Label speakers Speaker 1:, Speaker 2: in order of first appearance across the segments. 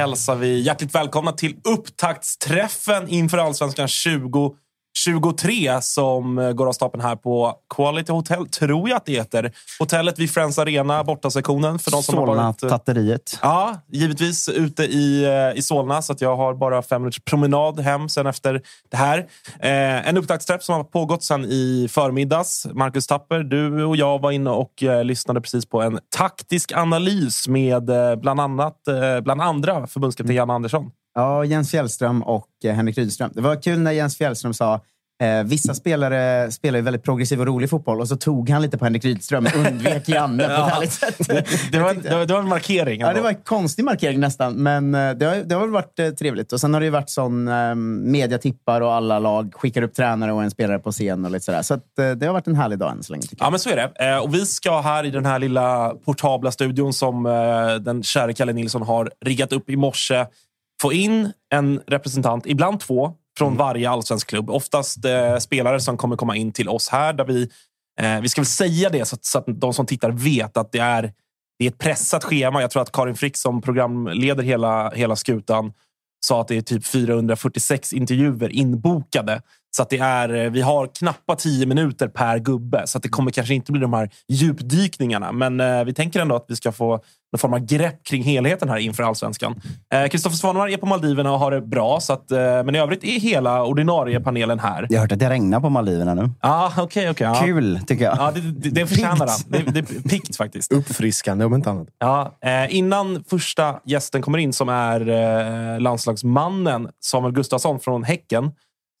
Speaker 1: Hälsar vi hjärtligt välkomna till upptaktsträffen inför Allsvenskan 2023 som eh, går av stapeln här på Quality Hotel, tror jag att det heter. Hotellet vid Friends Arena, bortasektionen. För de som har varit, eh,
Speaker 2: Solna-tatteriet.
Speaker 1: Ja, givetvis ute i, eh, i Solna, så att jag har bara fem minuters promenad hem sen efter det här. Eh, en upptaktsträff som har pågått sen i förmiddags. Marcus Tapper, du och jag var inne och eh, lyssnade precis på en taktisk analys med eh, bland annat, bland andra förbundskapten Jan Andersson.
Speaker 2: Ja, Jens Fjällström och eh, Henrik Rydström. Det var kul när Jens Fjällström sa Eh, vissa spelare spelar ju väldigt progressiv och rolig fotboll och så tog han lite på Henrik Rydström och undvek Janne på ett
Speaker 1: Ja.
Speaker 2: härligt sätt.
Speaker 1: Det var, det, var, det var en markering.
Speaker 2: Ja, det
Speaker 1: ändå.
Speaker 2: var en konstig markering nästan, men eh, det har, det har varit eh, trevligt. Och Sen har det ju varit sån eh, mediatippar och alla lag skickar upp tränare och en spelare på scen och lite sådär. Så att, eh, det har varit en härlig dag än så länge.
Speaker 1: Ja, men så är det. Och vi ska här i den här lilla portabla studion som den kära Kalle Nilsson har riggat upp i morse få in en representant, ibland två, från varje allsvensk klubb. Oftast eh, spelare som kommer komma in till oss här. Där vi, eh, vi ska väl säga det så att, så att de som tittar vet att det är, det är ett pressat schema. Jag tror att Karin Frick som programleder hela, hela skutan sa att det är typ 446 intervjuer inbokade. Så att det är, eh, vi har knappa 10 minuter per gubbe, så att det kommer kanske inte bli de här djupdykningarna. Men eh, vi tänker ändå att vi ska få någon form av grepp kring helheten här inför allsvenskan. Eh, Kristoffer Svanemar är på Maldiverna och har det bra, så att, eh, men i övrigt är hela ordinarie panelen här.
Speaker 3: Jag har hört att det regnar på Maldiverna nu.
Speaker 1: Ja, okej, okej. ja.
Speaker 3: Kul, tycker jag.
Speaker 1: Ja, det, det, det förtjänar han. Det, det är pikt faktiskt.
Speaker 4: Uppfriskande om inte annat.
Speaker 1: Ja, eh, innan första gästen kommer in, som är eh, landslagsmannen Samuel Gustafsson från Häcken,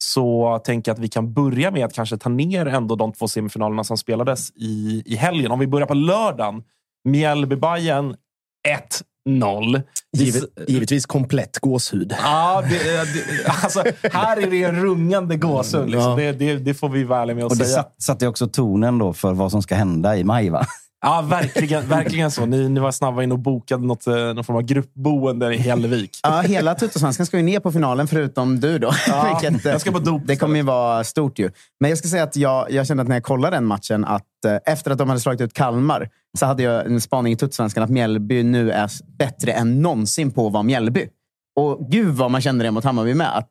Speaker 1: så tänker jag att vi kan börja med att kanske ta ner ändå de två semifinalerna som spelades i, i helgen. Om vi börjar på lördagen. Mjällby-Bajen 1-0.
Speaker 4: Givet, givetvis komplett gåshud.
Speaker 1: Ja, det, det, alltså, här är det en rungande gåshud. Liksom.
Speaker 4: Ja.
Speaker 1: Det, det, det får vi vara ärliga med att
Speaker 3: Och det
Speaker 1: säga.
Speaker 3: satt- satte också tonen då för vad som ska hända i maj, va?
Speaker 1: Ja, verkligen, verkligen så. Ni, ni var snabba in och bokade något, eh, någon form av gruppboende i Hällevik.
Speaker 2: Ja, hela Tuttosvenskan ska ju ner på finalen, förutom du då.
Speaker 1: Ja,
Speaker 2: Vilket, eh,
Speaker 1: jag ska på dop
Speaker 2: det kommer ju vara stort ju. Men jag ska säga att jag, jag kände att när jag kollade den matchen, att eh, efter att de hade slagit ut Kalmar, så hade jag en spaning i Tuttosvenskan att Mjällby nu är bättre än någonsin på att vara Mjällby. Och gud vad man kände det mot Hammarby med. Att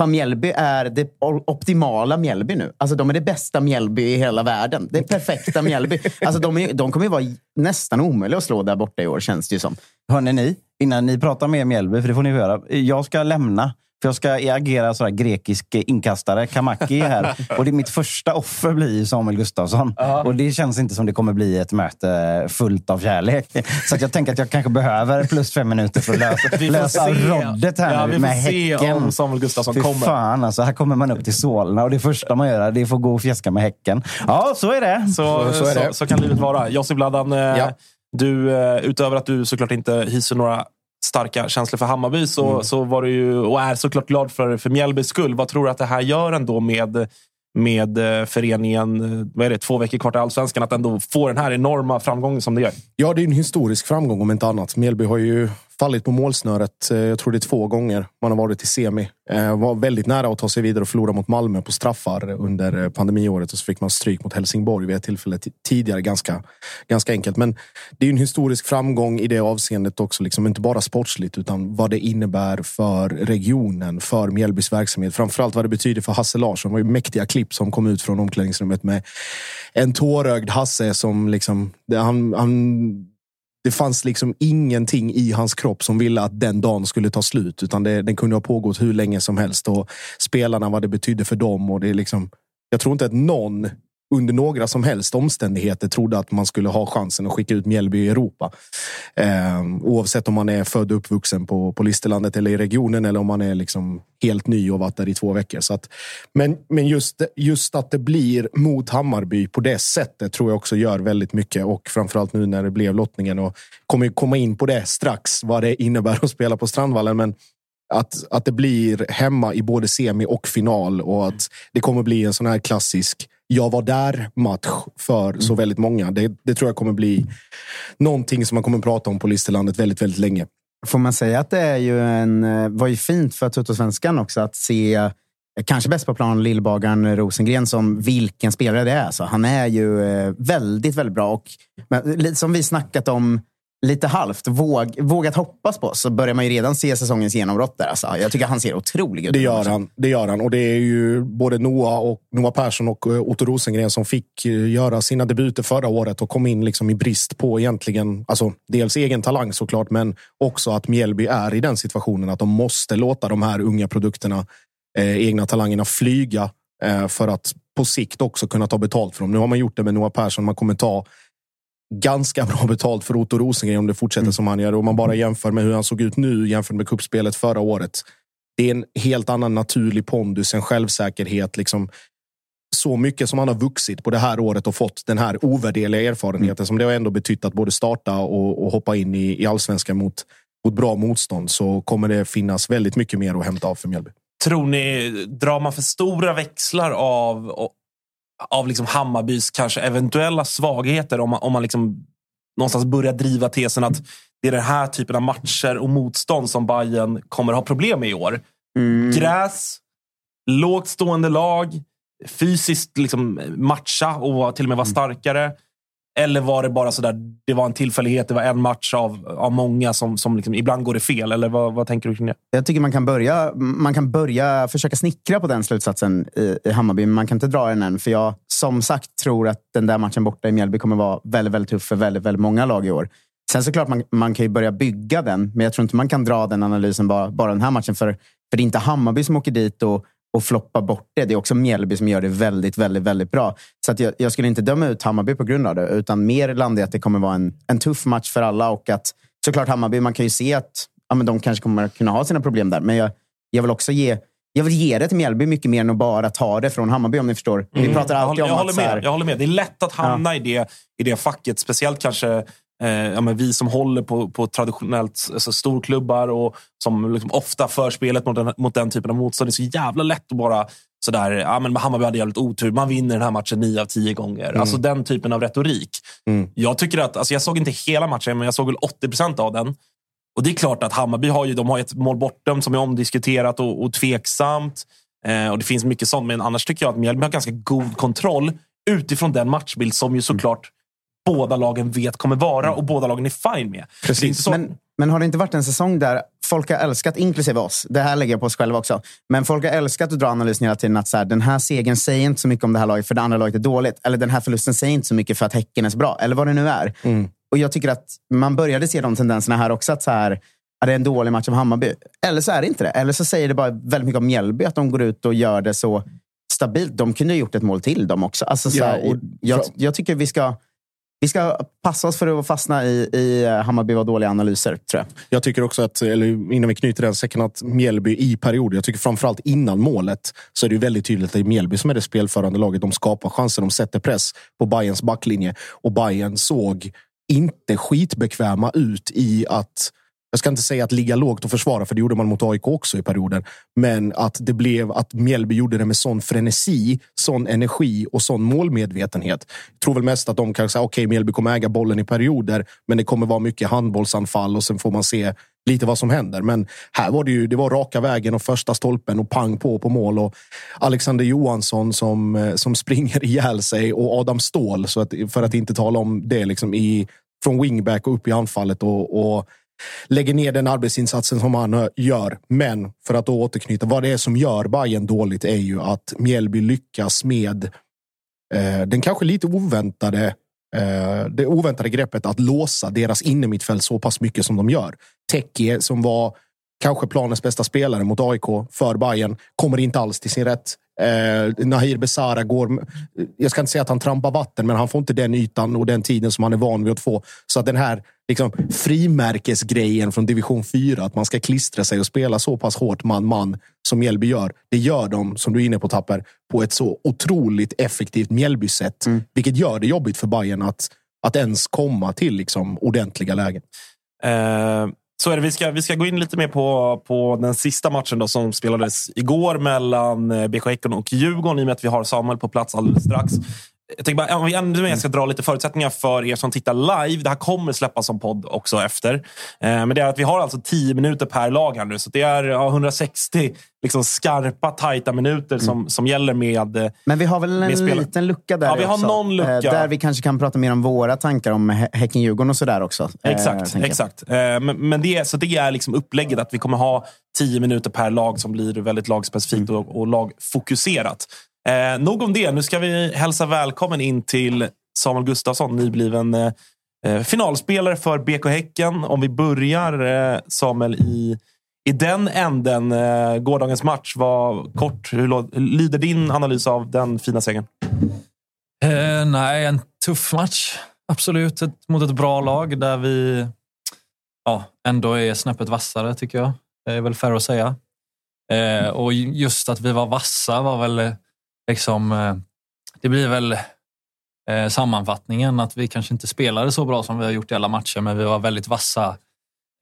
Speaker 2: fan, Mjällby är det optimala Mjällby nu. Alltså de är det bästa Mjällby i hela världen. Det perfekta Mjällby. Alltså de, är, de kommer ju vara nästan omöjliga att slå där borta i år, känns det ju som.
Speaker 3: Hörrni ni, innan ni pratar med Mjällby, för det får ni göra. Jag ska lämna för jag ska agera sådär grekisk inkastare, Kamaki här. Och det, mitt första offer blir Samuel Gustafsson. Och det känns inte som det kommer bli ett möte fullt av kärlek. Så att jag tänker att jag kanske behöver plus fem minuter för att lösa, lösa roddet här
Speaker 1: Ja,
Speaker 3: nu
Speaker 1: vi får
Speaker 3: med
Speaker 1: se
Speaker 3: Häcken.
Speaker 1: om Samuel Gustafsson
Speaker 3: Fy
Speaker 1: kommer.
Speaker 3: fan alltså, här kommer man upp till Solna och det första man gör det är att få gå och fjäska med Häcken. Ja, så är det.
Speaker 1: Så,
Speaker 4: Så
Speaker 1: så,
Speaker 4: är det.
Speaker 1: så, kan livet vara. Josip Bladan, eh,
Speaker 4: Ja.
Speaker 1: du, eh, utöver att du såklart inte hyser några starka känslor för Hammarby så,
Speaker 4: Mm.
Speaker 1: så var du ju, och är såklart glad för, för Mjällbys skull. Vad tror du att det här gör ändå med, med eh, föreningen, eh, vad är det, två veckor kvar till Allsvenskan, att ändå få den här enorma framgången som det gör?
Speaker 4: Ja, det är en historisk framgång om inte annat. Mjällby har ju fallit på målsnöret. Eh, jag tror det är två gånger man har varit i semi. Eh, var väldigt nära att ta sig vidare och förlora mot Malmö på straffar under eh, pandemiåret och så fick man stryk mot Helsingborg vid ett tillfälle tidigare. Ganska, ganska enkelt. Men det är ju en historisk framgång i det avseendet också. Liksom inte bara sportsligt utan vad det innebär för regionen, för Mjällbys verksamhet. Framförallt vad det betyder för Hasse Larsson. Det var ju mäktiga klipp som kom ut från omklädningsrummet med en tårögd Hasse som liksom... Han, han det fanns liksom ingenting i hans kropp som ville att den dagen skulle ta slut. Utan det, den kunde ha pågått hur länge som helst. Och spelarna, vad det betydde för dem. Och det är liksom, jag tror inte att någon under några som helst omständigheter trodde att man skulle ha chansen att skicka ut Mjällby i Europa. Eh, oavsett om man är född och uppvuxen på, på Listerlandet eller i regionen eller om man är liksom helt ny och varit där i två veckor. Så att, men men just, just att det blir mot Hammarby på det sättet tror jag också gör väldigt mycket. Och framförallt nu när det blev lottningen. Och kommer komma in på det strax, vad det innebär att spela på Strandvallen. Men att, att det blir hemma i både semi och final och att det kommer bli en sån här klassisk jag var där-match för så väldigt många. Det, det tror jag kommer bli någonting som man kommer prata om på Listerlandet väldigt, väldigt länge.
Speaker 2: Får man säga att det är ju en, eh, var ju fint för Tuttosvenskan också att se, eh, kanske bäst på plan, Lillbagaren Rosengren som vilken spelare det är. Alltså, han är ju eh, väldigt, väldigt bra. Och, men, lite som vi snackat om lite halvt, våg, vågat hoppas på, så börjar man ju redan se säsongens genombrott där. Alltså, jag tycker han ser otrolig ut.
Speaker 4: Det gör han. Det gör han. Och det är ju både Noah, och, Noah Persson och eh, Otto Rosengren som fick eh, göra sina debuter förra året och kom in liksom i brist på egentligen, alltså dels egen talang såklart, men också att Mjällby är i den situationen att de måste låta de här unga produkterna, eh, egna talangerna flyga eh, för att på sikt också kunna ta betalt för dem. Nu har man gjort det med Noah Persson. Man kommer ta ganska bra betalt för Otto Rosengren om det fortsätter som han gör. Om man bara jämför med hur han såg ut nu jämfört med kuppspelet förra året. Det är en helt annan naturlig pondus, en självsäkerhet. Liksom. Så mycket som han har vuxit på det här året och fått den här ovärderliga erfarenheten som det har ändå betytt att både starta och, och hoppa in i, i allsvenskan mot, mot bra motstånd så kommer det finnas väldigt mycket mer att hämta av för Mjällby.
Speaker 1: Tror ni, drar man för stora växlar av, av liksom Hammarbys kanske eventuella svagheter om man, om man liksom någonstans börjar driva tesen att det är den här typen av matcher och motstånd som Bayern kommer ha problem med i år?
Speaker 2: Mm.
Speaker 1: Gräs, lågt stående lag, fysiskt liksom matcha och till och med vara starkare. Eller var det bara sådär, det var en tillfällighet, det var en match av, av många som, som liksom, ibland går det fel? Eller vad, vad tänker du kring det?
Speaker 2: Jag tycker man kan, börja, man kan börja försöka snickra på den slutsatsen i, i Hammarby, men man kan inte dra den än. För jag, som sagt, tror att den där matchen borta i Mjällby kommer vara väldigt, väldigt tuff för väldigt, väldigt många lag i år. Sen såklart, man, man kan ju börja bygga den, men jag tror inte man kan dra den analysen bara, bara den här matchen. För, för det är inte Hammarby som åker dit och, och floppar bort det. Det är också Mjällby som gör det väldigt, väldigt, väldigt bra. Så att jag, jag skulle inte döma ut Hammarby på grund av det, utan mer landar i att det kommer vara en, en tuff match för alla. Och att såklart Hammarby, man kan ju se att ja, men de kanske kommer kunna ha sina problem där. Men jag, jag vill också ge jag vill ge det till Mjällby mycket mer än att bara ta det från Hammarby om ni förstår. Vi pratar
Speaker 1: jag,
Speaker 2: alltid
Speaker 1: håller, jag,
Speaker 2: om
Speaker 1: håller
Speaker 2: att så här,
Speaker 1: med, jag håller med. Det är lätt att hamna i, det, i det facket. Speciellt kanske ja, men vi som håller på, på traditionellt alltså storklubbar och som liksom ofta för spelet mot den, mot den typen av motstånd. Det är så jävla lätt att bara sådär, ja men Hammarby hade jävligt otur. Man vinner den här matchen nio av tio gånger. Alltså den typen av retorik. Jag tycker att, alltså jag såg inte hela matchen, men jag såg väl 80 procent av den. Och det är klart att Hammarby har ju, de har ett mål bortom som är omdiskuterat och, och tveksamt. Eh, och det finns mycket sånt, men annars tycker jag att Mjällby har ganska god kontroll utifrån den matchbild som ju såklart båda lagen vet kommer vara och båda lagen är fine med. Är inte så,
Speaker 2: Men, men har det inte varit en säsong där folk har älskat, inklusive oss, det här lägger jag på oss själva också, men folk har älskat att dra analysen hela tiden att så här, den här segern säger inte så mycket om det här laget för det andra laget är dåligt. Eller den här förlusten säger inte så mycket för att Häcken är så bra. Eller vad det nu är. Och jag tycker att man började se de tendenserna här också. att så här, att det är en dålig match av Hammarby. Eller så är det inte det. Eller så säger det bara väldigt mycket om Mjällby att de går ut och gör det så stabilt. De kunde ha gjort ett mål till dem också. Alltså, så
Speaker 4: Ja,
Speaker 2: här,
Speaker 4: och-
Speaker 2: jag, jag tycker vi ska, vi ska passa oss för att fastna i, i eh, Hammarby var dåliga analyser, tror jag.
Speaker 4: Jag tycker också att, eller innan vi knyter den säcken, att Mjällby i perioder, jag tycker framförallt innan målet, så är det ju väldigt tydligt att det är Mjällby som är det spelförande laget. De skapar chanser, de sätter press på Bayerns backlinje. Och Bayern såg inte skitbekväma ut i att jag ska inte säga att ligga lågt och försvara, för det gjorde man mot AIK också i perioder. Men att det blev att Mjällby gjorde det med sån frenesi, sån energi och sån målmedvetenhet. Jag tror väl mest att de kan säga, okej, Mjällby kommer äga bollen i perioder, men det kommer vara mycket handbollsanfall och sen får man se lite vad som händer. Men här var det ju, det var raka vägen och första stolpen och pang på på mål. Och Alexander Johansson som, eh, som springer ihjäl sig och Adam Ståhl, så att, för att inte tala om det, liksom i, från wingback och upp i anfallet. och, och lägger ner den arbetsinsatsen som han gör. Men för att då återknyta, vad det är som gör Bayern dåligt är ju att Mjällby lyckas med eh, den kanske lite oväntade eh, det oväntade greppet att låsa deras innermittfält så pass mycket som de gör. Tekke som var kanske planens bästa spelare mot AIK för Bayern kommer inte alls till sin rätt. Eh, Nahir Besara går... Jag ska inte säga att han trampar vatten, men han får inte den ytan och den tiden som han är van vid att få. Så att den här liksom, frimärkesgrejen från division 4, att man ska klistra sig och spela så pass hårt man-man som Mjällby gör. Det gör de, som du är inne på Tapper, på ett så otroligt effektivt Mjällby-sätt. Vilket gör det jobbigt för Bayern att, att ens komma till liksom, ordentliga lägen.
Speaker 1: Eh, så är det. Vi ska, vi ska gå in lite mer på, på den sista matchen då, som spelades igår mellan eh, BK Häcken och Djurgården i och med att vi har Samuel på plats alldeles strax. Jag tänker bara, om vi ännu mer ska dra lite förutsättningar för er som tittar live. Det här kommer släppas som podd också efter. Eh, men det är att vi har alltså 10 minuter per lag här nu. Så det är ja, 160 liksom skarpa, tajta minuter som, som gäller med... eh,
Speaker 2: Men vi har väl en liten lucka där
Speaker 1: Ja, vi har
Speaker 2: också.
Speaker 1: någon lucka.
Speaker 2: Eh, Där vi kanske kan prata mer om våra tankar om Hä- Häcken-Djurgården och sådär också.
Speaker 1: Exakt. exakt. Eh, Men, men det, är- så det är liksom upplägget att vi kommer ha tio minuter per lag som blir väldigt lagspecifikt
Speaker 2: Mm.
Speaker 1: och, och lagfokuserat. Eh, nog om det. Nu ska vi hälsa välkommen in till Samuel Gustafsson, nybliven eh, eh finalspelare för BK Häcken. Om vi börjar, eh, Samuel, i, i den änden. Eh, gårdagens match var kort. Hur lyder din analys av den fina segern?
Speaker 5: Eh, nej, en tuff match. Absolut. Ett, mot ett bra lag där vi ja, ändå är snäppet vassare, tycker jag. Det är väl fair att säga. Eh, och just att vi var vassa var väl eh, liksom... Eh, det blir väl eh, sammanfattningen att vi kanske inte spelade så bra som vi har gjort i alla matcher, men vi var väldigt vassa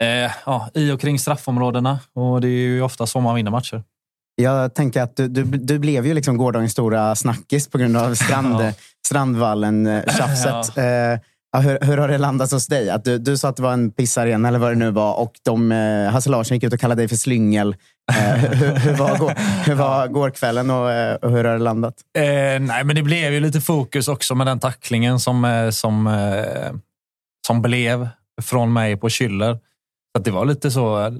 Speaker 5: eh, ja, i och kring straffområdena. Och det är ju ofta så man vinner matcher.
Speaker 2: Jag tänker att du, du, du blev ju liksom gårdagens stora snackis på grund av strand,
Speaker 5: Ja.
Speaker 2: Strandvallen-tjafset. Eh, ja, hur, hur har det landat hos dig? Att du, du sa att det var en pissarena eller vad det nu var och de, eh, Hasse Larsson gick ut och kallade dig för slyngel. Eh, hur, hur, var, går, hur var gårkvällen och, eh, och hur har det landat?
Speaker 5: Eh, nej, men det blev ju lite fokus också med den tacklingen som, eh, som, eh, som blev från mig på Schüller. Så det var lite så...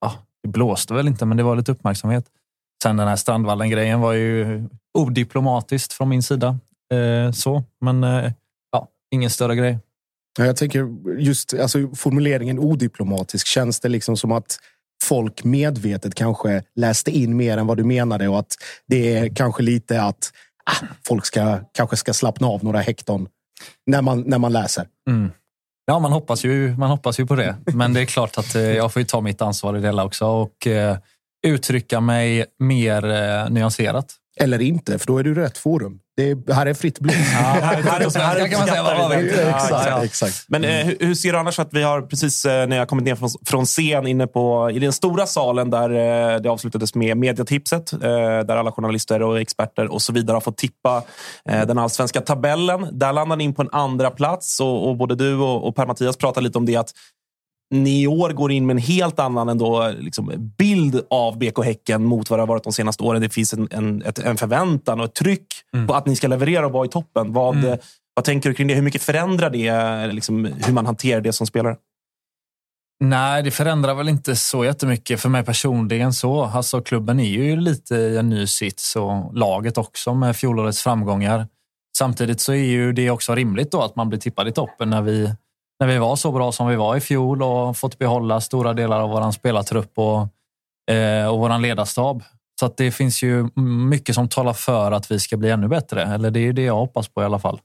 Speaker 5: Ja, det blåste väl inte, men det var lite uppmärksamhet. Sen den här Strandvallen-grejen var ju odiplomatiskt från min sida. Så, men ingen större grej.
Speaker 4: Ja, Jag tänker just alltså, formuleringen odiplomatisk. Känns det liksom som att folk medvetet kanske läste in mer än vad du menade och att det är kanske lite att ah, folk ska, kanske ska slappna av några hekton när man, när man läser.
Speaker 5: Mm. Ja, man hoppas, ju, man hoppas ju på det. Men det är klart att eh, jag får ta mitt ansvar i det hela också och eh, uttrycka mig mer eh, nyanserat.
Speaker 4: Eller inte, för då är du rätt forum. Det är, här är fritt blod.
Speaker 1: här, här, här
Speaker 5: kan man säga vad man vill.
Speaker 4: exakt,
Speaker 5: Ja, ja.
Speaker 4: exakt.
Speaker 1: Men eh, hur, hur ser du annars att vi har precis eh, när jag kommit ner från, från scen inne på, i den stora salen där eh, det avslutades med mediatipset. Eh, där alla journalister och experter och så vidare har fått tippa eh, den allsvenska tabellen. Där landar ni in på en andra plats och, och både du och, och Per-Mattias pratar lite om det att ni i år går in med en helt annan ändå, liksom, bild av BK Häcken mot vad det har varit de senaste åren. Det finns en, en, ett, en förväntan och ett tryck på att ni ska leverera och vara i toppen. Vad, eh, vad tänker du kring det? Hur mycket förändrar det liksom, hur man hanterar det som spelare?
Speaker 5: Nej, det förändrar väl inte så jättemycket för mig personligen. så. Alltså, klubben är ju lite i en ny sits och laget också med fjolårets framgångar. Samtidigt så är ju det också rimligt då att man blir tippad i toppen när vi, när vi var så bra som vi var i fjol och fått behålla stora delar av vår spelartrupp och, eh, och vår ledarstab. Så att det finns ju mycket som talar för att vi ska bli ännu bättre. Eller det är ju det jag hoppas på i alla fall.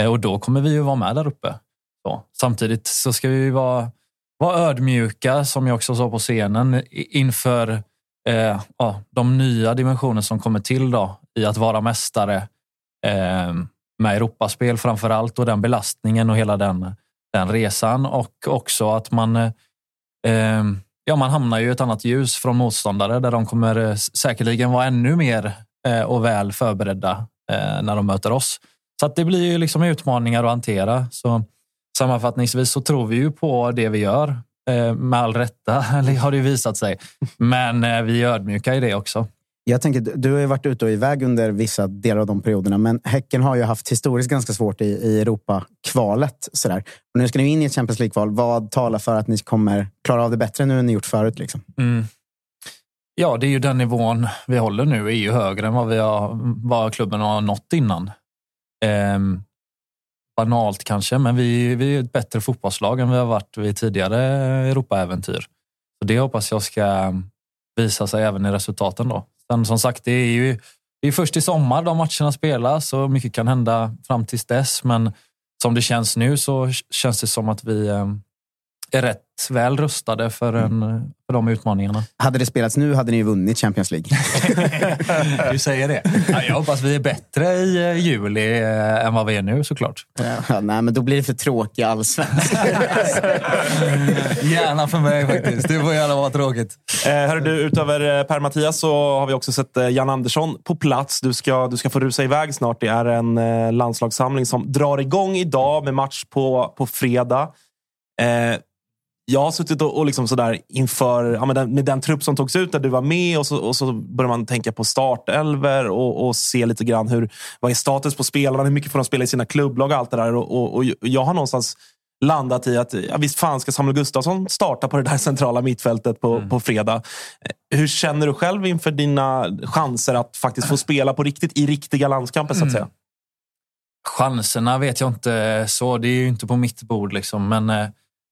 Speaker 5: Eh, och då kommer vi ju vara med där uppe. Så. Samtidigt så ska vi vara, vara ödmjuka, som jag också sa på scenen, inför eh, ja, de nya dimensioner som kommer till då, i att vara mästare eh, med Europaspel framför allt och den belastningen och hela den, den resan. Och också att man, eh, eh, ja, man hamnar ju i ett annat ljus från motståndare där de kommer eh, säkerligen vara ännu mer eh, och väl förberedda eh, när de möter oss. Så att det blir ju liksom utmaningar att hantera. Så sammanfattningsvis så tror vi ju på det vi gör. Eh, med all rätta, har det visat sig. Men eh, vi är ödmjuka i det också.
Speaker 2: Jag tänker, du har ju varit ute och iväg under vissa delar av de perioderna, men Häcken har ju haft historiskt ganska svårt i, i Europa-kvalet. Sådär. Och nu ska ni in i ett Champions League-kval. Vad talar för att ni kommer klara av det bättre nu än ni gjort förut? Liksom?
Speaker 5: Mm. Ja, det är ju den nivån vi håller nu är ju högre än vad, vi har, vad klubben har nått innan. Ehm, banalt kanske, men vi, vi är ett bättre fotbollslag än vi har varit vid tidigare Europaäventyr. Så det hoppas jag ska visa sig även i resultaten. Då. Sen som sagt, det är ju det är först i sommar de matcherna spelas och mycket kan hända fram tills dess. Men som det känns nu så känns det som att vi eh, är rätt väl rustade för, en, för de utmaningarna.
Speaker 2: Hade det spelats nu hade ni vunnit Champions League.
Speaker 5: du säger det. Ja, jag hoppas vi är bättre i eh, juli eh, än vad vi är nu såklart.
Speaker 2: Ja, nej, men då blir det för tråkig allsvensk.
Speaker 5: gärna för mig faktiskt. Det får gärna vara tråkigt.
Speaker 1: Eh, hörru du, utöver eh, Per-Mattias så har vi också sett Jan Andersson på plats. Du ska, du ska få rusa iväg snart. Det är en landslagssamling som drar igång idag med match på, på fredag. Eh, jag har suttit och, och liksom sådär inför ja, med, den, med den trupp som togs ut när du var med och så, och så börjar man tänka på startelver och, och se lite grann hur, vad är status på spelarna, hur mycket får de spela i sina klubblag och allt det där. Och, och, och jag har någonstans landat i att ja, visst fan ska Samuel Gustafsson starta på det där centrala mittfältet på, mm. på fredag. Hur känner du själv inför dina chanser att faktiskt få spela på riktigt i riktiga landskamper så att säga? Mm.
Speaker 5: Chanserna vet jag inte så. Det är ju inte på mitt bord. Liksom. Men eh,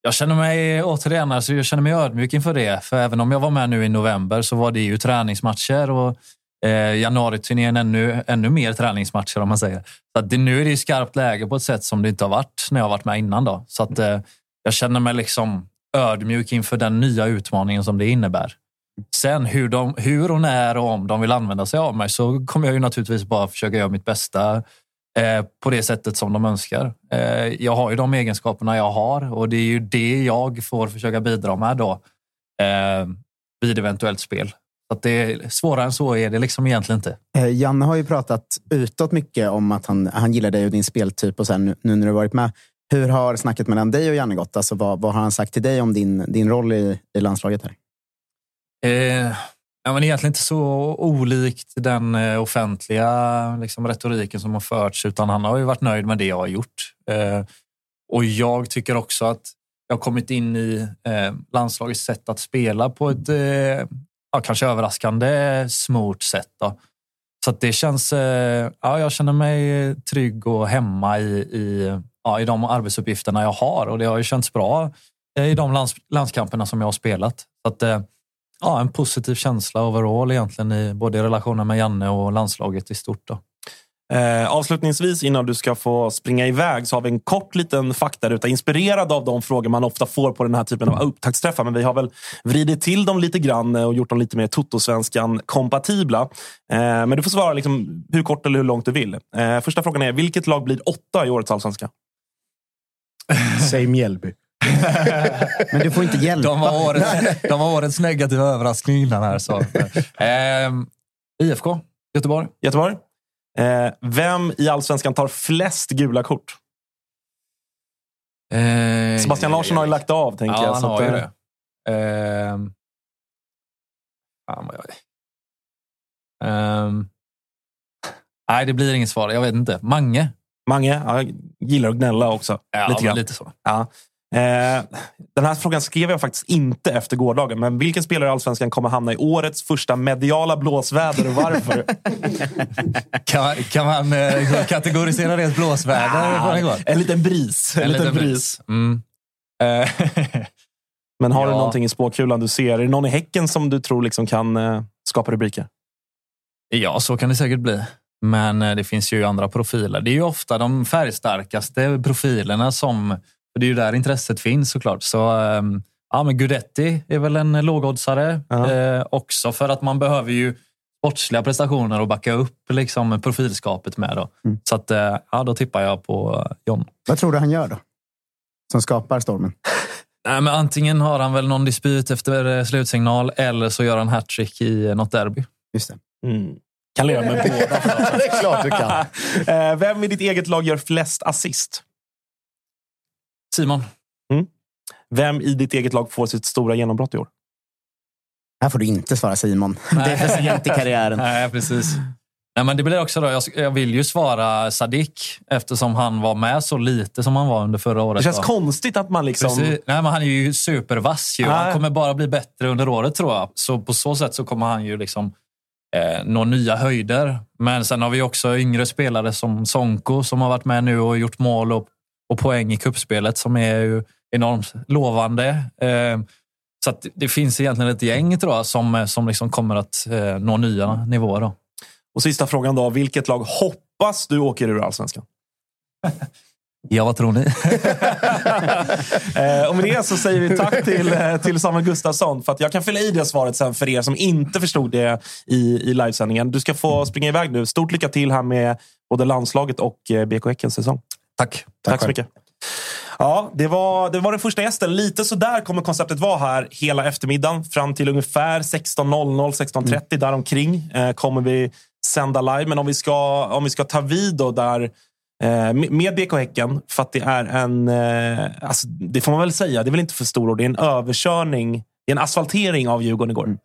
Speaker 5: jag känner mig återigen alltså jag känner mig ödmjuk inför det. För även om jag var med nu i november så var det ju träningsmatcher och eh, januariturnén ännu, ännu mer träningsmatcher om man säger. Så att det, nu är det skarpt läge på ett sätt som det inte har varit när jag har varit med innan. Då. Så att, eh, jag känner mig liksom ödmjuk inför den nya utmaningen som det innebär. Sen hur, de, hur och när och om de vill använda sig av mig så kommer jag ju naturligtvis bara försöka göra mitt bästa Eh, på det sättet som de önskar. Eh, jag har ju de egenskaperna jag har och det är ju det jag får försöka bidra med då eh, vid eventuellt spel. Så det är, svårare än så är det liksom egentligen inte.
Speaker 2: Janne har ju pratat utåt mycket om att han, han gillar dig och din speltyp och sen nu, nu när du varit med. Hur har snacket mellan dig och Janne gått? Alltså, vad, vad har han sagt till dig om din, din roll i, i landslaget? här?
Speaker 5: Eh, Ja, men egentligen inte så olikt den eh, offentliga liksom, retoriken som har förts, utan han har ju varit nöjd med det jag har gjort. Eh, och jag tycker också att jag har kommit in i eh, landslagets sätt att spela på ett eh, ja, kanske överraskande smort sätt. Då. Så det känns... Eh, ja, jag känner mig trygg och hemma i, i, ja, i de arbetsuppgifterna jag har och det har ju känts bra i de lands, landskamperna som jag har spelat. Så att, ja, en positiv känsla overall egentligen i både relationen med Janne och landslaget i stort. Då.
Speaker 1: Eh, avslutningsvis innan du ska få springa iväg så har vi en kort liten faktaruta inspirerad av de frågor man ofta får på den här typen av upptaktsträffar. Men vi har väl vridit till dem lite grann och gjort dem lite mer Toto-svenskan kompatibla. Eh, men du får svara liksom hur kort eller hur långt du vill. Eh, första frågan är, vilket lag blir åtta i årets allsvenska?
Speaker 4: Säg Mjällby.
Speaker 2: Men du får inte hjälpa.
Speaker 5: De var årets, de var årets negativa överraskning innan här. Så. Eh, IFK Göteborg.
Speaker 1: Göteborg. Eh, vem i allsvenskan tar flest gula kort? Eh, Sebastian Larsson har ju lagt av, tänker
Speaker 5: ja,
Speaker 1: jag.
Speaker 5: Han har ju det. Eh. Um, nej, det blir inget svar. Jag vet inte. Mange?
Speaker 1: Mange. Ja, jag gillar att gnälla också.
Speaker 5: Ja, lite, lite så.
Speaker 1: Ja. Eh, den här frågan skrev jag faktiskt inte efter gårdagen, men vilken spelare i Allsvenskan kommer hamna i årets första mediala blåsväder och varför?
Speaker 5: kan man, kan man eh, kategorisera det som blåsväder?
Speaker 1: Ah, en liten bris. En, en liten bris. bris.
Speaker 5: Mm.
Speaker 1: Men har du
Speaker 5: Ja.
Speaker 1: någonting i spåkulan du ser? Är det någon i Häcken som du tror liksom kan eh, skapa rubriker?
Speaker 5: Ja, så kan det säkert bli. Men eh, det finns ju andra profiler. Det är ju ofta de färgstarkaste profilerna som... För det är ju där intresset finns såklart. Så, ehm, ja, men Gudetti är väl en lågoddsare.
Speaker 1: Ja.
Speaker 5: Eh, också för att man behöver ju sportsliga prestationer och backa upp liksom, profilskapet med. Då.
Speaker 2: Mm.
Speaker 5: Så att, eh, ja, då tippar jag på eh, John.
Speaker 2: Vad tror du han gör då? Som skapar stormen?
Speaker 5: Nej, men antingen har han väl någon dispyt efter eh, slutsignal eller så gör han hattrick i något derby.
Speaker 2: Just det.
Speaker 1: Mm. Kan leva med båda.
Speaker 4: det är klart du kan.
Speaker 1: Vem i ditt eget lag gör flest assist?
Speaker 5: Simon.
Speaker 1: Vem i ditt eget lag får sitt stora genombrott i år?
Speaker 2: Här får du inte svara Simon. Det är för sent i karriären.
Speaker 5: Nej, precis. Nej, men det blir också då, jag, vill ju svara Sadik eftersom han var med så lite som han var under förra året.
Speaker 1: Det känns
Speaker 5: då.
Speaker 1: konstigt att man liksom...
Speaker 5: Precis. Nej, men han är ju supervass. Ju.
Speaker 1: Nej.
Speaker 5: Han kommer bara bli bättre under året tror jag. Så på så sätt så kommer han ju liksom eh, nå nya höjder. Men sen har vi också yngre spelare som Sonko som har varit med nu och gjort mål och, och poäng i kuppspelet som är ju enormt lovande. Eh, så det finns egentligen ett gäng tror jag som, som liksom kommer att eh, nå nya nivåer. Då.
Speaker 1: Och sista frågan då. Vilket lag hoppas du åker ur allsvenskan?
Speaker 5: Ja, vad tror ni?
Speaker 1: Eh, och med det så säger vi tack till, eh, till Samuel Gustafsson. För att jag kan fylla i det svaret sen för er som inte förstod det i, i livesändningen. Du ska få springa iväg nu. Stort lycka till här med både landslaget och eh, BK Häckens säsong.
Speaker 5: Tack.
Speaker 1: Tack, så mycket. Ja, det var, det var den första gästen. Lite så där kommer konceptet vara här hela eftermiddagen. Fram till ungefär 16.00, 16.30 däromkring eh, kommer vi sända live. Men om vi ska, om vi ska ta vid då där eh, med- BK Häcken, för att det är en... Eh, alltså, det får man väl säga, det är väl inte för stor ord. Det är en överkörning. Det är en asfaltering av Djurgården igår.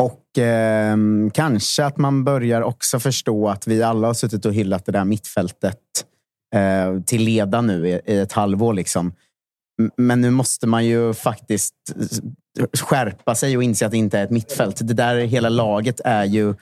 Speaker 2: Och ehm, kanske att man börjar också förstå att vi alla har suttit och hyllat det där mittfältet eh, till leda nu i, i ett halvår. Liksom. Men nu måste man ju faktiskt skärpa sig och inse att det inte är ett mittfält. Det där hela laget är ju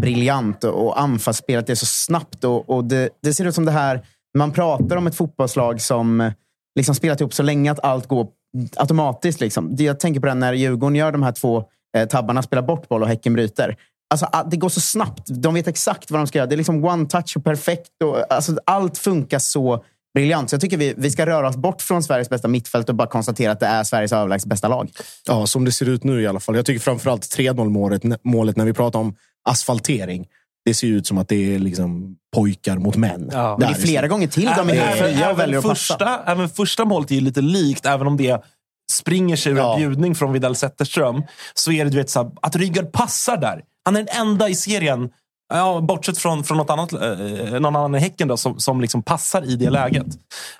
Speaker 2: briljant och- anfallsspelet är så snabbt. Och, och det, det ser ut som det här, man pratar om ett fotbollslag som liksom spelat ihop så länge att allt går automatiskt. Liksom. Jag tänker på det när Djurgården gör de här två eh, tabbarna, spelar bort boll och Häcken bryter. Alltså, det går så snabbt. De vet exakt vad de ska göra. Det är liksom one touch och perfekt. Och, alltså, allt funkar så briljant. Så jag tycker vi, vi ska röra oss bort från Sveriges bästa mittfält och bara konstatera att det är Sveriges överlägset bästa lag.
Speaker 4: Ja, som det ser ut nu i alla fall. Jag tycker framförallt 3-0 målet, målet när vi pratar om asfaltering. Det ser ut som att det är liksom pojkar mot män.
Speaker 1: Ja.
Speaker 2: Men det är flera gånger till de är fria och
Speaker 1: även
Speaker 2: väljer att passa.
Speaker 1: första, även första målet är ju lite likt, även om det springer sig ur
Speaker 4: Ja.
Speaker 1: en bjudning från Widell Zetterström. Så är det du vet, så här, att Rygaard passar där. Han är den enda i serien, ja, bortsett från, från något annat, eh, någon annan i Häcken, då, som, som liksom passar i det läget.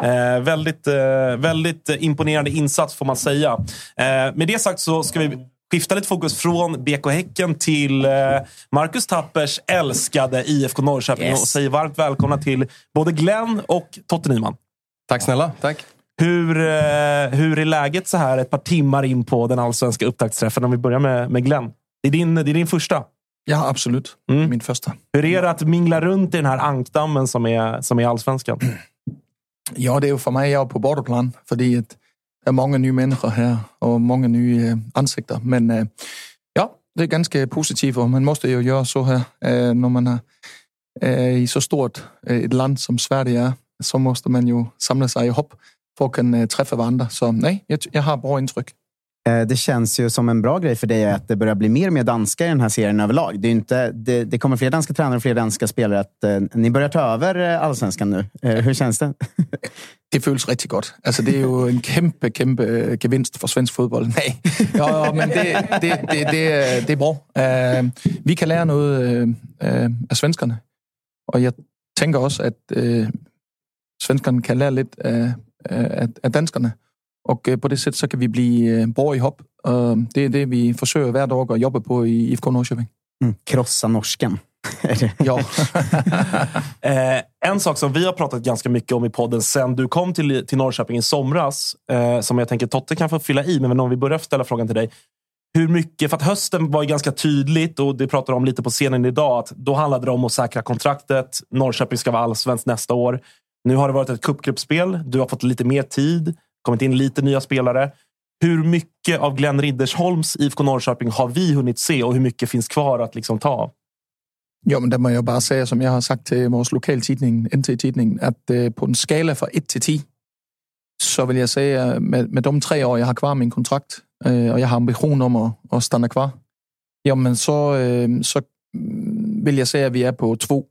Speaker 1: Eh, väldigt, eh, väldigt imponerande insats får man säga. Eh, med det sagt så ska vi skifta lite fokus från BK Häcken till eh, Marcus Tappers älskade IFK Norrköping
Speaker 2: Yes.
Speaker 1: och säger varmt välkomna till både Glenn och Totte Nyman.
Speaker 6: Tack snälla. Tack.
Speaker 1: Hur, eh, hur är läget så här ett par timmar in på den allsvenska upptaktsträffen? Om vi börjar med, med Glenn. Det är, din, det är din första.
Speaker 6: Ja, absolut.
Speaker 1: Mm.
Speaker 6: Min första.
Speaker 1: Hur är det att mingla runt i den här ankdammen som är, som är allsvenskan?
Speaker 6: Ja, det är för mig, jag är på bortaplan, at der er många nya människor här och många nya eh, ansikter. Men eh, ja, det är ganska positivt och man måste ju göra så här eh, när man är i så stort ett land som Sverige är. Så måste man ju samla sig ihop för att kunna träffa varandra. Så nej, jag har bra intryck.
Speaker 2: Eh, Det känns ju som en bra grej för dig att det börjar bli mer och mer danska i den här serien överlag. Det, är ju inte, det, det kommer fler danska tränare och fler danska spelare. Att, eh, ni börjar ta över eh, allsvenskan nu. Eh, hur känns det?
Speaker 6: Det føles rigtig godt. Altså, det er jo en kæmpe, kæmpe øh, gevinst for svensk fodbold. Nej, jo, jo, men det, det, det, det, det er bra. Uh, vi kan lære noget uh, uh, af svenskerne. Og jeg tænker også, at uh, svenskerne kan lære lidt af, af, af danskerne. Og uh, på det sæt, så kan vi blive uh, bra ihop. Og det er det, vi forsøger hver dag at jobbe på i IFK Norrköping.
Speaker 2: Mm, krossa norsken. Är
Speaker 6: Jo.
Speaker 1: Eh, en sak som vi har pratat ganska mycket om i podden sen du kom till, till Norrköping i somras, eh, som jag tänker Totte kan få fylla i, men om vi börjar ställa frågan till dig. Hur mycket, för att hösten var ju ganska tydligt och det pratar om lite på scenen idag, att då handlade det om att säkra kontraktet. Norrköping ska vara allsvenskt nästa år. Nu har det varit ett cupgruppspel. Du har fått lite mer tid. Kommit in lite nya spelare. Hur mycket av Glenn Riddersholms IFK Norrköping har vi hunnit se och hur mycket finns kvar att liksom ta av?
Speaker 6: Jo, men der må jeg bare sige, som jeg har sagt til vores lokaltidning, NT-tidningen, at øh, på en skala fra 1 til 10, så vil jeg sige, at med, med de tre år, jeg har kvar min kontrakt, øh, og jeg har ambition om at, at stanna kvar, jamen så, øh, så mm, vil jeg sige, at vi er på två.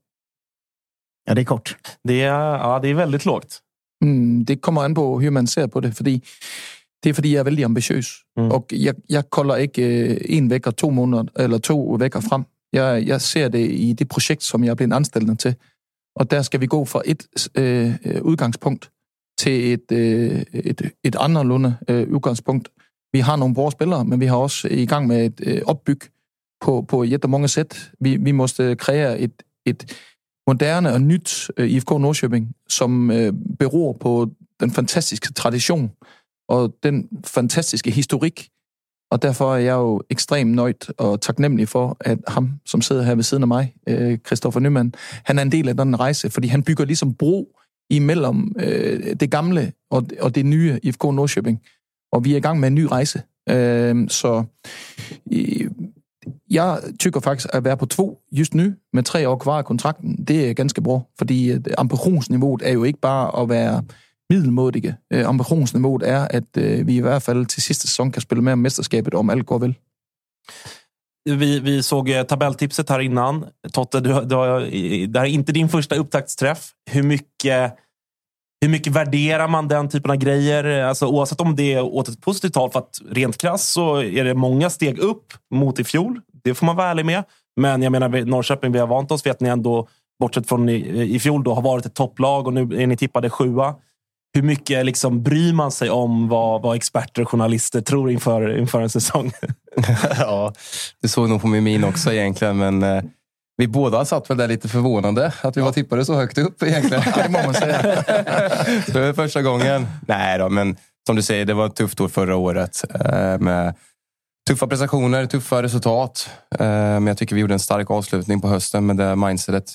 Speaker 2: Ja, det är kort.
Speaker 1: Det är, ja, det är väldigt lågt.
Speaker 6: Mm, det kommer an på, hur man ser på det, fordi det er fordi, jeg er vældig ambitiøs. Mm. Og jeg, jeg kolder ikke øh, en væk og to måneder, eller to vækker frem. Jeg, jeg ser det i det projekt, som jeg er blevet anstillet til. Og der skal vi gå fra et øh, udgangspunkt til et, øh, et, et anderledes øh, udgangspunkt. Vi har nogle vores spillere, men vi har også i gang med et øh, opbyg på, på mange sæt. Vi, vi måste kreere et, et moderne og nyt øh, IFK Nordsjøbing, som øh, beror på den fantastiske tradition og den fantastiske historik. Og derfor er jeg jo ekstremt nøjt og taknemmelig for, at ham, som sidder her ved siden af mig, øh, Christoffer Nyman, han er en del af den rejse, fordi han bygger ligesom bro imellem øh, det gamle og, og det nye IFK Nordsjøbing. Og vi er i gang med en ny rejse. Øh, så øh, jeg tykker faktisk at være på to just nu, med tre år kvar af kontrakten, det er ganske bra, fordi øh, ambitionsniveauet er jo ikke bare at være middelmådige. Øh, ambitionsniveauet er, at øh, vi i hvert fall til sidste säsong kan spela med om mesterskabet, om allt går väl.
Speaker 1: Vi, vi såg øh, tabelltipset här innan. Totte, du, du har, det här är inte din första upptaktsträff. Hur mycket, hur mycket värderar man den typen av grejer? Alltså, oavsett om det är åt ett positivt håll, för att rent krasst så är det många steg upp mot i fjol. Det får man vara ärlig med. Men jag menar, Norrköping, vi har vant oss vid att ni ändå, bortsett från i, i fjol, då, har varit ett topplag och nu är ni tippade sjua hur mycket liksom bryr man sig om vad, vad experter och journalister tror inför, inför en säsong?
Speaker 7: ja, du såg nog på min min också egentligen, men eh, vi båda satt väl där lite förvånade att vi var tippade så högt upp egentligen.
Speaker 6: ja, det må man säga.
Speaker 7: det var första gången. Nej då, men som du säger, det var ett tufft år förra året eh, med tuffa prestationer, tuffa resultat. Eh, men jag tycker vi gjorde en stark avslutning på hösten med det mindsetet.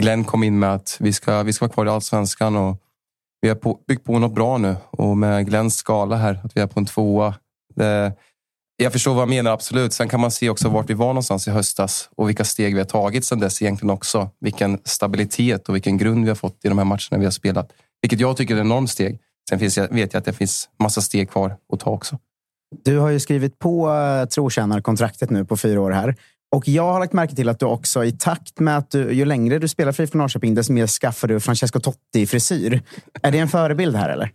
Speaker 7: Glenn kom in med att vi ska, vi ska vara kvar i allsvenskan och vi har på, byggt på något bra nu och med Glenns skala här, att vi är på en tvåa. Det, jag förstår vad han menar, absolut. Sen kan man se också vart vi var någonstans i höstas och vilka steg vi har tagit sedan dess egentligen också. Vilken stabilitet och vilken grund vi har fått i de här matcherna vi har spelat. Vilket jag tycker är ett enormt steg. Sen finns, vet jag att det finns massa steg kvar att ta också.
Speaker 2: Du har ju skrivit på eh, trotjänarkontraktet nu på fyra år här. Och jag har lagt märke till att du också i takt med att du, ju längre du spelar för IFK Norrköping, desto mer skaffar du Francesco Totti-frisyr. Är det en förebild här eller?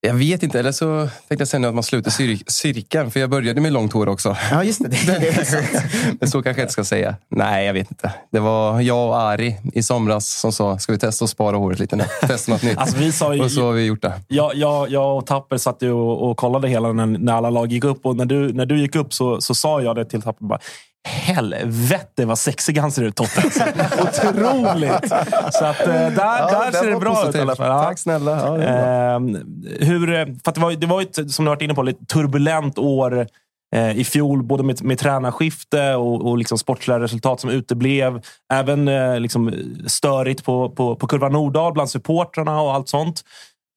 Speaker 7: Jag vet inte, eller så tänkte jag säga att man sluter cir cirkeln. För jag började med långt hår också.
Speaker 2: Ja, just det. det, det
Speaker 7: Men så kanske jag inte ska säga. Nej, jag vet inte. Det var jag och Ari i somras som sa, ska vi testa att spara håret lite nu? Testa något nytt.
Speaker 1: Alltså, vi sa ju,
Speaker 7: och så har vi gjort det.
Speaker 1: Jag, jag, jag och Tapper satt ju och, och kollade hela när, när alla lag gick upp. Och när du, när du gick upp så, så sa jag det till Tapper. Bara, Helvete vad sexig han ser ut, Totte. Otroligt! Så att, eh, där, ja, där ser det bra ut i alla fall.
Speaker 7: Ja. Tack snälla. Ja, eh,
Speaker 1: hur, eh, för det var, det var ett, som du varit inne på, lite turbulent år eh, i fjol. Både med, med tränarskifte och, och liksom sportsliga resultat som uteblev. Även eh, liksom störigt på, på, på Kurva Nordahl bland supportrarna och allt sånt.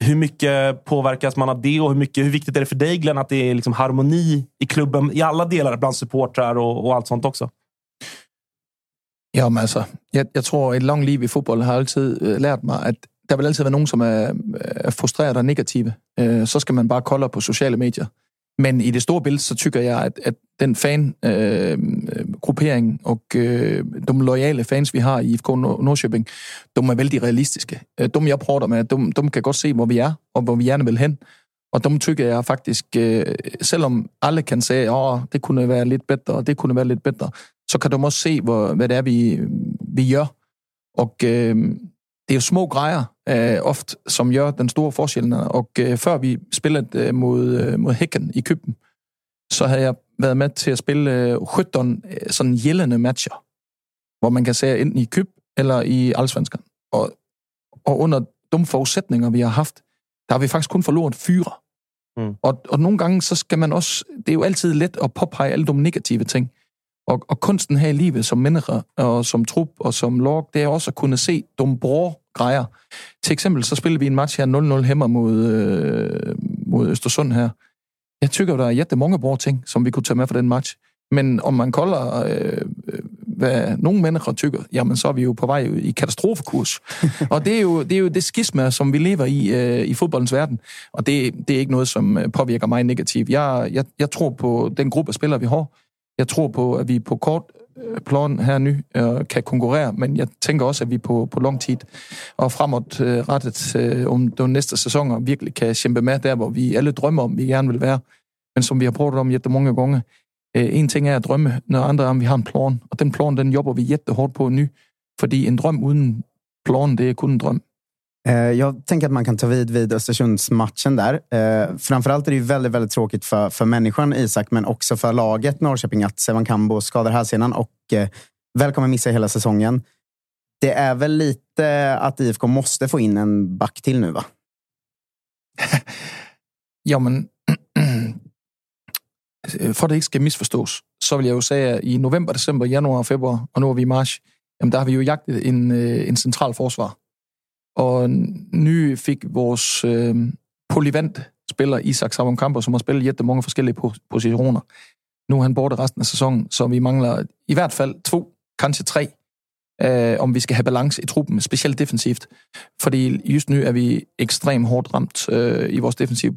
Speaker 1: Hur mycket påverkas man av det och hur, mycket, hur viktigt är det för dig Glenn att det är liksom harmoni i klubben i alla delar bland supportrar och, och allt sånt också?
Speaker 6: Ja, men alltså, jeg, jeg tror, et langt liv i fodbold har altid øh, eh, lært mig, at der vil altid være nogen, som er, er frustreret og negative. Øh, så skal man bare kolde på sociale medier. Men i det store billede, så tycker jag att, att den fangruppering øh, äh, øh, och äh, de lojala fans, vi har i IFK Norrköping, de är väldigt realistiska. Øh, de, jag pratar med, de, de kan godt se, var vi är och var vi gärna vill hen. Och de tycker jag faktiskt, äh, även selvom alla kan säga att det kunde vara lite bättre och det kunde vara lite bättre, så kan de också se, vad, vad det är vi, vi gör. Och det är ju små grejer, øh, ofte, som gør den store forskel. Og øh, før vi spillede øh, mod, øh, mod Hækken i Køben, så havde jeg været med til at spille øh, 17 øh, sådan gældende matcher, hvor man kan sige enten i Køb eller i Allsvenskan. Og, og under de forudsætninger, vi har haft, der har vi faktisk kun forloret fyre. Mm. Og, og nogle gange, så skal man også... Det er jo altid let at påpege alle de negative ting. Og, og kunsten her i livet som mennesker, og som trup og som log, det er også at kunne se de bra grejer. Til eksempel så spillede vi en match her 0-0 hemmer mod, øh, mod Østersund her. Jeg tykker, der er jättemånga bra ting, som vi kunne tage med fra den match. Men om man kolder, øh, hvad nogle mennesker tykker, jamen så er vi jo på vej i katastrofekurs. og det er, jo, det er jo det skisma, som vi lever i øh, i fodboldens verden. Og det, det er ikke noget, som øh, påvirker mig negativt. Jeg, jeg, jeg tror på den gruppe af spillere, vi har. Jeg tror på, at vi på kort plan her nu øh, kan konkurrere, men jeg tænker også, at vi på, på lang tid og fremadrettet øh, øh, om de næste sæsoner virkelig kan kæmpe med der, hvor vi alle drømmer om, vi gerne vil være. Men som vi har prøvet om mange gange, øh, en ting er at drømme, noget andet er, om vi har en plan. Og den plan, den jobber vi jättehårt på nu. Fordi en drøm uden plan, det är kun en dröm.
Speaker 2: Eh, jag tänker att man kan ta vid vid Östersundsmatchen där. Eh, framförallt är det ju väldigt, väldigt tråkigt för, för människan Isak, men också för laget Norrköping att Sevan Kambo skadar hälsenan och eh, väl kommer missa hela säsongen. Det är väl lite att IFK måste få in en back till nu, va?
Speaker 6: ja, men För att det inte ska missförstås så vill jag ju säga i november, december, januari, februari och nu är vi i mars, jamen där har vi ju jagat en, en central försvar. Og nu fik vores øh, polyvant spiller Isak Savon som har spillet jette mange forskellige positioner. Nu er han borte resten af sæsonen, så vi mangler i hvert fald to, kanskje tre, øh, om vi skal have balance i truppen, specielt defensivt. Fordi just nu er vi ekstremt hårdt ramt øh, i vores defensiv.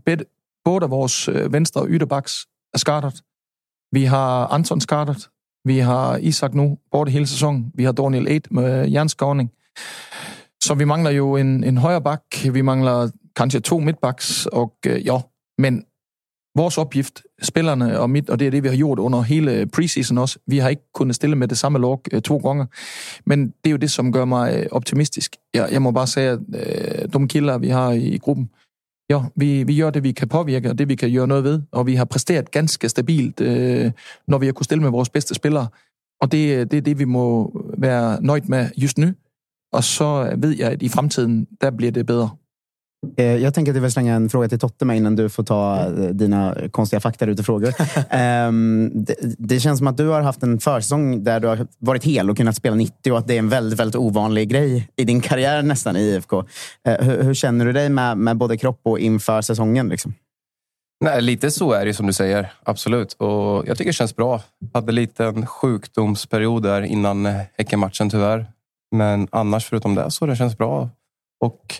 Speaker 6: Både vores øh, venstre og ytterbaks er skadet. Vi har Anton skadad. Vi har Isak nu borte hele sæsonen. Vi har Daniel 8 med jernskåning. Så vi mangler jo en, en højre bak. Vi mangler kanskje to mittbacks. Og øh, ja, men vores opgift, spillerne og mit, og det er det, vi har gjort under hele preseason også. Vi har ikke kunnet stille med det samme log øh, to gange. Men det er jo det, som gør mig øh, optimistisk. Jeg, jeg må bare sige, at øh, de kilder, vi har i, i gruppen, ja, vi, vi gør det, vi kan påvirke, og det, vi kan gøre noget ved. Og vi har præsteret ganske stabilt, øh, når vi har kunnet stille med vores bedste spillere. Og det, øh, det er det, vi må være nøjt med just nu. Och så vet jag att i framtiden, där blir det bättre.
Speaker 2: Eh, jag tänker att jag vill slänga en fråga till Totte med innan du får ta eh, dina konstiga faktarutor-frågor. um, det, det känns som att du har haft en försäsong där du har varit hel och kunnat spela 90 och att det är en väldigt, väldigt ovanlig grej i din karriär nästan i IFK. Eh, hur, hur, känner du dig med, med både kropp och inför säsongen? Liksom?
Speaker 7: Nej, lite så är det som du säger. Absolut. Och jag tycker det känns bra. Hade en liten sjukdomsperiod där innan Häckenmatchen tyvärr. Men annars förutom det så det känns bra. Och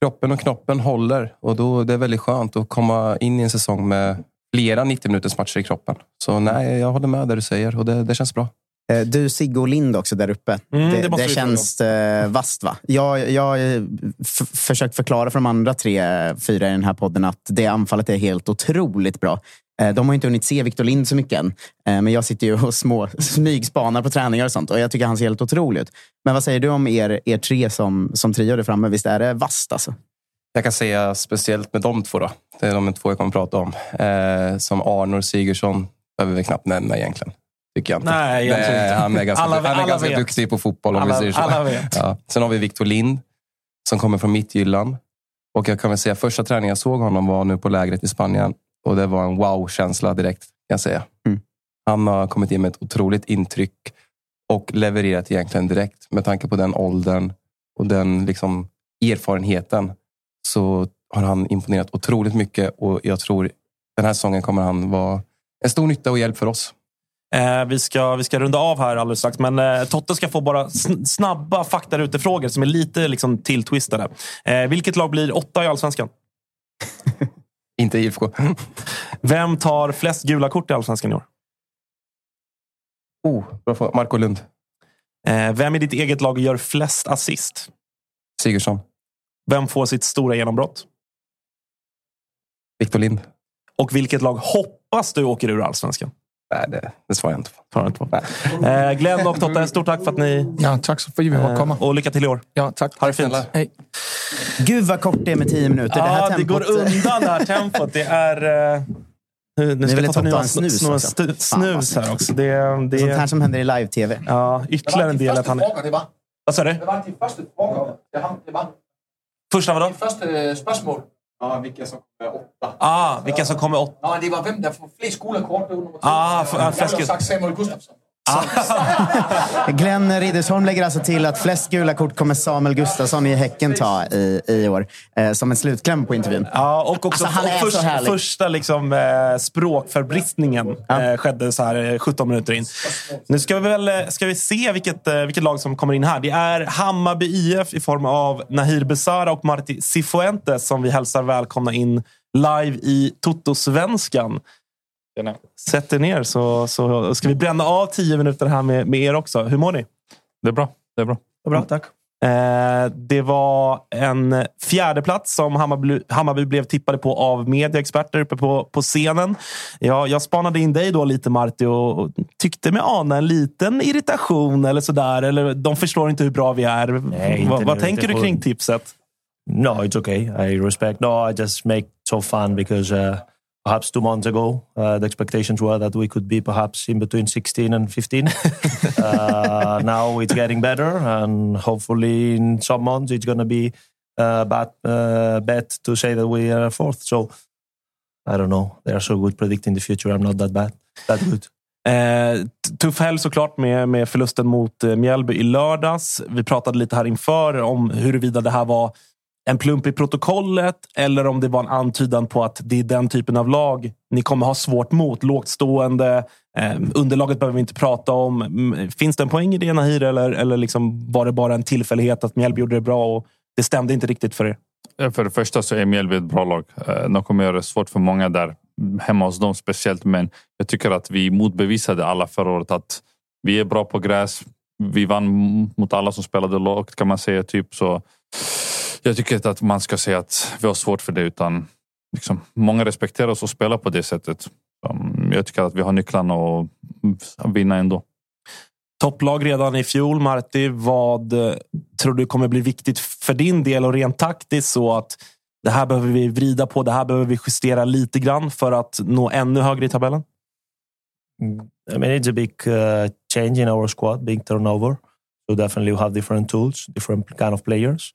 Speaker 7: kroppen och knoppen håller och då det är väldigt skönt att komma in i en säsong med flera 90 minuters matcher i kroppen. Så nej, jag håller med där du säger och det, det känns bra.
Speaker 2: Eh, du, Sigge och Lind också där uppe.
Speaker 1: Mm,
Speaker 2: det,
Speaker 1: det,
Speaker 2: det känns eh, vasst va? Jag, jag har försökt förklara för de andra tre, fyra i den här podden att det anfallet är helt otroligt bra. Eh, de har inte hunnit se Victor Lind så mycket än. Eh, men jag sitter ju och små, smygspanar på träningar och sånt. Och jag tycker han ser helt otrolig ut. Men vad säger du om er, er tre som, som trio där framme? Visst är det vasst alltså?
Speaker 7: Jag kan säga speciellt med de två. Då. Det är de två jag kommer att prata om. Eh, som Arnor Sigurdsson behöver vi knappt nämna egentligen. Tycker jag inte.
Speaker 1: Nej, jag
Speaker 7: Nej, han är ganska,
Speaker 1: alla,
Speaker 7: han är
Speaker 1: alla
Speaker 7: ganska
Speaker 1: vet.
Speaker 7: duktig på fotboll om
Speaker 1: alla,
Speaker 7: vi säger så.
Speaker 1: Alla vet.
Speaker 7: Ja. Sen har vi Victor Lind som kommer från Mittjylland. Och jag kan väl säga första träningen jag såg honom var nu på lägret i Spanien. Och det var en wow-känsla direkt, kan jag säga.
Speaker 2: Mm.
Speaker 7: Han har kommit in med ett otroligt intryck och levererat egentligen direkt. Med tanke på den åldern och den liksom, erfarenheten så har han imponerat otroligt mycket och jag tror den här säsongen kommer han vara en stor nytta och hjälp för oss.
Speaker 1: Eh, vi, ska, vi ska runda av här alldeles strax, men eh, Totte ska få bara snabba faktarutefrågor som är lite liksom, tilltwistade. Eh, vilket lag blir åtta i Allsvenskan?
Speaker 7: Inte IFK.
Speaker 1: Vem tar flest gula kort i Allsvenskan i år?
Speaker 7: Oh, bra fråga. Marco Lund.
Speaker 1: Eh, vem i ditt eget lag gör flest assist?
Speaker 7: Sigurdsson.
Speaker 1: Vem får sitt stora genombrott?
Speaker 7: Victor Lind.
Speaker 1: Och vilket lag hoppas du åker ur Allsvenskan?
Speaker 7: Nej, det, det svarar jag inte på.
Speaker 1: Svarar inte på. Eh, Glenn och Totte, stort tack för att ni...
Speaker 6: Ja, tack så för att vi fick komma.
Speaker 1: Och lycka till i år.
Speaker 6: Ja, tack.
Speaker 1: Ha det fint.
Speaker 6: Hej.
Speaker 2: Gud vad kort det är med tio minuter.
Speaker 1: Ja,
Speaker 2: det, här
Speaker 1: det
Speaker 2: tempot...
Speaker 1: går undan det här tempot. Det är... Eh... Nu, nu ska ta nya
Speaker 2: en snus
Speaker 1: snus,
Speaker 2: också.
Speaker 1: snus, snus här också. Det, det,
Speaker 2: Sånt här som händer i live-tv.
Speaker 1: Ja, ytterligare en del att han...
Speaker 6: det var.
Speaker 1: Vad sa du?
Speaker 6: Det var din första fråga. Det det
Speaker 1: Första vadå?
Speaker 6: första spørgsmål. Ja, vilka som kommer åtta.
Speaker 1: Ah, vilka som kommer åtta?
Speaker 6: Ja, det var vem der får flest gule kort
Speaker 1: Ah,
Speaker 6: ville have sagt Samuel Gustafsson.
Speaker 2: Glenn Riddersholm lägger alltså till att flest gula kort kommer Samuel Gustafsson i Häcken ta i, i år. Eh, som en slutkläm på intervjun.
Speaker 1: Ja, och också
Speaker 2: Alltså, han är
Speaker 1: och
Speaker 2: så härlig.
Speaker 1: första liksom, eh, språkförbristningen eh, skedde så här eh, 17 minuter in. Nu ska vi, väl, eh, ska vi se vilket, eh, vilket lag som kommer in här. Det är Hammarby IF i form av Nahir Besara och Marti Cifuentes som vi hälsar välkomna in live i Toto-svenskan. Sätt er ner så, så ska vi bränna av 10 minuter här med, med er också. Hur mår ni?
Speaker 8: Det är bra. Det är bra.
Speaker 1: Bra, tack. Eh, det var en fjärde plats som Hammarby, Hammarby blev tippade på av medieexperter uppe på, på scenen. Jag, jag spanade in dig då lite, Marti, och, och tyckte mig ana en liten irritation eller sådär. Eller de förstår inte hur bra vi är.
Speaker 9: inte
Speaker 1: vad vad tänker
Speaker 9: det
Speaker 1: du kring tipset?
Speaker 9: No, it's okay. I respect. No, I just make so fun because uh, perhaps two months ago uh, the expectations were that we could be perhaps in between 16 and 15. uh, now it's getting better, and hopefully in some months it's going to be uh, bad uh, bet to say that we are fourth. So I don't know. They are so good predicting the future. I'm not that bad. That good.
Speaker 1: Eh, tuff helg såklart med, med förlusten mot eh, Mjällby i lördags. Vi pratade lite här inför om huruvida det här var en plump i protokollet eller om det var en antydan på att det är den typen av lag ni kommer ha svårt mot. Lågt stående. Eh, underlaget behöver vi inte prata om. Mm, finns det en poäng i det, Nahir? Eller, eller liksom var det bara en tillfällighet att Mjällby gjorde det bra och det stämde inte riktigt för er?
Speaker 8: Eh, för det första så är Mjällby ett bra lag. Eh, de kommer göra det svårt för många där. Mm, hemma hos dem speciellt. Men jag tycker att vi motbevisade alla förra året att vi är bra på gräs. Vi vann mot alla som spelade lågt kan man säga. Typ. Så jag tycker inte att man ska säga att vi har svårt för det. utan liksom, Många respekterar oss och spelar på det sättet. Mm, Jag tycker att vi har nycklarna att vinna ändå.
Speaker 1: Topplag redan i fjol, Marti. Vad eh, tror du kommer bli viktigt för din del och rent taktiskt så att det här behöver vi vrida på, det här behöver vi justera lite grann för att nå ännu högre i tabellen?
Speaker 9: I mean, it's a big uh, change in our squad, big turnover. So definitely we have different tools, different kind of players.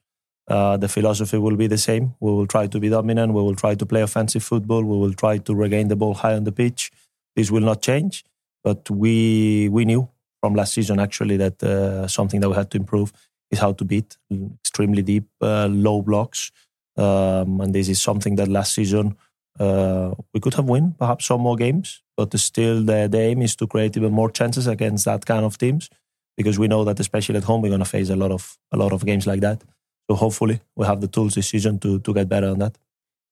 Speaker 9: Uh, the philosophy will be the same. We will try to be dominant. We will try to play offensive football. We will try to regain the ball high on the pitch. This will not change, but we we knew from last season actually that uh, something that we had to improve is how to beat extremely deep, uh, low blocks, um, and this is something that last season uh, we could have won perhaps some more games, but still the, the aim is to create even more chances against that kind of teams because we know that especially at home we're going to face a lot of a lot of games like that. So hopefully we have the tools this season to to get better on that.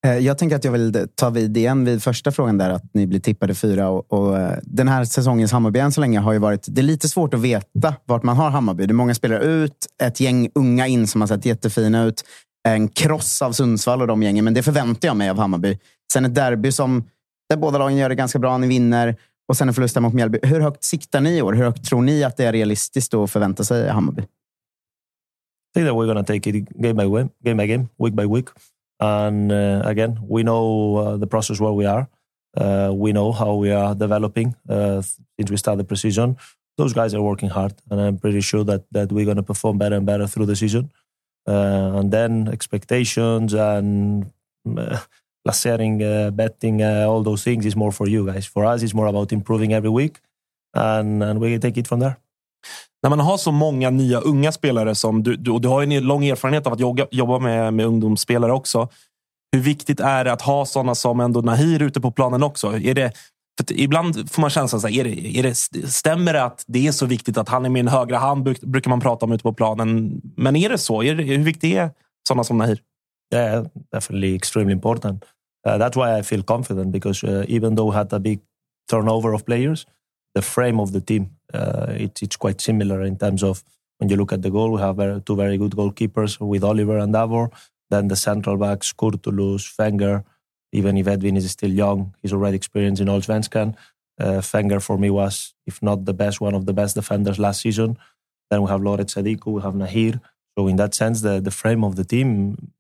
Speaker 2: Eh, jag tänker att jag vill ta vid igen vid första frågan där, att ni blir tippade fyra. Och, och eh, den här säsongens Hammarby än så länge har ju varit... Det är lite svårt att veta vart man har Hammarby. Det är många spelare ut, ett gäng unga in som har sett jättefina ut. En kross av Sundsvall och de gängen, men det förväntar jag mig av Hammarby. Sen ett derby som, där båda lagen gör det ganska bra, ni vinner. Och sen en förlust mot Mjällby. Hur högt siktar ni i år? Hur högt tror ni att det är realistiskt att förvänta sig i Hammarby?
Speaker 9: Think that we're going to take it game by game, game by game, week by week. And uh, again, we know uh, the process where we are. Uh, we know how we are developing uh, since we started pre-season. Those guys are working hard, and I'm pretty sure that that we're going to perform better and better through the season. Uh, and then expectations and uh, placering, uh, betting, all those things is more for you guys. For us, it's more about improving every week, and and we take it from there.
Speaker 1: När man har så många nya unga spelare som du, du och du har ju en lång erfarenhet av att jobba, jobba med, med ungdomsspelare också. Hur viktigt är det att ha sådana som ändå Nahir ute på planen också? Är det, för ibland får man känslan, så här, är det, är det, stämmer det att det är så viktigt att han är min högra hand, brukar man prata om ute på planen. Men är det så? Är det, hur viktigt är sådana som Nahir?
Speaker 9: Yeah, definitely extremely important. Uh, that's why I feel confident because uh, even though we had a big turnover of players, the frame of the team uh, it's it's quite similar in terms of when you look at the goal. We have two very good goalkeepers with Oliver and Davor. Then the central backs, Kurtulus, Fenger. Even if Edwin is still young, he's already experienced in Allsvenskan. Uh, Fenger for me was, if not the best, one of the best defenders last season. Then we have Loret Sadiku, we have Nahir. So in that sense, the, the frame of the team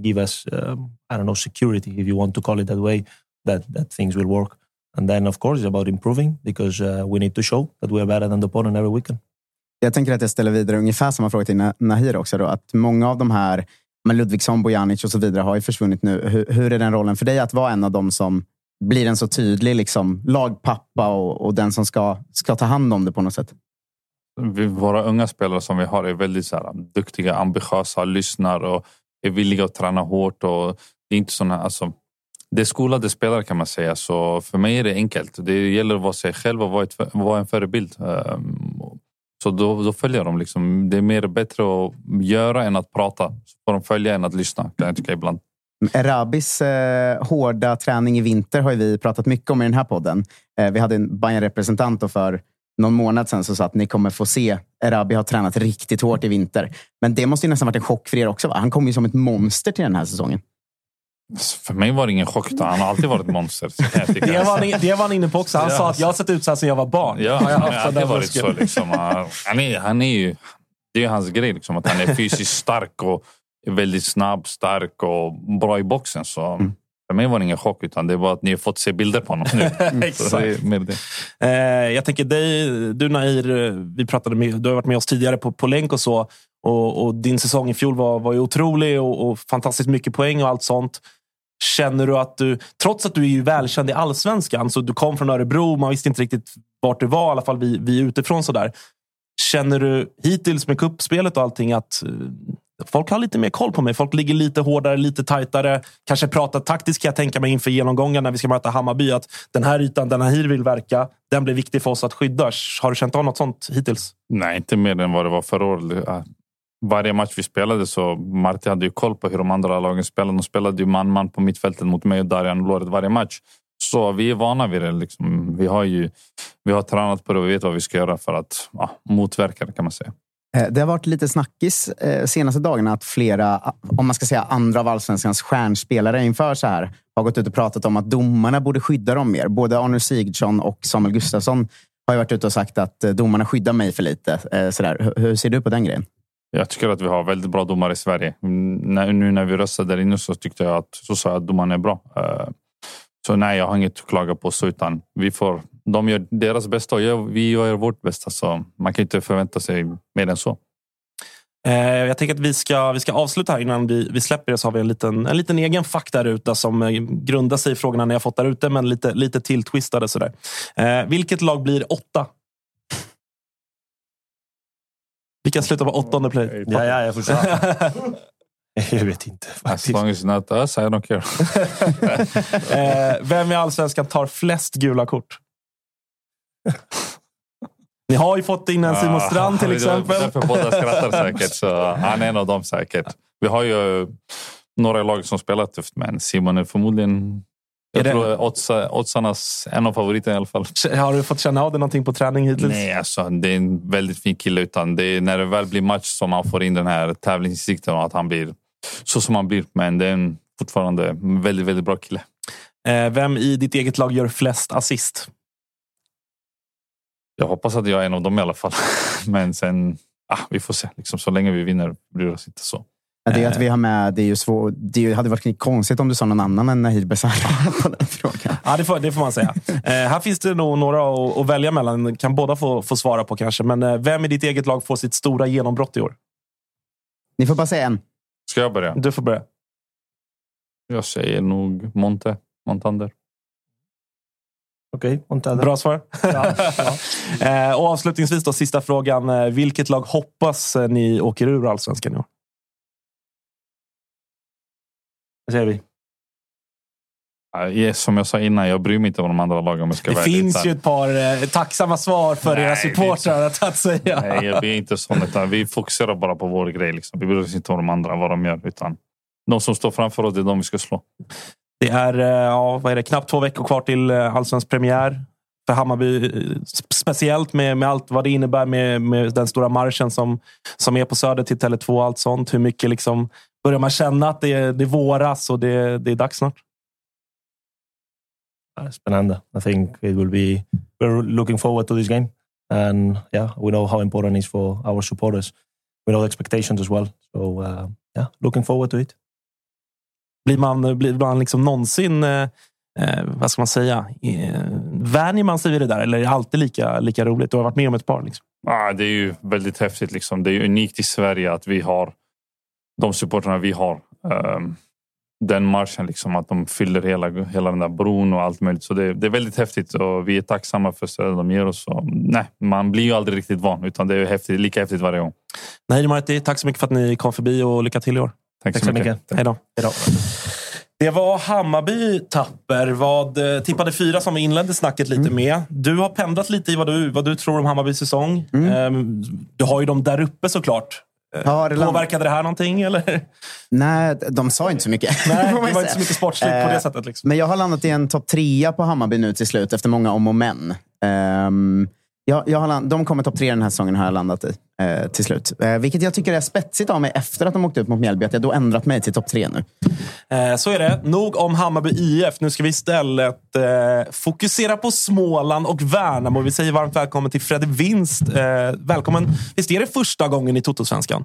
Speaker 9: give us, um, I don't know, security, if you want to call it that way, that, that things will work. And then, of course, it's about improving because uh, we need to show that we are better than the opponent every weekend.
Speaker 2: Jag tänker att jag ställer vidare ungefär samma fråga till Na- Nahir också. Då, att många av de här, men Ludvigsson, Bojanic och så vidare har ju försvunnit nu. Hur, hur är den rollen för dig att vara en av dem som blir en så tydlig liksom, lagpappa och, och den som ska, ska ta hand om det på något sätt?
Speaker 8: Våra unga spelare som vi har är väldigt så här, duktiga, ambitiösa, lyssnar och är villiga att träna hårt. Och det är inte såna, alltså, det är skolade spelare kan man säga. Så för mig är det enkelt. Det gäller att vara sig själv och vara, ett, vara en förebild. Ehm, så då, då följer de. Liksom. Det är mer bättre att göra än att prata. Så får de följa än att lyssna kan jag tycka ibland.
Speaker 2: Erabis eh, hårda träning i vinter har vi pratat mycket om i den här podden. Eh, vi hade en bayern representant för någon månad sedan som sa att ni kommer få se Erabi har tränat riktigt hårt i vinter. Men det måste ju nästan varit en chock för er också. Va? Han kom ju som ett monster till den här säsongen.
Speaker 8: För mig var det ingen chock. Han har alltid varit ett monster.
Speaker 1: det, var han, det var han inne på också. Han ja. sa att jag har sett ut så här sedan jag var barn.
Speaker 8: Ja, han har alltid varit så. Liksom. Han, är, han är ju, det är hans grej. Liksom, att han är fysiskt stark och väldigt snabb, stark och bra i boxen. Så mm. För mig var det ingen chock, utan det var att ni har fått se bilder på honom nu.
Speaker 1: Exakt. Det det. Eh, jag tänker dig, du Nair, vi pratade med, du har varit med oss tidigare på, på länk och så. Och, och din säsong i fjol var, var ju otrolig och, och, fantastiskt mycket poäng och allt sånt. Känner du att du, trots att du är ju välkänd i allsvenskan, så du kom från Örebro, man visste inte riktigt vart du var, i alla fall vi, vi utifrån sådär. Känner du hittills med kuppspelet och allting att eh, folk har lite mer koll på mig. Folk ligger lite hårdare, lite tajtare. Kanske pratar taktiskt kan jag tänka mig inför genomgången när vi ska möta Hammarby. Att den här ytan den här vill verka, den blir viktig för oss att skydda. Har du känt av något sånt hittills?
Speaker 8: Nej, inte mer än vad det var förra året. Varje match vi spelade så Marti hade ju koll på hur de andra lagen spelade. De spelade ju man-man på mittfältet mot mig och Darian Loret varje match. Så vi är vana vid det. Liksom. Vi, har ju, vi har tränat på det och vi vet vad vi ska göra för att ja, motverka det kan man säga.
Speaker 2: Eh, det har varit lite snackis eh, senaste dagarna att flera, om man ska säga andra av allsvenskans stjärnspelare inför så här har gått ut och pratat om att domarna borde skydda dem mer. Både Arne Sigurdsson och Samuel Gustafsson har varit ute och sagt att eh, domarna skyddar mig för lite. Eh, så där. Hur ser du på den grejen?
Speaker 8: Jag tycker att vi har väldigt bra domare i Sverige. Mm, nu när vi röstade där inne så tyckte jag att, så sa jag att domaren är bra. Eh, så nej, jag har inget att klaga på så, utan vi får de gör deras bästa och vi gör vårt bästa. Så man kan inte förvänta sig mer än så.
Speaker 1: Eh, jag tänker att vi ska, vi ska avsluta här innan vi, vi släpper det. Så har vi en liten, en liten egen ute som eh, grundar sig i frågorna ni har fått där ute, men lite, lite tilltwistade. Sådär. Eh, vilket lag blir åtta? Vilka slutar på åttonde play?
Speaker 9: Ja, ja, jag får Jag vet inte.
Speaker 8: Faktiskt. As long as not us, I don't care.
Speaker 1: Vem i Allsvenskan tar flest gula kort? Ni har ju fått in en Simon Strand till exempel.
Speaker 8: Därför båda skrattar säkert. Så han är en av dem säkert. Vi har ju några lag som spelar tufft, men Simon är förmodligen jag tror odds, oddsarnas en av favoriterna i alla fall.
Speaker 1: Har du fått känna av det någonting på träning hittills?
Speaker 8: Nej, alltså, det är en väldigt fin kille. Utan det är när det väl blir match som han får in den här tävlingsinsikten och att han blir så som han blir. Men det är en fortfarande en väldigt, väldigt bra kille.
Speaker 1: Eh, vem i ditt eget lag gör flest assist?
Speaker 8: Jag hoppas att jag är en av dem i alla fall. Men sen, ah, vi får se. Liksom, så länge vi vinner bryr oss inte så.
Speaker 2: Ja, det att vi har med, det är ju svår, det hade varit konstigt om du sa någon annan än Nahir Besara på den frågan.
Speaker 1: Ja, det får, det får man säga. eh, här finns det nog några att, att, välja mellan. Kan båda få, få svara på kanske. Men eh, vem i ditt eget lag får sitt stora genombrott i år?
Speaker 2: Ni får bara säga en.
Speaker 8: Ska jag börja?
Speaker 1: Du får börja.
Speaker 8: Jag säger nog Monte. Montander.
Speaker 9: Okej, okay,
Speaker 1: Bra svar. Ja, ja. Eh, och avslutningsvis då, sista frågan. Eh, vilket lag hoppas ni åker ur allsvenskan i år? Vad säger
Speaker 8: vi? Som jag sa innan, jag bryr mig inte om de andra lagen.
Speaker 1: det finns ju ett par eh, tacksamma svar för nej, era supportrar att, att säga.
Speaker 8: Nej, vi är inte sån. Utan vi fokuserar bara på vår grej. Liksom. Vi bryr oss inte om de andra, vad de gör. Utan de som står framför oss, det är de vi ska slå.
Speaker 1: Det är, eh, ja, vad är det, knappt två veckor kvar till eh, allsvensk premiär. För Hammarby, speciellt med, med allt vad det innebär med, med den stora marschen som, som är på Söder till Tele2 och allt sånt. Hur mycket liksom, börjar man känna att det, det våras och det, det är dags snart?
Speaker 9: Spännande. I think it will be... We're looking forward to this game. And yeah, we know how important it is for our supporters. We know the expectations as well. So uh, yeah, looking forward to it.
Speaker 1: Blir man, blir man liksom någonsin, eh, eh, vad ska man säga, eh, vänjer man sig vid det där? Eller är det alltid lika, lika roligt? Du har varit med om ett par. Liksom.
Speaker 8: Ah, det är ju väldigt häftigt. Liksom. Det är unikt i Sverige att vi har de supportrarna vi har. Um, den marschen, liksom, att de fyller hela, hela den där bron och allt möjligt. Så det, det är väldigt häftigt och vi är tacksamma för stödet de ger oss. Och, nej, man blir ju aldrig riktigt van, utan det är häftigt, lika häftigt varje gång.
Speaker 1: Nej, Marti, tack så mycket för att ni kom förbi och lycka till i år.
Speaker 8: Tack, så mycket.
Speaker 1: Hej då. Det var Hammarby Tapper. Vad eh, tippade fyra som vi inledde snacket lite
Speaker 2: Mm.
Speaker 1: med. Du har pendlat lite i vad du, vad du tror om Hammarbys säsong. Ehm, Du har ju dem där uppe såklart. Eh,
Speaker 2: Ja, det land-
Speaker 1: Påverkade det här någonting? Eller?
Speaker 2: Nej, de sa inte så mycket.
Speaker 1: Nej, det var inte så mycket sportsligt på det
Speaker 2: Eh,
Speaker 1: sättet. Liksom.
Speaker 2: Men jag har landat i en topp trea på Hammarby nu till slut, efter många om och men. Ehm, jag, jag har land, de kommer topp tre den här säsongen, har jag landat i eh, till slut. Eh, vilket jag tycker är spetsigt av mig efter att de åkte ut mot Mjällby, att jag då ändrat mig till topp tre nu.
Speaker 1: Eh, Så är det. Nog om Hammarby IF. Nu ska vi istället eh, fokusera på Småland och Värnamo. Vi säger varmt välkommen till Fredde Winst. Eh, välkommen. Visst är det första gången i Totosvenskan?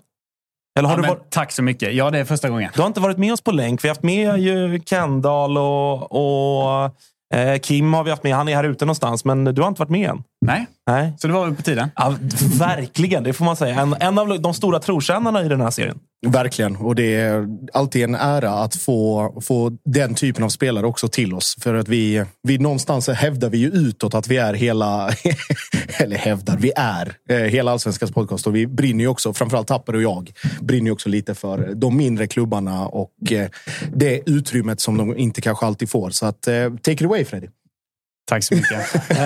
Speaker 1: Eller har
Speaker 10: Ja,
Speaker 1: du varit...
Speaker 10: Tack så mycket. Ja, det är första gången.
Speaker 1: Du har inte varit med oss på länk. Vi har haft med ju Kendall och, och eh, Kim har vi haft med. Han är här ute någonstans, men du har inte varit med än.
Speaker 10: Nej,
Speaker 1: Nej.
Speaker 10: så det var väl på tiden.
Speaker 1: Ja, verkligen, det får man säga. En, en av de stora trotjänarna i den här serien.
Speaker 4: Verkligen. Och det är alltid en ära att få, få den typen av spelare också till oss. För att vi, vi någonstans hävdar vi ju utåt att vi är hela, eller hävdar, vi är eh, hela Allsvenskans podcast. Och vi brinner ju också, framförallt Tapper och jag, brinner ju också lite för de mindre klubbarna och eh, det utrymmet som de inte kanske alltid får. Så att, eh, take it away Freddy.
Speaker 10: Tack så mycket.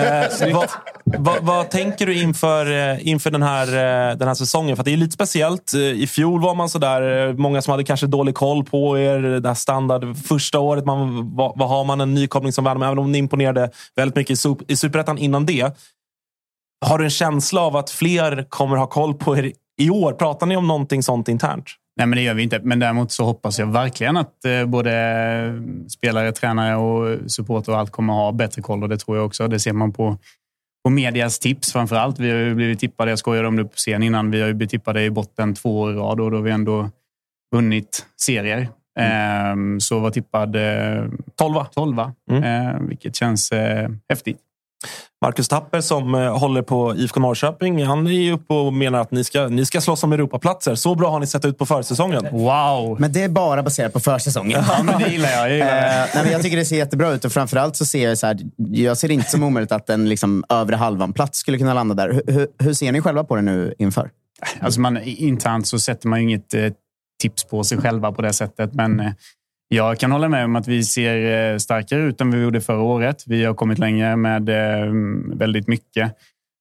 Speaker 1: Eh, vad, vad, vad tänker du inför, eh, inför den, här, eh, den här säsongen? För att det är lite speciellt. Eh, I fjol var man sådär, många som hade kanske dålig koll på er. Det här standard första året. Man, vad, vad har man en nykomling som Värnamo? Även om ni imponerade väldigt mycket i, Sup- i Superettan innan det. Har du en känsla av att fler kommer ha koll på er i år? Pratar ni om någonting sånt internt?
Speaker 10: Nej, men det gör vi inte. Men däremot så hoppas jag verkligen att eh, både spelare, tränare och supporter och allt kommer ha bättre koll. Och det tror jag också. Det ser man på, på medias tips framför allt. Vi har ju blivit tippade, jag skojade om det på scen innan, vi har ju blivit tippade i botten två år i rad och då har vi ändå vunnit serier. Ehm, så var tippad eh,
Speaker 1: Tolva.
Speaker 10: tolva eh, vilket känns eh, häftigt.
Speaker 1: Marcus Tapper som eh, håller på IFK Norrköping. Han är ju uppe och menar att ni ska, ni ska slåss om Europaplatser. Så bra har ni sett ut på försäsongen.
Speaker 10: Wow!
Speaker 2: Men det är bara baserat på försäsongen.
Speaker 10: Ja, men det gillar jag. jag, gillar det.
Speaker 2: Eh, nej, men jag tycker det ser jättebra ut och framförallt så ser jag så här, jag ser det inte som omöjligt att en liksom, övre halvan-plats skulle kunna landa där. Hur, hur, hur ser ni själva på det nu inför?
Speaker 10: Alltså man, internt så sätter man ju inget eh, tips på sig själva på det sättet. Men eh, jag kan hålla med om att vi ser eh, starkare ut än vi gjorde förra året. Vi har kommit längre med eh, väldigt mycket.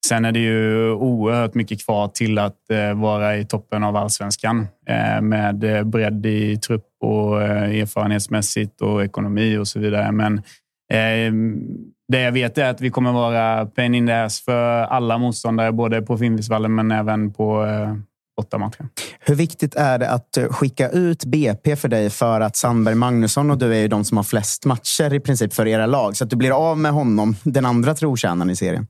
Speaker 10: Sen är det ju oerhört mycket kvar till att eh, vara i toppen av allsvenskan med bredd i trupp och erfarenhetsmässigt och ekonomi och så vidare. Men det jag vet är att vi kommer vara pain in the ass för alla motståndare, både på Finnvedsvallen men även på eh, bortamatchen.
Speaker 2: Hur viktigt är det att eh, skicka ut BP för dig för att Sandberg Magnusson och du är ju de som har flest matcher i princip för era lag. Så att du blir av med honom, den andra trotjänaren i serien.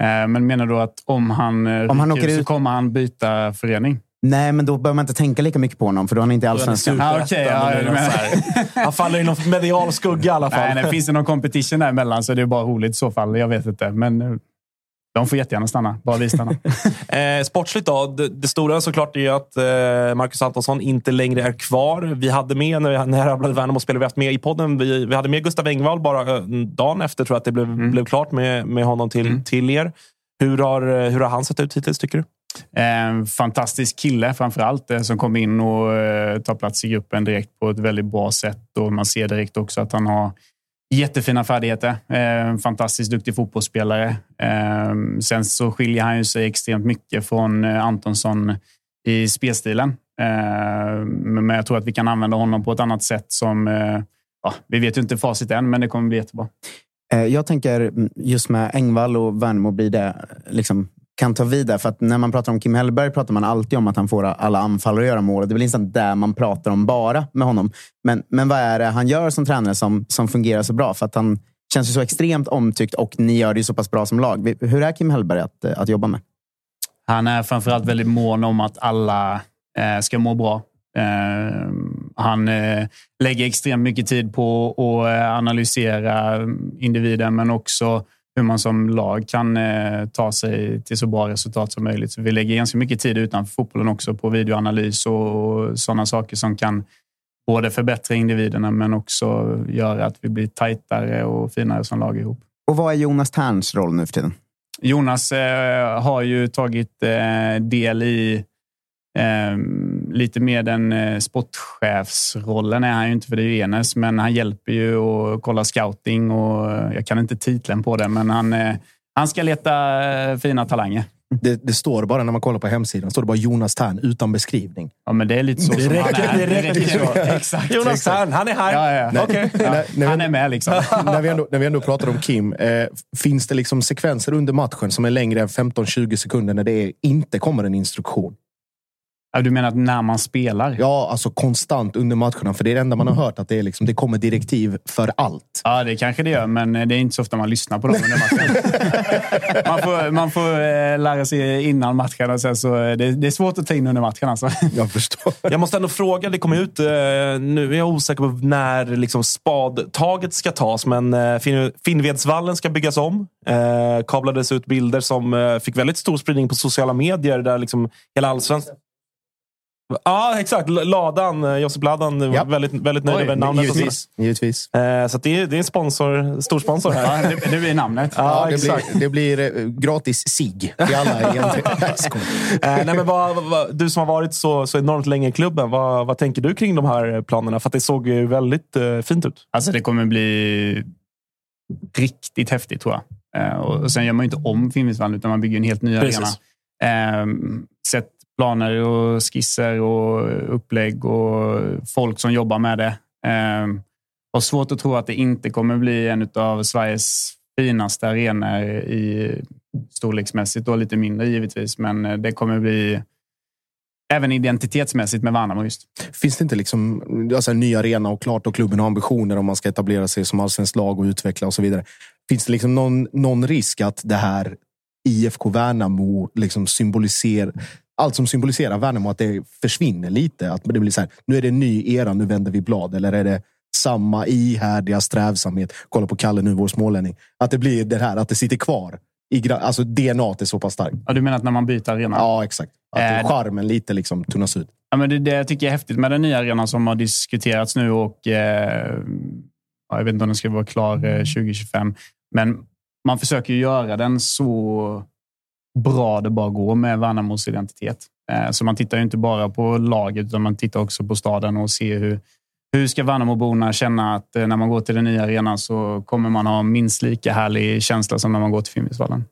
Speaker 10: Eh, Men menar du att om han, eh,
Speaker 2: Om han åker
Speaker 10: så
Speaker 2: ut-
Speaker 10: kommer han byta förening?
Speaker 2: Nej, men då behöver man inte tänka lika mycket på honom, för då är han inte i allsvenskan.
Speaker 10: Ah, okej, ja,
Speaker 1: så Han faller i någon medial skugga i alla fall.
Speaker 10: Nej, nej, finns det någon competition däremellan så är det bara roligt i så fall. Jag vet inte. Men de får jättegärna stanna. Bara vi stannar.
Speaker 1: Eh, sportsligt då. Det, det stora såklart är att eh, Marcus Antonsson inte längre är kvar. Vi hade med, när, när jag rabblade Värnamo spelade vi haft med i podden, vi, vi hade med Gustav Engvall bara eh, dagen efter tror jag att det blev, blev klart med, med honom till, till er. Hur har, eh, hur har han sett ut hittills tycker du?
Speaker 10: En fantastisk kille framför allt eh, som kom in och eh, tar plats i gruppen direkt på ett väldigt bra sätt. Och man ser direkt också att han har jättefina färdigheter. Eh, En fantastiskt duktig fotbollsspelare. Eh, Sen så skiljer han ju sig extremt mycket från eh, Antonsson i spelstilen. Eh, Men jag tror att vi kan använda honom på ett annat sätt som... Eh, ja, vi vet ju inte facit än, men det kommer bli jättebra.
Speaker 2: Eh, jag tänker just med Engvall och Värnamo blir det liksom kan ta vid där. För att när man pratar om Kim Hellberg pratar man alltid om att han får alla anfallare att göra mål. Det är väl nästan där man pratar om bara med honom. Men, men vad är det han gör som tränare som, som fungerar så bra? För att han känns ju så extremt omtyckt och ni gör det ju så pass bra som lag. Hur är Kim Hellberg att, att jobba med?
Speaker 10: Han är framförallt väldigt mån om att alla eh, ska må bra. Eh, han eh, lägger extremt mycket tid på att eh, analysera individen, men också hur man som lag kan eh, ta sig till så bra resultat som möjligt. Så vi lägger ganska mycket tid utanför fotbollen också på videoanalys och, och sådana saker som kan både förbättra individerna men också göra att vi blir tajtare och finare som lag ihop.
Speaker 2: Och vad är Jonas Terns roll nu för tiden?
Speaker 10: Jonas eh, har ju tagit eh, del i lite mer den eh, sportchefsrollen är han ju inte för det är ju Enes, men han hjälper ju att kolla scouting och eh, jag kan inte titeln på det, men han, eh, han ska leta fina talanger.
Speaker 4: Det, det står bara när man kollar på hemsidan, står det bara Jonas Tern utan beskrivning.
Speaker 10: Ja, men det är lite så
Speaker 4: Det
Speaker 10: som
Speaker 4: räcker,
Speaker 10: han är.
Speaker 4: det räcker så.
Speaker 10: Exakt.
Speaker 1: Jonas
Speaker 10: exakt.
Speaker 1: Tern, han är här.
Speaker 10: Ja, ja.
Speaker 1: Nej. Okej.
Speaker 10: Ja,
Speaker 4: När- när vi-
Speaker 10: han är med liksom.
Speaker 4: när, vi ändå, när vi ändå pratar om Kim, eh, finns det liksom sekvenser under matchen som är längre än 15-20 sekunder när det är, inte kommer en instruktion?
Speaker 10: Ja, du menar att när man spelar?
Speaker 4: Ja, alltså konstant under matcherna. För det är det enda man har hört, att det, är liksom, det kommer direktiv för allt.
Speaker 10: Ja, det kanske det gör, men det är inte så ofta man lyssnar på dem under matchen. man får, man får eh, lära sig innan matchen och sen så det, det är svårt att ta in under matchen. Alltså.
Speaker 4: Jag förstår.
Speaker 1: Jag måste ändå fråga, det kommer ut eh, nu är jag osäker på när liksom spadtaget ska tas, men eh, Finn- Finnvedsvallen ska byggas om. Eh, kablades ut bilder som eh, fick väldigt stor spridning på sociala medier där liksom hela allsvenskan Ja, exakt. Ladan, eh, Josip Ladan,
Speaker 4: Ja.
Speaker 1: var väldigt, väldigt nöjd över namnet.
Speaker 4: Givetvis. givetvis.
Speaker 1: Eh, så att det, är, det är en sponsor, stor sponsor här.
Speaker 10: Ja, det, det blir namnet.
Speaker 1: Ja,
Speaker 4: Ja, det,
Speaker 1: exakt.
Speaker 4: blir, det blir eh, gratis sig till alla egentligen.
Speaker 1: Eh, nej, men vad, vad- vad, du som har varit så, så enormt länge i klubben, vad, vad tänker du kring de här planerna? För att det såg ju väldigt eh, fint ut.
Speaker 10: Alltså det kommer bli riktigt häftigt tror jag. Eh, och sen gör man ju inte om Finnvedsvallen utan man bygger en helt ny
Speaker 1: Precis.
Speaker 10: arena. Eh, sett planer och skisser och upplägg och folk som jobbar med det. Eh, har svårt att tro att det inte kommer bli en av Sveriges finaste arenor i storleksmässigt och lite mindre givetvis. Men eh, det kommer bli även identitetsmässigt med Värnamo just.
Speaker 4: Finns det inte liksom, alltså en ny arena och klart och klubben har ambitioner om man ska etablera sig som allsvenskt lag och utveckla och så vidare. Finns det liksom någon, någon risk att det här IFK Värnamo liksom symboliserar allt som symboliserar Värnamo, att det försvinner lite? Att det blir så här, nu är det en ny era, nu vänder vi blad. Eller är det samma ihärdiga strävsamhet? Kolla på Kalle nu, vår smålänning. Att det blir det här, att det sitter kvar. I, alltså DNA är så pass starkt.
Speaker 10: Ja, du menar att när man byter arena?
Speaker 4: Ja, exakt. Att
Speaker 10: Eh,
Speaker 4: charmen lite liksom tunnas ut.
Speaker 10: Ja, men det, det jag tycker jag är häftigt med den nya arenan som har diskuterats nu och eh, ja, jag vet inte om den ska vara klar eh, 2025. Men man försöker göra den så bra det bara går med Värnamos identitet. Eh, så man tittar ju inte bara på laget utan man tittar också på staden och ser hur, hur ska Värnamoborna känna att eh, när man går till den nya arenan så kommer man ha minst lika härlig känsla som när man går till Finnvedsvallen.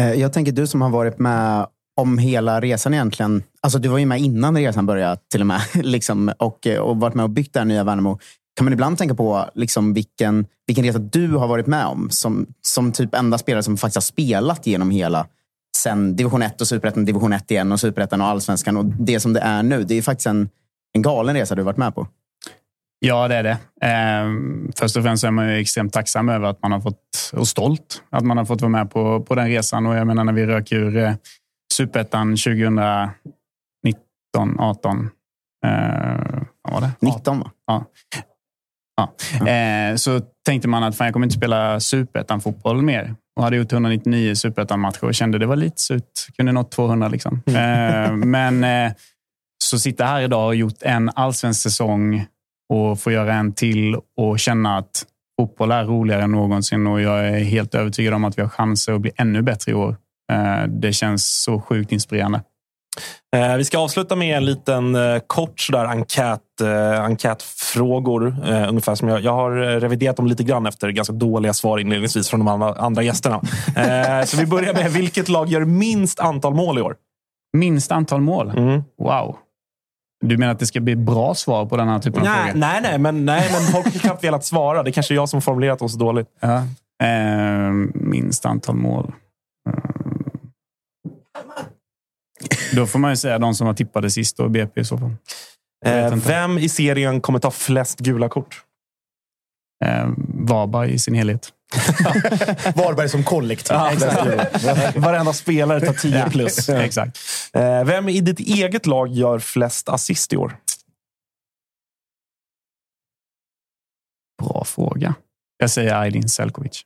Speaker 2: Eh, Jag tänker du som har varit med om hela resan egentligen. Alltså du var ju med innan resan började till och med. Liksom, och, och varit med och byggt det här nya Värnamo. Kan man ibland tänka på liksom, vilken, vilken resa du har varit med om? Som, som typ enda spelare som faktiskt har spelat genom hela sen division 1 och superettan, division 1 igen och superettan och allsvenskan. Och det som det är nu. Det är faktiskt en, en galen resa du varit med på.
Speaker 10: Ja, det är det. Ehm, först och främst är man ju extremt tacksam över att man har fått, och stolt, att man har fått vara med på, på den resan. Och jag menar när vi rök ur eh, superettan 2019, 18. Eh, vad var det?
Speaker 2: 19 va?
Speaker 10: Ja. Ja. Eh, så tänkte man att fan, jag kommer inte spela superettan-fotboll mer. Och hade gjort 199 superettan-matcher och kände det var lite surt. Kunde nått 200 liksom. Eh, men eh, så sitta här idag och gjort en allsvensk säsong och få göra en till och känna att fotboll är roligare än någonsin och jag är helt övertygad om att vi har chanser att bli ännu bättre i år. Eh, det känns så sjukt inspirerande.
Speaker 1: Eh, vi ska avsluta med en liten eh, kort sådär enkät, eh, enkätfrågor. Ungefär som jag, jag har reviderat dem lite grann efter ganska dåliga svar inledningsvis från de andra, andra gästerna. Så vi börjar med vilket lag gör minst antal mål i år?
Speaker 10: Minst antal mål?
Speaker 1: Mm.
Speaker 10: Wow. Du menar att det ska bli bra svar på den här typen av
Speaker 1: Nej,
Speaker 10: frågor?
Speaker 1: nej, nej, men, nej, men folk har knappt velat svara. Det är kanske är jag som formulerat oss dåligt.
Speaker 10: Ja. Eh, minst antal mål. Eh. Då får man ju säga de som var tippade sist och BP i så fall.
Speaker 1: Eh, vem i serien kommer ta flest gula kort?
Speaker 10: Eh, Varberg i sin helhet.
Speaker 4: Varberg som kollektiv.
Speaker 1: Ja. Varenda spelare tar 10 plus.
Speaker 10: Exakt.
Speaker 1: Eh, vem i ditt eget lag gör flest assist i år?
Speaker 10: Bra fråga. Jag säger Aydin Selkovic.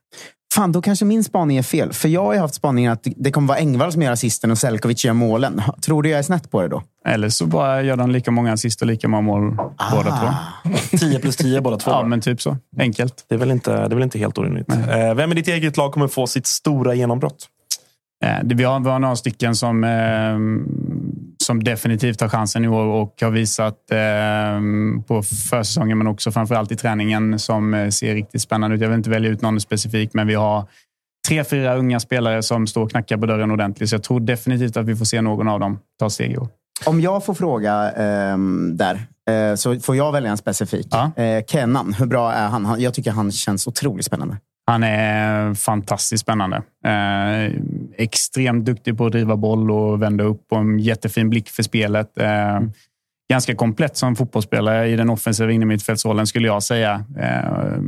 Speaker 2: Fan, då kanske min spaning är fel. För jag har ju haft spaningen att det kommer vara Engvall som gör assisten och Selkovic gör målen. Tror du jag är snett på det då?
Speaker 10: Eller så bara gör de lika många assist och lika många mål båda två.
Speaker 1: 10 plus 10 båda två.
Speaker 10: Ja, men typ så. Enkelt.
Speaker 1: Det är väl inte, det är väl inte helt orimligt. Eh, Vem i ditt eget lag kommer få sitt stora genombrott?
Speaker 10: Eh, det- Vi har, vi har några stycken som, eh, som definitivt har chansen i år och har visat eh, på försäsongen men också framförallt i träningen som eh, ser riktigt spännande ut. Jag vill inte välja ut någon specifik, men vi har tre, fyra unga spelare som står och knackar på dörren ordentligt. Så jag tror definitivt att vi får se någon av dem ta steg i år.
Speaker 2: Om jag får fråga ehm, där, eh, så får jag välja en specifik. Eh, Kenan, hur bra är han? Jag tycker han känns otroligt spännande.
Speaker 10: Han är fantastiskt spännande. Eh, extremt duktig på att driva boll och vända upp och en jättefin blick för spelet. Eh, ganska komplett som fotbollsspelare i den offensiva innermittfältsrollen skulle jag säga. Eh,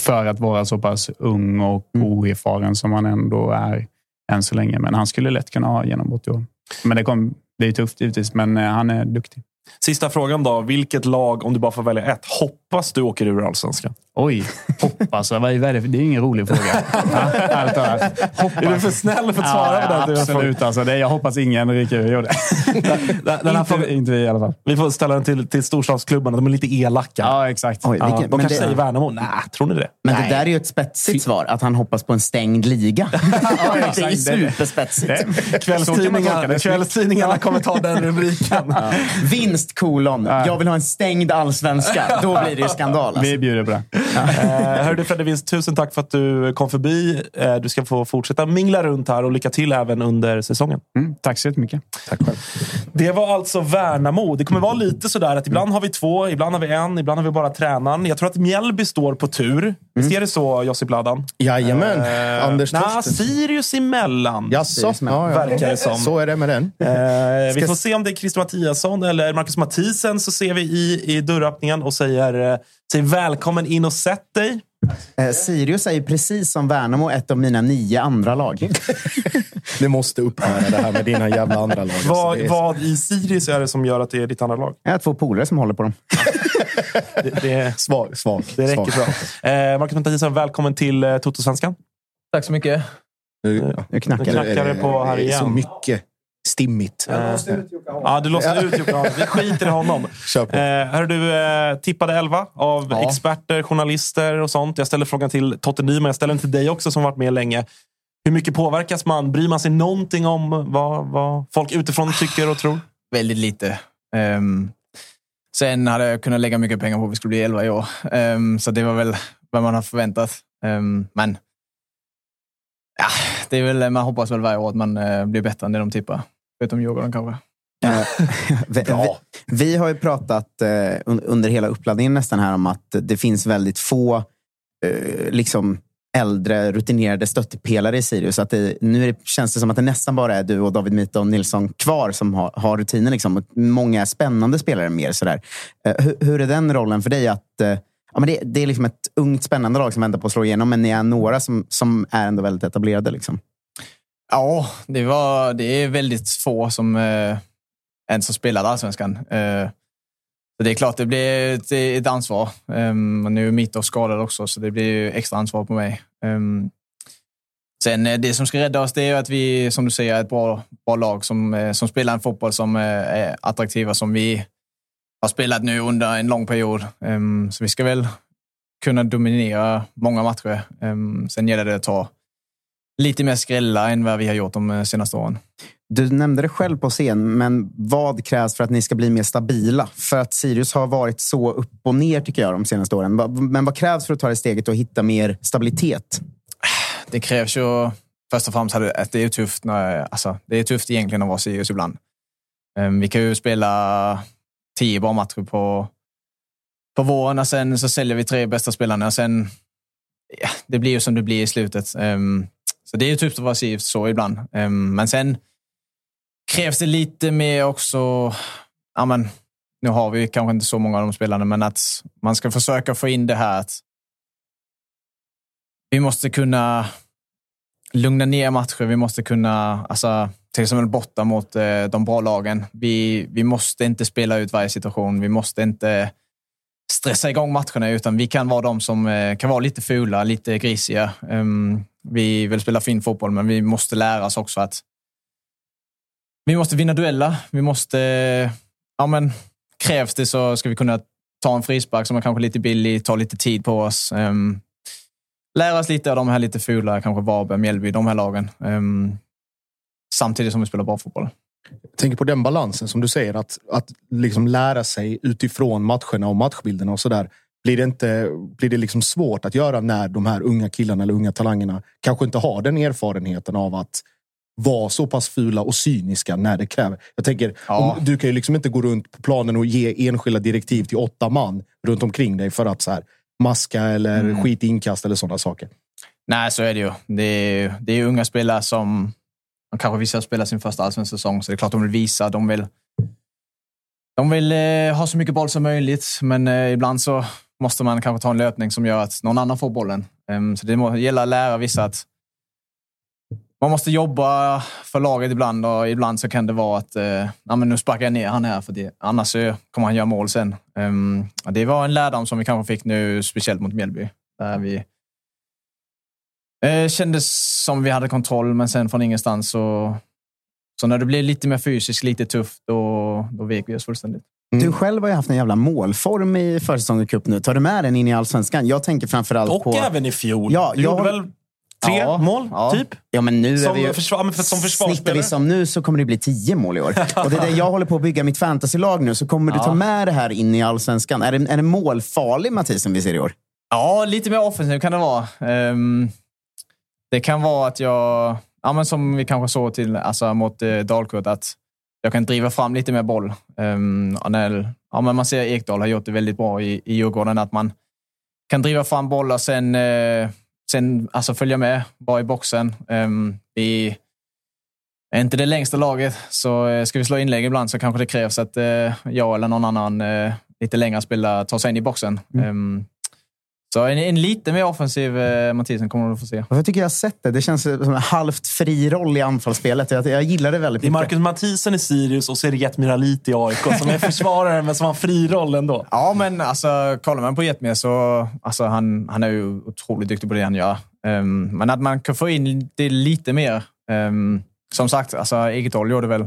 Speaker 10: för att vara så pass ung och oerfaren som han ändå är än så länge. Men han skulle lätt kunna ha genombrott i år. Men det, kom, det är tufft givetvis, men eh, han är duktig.
Speaker 1: Sista frågan då. Vilket lag, om du bara får välja ett, hoppas du åker ur allsvenskan?
Speaker 10: Oj, hoppas. Vad är det? det är ingen rolig fråga. Ja.
Speaker 1: Är du för snäll för att svara på den?
Speaker 10: Absolut. Alltså, det, jag hoppas ingen ryker ur.
Speaker 1: Den här
Speaker 10: inte, inte vi i alla fall.
Speaker 1: Vi får ställa den till, till storstadsklubbarna. De är lite elaka.
Speaker 10: Ja, exakt.
Speaker 2: Oj,
Speaker 1: Ja,
Speaker 2: vilken-
Speaker 1: de
Speaker 2: men
Speaker 1: kanske
Speaker 2: det-
Speaker 1: säger Värnamo. Nej, tror ni det?
Speaker 2: Men det där är ju ett spetsigt svar, att han hoppas på en stängd liga. det är ju superspetsigt.
Speaker 1: Kvällstidningarna, kvällstidningarna kommer ta den rubriken.
Speaker 2: Vinst kolon. Jag vill ha en stängd allsvenska. Då blir det ju skandal. Alltså.
Speaker 10: Vi bjuder på det.
Speaker 1: Eh, hörru du Fredde Winst, tusen tack för att du kom förbi. Eh, du ska få fortsätta mingla runt här och lycka till även under säsongen.
Speaker 10: Mm, tack så jättemycket.
Speaker 1: Tack själv. Det var alltså Värnamo. Det kommer vara lite sådär att ibland har vi två, ibland har vi en, ibland har vi bara tränaren. Jag tror att Mjällby står på tur. Visst är det så, Josip Ladan?
Speaker 4: Jajamän.
Speaker 1: Eh,
Speaker 4: Anders
Speaker 1: nah,
Speaker 4: Torstensson.
Speaker 1: Sirius emellan.
Speaker 4: Jaså? Ja, ja.
Speaker 1: Verkar det som.
Speaker 4: Så är det med den.
Speaker 1: Eh, vi
Speaker 4: Ska-
Speaker 1: får se om det är Christer Mattiasson eller Marcus Mathisen så ser vi i, i dörröppningen och säger, säger välkommen in och sätt dig.
Speaker 2: Eh, Sirius är ju precis som Värnamo ett av mina nio andra lag.
Speaker 4: Det måste upphöra det här med dina jävla andra lag. Alltså,
Speaker 1: Vad,
Speaker 4: är-
Speaker 1: vad i Sirius är det som gör att det är ditt andra lag?
Speaker 2: Jag har två polare som håller på dem.
Speaker 1: Det, det,
Speaker 4: Svag, svag.
Speaker 1: det räcker
Speaker 4: svag.
Speaker 1: bra. Eh, Marcus Mathisen, välkommen till eh, Toto-svenskan.
Speaker 11: Tack så mycket.
Speaker 4: Nu,
Speaker 2: Nu knackar
Speaker 1: Nu
Speaker 2: det.
Speaker 1: knackar det på här
Speaker 4: det är
Speaker 1: igen.
Speaker 4: Så mycket stimmigt.
Speaker 1: Eh, Ja, du låste ut Jocke Hansson. Vi skiter i honom.
Speaker 4: Kör på.
Speaker 1: Eh, hör du, eh, tippade 11 av
Speaker 11: Ja.
Speaker 1: experter, journalister och sånt. Jag ställer frågan till Totte Nyman. Jag ställer den till dig också som varit med länge. Hur mycket påverkas man? Bryr man sig någonting om vad, vad folk utifrån tycker och tror?
Speaker 11: Väldigt lite. Ehm, sen hade jag kunnat lägga mycket pengar på att vi skulle bli 11 i år. Ehm, så det var väl vad man har förväntat. Ehm, men ja, det är väl, man hoppas väl varje år att man eh, blir bättre än det de tippar. Förutom Djurgården kanske.
Speaker 2: Vi, vi, vi har ju pratat eh, un- under hela uppladdningen nästan här om att det finns väldigt få eh, liksom äldre rutinerade stöttepelare i Sirius. Att det, nu är det, känns det som att det nästan bara är du och David Mito Nilsson kvar som har, har rutiner. Liksom. Många spännande spelare mer. Sådär. Eh, hur, hur är den rollen för dig? att eh, ja, men det, det är liksom ett ungt spännande lag som väntar på att slå igenom, men ni är några som, som är ändå väldigt etablerade. Liksom.
Speaker 11: Ja, det, var, det är väldigt få som eh, ens har spelat allsvenskan. Eh, så det är klart, det blir ett, ett ansvar. Um, nu är mitt och skadad också, så det blir ju extra ansvar på mig. Um, sen eh, det som ska rädda oss, det är att vi, som du säger, är ett bra, bra lag som, eh, som spelar en fotboll som eh, är attraktiva, som vi har spelat nu under en lång period. Um, så vi ska väl kunna dominera många matcher. Um, sen gäller det att ta lite mer skrälla än vad vi har gjort de eh, senaste åren.
Speaker 2: Du nämnde det själv på scen, men vad krävs för att ni ska bli mer stabila? För att Sirius har varit så upp och ner tycker jag de senaste åren. Men vad krävs för att ta det steget och hitta mer stabilitet?
Speaker 11: Det krävs ju först och främst att det är tufft. När, alltså, det är tufft egentligen att vara Sirius ibland. Um, vi kan ju spela tio bra matcher på, på våren och sen så säljer vi tre bästa spelarna. Och sen, ja, det blir ju som det blir i slutet. Så det är ju tufft att vara Sirius så ibland. Ehm, men sen krävs det lite mer också. Ja, men, nu har vi kanske inte så många av de spelarna, men att man ska försöka få in det här att vi måste kunna lugna ner matcher. Vi måste kunna, alltså, till exempel borta mot eh, de bra lagen. Vi, vi måste inte spela ut varje situation. Vi måste inte stressa igång matcherna, utan vi kan vara de som eh, kan vara lite fula, lite grisiga. Ehm, vi vill spela fin fotboll, men vi måste lära oss också att vi måste vinna dueller. Vi måste... Eh, ja, men krävs det så ska vi kunna ta en frispark som är kanske lite billig, ta lite tid på oss. Ehm, lära oss lite av de här lite fula, kanske Varberg, Mjällby, de här lagen. Ehm, samtidigt som vi spelar bra fotboll.
Speaker 4: Jag tänker på den balansen som du säger, att, att liksom lära sig utifrån matcherna och matchbilderna och sådär. Blir det, inte, blir det liksom svårt att göra när de här unga killarna eller unga talangerna kanske inte har den erfarenheten av att vara så pass fula och cyniska när det kräver. Jag tänker,
Speaker 11: Ja.
Speaker 4: om, du kan ju liksom inte gå runt på planen och ge enskilda direktiv till åtta man runt omkring dig för att så här, maska eller
Speaker 11: Mm.
Speaker 4: skit inkast eller sådana saker.
Speaker 11: Nej, så är det ju. Det är, det är unga spelare som de kanske vissa spelar sin första allsvenska säsong, så det är klart de vill visa. De vill, de vill eh, ha så mycket boll som möjligt, men eh, ibland så måste man kanske ta en löpning som gör att någon annan får bollen. Um, så det må, gäller att lära vissa att man måste jobba för laget ibland och ibland så kan det vara att eh, men nu sparkar jag ner han här för det, annars så kommer han göra mål sen. Um, det var en lärdom som vi kanske fick nu, speciellt mot Mjällby. Där vi Eh, kändes som vi hade kontroll, men sen från ingenstans så... Så när det blev lite mer fysiskt, lite tufft, då, då vek vi oss fullständigt.
Speaker 2: Du själv har ju haft en jävla målform i försäsongen cup nu. Tar du med den in i allsvenskan? Jag tänker framförallt
Speaker 1: Och
Speaker 2: på...
Speaker 1: även i fjol.
Speaker 2: Ja,
Speaker 1: du
Speaker 2: jag
Speaker 1: gjorde
Speaker 2: har-
Speaker 1: väl tre
Speaker 2: Ja,
Speaker 1: mål,
Speaker 2: ja.
Speaker 1: typ?
Speaker 2: Ja, men nu
Speaker 1: Som
Speaker 2: är vi ju...
Speaker 1: försvar- men för- som försvarsspelare.
Speaker 2: Snittar vi som nu så kommer det bli tio mål i år. Och det är det jag håller på att bygga mitt fantasylag nu. Så kommer du
Speaker 11: Ja.
Speaker 2: ta med det här in i allsvenskan? Är det, är det målfarlig Mattias som vi ser i år?
Speaker 11: Ja, lite mer offensiv kan det vara. Ehm, det kan vara att jag, ja, men som vi kanske såg till, alltså, mot uh, Dalkurd, att jag kan driva fram lite mer boll. Um, och när, ja, men man ser Ekdal har gjort det väldigt bra i, i Djurgården, att man kan driva fram bollar sen, eh, sen alltså följa med, bara i boxen. Um, vi är inte det längsta laget, så eh, ska vi slå inlägg ibland så kanske det krävs att eh, jag eller någon annan eh, lite längre spelare tar sig in i boxen. Um, så en, en lite mer offensiv eh, Mathisen kommer du få se.
Speaker 2: Jag tycker jag har sett det. Det känns som en halvt fri roll i anfallsspelet. Jag, jag gillar det väldigt
Speaker 1: Det är
Speaker 2: mycket.
Speaker 1: Marcus Mathisen i Sirius och så är det Jet Miralit i AIK som är försvarare men som har fri roll ändå.
Speaker 11: Ja, men alltså, kollar man på Jetmer så alltså, han, han är ju otroligt duktig på det han gör. Ehm, men att man kan få in det lite mer. Um, som sagt, alltså, Egetol gjorde väl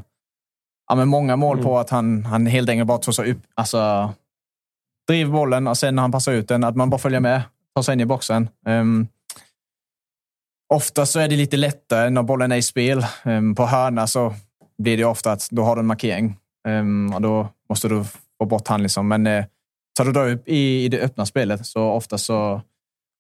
Speaker 11: ja, men många mål på att han, han helt enkelt bara tog sig upp. Alltså, driver bollen och sen när han passar ut den, att man bara följer med, tar sig in i boxen. Um, ofta så är det lite lättare när bollen är i spel. Um, på hörna så blir det ofta att då har du en markering um, och då måste du få bort han. Liksom. Men eh, uh, tar du då upp i, i det öppna spelet så ofta så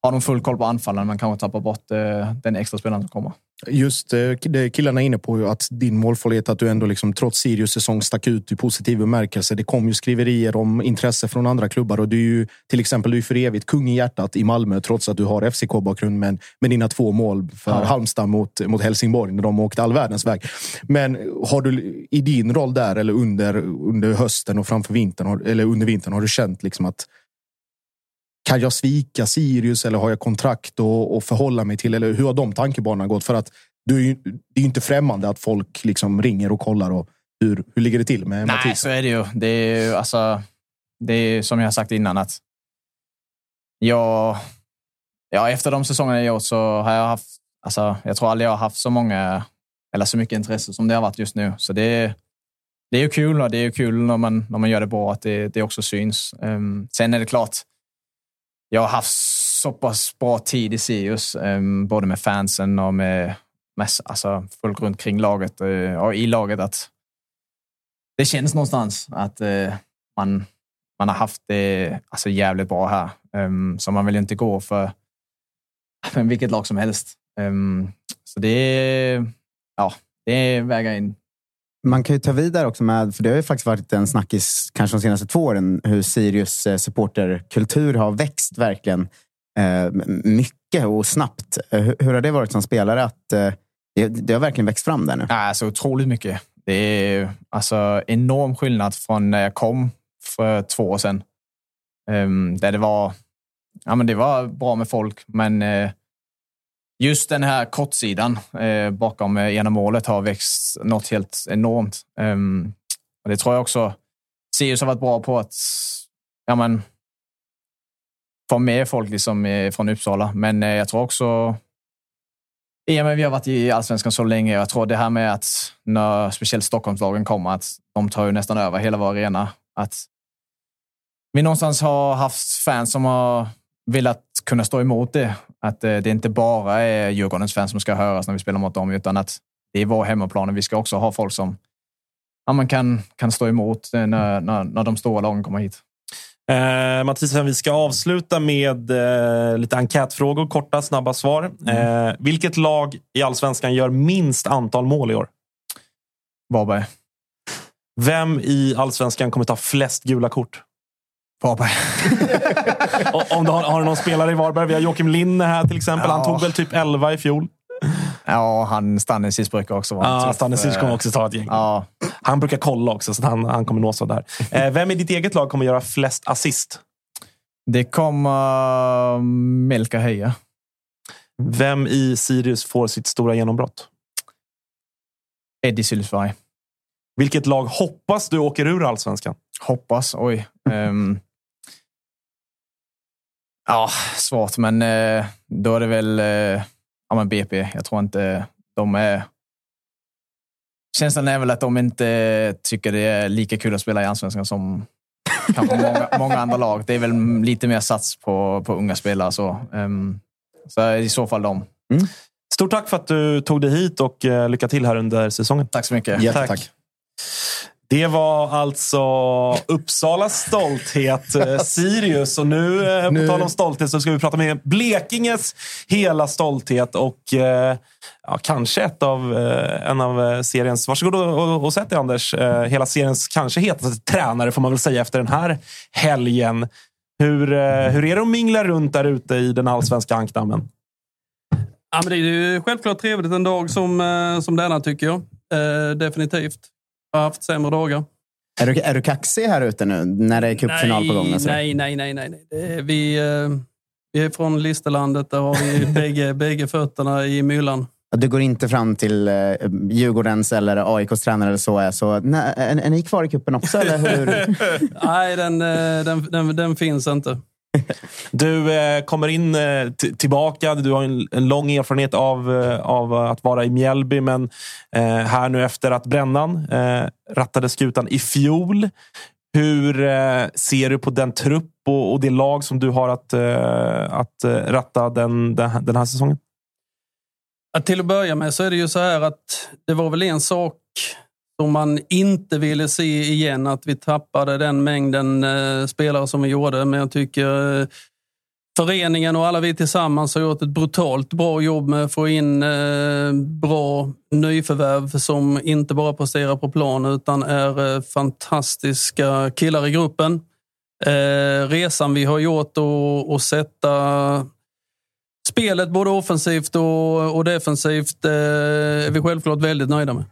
Speaker 11: har de full koll på anfallen men kanske tappar bort eh, den extra spelaren som kommer.
Speaker 4: Just eh, det killarna är inne på att din målfarlighet, att du ändå liksom, trots Sirius säsong stack ut i positiv bemärkelse. Det kom ju skriverier om intresse från andra klubbar och du är ju till exempel du är för evigt kung i hjärtat i Malmö trots att du har FCK-bakgrund men med dina två mål för
Speaker 11: Ja.
Speaker 4: Halmstad mot, mot Helsingborg när de åkte all världens väg. Men har du i din roll där eller under, under hösten och framför vintern, eller under vintern, har du känt liksom att kan jag svika Sirius eller har jag kontrakt och, och förhålla mig till? Eller hur har de tankebanorna gått? För att du är ju, det är ju inte främmande att folk liksom ringer och kollar. Och hur, hur ligger det till med
Speaker 11: Nej,
Speaker 4: Mattias?
Speaker 11: så är det ju. Det är ju alltså, det är som jag har sagt innan att jag, ja, efter de säsongerna jag gjort så har jag haft, alltså, jag tror aldrig jag har haft så många eller så mycket intresse som det har varit just nu. Så det, det är ju kul och det är ju kul när man, när man gör det bra att det, det också syns. Um, sen är det klart, jag har haft så pass bra tid i Sirius, ehm, både med fansen och med, med alltså, folk runt kring laget eh, och i laget att det känns någonstans att eh, man, man har haft det alltså, jävligt bra här. Um, så man vill inte gå för, vilket lag som helst. Um, så det ja, det väger in.
Speaker 2: Man kan ju ta vidare också med, för det har ju faktiskt varit en snackis kanske de senaste två åren, hur Sirius eh, supporterkultur har växt verkligen eh, mycket och snabbt. Eh, hur, hur har det varit som spelare? att eh, det, det har verkligen växt fram där nu.
Speaker 11: Ja, Alltså otroligt mycket. Det är alltså enorm skillnad från när jag kom för två år sedan. Um, där det var, ja, men det var bra med folk, men uh, just den här kortsidan eh, bakom eh, ena målet har växt något helt enormt. Um, och det tror jag också Sirius har varit bra på att ja, men, få med folk liksom, eh, från Uppsala. Men eh, jag tror också Ja, men vi har varit i allsvenskan så länge. Jag tror det här med att när speciellt Stockholmslagen kommer, att de tar ju nästan över hela vår arena. Att vi någonstans har haft fans som har velat kunna stå emot det. Att eh, det inte bara är Djurgårdens fans som ska höras när vi spelar mot dem, utan att det är vår hemmaplan. Vi ska också ha folk som ja, man kan, kan stå emot eh, när, när, när de stora lagen kommer hit.
Speaker 1: Eh, Mathisen, vi ska avsluta med eh, lite enkätfrågor. Korta, snabba svar. Eh, vilket lag i allsvenskan gör minst antal mål i år?
Speaker 11: Varberg.
Speaker 1: Vem i allsvenskan kommer ta flest gula kort?
Speaker 11: Varberg.
Speaker 1: Om du har, har du någon spelare i Varberg? Vi har Joakim Linne här till exempel. Han tog väl typ 11 i fjol.
Speaker 11: Ja, han Stanisic brukar också vara
Speaker 1: Ja, Stanisic kommer
Speaker 11: eh,
Speaker 1: också ta ett gäng.
Speaker 11: Ja.
Speaker 1: Han brukar kolla också, så han, han kommer nå så där. Eh, vem i ditt eget lag kommer göra flest assist?
Speaker 11: Det kommer Melka Heja.
Speaker 1: Vem i Sirius får sitt stora genombrott?
Speaker 11: Eddie Sylsberg.
Speaker 1: Vilket lag hoppas du åker ur allsvenskan?
Speaker 11: Hoppas, oj. Ehm. ja, svårt, men eh, då är det väl eh, ja, men BP. Jag tror inte de är... Känslan är väl att de inte tycker det är lika kul att spela i allsvenskan som kanske många, många andra lag. Det är väl lite mer sats på, på unga spelare. Så, Ehm, så i så fall de.
Speaker 1: Stort tack för att du tog dig hit och eh, lycka till här under säsongen.
Speaker 11: Tack så mycket.
Speaker 4: Jättetack.
Speaker 1: Det var alltså Uppsalas stolthet, eh, Sirius. Och nu, eh,
Speaker 4: Nu-
Speaker 1: på tal om stolthet, så ska vi prata med Blekinges hela stolthet och eh, ja, kanske ett av, en av seriens... Varsågod och, och, och sätt dig, Anders. Hela seriens kanske hetaste tränare, får man väl säga, efter den här helgen. Hur, hur är det att mingla runt där ute i den allsvenska ankdammen?
Speaker 12: Ja, men det är ju självklart trevligt en dag som, som denna, tycker jag. Definitivt. Har haft sämre dagar.
Speaker 2: Är du, är du kaxig här ute nu när det är cupfinal på gång? och så?
Speaker 12: Nej, nej, nej. nej, nej. Vi, eh, vi är från Listerlandet. Där har vi bägge, bägge fötterna i myllan.
Speaker 2: Du går inte fram till eh, Djurgårdens eller AIKs tränare eller så. Är, så nej, är, är ni kvar i kuppen också? Eller hur?
Speaker 12: nej, den, eh, den, den, den finns inte.
Speaker 1: Du eh, kommer in eh, tillbaka. Du har en, en lång erfarenhet av, eh, av att vara i Mjällby, men eh, här nu efter att Brännan eh, rattade skutan i fjol. Hur eh, ser du på den trupp och, och det lag som du har att, eh, att eh, ratta den, den, här- den här säsongen?
Speaker 12: Att till att börja med så är det ju så här att det var väl en sak som man inte ville se igen, att vi tappade den mängden eh, spelare som vi gjorde. Men jag tycker eh, föreningen och alla vi tillsammans har gjort ett brutalt bra jobb med att få in eh, bra nyförvärv som inte bara presterar på plan utan är eh, fantastiska killar i gruppen. Eh, resan vi har gjort och, och sätta spelet både offensivt och, och defensivt eh, är vi självklart väldigt nöjda med.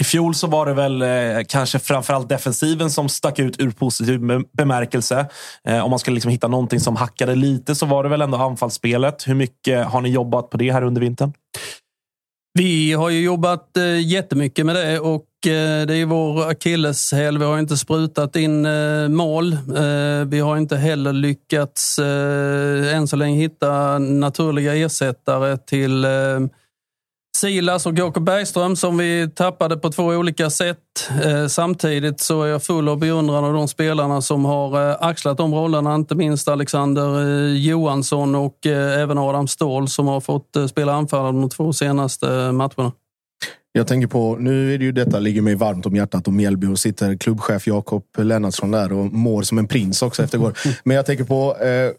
Speaker 1: I fjol så var det väl eh, kanske framförallt defensiven som stack ut ur positiv bemärkelse. Eh, om man skulle liksom hitta någonting som hackade lite så var det väl ändå anfallsspelet. Hur mycket har ni jobbat på det här under vintern?
Speaker 12: Vi har ju jobbat eh, jättemycket med det och eh, det är vår akilleshäl. Vi har inte sprutat in eh, mål. Eh, vi har inte heller lyckats eh, än så länge hitta naturliga ersättare till eh, Silas och Jakob Bergström som vi tappade på två olika sätt. Eh, samtidigt så är jag full av beundran av de spelarna som har eh, axlat de rollerna. Inte minst Alexander eh, Johansson och även Adam Ståhl som har fått spela anfallare de två senaste matcherna.
Speaker 4: Jag tänker på, nu är det ju detta ligger mig varmt om hjärtat och Mjällby och sitter klubbchef Jakob Lennartsson där och mår som en prins också efter igår. Men jag tänker på eh,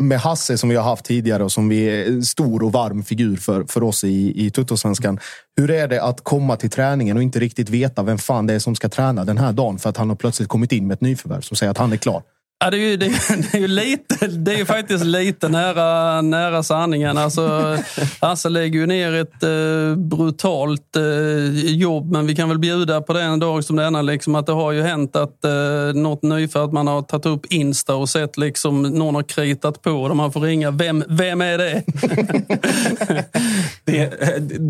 Speaker 4: med Hasse som vi har haft tidigare och som vi är stor och varm figur för, för oss i, i Tuttosvenskan. Hur är det att komma till träningen och inte riktigt veta vem fan det är som ska träna den här dagen för att han har plötsligt kommit in med ett nyförvärv som säger att han är klar?
Speaker 12: Ja, det, är ju, det, är- det är ju lite, det är ju faktiskt lite nära, nära sanningen. Alltså, Hasse lägger ju ner ett eh, brutalt eh, jobb, men vi kan väl bjuda på det en dag som denna. Liksom, att det har ju hänt att eh, något nyfött, man har tagit upp Insta och sett liksom, någon har kritat på och man får ringa. Vem, vem är det?
Speaker 1: Det,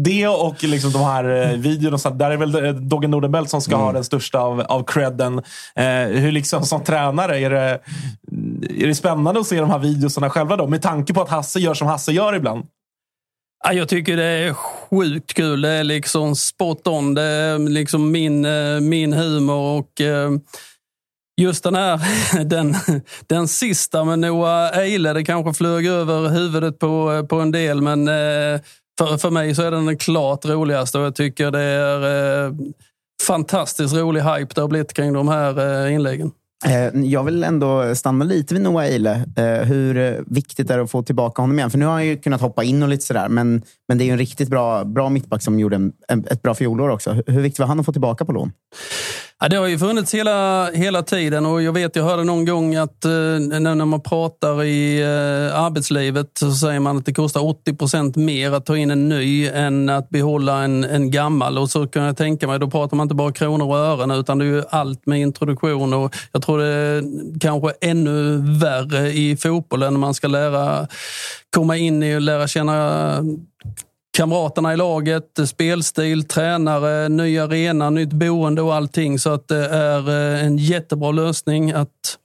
Speaker 1: det och liksom de här eh, videorna, så där är väl eh, Dogge Nordenbelt som ska ha den största av, av credden. Eh, hur liksom som tränare, är det, är det spännande att se de här videorna själva då? Med tanke på att Hasse gör som Hasse gör ibland.
Speaker 12: Ja, jag tycker det är sjukt kul. Det är liksom spot on. Det är liksom min, eh, min humor och just den här, den, den sista med Noah Eile, det kanske flög över huvudet på, på en del, men för, för mig så är den den klart roligaste och jag tycker det är eh, fantastiskt rolig hype det har blivit kring de här eh, inläggen.
Speaker 2: Eh, jag vill ändå stanna lite vid Noah Eile. Hur viktigt är det att få tillbaka honom igen? För nu har han ju kunnat hoppa in och lite sådär, men, men det är ju en riktigt bra, bra mittback som gjorde en, ett bra fjolår också. Hur viktigt var han att få tillbaka på lån?
Speaker 12: Ja, det har ju funnits hela, hela tiden och jag vet, jag hörde någon gång att eh, när man pratar i eh, arbetslivet så säger man att det kostar 80 procent mer att ta in en ny än att behålla en, en gammal. Och så kan jag tänka mig, då pratar man inte bara kronor och ören utan det är ju allt med introduktion och jag tror det är kanske ännu värre i fotbollen när man ska lära komma in i och lära känna kamraterna i laget, eh, spelstil, tränare, ny arena, nytt boende och allting. Så att det är eh, en jättebra lösning att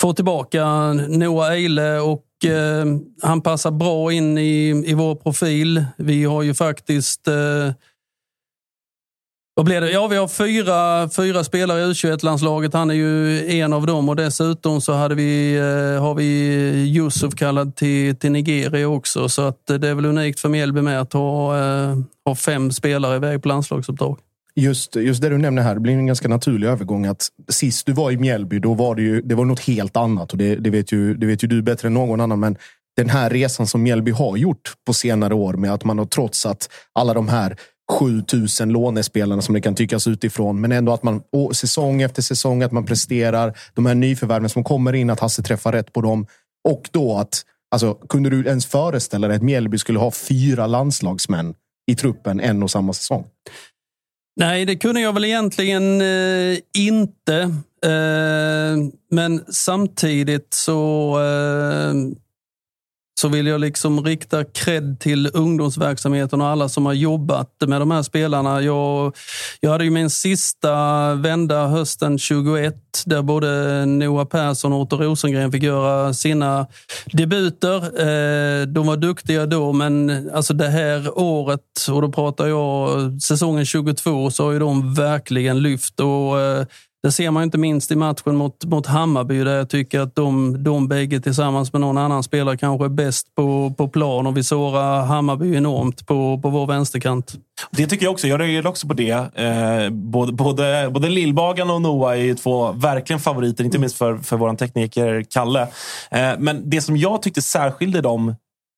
Speaker 12: få tillbaka Noah Eile och eh, han passar bra in i, i vår profil. Vi har ju faktiskt eh, vad blir det? Ja, vi har fyra, fyra spelare i U21-landslaget. Han är ju en av dem och dessutom så hade vi, eh, har vi Yusuf kallad till, till Nigeria också. Så att eh, det är väl unikt för Mjällby med att ha, eh, ha fem spelare iväg på landslagsuppdrag.
Speaker 4: Just, just det du nämner här, det blir en ganska naturlig övergång. att Sist du var i Mjällby, då var det, ju, det var något helt annat. Och det, det, vet ju, det vet ju du bättre än någon annan. Men den här resan som Mjällby har gjort på senare år med att man har trotsat alla de här 7000 lånespelarna som det kan tyckas utifrån. Men ändå att man säsong efter säsong att man presterar. De här nyförvärven som kommer in, att Hasse träffar rätt på dem. Och då att, alltså, kunde du ens föreställa dig att Mjällby skulle ha fyra landslagsmän i truppen en och samma säsong?
Speaker 12: Nej, det kunde jag väl egentligen eh, inte. Eh, men samtidigt så eh, så vill jag liksom rikta cred till ungdomsverksamheten och alla som har jobbat med de här spelarna. Jag, jag hade ju min sista vända hösten 21 där både Noah Persson och Otto Rosengren fick göra sina debuter. Eh, de var duktiga då, men alltså det här året, och då pratar jag säsongen 22, så har ju de verkligen lyft. Och eh, det ser man inte minst i matchen mot, mot Hammarby där jag tycker att de, de bägge tillsammans med någon annan spelare kanske är bäst på, på plan och vi sårar Hammarby enormt på, på vår vänsterkant.
Speaker 1: Det tycker jag också. Jag reagerar också på det. Eh, både, både, både Lillbagan och Noah är två verkligen favoriter, inte minst för, för vår tekniker Kalle. Eh, men det som jag tyckte särskilde dem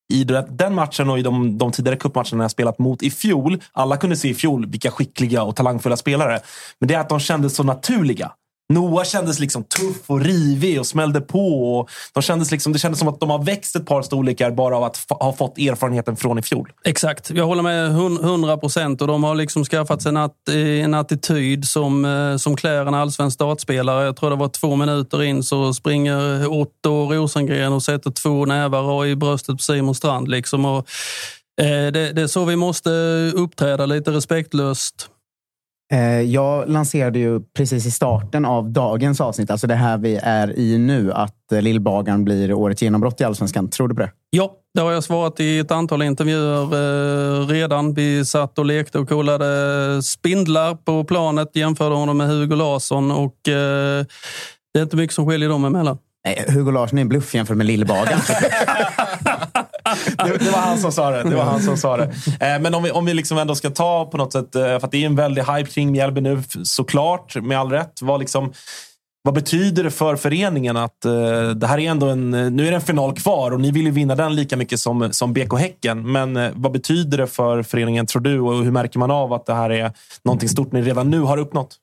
Speaker 1: i den matchen och i de, de tidigare cupmatcherna jag spelat mot i fjol. Alla kunde se i fjol vilka skickliga och talangfulla spelare. Men det är att de kändes så naturliga. Noah kändes liksom tuff och rivig och smällde på. Och de kändes liksom, det kändes som att de har växt ett par storlekar bara av att ha fått erfarenheten från i fjol.
Speaker 12: Exakt. Jag håller med 100 procent. Och de har liksom skaffat sig en, att, en attityd som, eh, som klär en allsvensk startspelare. Jag tror det var två minuter in så springer Otto Rosengren och sätter två nävar i bröstet på Simon Strand. Liksom. Och, eh, det, det är så vi måste uppträda, lite respektlöst
Speaker 2: jag lanserade ju precis i starten av dagens avsnitt, alltså det här vi är i nu, att eh, Lillbagaren blir årets genombrott i Allsvenskan. Tror du på det?
Speaker 12: Ja, det har jag svarat i ett antal intervjuer eh, redan. Vi satt och lekte och kollade spindlar på planet, jämförde honom med Hugo Larsson och det är inte mycket som skiljer dem emellan.
Speaker 2: Nej, Hugo Larsson är en bluff jämfört med Lillbagaren.
Speaker 1: det, det, var han som sa det. det, var han som sa det. Eh, men om vi, om vi liksom ändå ska ta på något sätt, eh, för att det är en väldig hype kring Mjällby nu, såklart, med all rätt. Vad, liksom, vad betyder det för föreningen att eh, det här är ändå en... Eh, nu är det en final kvar och ni vill ju vinna den lika mycket som, som BK Häcken. Men eh, vad betyder det för föreningen, tror du? Och hur märker man av att det här är någonting stort ni redan nu har uppnått?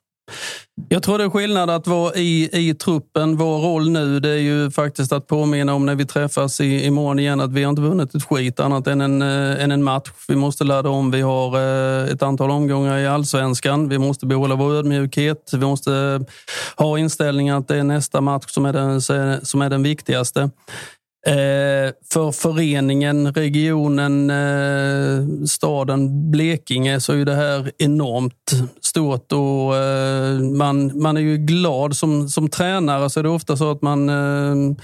Speaker 12: Jag tror det är skillnad att vara i, i truppen. Vår roll nu det är ju faktiskt att påminna om när vi träffas i, imorgon igen att vi har inte vunnit ett skit annat än en, eh, än en match. Vi måste ladda om. Vi har eh, ett antal omgångar i allsvenskan. Vi måste behålla vår ödmjukhet. Vi måste ha inställningen att det är nästa match som är den, som är den viktigaste. Eh, för föreningen, regionen, eh, staden Blekinge så är det här enormt stort och eh, man, man är ju glad som, som tränare så är det ofta så att man eh,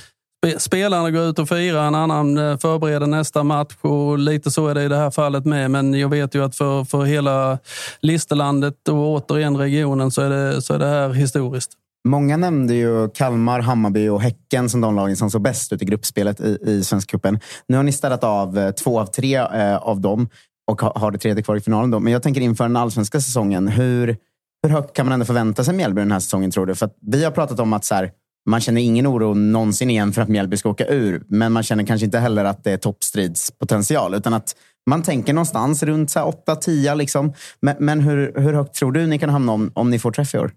Speaker 12: spelarna går ut och firar, en annan eh, förbereder nästa match och lite så är det i det här fallet med. Men jag vet ju att för, för hela Listerlandet och återigen regionen så är det, så är det här historiskt.
Speaker 2: Många nämnde ju Kalmar, Hammarby och Häcken som de lagen som såg bäst ut i gruppspelet i, i Svenska cupen. Nu har ni städat av eh, två av tre eh, av dem och ha- har det tredje kvar i finalen. Då. Men jag tänker inför den allsvenska säsongen. Hur, hur högt kan man ändå förvänta sig Mjällby den här säsongen, tror du? För att vi har pratat om att så här, man känner ingen oro någonsin igen för att Mjällby ska åka ur. Men man känner kanske inte heller att det är toppstridspotential. Utan att man tänker någonstans runt 8-10. Liksom. Men, men hur, hur högt tror du ni kan hamna om, om ni får träff i år?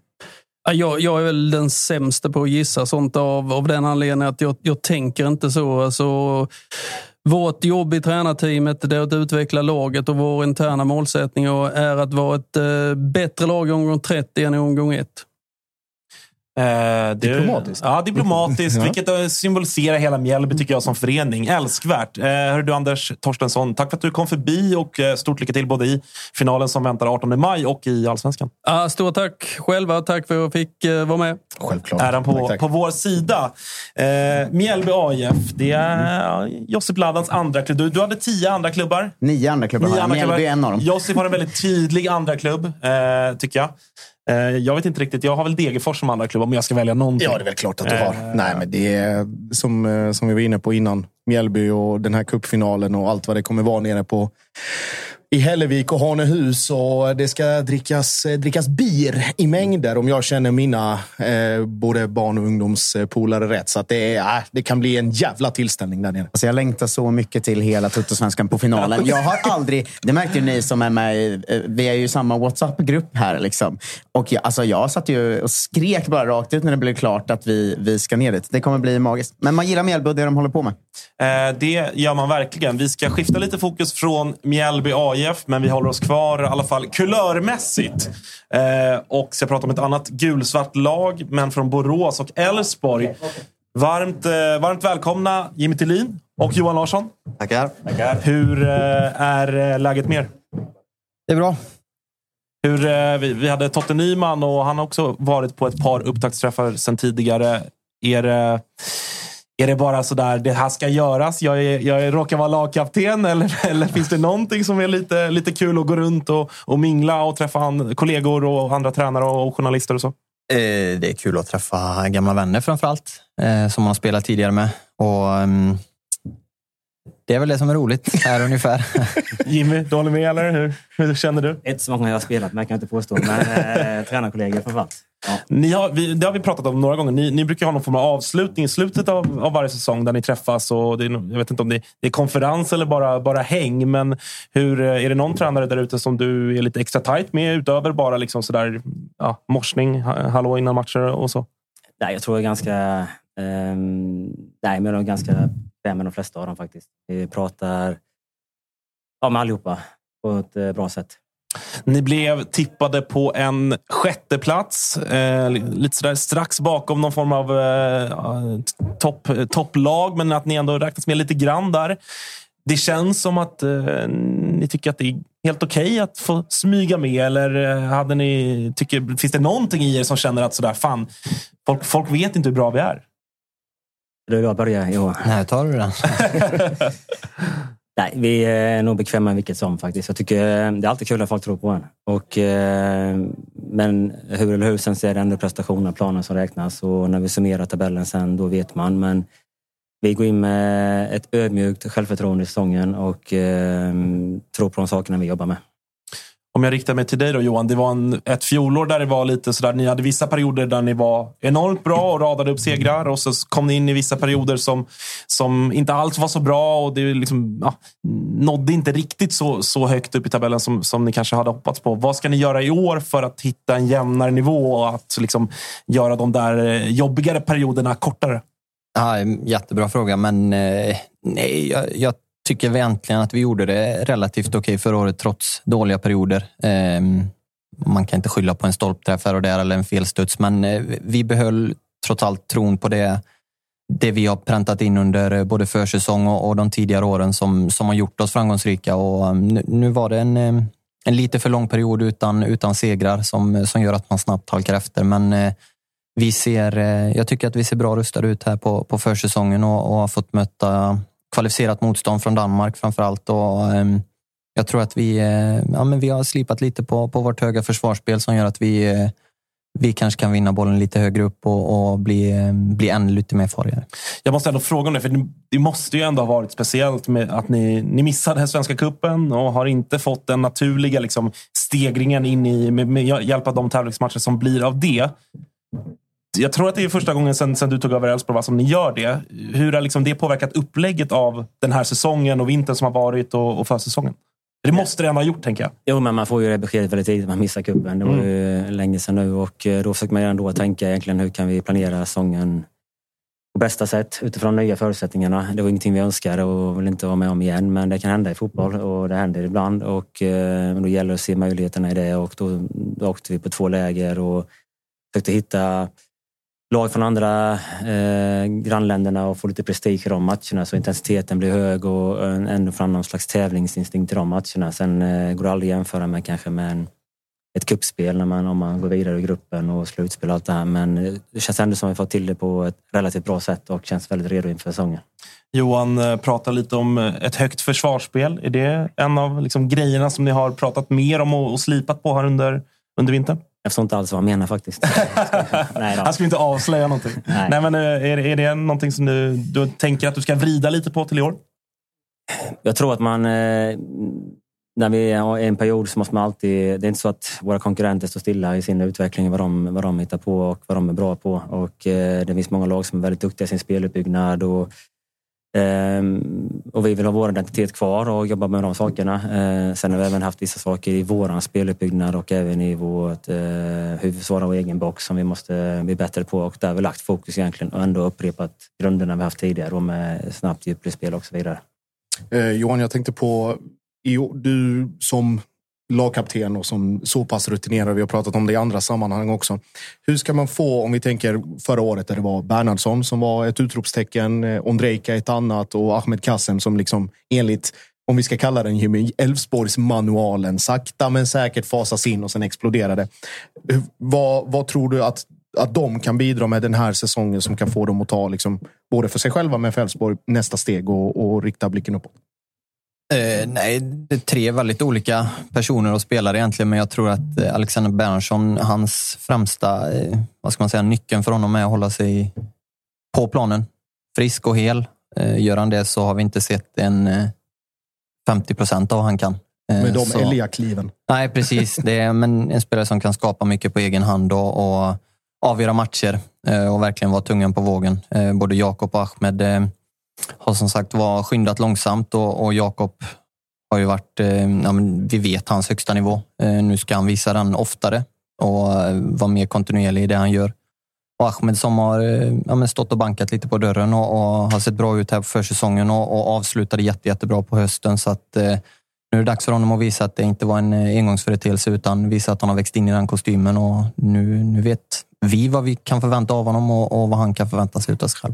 Speaker 12: Jag, jag är väl den sämsta på att gissa sånt av, av den anledningen att jag, jag tänker inte så. Alltså, vårt jobb i tränarteamet det är att utveckla laget och vår interna målsättning är att vara ett eh, bättre lag i omgång 30 än i omgång 1.
Speaker 1: Eh,
Speaker 12: Diplomatiskt.
Speaker 1: Ja, diplomatiskt.
Speaker 12: Ja.
Speaker 1: Vilket eh, symboliserar hela Mjällby tycker jag som förening. Älskvärt. Eh, hör du Anders Torstensson, tack för att du kom förbi och eh, stort lycka till både i finalen som väntar 18 maj och i Allsvenskan.
Speaker 12: Ja, stort tack själva. Tack för att jag fick eh, vara med.
Speaker 4: Självklart.
Speaker 1: Äran på, på vår sida. Eh, Mjällby AIF, det är ja, Josip Ladans andra klubb. Du, du hade tio andra klubbar.
Speaker 2: Nio andra klubbar. har jag. Mjällby är en av dem.
Speaker 1: Josip har en väldigt tydlig andra klubb, eh, tycker jag. Eh, jag vet inte riktigt. Jag har väl Degerfors som andra klubb om jag ska välja någonting.
Speaker 4: Ja, det är väl klart att du har.
Speaker 1: Eh,
Speaker 4: Nej, men det är som, eh, som vi var inne på innan. Mjällby och den här cupfinalen och allt vad det kommer vara nere på i Hällevik och Hanehus. Och det ska drickas, eh, drickas bir i mängder om jag känner mina eh, både barn och ungdomspolare rätt. Så att det, är, äh, det kan bli en jävla tillställning där nere.
Speaker 2: Alltså jag längtar så mycket till hela Tuttosvenskan på finalen. Jag har aldrig, det märkte ju ni som är med eh, vi är ju i samma WhatsApp-grupp här. Liksom. Och jag, alltså jag satt ju och skrek bara rakt ut när det blev klart att vi, vi ska ner dit. Det kommer bli magiskt. Men man gillar Mjällby och det de håller på med.
Speaker 1: Eh, Det gör man verkligen. Vi ska skifta lite fokus från Mjällby AIF, men vi håller oss kvar i alla fall kulörmässigt. Eh, Och ska prata om ett annat gulsvart lag, men från Borås och Elfsborg. Varmt, eh, varmt välkomna Jimmy Tillin och Johan Larsson.
Speaker 13: Tackar.
Speaker 1: Tackar. Hur eh, är eh, läget med er?
Speaker 3: Det är bra.
Speaker 1: Hur, eh, vi, vi hade Totte Nyman och han har också varit på ett par upptaktsträffar sedan tidigare. Är det, är det bara sådär, det här ska göras? Jag, är, jag råkar vara lagkapten eller, eller finns det någonting som är lite, lite kul att gå runt och, och mingla och träffa an, kollegor och andra tränare och journalister och så?
Speaker 13: Eh, det är kul att träffa gamla vänner framför allt, eh, som man har spelat tidigare med. Och, ehm, det är väl det som är roligt här ungefär.
Speaker 1: Jimmy, du håller med eller hur, hur känner du?
Speaker 14: Inte så många jag har spelat med kan jag inte påstå, men eh, tränarkollegor framförallt. Ja.
Speaker 1: Ni har, vi, det har vi pratat om några gånger. Ni, ni brukar ha någon form av avslutning i slutet av, av varje säsong där ni träffas. Och det jag vet inte om det, det är konferens eller bara, bara häng. Men hur, eh, är det någon tränare där ute som du är lite extra tight med utöver bara liksom sådär, ja, morsning, ha- hallå innan matcher och så?
Speaker 14: Nej, jag tror jag är ganska... ehm, nej, men jag är ganska bekväm med de flesta av dem faktiskt. Vi pratar ja, med allihopa på ett eh, bra sätt.
Speaker 1: Ni blev tippade på en sjätte plats. Eh, lite sådär strax bakom någon form av eh, topp, topplag, men att ni ändå räknas med lite grann där. Det känns som att eh, ni tycker att det är helt okej att få smyga med, eller eh, hade ni, tycker, finns det någonting i er som känner att sådär, fan, folk, folk vet inte hur bra vi är?
Speaker 14: Då jag börja i år.
Speaker 13: Nej, tar du den?
Speaker 14: Nej, vi är nog bekväma med vilket som faktiskt. Jag tycker eh, det är alltid kul att folk tror på en. Och, eh, men hur eller hur, sen så är det ändå prestationen, planen som räknas. Och när vi summerar tabellen sen, då vet man. Men vi går in med ett ödmjukt självförtroende i säsongen och eh, tror på de sakerna vi jobbar med.
Speaker 1: Om jag riktar mig till dig då Johan. Det var en, ett fjolår där det var lite sådär. Ni hade vissa perioder där ni var enormt bra och radade upp segrar. Och så kom ni in i vissa perioder som, som inte alls var så bra. Och det liksom, ja, nådde inte riktigt så, så högt upp i tabellen som, som ni kanske hade hoppats på. Vad ska ni göra i år för att hitta en jämnare nivå och att liksom göra de där eh, jobbigare perioderna kortare?
Speaker 13: Ja, jättebra fråga, men eh, nej, jag, jag tycker vi äntligen att vi gjorde det relativt okej förra året trots dåliga perioder. Ehm, man kan inte skylla på en stolpträff här och där eller en felstuds, men eh, vi behöll trots allt tron på det, det vi har präntat in under eh, både försäsong och, och de tidigare åren som, som har gjort oss framgångsrika. Och, ehm, nu, nu var det en, ehm, en lite för lång period utan, utan segrar som, som gör att man snabbt halkar efter. Men eh,
Speaker 5: vi ser, jag tycker att vi ser bra rustade ut här på, på försäsongen och, och har fått möta kvalificerat motstånd från Danmark framför allt. Och, ehm, jag tror att vi, eh, ja, men vi har slipat lite på, på vårt höga försvarsspel som gör att vi, eh, vi kanske kan vinna bollen lite högre upp och, och bli, eh, bli ännu lite mer farligare.
Speaker 1: Jag måste ändå fråga om det, för det måste ju ändå ha varit speciellt med att ni, ni missade Svenska Kuppen och har inte fått den naturliga liksom, stegringen in i, med, med hjälp av de tävlingsmatcher som blir av det. Jag tror att det är första gången sen, sen du tog över Elfsborg som ni gör det. Hur har liksom det påverkat upplägget av den här säsongen och vintern som har varit och, och försäsongen? Det måste det ändå ha gjort, tänker jag.
Speaker 14: Jo, men man får ju det beskedet väldigt tidigt. Man missar cupen. Det var
Speaker 1: Mm.
Speaker 14: ju länge sedan nu och eh, då försöker man ju ändå tänka egentligen hur kan vi planera säsongen på bästa sätt utifrån de nya förutsättningarna. Det var ingenting vi önskade och vill inte vara med om igen, men det kan hända i fotboll och det händer ibland och eh, då gäller det att se möjligheterna i det och då, då åkte vi på två läger och försökte hitta lag från andra eh, grannländerna och få lite prestige i de matcherna så intensiteten blir hög och en- ändå fram någon slags tävlingsinstinkt i de matcherna. Sen eh, går det aldrig att jämföra med kanske med en, ett kuppspel när man, om man går vidare i gruppen och slutspel och allt det här. Men eh, det känns ändå som att vi fått till det på ett relativt bra sätt och känns väldigt redo inför säsongen.
Speaker 1: Johan eh, pratar lite om eh, ett högt försvarsspel. Är det en av liksom, grejerna som ni har pratat mer om och, och slipat på här under, under vintern?
Speaker 14: Jag förstår inte alls vad han menar faktiskt. Nej då.
Speaker 1: Han skulle inte avslöja någonting.
Speaker 14: Nej.
Speaker 1: Nej. men, eh, är, är det någonting som du, du tänker att du ska vrida lite på till i år?
Speaker 14: Jag tror att man... Eh, när vi är i en period så måste man alltid... Det är inte så att våra konkurrenter står stilla i sin utveckling, vad de, vad de hittar på och vad de är bra på. Och eh, det finns många lag som är väldigt duktiga i sin speluppbyggnad. Och, Ehm, och vi vill ha vår identitet kvar och jobba med de sakerna. Ehm, sen har vi även haft vissa saker i vår speluppbyggnad och även i vårt, eh, hur vi svarar vår egen box som vi måste bli bättre på. Och där har vi lagt fokus egentligen och ändå upprepat grunderna vi haft tidigare och med snabbt djupledsspel och så vidare.
Speaker 4: Eh, Johan, jag tänkte på du som lagkapten och som så pass rutinerad, vi har pratat om det i andra sammanhang också. Hur ska man få, om vi tänker förra året där det var Bernhardsson som var ett utropstecken, eh, Ondrejka ett annat och Ahmed Kassem som liksom enligt, om vi ska kalla den Jimmy, Elfsborgsmanualen sakta men säkert fasas in och sen exploderade. Vad, vad tror du att, att de kan bidra med den här säsongen som kan få dem att ta, liksom, både för sig själva men för Elfsborg, nästa steg och, och rikta blicken uppåt?
Speaker 5: Eh, nej, det är tre väldigt olika personer och spelare egentligen, men jag tror att eh, Alexander Bernhardsson, hans främsta, eh, vad ska man säga, nyckeln för honom är att hålla sig på planen. Frisk och hel. Eh, gör han det så har vi inte sett en eh, 50 procent av vad han kan. Eh,
Speaker 4: Med de Elia-kliven.
Speaker 5: Nej, precis. Det är men en spelare som kan skapa mycket på egen hand och, och avgöra matcher eh, och verkligen vara tungan på vågen. Eh, Både Jakob och Ahmed eh, har som sagt var skyndat långsamt och, och Jakob har ju varit, eh, ja, men vi vet hans högsta nivå. Eh, Nu ska han visa den oftare och eh, vara mer kontinuerlig i det han gör. Och Ahmed som har eh, ja, men stått och bankat lite på dörren och, och har sett bra ut här på försäsongen och, och avslutade jätte, jättebra på hösten. Så att, eh, nu är det dags för honom att visa att det inte var en eh, engångsföreteelse utan visa att han har växt in i den kostymen och nu, nu vet vi vad vi kan förvänta av honom och, och vad han kan förvänta sig av sig själv.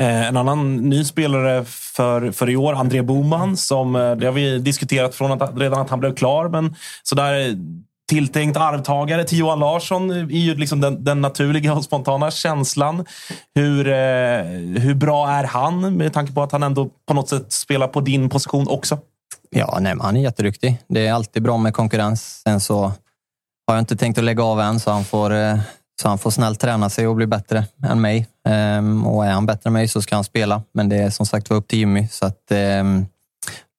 Speaker 1: Eh, en annan ny spelare för, för i år, André Boman, som eh, det har vi diskuterat från att, redan att han blev klar, men sådär tilltänkt arvtagare till Johan Larsson är ju liksom den, den naturliga och spontana känslan. Hur, eh, hur bra är han med tanke på att han ändå på något sätt spelar på din position också?
Speaker 5: Ja, nej, men han är jätteduktig. Det är alltid bra med konkurrens. Sen så har jag inte tänkt att lägga av än, så han får, eh, så han får snällt träna sig och bli bättre än mig. Ehm, och är han bättre än mig så ska han spela. Men det är som sagt var upp till Jimmy. Så att, ehm,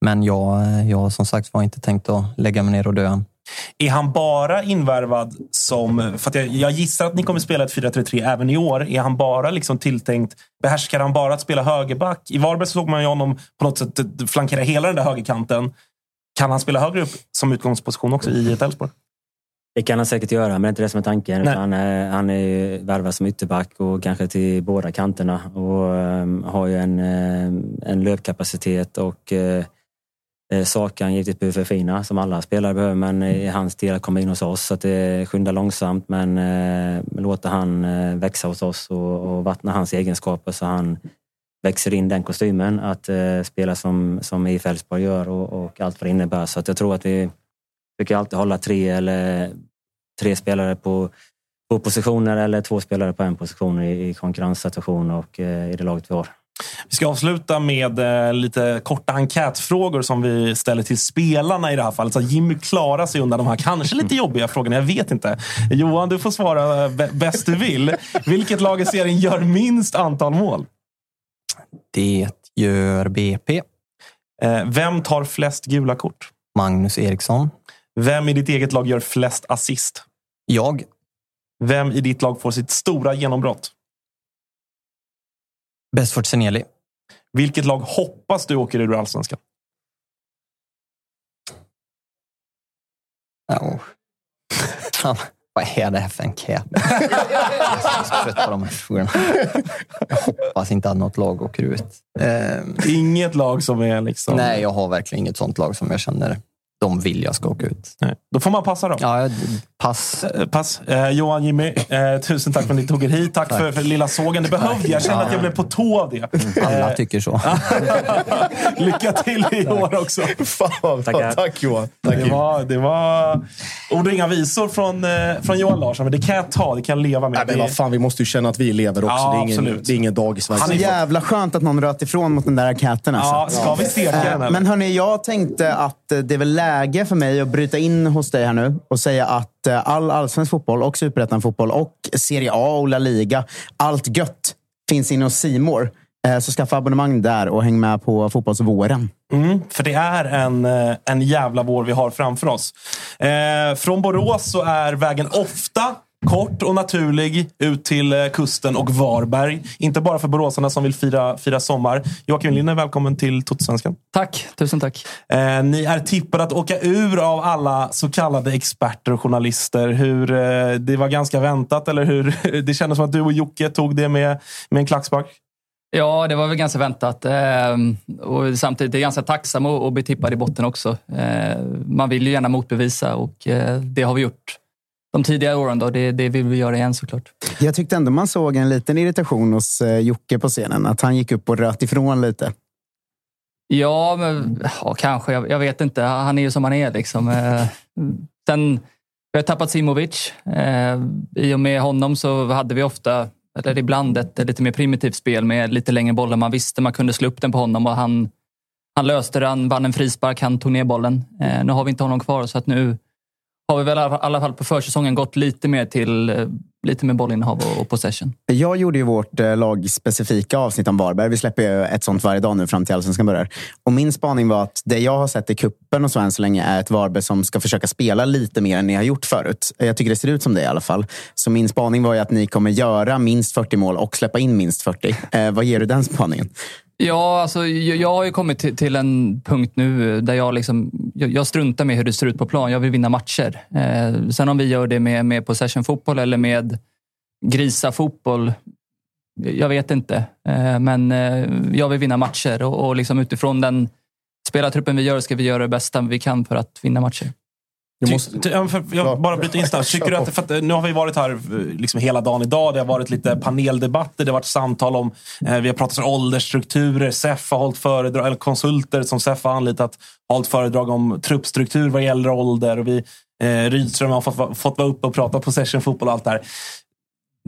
Speaker 5: men jag, jag har som sagt var inte tänkt att lägga mig ner och dö än.
Speaker 1: Är han bara invärvad som... För att jag, jag gissar att ni kommer spela ett 4-3-3 även i år. Är han bara liksom tilltänkt... Behärskar han bara att spela högerback? I Varberg såg man ju honom på något sätt flankera hela den där högerkanten. Kan han spela högre upp som utgångsposition också i ett Elfsborg?
Speaker 14: Det kan han säkert göra, men det är inte det som är tanken. Han, är, han är värvad som ytterback och kanske till båda kanterna. Och ehm, har ju en, ehm, en löpkapacitet och uh, saker han givetvis behöver förfina, som alla spelare behöver. Men i hans del att komma in hos oss. Så att det skyndar långsamt, men uh, låter han uh, växa hos oss och, och vattna hans egenskaper så han växer in den kostymen. Att spela som, som IF Elfsborg gör och, och allt vad det innebär. Så att jag tror att vi försöker alltid hålla tre eller tre spelare på två positioner eller två spelare på en position i, i konkurrenssituation och eh, i det laget vi har.
Speaker 1: Vi ska avsluta med eh, lite korta enkätfrågor som vi ställer till spelarna i det här fallet. Så Jimmy klarar sig undan de här kanske lite jobbiga frågorna. Jag vet inte. Johan, du får svara eh, bä- bäst du vill. Vilket lag i serien gör minst antal mål?
Speaker 13: Det gör BP.
Speaker 1: Eh, Vem tar flest gula kort?
Speaker 13: Magnus Eriksson.
Speaker 1: Vem i ditt eget lag gör flest assist?
Speaker 13: Jag.
Speaker 1: Vem i ditt lag får sitt stora genombrott?
Speaker 13: Besfort Seneli.
Speaker 1: Vilket lag hoppas du åker ur allsvenskan?
Speaker 13: Ja. Fan, vad är det här för enkät? Jag är så trött på de här frågorna. Jag hoppas inte att något lag åker ut. Eh,
Speaker 1: Inget lag som är liksom...
Speaker 13: Nej, jag har verkligen inget sånt lag som jag känner de vill jag ska åka ut.
Speaker 1: Nej. Då får man passa då.
Speaker 13: Ja, pass.
Speaker 1: Eh, Pass. Eh, Johan, Jimmy, eh, tusen tack för att ni tog er hit. Tack,
Speaker 13: Tack.
Speaker 1: För, för lilla sågen. Det behövde jag. Jag kände
Speaker 13: Ja.
Speaker 1: att jag blev på tå av det.
Speaker 13: Alla
Speaker 1: Eh,
Speaker 13: tycker så.
Speaker 1: Lycka till i år också.
Speaker 4: Fan,
Speaker 1: Tackar.
Speaker 4: tack Johan.
Speaker 1: det, var, det var ord och inga visor från, eh, från Johan Larsson, men det kan jag ta. Det kan jag leva med.
Speaker 4: Nej, men vad fan, vi måste ju känna att vi lever också.
Speaker 1: Ja,
Speaker 4: det, är ingen,
Speaker 1: absolut.
Speaker 4: det är ingen dagisverksamhet.
Speaker 2: Så jävla skönt att någon röt ifrån mot den där enkäten. Alltså.
Speaker 1: Ja, ska vi steka den, eller?
Speaker 2: Men hörni, jag tänkte att eh, det är väl läge för mig att bryta in hos dig här nu och säga att eh, all allsvensk fotboll och superettan-fotboll och Serie A och La Liga, allt gött finns inne hos Simor. Eh, så skaffa abonnemang där och häng med på fotbollsvåren.
Speaker 1: Mm, för det är en, eh, en jävla vår vi har framför oss. Eh, från Borås så är vägen ofta kort och naturlig ut till eh, kusten och Varberg. Inte bara för boråsarna som vill fira, fira sommar. Joakim Linder, välkommen till Totosvenskan.
Speaker 15: Tack, tusen tack.
Speaker 1: Eh, ni är tippade att åka ur av alla så kallade experter och journalister. Hur, eh, det var ganska väntat, eller hur? Det kändes som att du och Jocke tog det med, med en klackspark.
Speaker 15: Ja, det var väl ganska väntat. Ehm, Och samtidigt är jag ganska tacksam att att bli tippad i botten också. Ehm, Man vill ju gärna motbevisa och eh, det har vi gjort de tidigare åren. Då. Det, det vill vi göra igen såklart.
Speaker 2: Jag tyckte ändå man såg en liten irritation hos eh, Jocke på scenen. Att han gick upp och röt ifrån lite.
Speaker 15: Ja, men, ja kanske. Jag, jag vet inte. Han är ju som han är. Liksom. Eh, Sen, vi har tappat Simovic. Eh, I och med honom så hade vi ofta, eller ibland, ett lite mer primitivt spel med lite längre bollar. Man visste man kunde slå upp den på honom och han, han löste det. Han vann en frispark, han tog ner bollen. Nu har vi inte honom kvar så att nu har vi väl i alla fall- på försäsongen gått lite mer till eh, lite mer bollinnehav och, possession.
Speaker 2: Jag gjorde ju vårt eh, lagspecifika avsnitt om Varberg. Vi släpper ju ett sånt varje dag nu fram till Allsvenskan börjar. Och min spaning var att det jag har sett i kuppen och så än så länge är ett Varberg som ska försöka spela lite mer än ni har gjort förut. Jag tycker det ser ut som det i alla fall. Så min spaning var ju att ni kommer göra minst 40 mål och släppa in minst 40. Eh, vad ger du den spaningen?
Speaker 15: Ja, alltså, jag, jag har ju kommit till, till en punkt nu eh, där jag, liksom, jag, jag struntar med hur det ser ut på plan. Jag vill vinna matcher. Eh, sen om vi gör det med, med possession-fotboll eller med grisa-fotboll, jag vet inte. Eh, men eh, jag vill vinna matcher och, och liksom utifrån den spelartruppen vi gör ska vi göra det bästa vi kan för att vinna matcher.
Speaker 1: Ty- ty- ja, för- Jag bara bryter in snabbt. Tycker du att, för att, eh, nu har vi varit här eh, liksom hela dagen idag. Det har varit lite paneldebatter. Det har varit samtal om... Eh, vi har pratat om åldersstrukturer. SEF har hållit föredrag, eller konsulter som SEF har anlitat har hållit föredrag om truppstruktur vad gäller ålder. Och vi, eh, Rydström har fått, fått vara uppe och prata possession-fotboll och allt det här.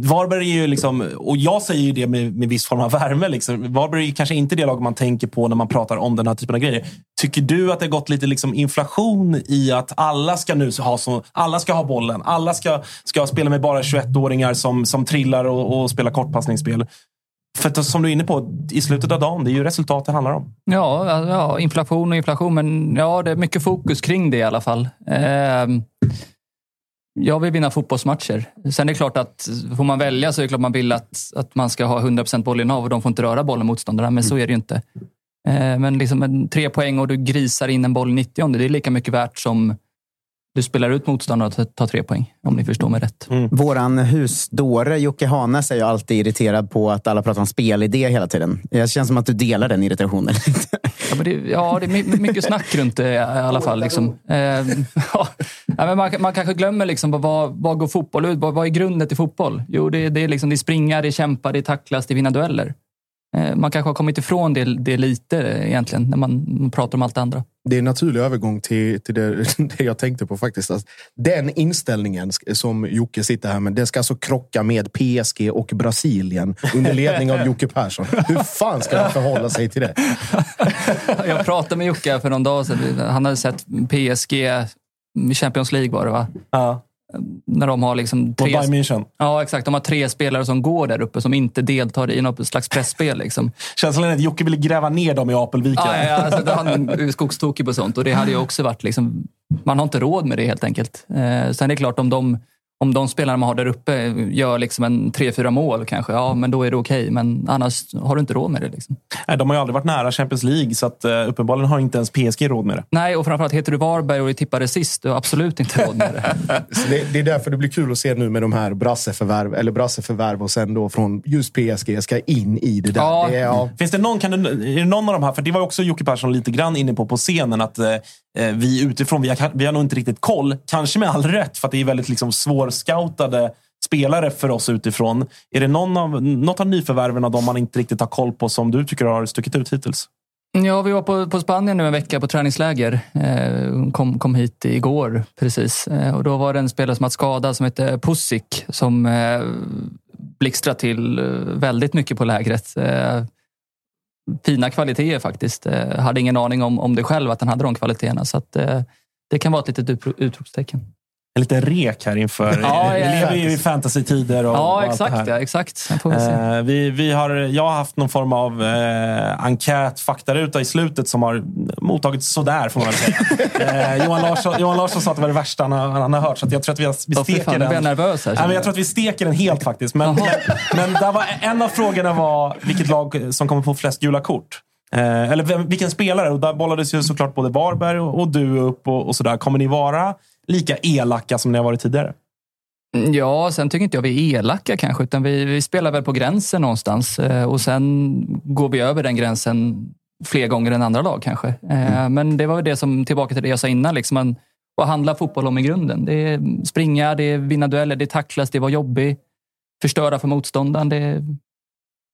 Speaker 1: Varberg är ju liksom, och jag säger ju det med, med viss form av värme. Liksom. Varberg är kanske inte det lag man tänker på när man pratar om den här typen av grejer. Tycker du att det har gått lite liksom inflation i att alla ska nu ha, så, alla ska ha bollen? Alla ska, ska spela med bara 21-åringar som, som trillar och, och spelar kortpassningsspel? För att, som du är inne på, i slutet av dagen, det är ju resultat det handlar om.
Speaker 15: Ja, alltså, ja, inflation och inflation, men ja, det är mycket fokus kring det i alla fall. Eh, jag vill vinna fotbollsmatcher. Sen är det klart att får man välja så är det klart man vill att, att man ska ha 100% bollinnehav och de får inte röra bollen motståndarna, men så är det ju inte. Eh, men liksom tre poäng och du grisar in en boll i 90 det är lika mycket värt som du spelar ut motståndaren och tar- tre poäng, om ni förstår mig rätt.
Speaker 2: Våran husdåre Jocke Hanes är ju alltid irriterad på att alla pratar om spelidé hela tiden. Det känns som att du delar den irritationen.
Speaker 15: Ja, men det, ja, det är my- mycket snack runt det i alla fall. Liksom. Eh, ja, Ja, men man, man kanske glömmer liksom, vad, vad går fotboll ut vad, vad är grunden till fotboll? Jo, det, det, är liksom, det är springa, det är kämpa, det är tacklas, det är vinna dueller. Eh, man kanske har kommit ifrån det, det lite eh, egentligen, när man, man pratar om allt det andra.
Speaker 4: Det är en naturlig övergång till, till det, det jag tänkte på faktiskt. Att den inställningen som Jocke sitter här med, den ska alltså krocka med PSG och Brasilien under ledning av Jocke Persson. Hur fan ska han förhålla sig till det?
Speaker 15: Jag pratade med Jocke för någon dag sedan. Han hade sett PSG i Champions League var det va?
Speaker 1: Ja.
Speaker 15: När de har liksom tre...
Speaker 1: Bayern München.
Speaker 15: Ja, exakt. De har tre spelare som går där uppe som inte deltar i något slags pressspel. Liksom.
Speaker 1: Känslan är att Jocke ville gräva ner dem i Apelviken.
Speaker 15: Ja, ja, alltså, han är skogstokig på sånt och det hade ju också varit liksom, man har inte råd med det helt enkelt. Eh, sen är det klart om de, om de spelarna man har där uppe gör liksom en tre, fyra mål kanske, ja men då är det okej. Men annars har du inte råd med det. Liksom.
Speaker 1: Nej, de har ju aldrig varit nära Champions League, så att, uh, uppenbarligen har inte ens PSG råd med det.
Speaker 15: Nej, och framförallt heter du Varberg och är tippade sist, du har absolut inte råd med det.
Speaker 4: Så det, det är därför det blir kul att se nu med de här brasseförvärv, eller brasseförvärv och sen då från just PSG ska in i det där. Det är, ja.
Speaker 1: Finns det någon, kan du, är det någon av de här, för det var också Jocke Persson lite grann inne på på scenen, att eh, Eh, vi utifrån, vi har, vi har nog inte riktigt koll. Kanske med all rätt, för att det är väldigt liksom, svårscoutade spelare för oss utifrån. Är det någon av, något av nyförvärven av dem man inte riktigt har koll på som du tycker har stuckit ut hittills?
Speaker 15: Ja, vi var på, på Spanien nu en vecka på träningsläger. Eh, kom, kom hit igår precis. Eh, och då var det en spelare som hade skada som hette Pusic som eh, blixtrade till eh, väldigt mycket på lägret. Eh, fina kvaliteter faktiskt. Jag hade ingen aning om, om det själv, att han hade de kvaliteterna. Så att, eh, det kan vara ett litet utropstecken.
Speaker 1: En liten rek här inför...
Speaker 15: Ja,
Speaker 1: vi
Speaker 15: ja,
Speaker 1: lever ju
Speaker 15: ja.
Speaker 1: i fantasy-tider. Och, och
Speaker 15: Ja,
Speaker 1: allt det
Speaker 15: exakt.
Speaker 1: här.
Speaker 15: Ja, exakt. Vi.
Speaker 1: Eh, vi, vi har, jag har haft någon form av eh, enkät, faktaruta i slutet som har mottagits sådär, får man säga. eh, Johan, Larsson, Johan Larsson sa att det var det värsta han har, han har hört, så att jag tror att vi, vi
Speaker 15: fy
Speaker 1: steker
Speaker 15: fan,
Speaker 1: den.
Speaker 15: jag nervös här,
Speaker 1: Nej,
Speaker 15: jag.
Speaker 1: jag tror att vi steker den helt faktiskt. Men, men, men där var, en av frågorna var vilket lag som kommer få flest gula kort. Eh, eller vem, vilken spelare. Och där bollades ju såklart både Varberg och, och du upp och, och sådär. Kommer ni vara lika elaka som ni har varit tidigare?
Speaker 15: Ja, sen tycker inte jag vi är elaka kanske, utan vi, vi spelar väl på gränsen någonstans eh, och sen går vi över den gränsen fler gånger än andra lag kanske. Eh, Men det var ju det som, tillbaka till det jag sa innan, liksom man, vad handlar fotboll om i grunden? Det är springa, det är vinna dueller, det är tacklas, det är vara jobbig, förstöra för motståndaren. Det är,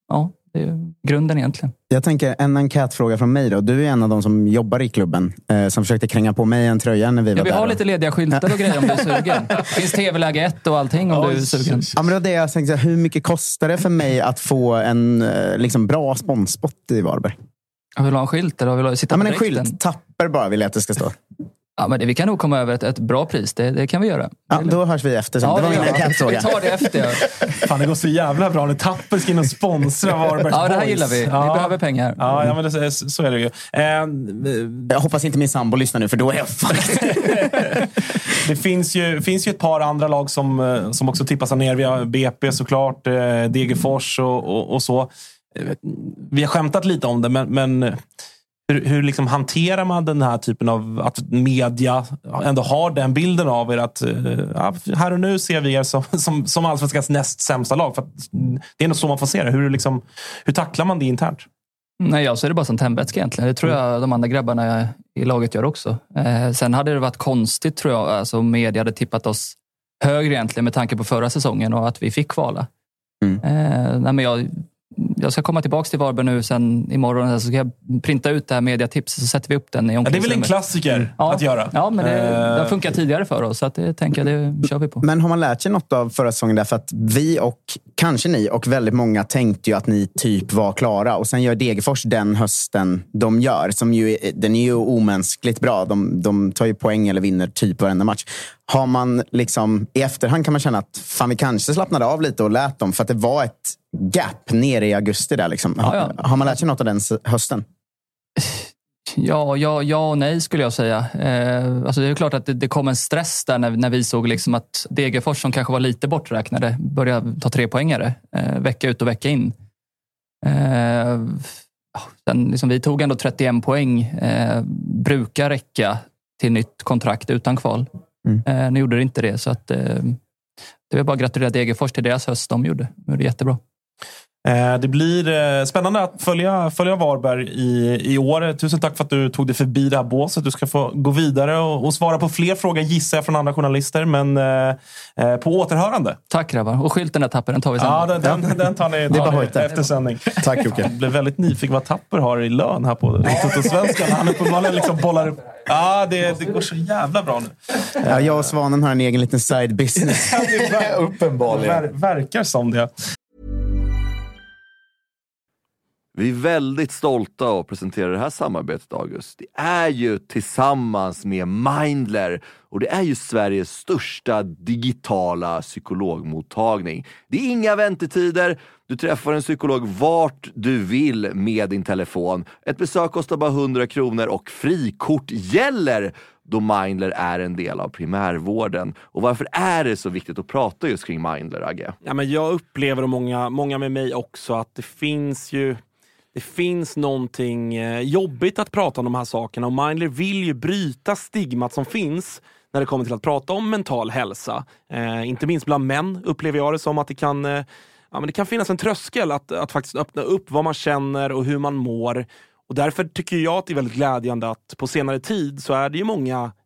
Speaker 15: ja, det är grunden egentligen.
Speaker 2: Jag tänker en enkätfråga från mig. Då. Du är en av de som jobbar i klubben eh, som försökte kränga på mig en tröja när vi var
Speaker 15: Ja, vi
Speaker 2: där.
Speaker 15: har
Speaker 2: och-
Speaker 15: lite lediga skyltar och grejer om du är sugen. finns tv-läge 1 och allting om du är sugen.
Speaker 2: Ja, men det var det jag tänkte, hur mycket kostar det för mig att få en eh, liksom, bra sponsspot i Varberg?
Speaker 15: Jag vill ha en skylt eller vill du sitta
Speaker 2: Ja, men en
Speaker 15: dräkten?
Speaker 2: skylt. Tapper bara vill jag att det ska stå.
Speaker 15: Ja, men det, vi kan nog komma över ett, ett bra pris. Det, det kan vi göra.
Speaker 2: Ja, då hörs vi efter sen.
Speaker 15: Ja,
Speaker 2: det var min
Speaker 15: gör vi. tar det efter. Ja.
Speaker 1: Fan, det går så jävla bra när Tapper ska in och sponsra Varbergs
Speaker 15: Ja, det här
Speaker 1: Boys.
Speaker 15: gillar vi. Vi behöver pengar.
Speaker 1: Ja, ja men det, så, så är det ju. Eh,
Speaker 2: Jag hoppas inte min sambo lyssnar nu, för då är jag fucked.
Speaker 1: det finns ju, finns ju ett par andra lag som, eh, som också tippas ner. Vi har BP såklart, eh, Degerfors och, och, och så. Eh, Vi har skämtat lite om det, men, men hur, hur liksom hanterar man den här typen av... Att media ändå har den bilden av er att eh, ja, här och nu ser vi er som, som, som allsvenskans näst sämsta lag. För att det är nog så man får se det. Hur, liksom, hur tacklar man det internt?
Speaker 15: Nej, jag ser det bara som tändvätska egentligen. Det tror jag de andra grabbarna i laget gör också. Eh, sen hade det varit konstigt tror jag, alltså media hade tippat oss högre egentligen med tanke på förra säsongen och att vi fick kvala. Eh, nej, men jag, jag ska komma tillbaka till Varberg nu sen imorgon så ska jag printa ut det här mediatipset så sätter vi upp den i
Speaker 1: Ja, det är väl en klassiker att göra.
Speaker 15: Ja, men det, det har
Speaker 2: Eh,
Speaker 15: funkat tidigare för oss så att det tänker jag, det kör vi på.
Speaker 2: Men har man lärt sig något av förra säsongen? Därför att vi och kanske ni och väldigt många tänkte ju att ni typ var klara. Och sen gör Degerfors den hösten de gör. Som ju, den är ju omänskligt bra. De, de tar ju poäng eller vinner typ varenda match. Har man liksom, I efterhand kan man känna att fan, vi kanske slappnade av lite och lät dem. För att det var ett gap nere i augusti. där. Liksom.
Speaker 15: Ja, ja.
Speaker 2: Har man lärt sig något av den hösten?
Speaker 15: Ja, ja, ja och nej skulle jag säga. Eh, alltså det är klart att det, det kom en stress där när, när vi såg liksom att Degerfors, som kanske var lite borträknade, började ta tre poängare eh, vecka ut och vecka in. Eh, sen, liksom, vi tog ändå 31 poäng. Eh, brukar räcka till nytt kontrakt utan kval. Eh, nu gjorde det inte det, så att, eh, det är bara gratulera Degerfors till deras höst de gjorde. De gjorde jättebra.
Speaker 1: Eh, Det blir eh, spännande att följa, följa Varberg i, i år. Tusen tack för att du tog dig förbi det här båset. Du ska få gå vidare och, och svara på fler frågor gissar jag från andra journalister. Men eh, på återhörande.
Speaker 15: Tack grabbar. Och skylten där Tapper, den tar vi sen.
Speaker 1: Ja, den, den, den tar ni, tar ni efter sändning.
Speaker 4: Tack Jocke.
Speaker 1: Jag blev väldigt nyfiken vad Tapper har i lön här på Toto-svenskan. Han uppenbarligen liksom bollar upp. Ja, det, det går så jävla bra nu.
Speaker 2: Ja, jag och Svanen har en egen liten side business.
Speaker 1: Uppenbarligen. Ver, verkar som det.
Speaker 16: Vi är väldigt stolta att presentera det här samarbetet, August. Det är ju tillsammans med Mindler och det är ju Sveriges största digitala psykologmottagning. Det är inga väntetider. Du träffar en psykolog vart du vill med din telefon. Ett besök kostar bara 100 kronor och frikort gäller då Mindler är en del av primärvården. Och varför är det så viktigt att prata just kring Mindler, Agge?
Speaker 1: Ja, men jag upplever, och många, många med mig också, att det finns ju det finns någonting eh, jobbigt att prata om de här sakerna och Mindler vill ju bryta stigmat som finns när det kommer till att prata om mental hälsa. Eh, inte minst bland män upplever jag det som att det kan, eh, ja, men det kan finnas en tröskel att, att faktiskt öppna upp vad man känner och hur man mår. Och därför tycker jag att det är väldigt glädjande att på senare tid så är det ju många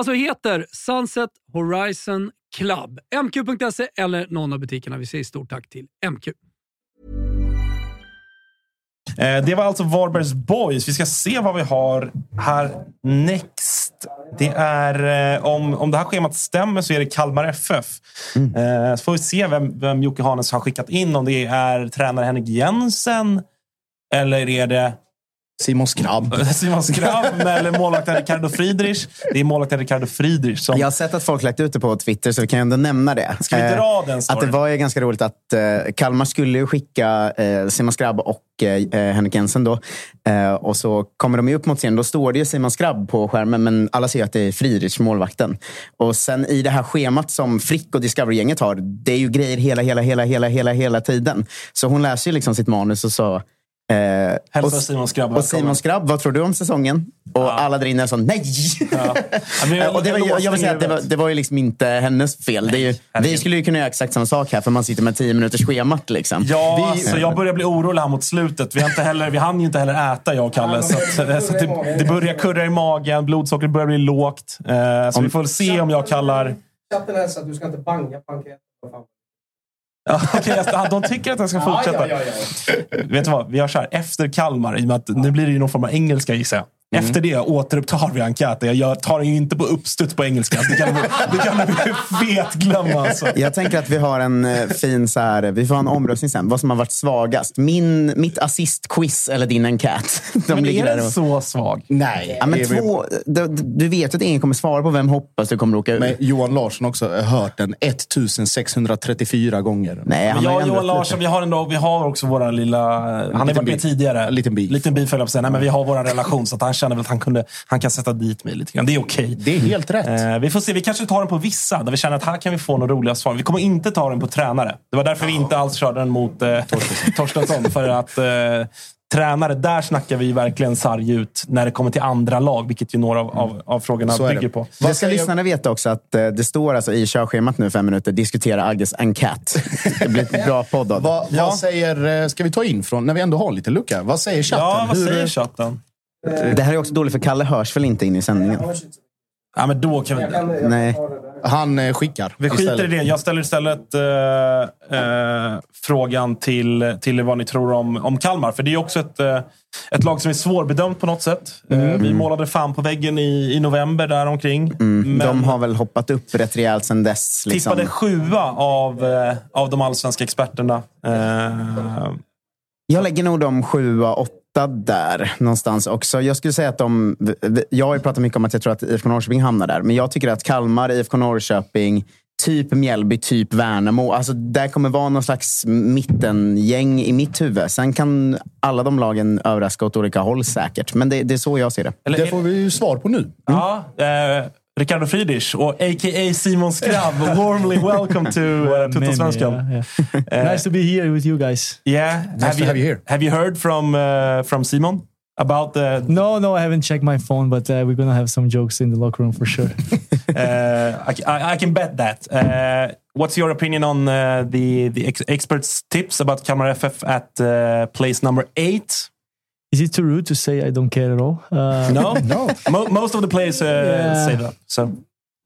Speaker 17: alltså heter Sunset Horizon Club. MQ.se eller någon av butikerna. Vi säger stort tack till MQ.
Speaker 1: Eh, det var alltså Varbergs Boys. Vi ska se vad vi har här next. Det är, eh, om, om det här schemat stämmer så är det Kalmar FF. Eh, så får vi se vem, vem Jocke Hanes har skickat in. Om det är tränare Henrik Jensen eller är det
Speaker 4: Simon Skrabb.
Speaker 1: Simon Skrabb eller målvakten Ricardo Friedrich. Det är målvakten Ricardo Friedrich som...
Speaker 2: Jag har sett att folk lagt ut det på Twitter, så vi kan ändå nämna det.
Speaker 1: Ska vi dra den
Speaker 2: Att det var ju ganska roligt att eh, Kalmar skulle ju skicka eh, Simon Skrabb och eh, Henrik Jensen. Då. Eh, och så kommer de ju upp mot scenen. Då står det ju Simon Skrabb på skärmen, men alla ser att det är Friedrich, målvakten. Och sen i det här schemat som Frick och Discovery-gänget har, det är ju grejer hela, hela, hela, hela, hela, hela tiden. Så hon läser ju liksom sitt manus och så... Eh,
Speaker 1: Hälsa
Speaker 2: och,
Speaker 1: Simon Skrabb
Speaker 2: och Simon Skrabb, vad tror du om säsongen? Och alla där inne är så, nej!
Speaker 1: men jag-
Speaker 2: och det var,
Speaker 1: jag
Speaker 2: jag, jag vill säga att det var, det var ju liksom inte hennes fel. Det är ju, vi skulle ju kunna göra exakt samma sak här, för man sitter med tio minuters schemat. Liksom.
Speaker 1: Ja,
Speaker 2: vi,
Speaker 1: så jag börjar bli orolig här mot slutet. Vi, har inte heller, vi hann ju inte heller äta, jag och Kalle. Så, att, så att det, det börjar kurra i magen, blodsockret börjar bli lågt. Eh, så vi får väl se om jag kallar...
Speaker 18: Chatten hälsar att du ska inte banga.
Speaker 1: Ja, okej, jag- de tycker att jag ska fortsätta. Vet du vad? Vi gör så här. Efter Kalmar, i och med att nu blir det ju någon form av engelska gissar jag.
Speaker 2: Mm.
Speaker 1: Efter det återupptar vi enkäten. Jag tar den ju inte på uppstuds på engelska. Det kan, det kan vi fet glömma. Alltså.
Speaker 2: Jag tänker att vi har en eh, fin så här, vi får en omröstning sen. Vad som har varit svagast. Min, mitt assist-quiz eller din enkät. De
Speaker 1: Men
Speaker 2: ligger
Speaker 1: är den
Speaker 2: och-
Speaker 1: så svag?
Speaker 4: Nej.
Speaker 2: Ja, men två, du, du vet att ingen kommer svara på vem hoppas du kommer åka ur.
Speaker 4: Men Johan Larsson också har hört den 1634 gånger.
Speaker 2: Nej,
Speaker 1: Men jag och Johan Larsson, vi har, ändå, vi har också våra lilla... Han har varit med tidigare.
Speaker 4: Liten beef.
Speaker 1: Liten beef, höll jag på att säga. Nej, men vi har vår relation, så att han känner väl att han, kunde, han kan sätta dit mig lite grann. Det är okej.
Speaker 4: Det är helt rätt.
Speaker 1: Eh, vi får se. Vi kanske tar den på vissa, där vi känner att här kan vi få några roliga svar. Vi kommer inte ta den på tränare. Det var därför vi inte alls körde den mot eh, Torstensson. för att eh, tränare, där snackar vi verkligen sarg ut när det kommer till andra lag, vilket ju några av, av, av frågorna
Speaker 2: Så
Speaker 1: bygger
Speaker 2: det.
Speaker 1: på.
Speaker 2: Det ska lyssnarna veta också att eh, det står alltså i körschemat nu fem minuter, diskutera Agges enkät. Det blir ett bra podd av det.
Speaker 4: Vad, vad säger, eh, ska vi ta in från, när vi ändå har lite lucka, vad säger chatten?
Speaker 1: Ja, vad
Speaker 4: Hur-
Speaker 1: säger chatten?
Speaker 2: Det här är också dåligt för Kalle hörs väl inte in i sändningen?
Speaker 1: Ja, men då kan vi...
Speaker 2: Nej.
Speaker 4: Han eh, skickar.
Speaker 1: Vi skiter
Speaker 4: istället.
Speaker 1: i det. Jag ställer istället eh, eh, frågan till, till vad ni tror om, om Kalmar. För det är också ett, eh, ett lag som är svårbedömt på något sätt. Eh, vi målade fan på väggen i, i november däromkring.
Speaker 2: Mm.
Speaker 1: Men
Speaker 2: De har väl hoppat upp rätt rejält sen dess. Liksom.
Speaker 1: tippade sjua av, eh, av de allsvenska experterna. Eh,
Speaker 2: Jag lägger nog de sjua, åtta där någonstans också. Jag skulle säga att de... Jag har ju pratat mycket om att jag tror att IFK Norrköping hamnar där. Men jag tycker att Kalmar, IFK Norrköping, typ Mjällby, typ Värnamo. Alltså, där kommer vara någon slags mittengäng i mitt huvud. Sen kan alla de lagen överraska åt olika håll säkert. Men det, det är så jag ser det.
Speaker 4: det får vi ju svar på nu.
Speaker 1: Ja, eh, Ricardo Friedrich och a.k.a. Simon Skrabb. Warmly welcome to uh, Tuttosvenskan.
Speaker 19: Yeah, yeah. nice to be here with you guys.
Speaker 1: Yeah.
Speaker 19: Nice to have you here.
Speaker 1: Have you heard from uh, from Simon about the?
Speaker 19: No, no, I haven't checked my phone, but uh, we're gonna have some jokes in the locker room for sure.
Speaker 1: uh, I, I, I can bet that. Uh, what's your opinion on uh, the the ex experts' tips about Kalmar FF at uh, place number eight?
Speaker 19: Is it too rude to say I don't care at all? Uh,
Speaker 1: No, no. Mo most of the players uh,
Speaker 19: Yeah.
Speaker 1: say that. So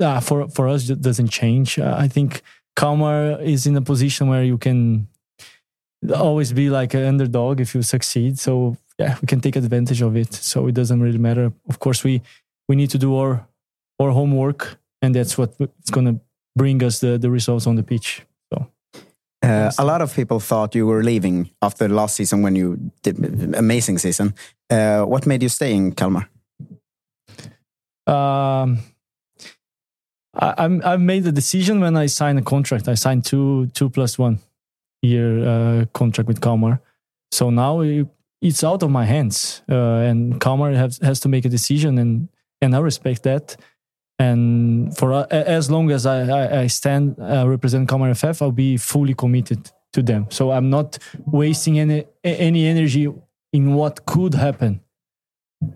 Speaker 19: uh, for for us it doesn't change. Uh, I think Kalmar is in a position where you can always be like an underdog if you succeed. So yeah, we can take advantage of it. So it doesn't really matter. Of course, we we need to do our our homework, and that's what it's going to bring us the the results on the pitch.
Speaker 2: Uh, a lot of people thought you were leaving after the last season when you did amazing season. Uh, what made you stay in Kalmar?
Speaker 19: um, I, I'm I made the decision when I signed a contract. I signed two two plus one year uh, contract with Kalmar. So now it, it's out of my hands, uh, and Kalmar has has to make a decision, and and I respect that. And for uh, as long as I I, I stand uh, represent Kalmar FF, I'll be fully committed to them. So I'm not wasting any any energy in what could happen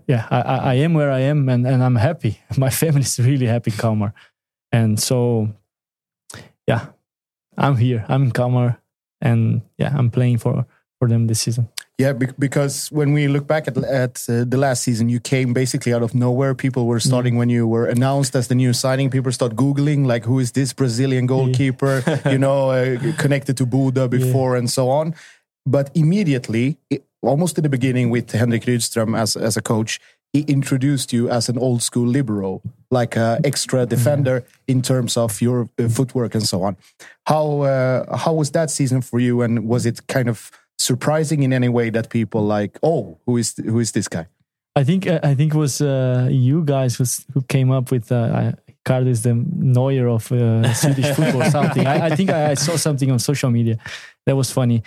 Speaker 19: yeah, I, I am where I am and, and I'm happy. My family is really happy Kalmar. And so, yeah, I'm here. I'm in Kalmar and yeah, I'm playing for, for them this season.
Speaker 4: Yeah, because when we look back at at uh, the last season, you came basically out of nowhere. People were starting when you were announced as the new signing. People start googling like, "Who is this Brazilian goalkeeper?" you know, uh, connected to Buda before and so on. But immediately, i- almost in the beginning, with Henrik Rydström as as a coach, he introduced you as an old school libero, like a extra defender in terms of your uh, footwork and so on. How uh, how was that season for you? And was it kind of surprising in any way that people like, oh, who is who is this guy?
Speaker 19: I think I think it was uh, you guys who's, who came up with uh, Ricardo is the Neuer of uh, Swedish football or something. I, I think I, I saw something on social media that was funny.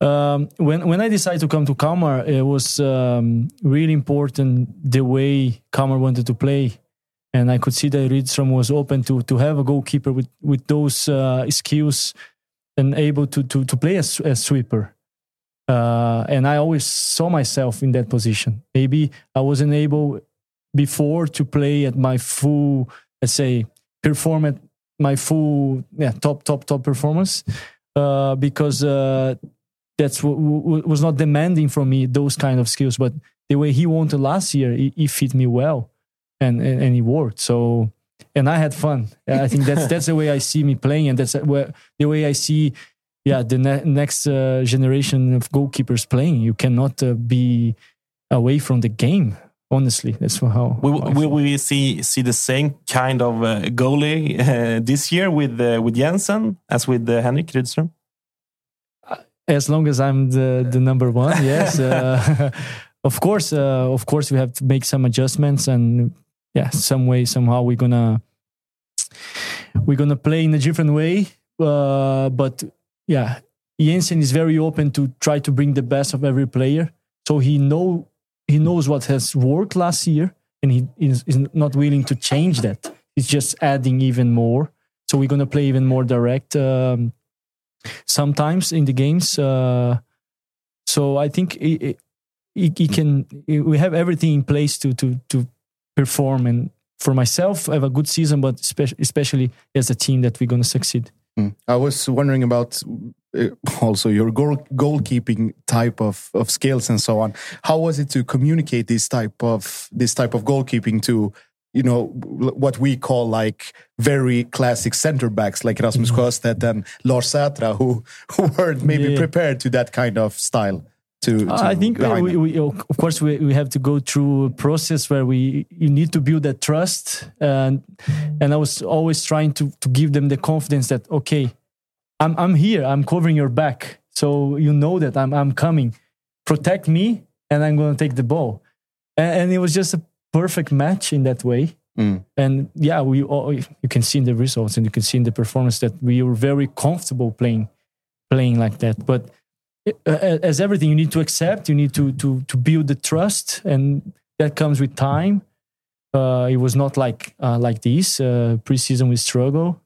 Speaker 19: Um, when when I decided to come to Kalmar, it was um, really important the way Kalmar wanted to play, and I could see that Rydström was open to to have a goalkeeper with with those uh, skills and able to to to play as a sweeper. Uh, and I always saw myself in that position. Maybe I wasn't able before to play at my full, let's say, perform at my full, yeah, top, top, top performance, uh, because uh, that's what was not demanding from me those kind of skills. But the way he wanted last year, he, it fit me well, and, and and it worked. So. And I had fun. I think that's that's the way I see me playing, and that's where the way I see yeah the ne- next uh, generation of goalkeepers playing you cannot uh, be away from the game honestly that's how
Speaker 1: will, will we see see the same kind of uh, goalie uh, this year with uh, with Jensen as with uh, Henrik Rydström?
Speaker 19: as long as i'm the the number one yes uh, of course uh, of course we have to make some adjustments and yeah some way somehow we're gonna we're gonna play in a different way uh, but yeah, Jensen is very open to try to bring the best of every player. So he know he knows what has worked last year, and he is, is not willing to change that. He's just adding even more. So we're gonna play even more direct um, sometimes in the games. Uh, so I think he, he, he can. We have everything in place to to to perform and for myself I have a good season, but especially, especially as a team that we're gonna succeed.
Speaker 4: Mm. I was wondering about uh, also your goal goalkeeping type of, of skills and so on. How was it to communicate this type of this type of goalkeeping to you know what we call like very classic center backs like Rasmus Sjöstedt and Lars Sätra who who weren't maybe
Speaker 19: Yeah.
Speaker 4: prepared to that kind of style. To, to
Speaker 19: I think we, we, of course, we, we have to go through a process where we you need to build that trust, and and I was always trying to to give them the confidence that okay, I'm I'm here, I'm covering your back, so you know that I'm I'm coming, protect me, and I'm going to take the ball, and, and it was just a perfect match in that way.
Speaker 4: Mm.
Speaker 19: And yeah, we all, you can see in the results and you can see in the performance that we were very comfortable playing playing like that, but uh, as everything you need to accept you need to to to build the trust and that comes with time Uh, it was not like uh, like this uh, preseason. We struggle.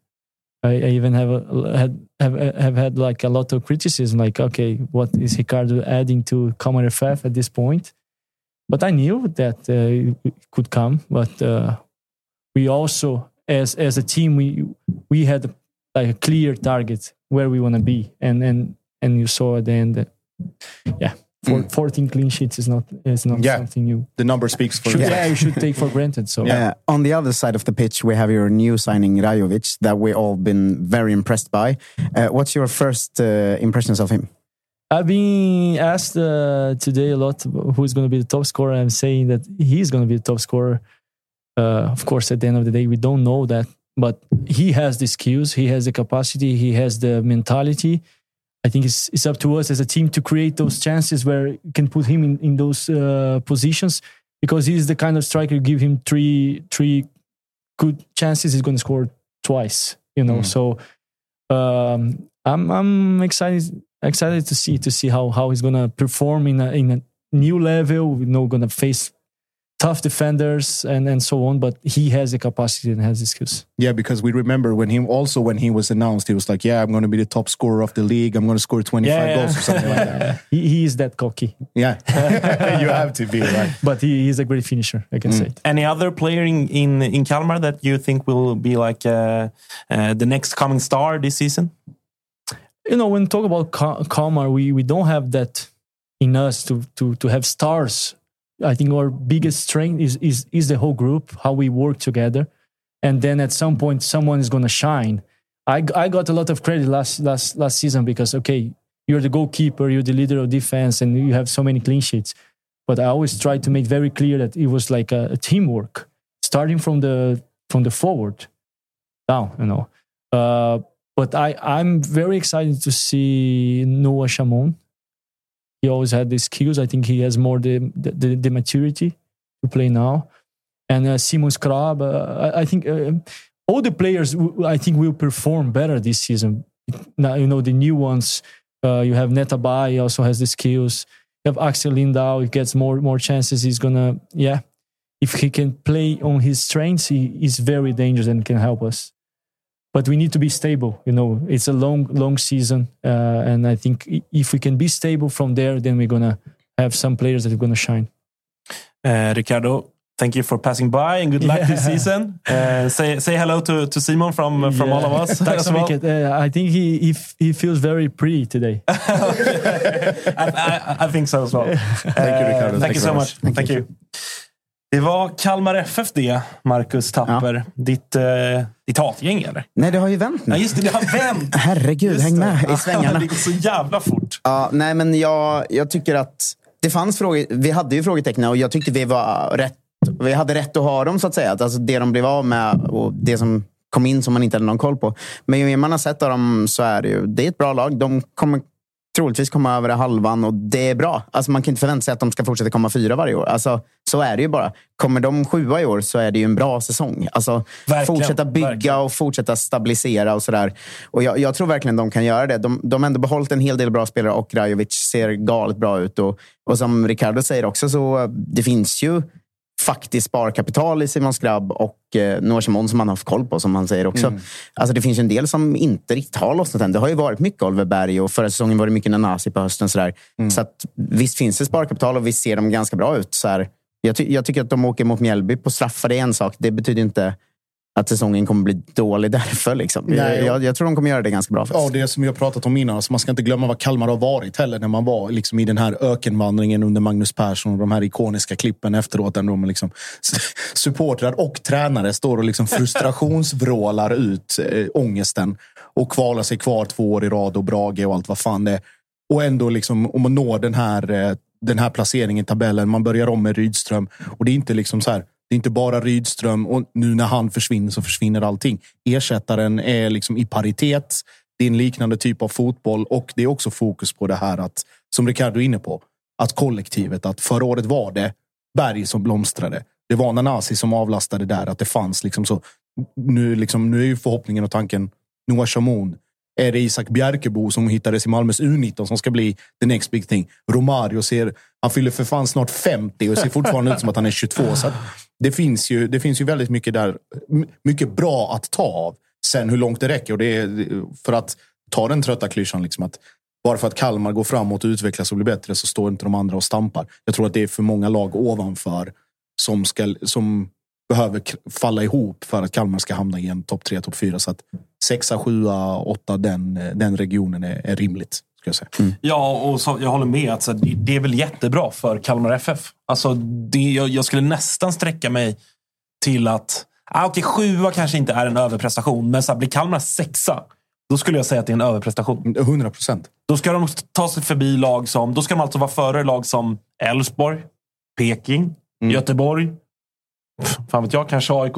Speaker 19: I, I even have a, had have have had like a lot of criticism. Like, okay, what is Ricardo adding to Common FF at this point? But I knew that uh, it could come. But uh, we also, as as a team, we we had like a clear target where we want to be, and and and you saw at the end that, yeah. For, 14 clean sheets is not is not
Speaker 4: Yeah.
Speaker 19: something you
Speaker 4: The number speaks for
Speaker 19: should,
Speaker 4: itself.
Speaker 19: yeah you should take for granted. So
Speaker 2: Uh, on the other side of the pitch, we have your new signing Rajovic that we all been very impressed by. Uh, what's your first uh, impressions of him?
Speaker 19: I've been asked uh, today a lot who's going to be the top scorer. I'm saying that he's going to be the top scorer. Uh, of course, at the end of the day, we don't know that, but he has the skills, he has the capacity, he has the mentality. I think it's, it's up to us as a team to create those chances where you can put him in, in those uh, positions because he's the kind of striker. Give him three three good chances, he's going to score twice. You know,
Speaker 4: Mm.
Speaker 19: so um, I'm I'm excited excited to see to see how how he's gonna perform in a in a new level. You know, gonna face tough defenders and and so on. But he has the capacity and has the skills.
Speaker 4: Yeah, because we remember when he also when he was announced, he was like, "Yeah, I'm going to be the top scorer of the league. I'm going to score 25
Speaker 19: Yeah, yeah.
Speaker 4: goals or something like that."
Speaker 19: he, he is that cocky.
Speaker 4: Yeah, you have to be right.
Speaker 19: But he is a great finisher. I can say. it.
Speaker 1: Any other player in, in, in Kalmar that you think will be like uh, uh, the next coming star this season?
Speaker 19: you know, when we talk about Ka- Kalmar, we, we don't have that in us to, to, to have stars. I think our biggest strength is, is, is the whole group, how we work together. And then at some point, someone is going to shine. I, I got a lot of credit last, last, last season because, okay, you're the goalkeeper, you're the leader of defense, and you have so many clean sheets. But I always try to make very clear that it was like a, a teamwork, starting from the, from the forward down, you know. Uh, but I, I'm very excited to see Noah Chamon. He always had the skills. I think he has more the the, the maturity to play now. And uh, Simon Skrab, uh, I, I think uh, all the players I think will perform better this season. Now you know the new ones. Uh, you have Netabai, also has the skills. You have Axel Lindau, he gets more more chances. He's gonna yeah. If he can play on his strengths, he is very dangerous and can help us but we need to be stable. You know, it's a long, long season, uh, and I think if we can be stable from there, then we're gonna have some players that are gonna shine.
Speaker 1: Uh, Ricardo, thank you for passing by and good luck this season. Uh, say say hello to, to Simon from from all of us.
Speaker 19: Tack
Speaker 1: as
Speaker 19: så
Speaker 1: well.
Speaker 19: mycket. Uh, I think he, he he feels very pretty today.
Speaker 1: I, I, I think so as well.
Speaker 4: Thank you, Ricardo.
Speaker 1: Uh, thank you so much. Thank, you. Det var Kalmar FF det, Marcus Tapper. Ditt, uh, ditt hatgäng eller?
Speaker 2: Nej, det har ju vänt nu.
Speaker 1: Ja, just det. Det har vänt.
Speaker 2: Herregud, häng med i svängarna.
Speaker 1: Det går så jävla fort.
Speaker 2: Ja, nej, men jag, jag tycker att det fanns frågor. Vi hade ju frågetecken och jag tyckte vi var rätt. Vi hade rätt att ha dem så att säga. Alltså det de blev av med och det som kom in som man inte hade någon koll på. Men ju mer man har sett av dem så är det ju, det är ett bra lag. De kommer troligtvis komma över halvan och det är bra. Alltså man kan inte förvänta sig att de ska fortsätta komma fyra varje år. Alltså, så är det ju bara. Kommer de sjua i år så är det ju en bra säsong. Alltså,
Speaker 1: Verkligen,
Speaker 2: fortsätta bygga
Speaker 1: verkligen.
Speaker 2: och fortsätta stabilisera och sådär. Och jag, jag tror verkligen de kan göra det. De, de har ändå behållit en hel del bra spelare och Rajovic ser galet bra ut. Och, och som Ricardo säger också, så det finns ju faktiskt sparkapital i Simon Skrabb och eh, Noah Shimon som man har haft koll på, som han säger också.
Speaker 4: Mm.
Speaker 2: Alltså, det finns en del som inte riktigt har lossnat än. Det har ju varit mycket Oliver Berg och förra säsongen var det mycket Nanasi på hösten. Sådär. Så att, visst finns det sparkapital och visst ser de ganska bra ut. Så. Jag, ty- jag tycker att de åker mot Mjällby på straffar, det är en sak. Det betyder inte att säsongen kommer bli dålig därför. Liksom.
Speaker 4: Nej,
Speaker 2: jag, jag, jag tror de kommer göra det ganska bra.
Speaker 4: Ja, det som har pratat om innan. Alltså man ska inte glömma vad Kalmar har varit heller när man var liksom i den här ökenvandringen under Magnus Persson och de här ikoniska klippen efteråt. Där de liksom, supportrar och tränare står och liksom frustrationsvrålar ut eh, ångesten och kvalar sig kvar två år i rad och Brage och allt vad fan det är. Och ändå liksom, om man når den här, eh, den här placeringen i tabellen. Man börjar om med Rydström och det är inte liksom så här. Det är inte bara Rydström och nu när han försvinner så försvinner allting. Ersättaren är liksom i paritet. Det är en liknande typ av fotboll och det är också fokus på det här att, som Ricardo är inne på, att kollektivet, att förra året var det Berg som blomstrade. Det var Nanasi som avlastade där, att det fanns liksom så. Nu, liksom, nu är ju förhoppningen och tanken Noah Shamoun är det Isak Bjärkebo som hittades i Malmös U19 som ska bli the next big thing? Romario ser, han fyller för fan snart 50 och ser fortfarande ut som att han är 22. Så att det, finns ju, det finns ju väldigt mycket där, mycket bra att ta av. Sen hur långt det räcker. Och det är, för att ta den trötta klyschan, liksom att bara för att Kalmar går framåt och utvecklas och blir bättre så står inte de andra och stampar. Jag tror att det är för många lag ovanför som, ska, som behöver falla ihop för att Kalmar ska hamna i en topp tre, topp fyra. Så att sexa, sjua, åtta, den, den regionen är, är rimligt. Ska jag säga.
Speaker 1: Ja, och så, jag håller med. Alltså, det, det är väl jättebra för Kalmar FF. Alltså, det, jag, jag skulle nästan sträcka mig till att... Ah, Okej, sjua kanske inte är en överprestation, men så här, blir Kalmar sexa, då skulle jag säga att det är en överprestation.
Speaker 4: 100 procent.
Speaker 1: Då ska de ta sig förbi lag som... Då ska de alltså vara före lag som Elfsborg, Peking, Göteborg. Fan vet jag, kanske AIK.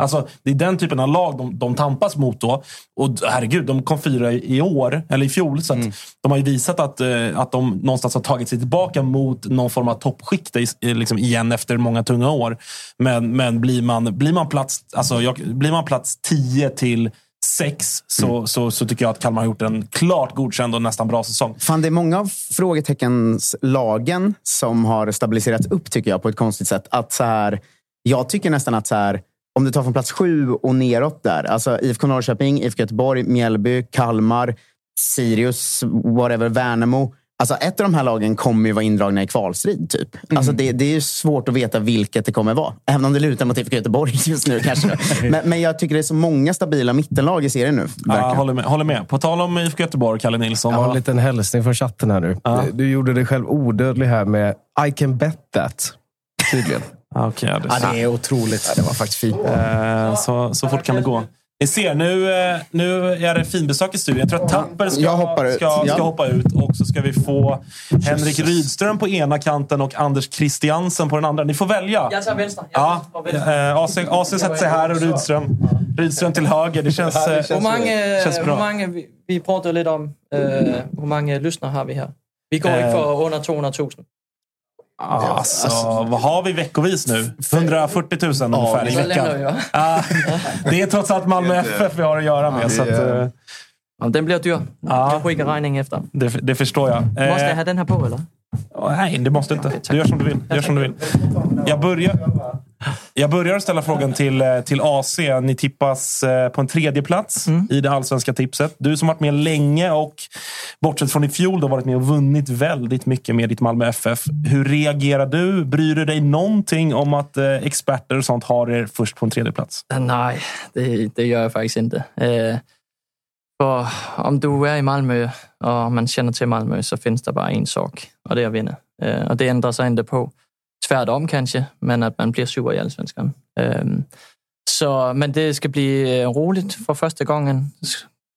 Speaker 1: Alltså, det är den typen av lag de, de tampas mot då. Och herregud, de kom fyra i år, eller i fjol. Så att De har ju visat att, eh, att de någonstans har tagit sig tillbaka mot någon form av toppskikte i- i- liksom igen efter många tunga år. Men, men blir, man, blir, man plats, alltså, jag, blir man plats 10 till 6 så, så, så tycker jag att Kalmar har gjort en klart godkänd och nästan bra säsong.
Speaker 2: Fan, det är många av frågeteckens-lagen som har stabiliserats upp tycker jag på ett konstigt sätt. Att så här, jag tycker nästan att så här, om du tar från plats sju och neråt där. Alltså IFK Norrköping, IFK Göteborg, Mjällby, Kalmar, Sirius, whatever, Värnamo. Alltså ett av de här lagen kommer ju vara indragna i kvalstrid. Typ. Alltså det, det är ju svårt att veta vilket det kommer vara. Även om det lutar mot IFK Göteborg just nu kanske. men, men jag tycker det är så många stabila mittenlag i serien nu.
Speaker 1: Ja, håller, med, håller med. På tal om IFK Göteborg, Kalle Nilsson.
Speaker 20: Jag har en liten hälsning från chatten här nu. Du gjorde dig själv odödlig här med I can bet that. Tydligen.
Speaker 1: Okej, ja,
Speaker 4: Ja, det är otroligt.
Speaker 20: det var faktiskt fint.
Speaker 1: Eh, så, så fort kan det gå. Ni ser, nu, eh, nu är det finbesök i studion. Jag tror att Tapper ska, ska, ska
Speaker 2: Ja.
Speaker 1: hoppa ut. Och så ska vi få Henrik Rydström på ena kanten och Anders Christiansen på den andra. Ni får välja.
Speaker 21: Jag tar vänster.
Speaker 1: Ja, eh, AC, AC sätter sig här och Rydström, Rydström till höger. Det känns, eh,
Speaker 21: Hur många,
Speaker 1: känns
Speaker 21: hur
Speaker 1: bra.
Speaker 21: många vi, vi pratade lite om, eh, hur många lyssnare har vi här? Vi går inte för under 200 000.
Speaker 1: Alltså, vad har vi veckovis nu? 140 000 ungefär i veckan. Ah, det är trots allt Malmö FF vi har att göra med. Så att, eh,
Speaker 21: Ja, den blir dyr. Jag skickar räkning efter.
Speaker 1: det, det förstår jag.
Speaker 21: Måste jag
Speaker 1: Eh,
Speaker 21: ha den här på eller?
Speaker 1: Nej, det måste inte. Du gör som du vill. Du gör som du vill. Jag börjar, jag börjar ställa frågan till, eh, till AC. Ni tippas eh, på en tredje plats i det allsvenska tipset. Du som varit med länge och bortsett från i fjol då varit med och vunnit väldigt mycket med ditt Malmö FF. Hur reagerar du? Bryr du dig någonting om att eh, experter och sånt har er först på en tredje plats?
Speaker 21: Nej, det, det gör jag faktiskt inte. Eh, för om du är i Malmö och man känner till Malmö så finns det bara en sak och det är att vinna. Eh, och det ändrar sig inte på. Tvärtom kanske, men att man blir sur i Allsvenskan. Så, men det ska bli eh, roligt för första gången.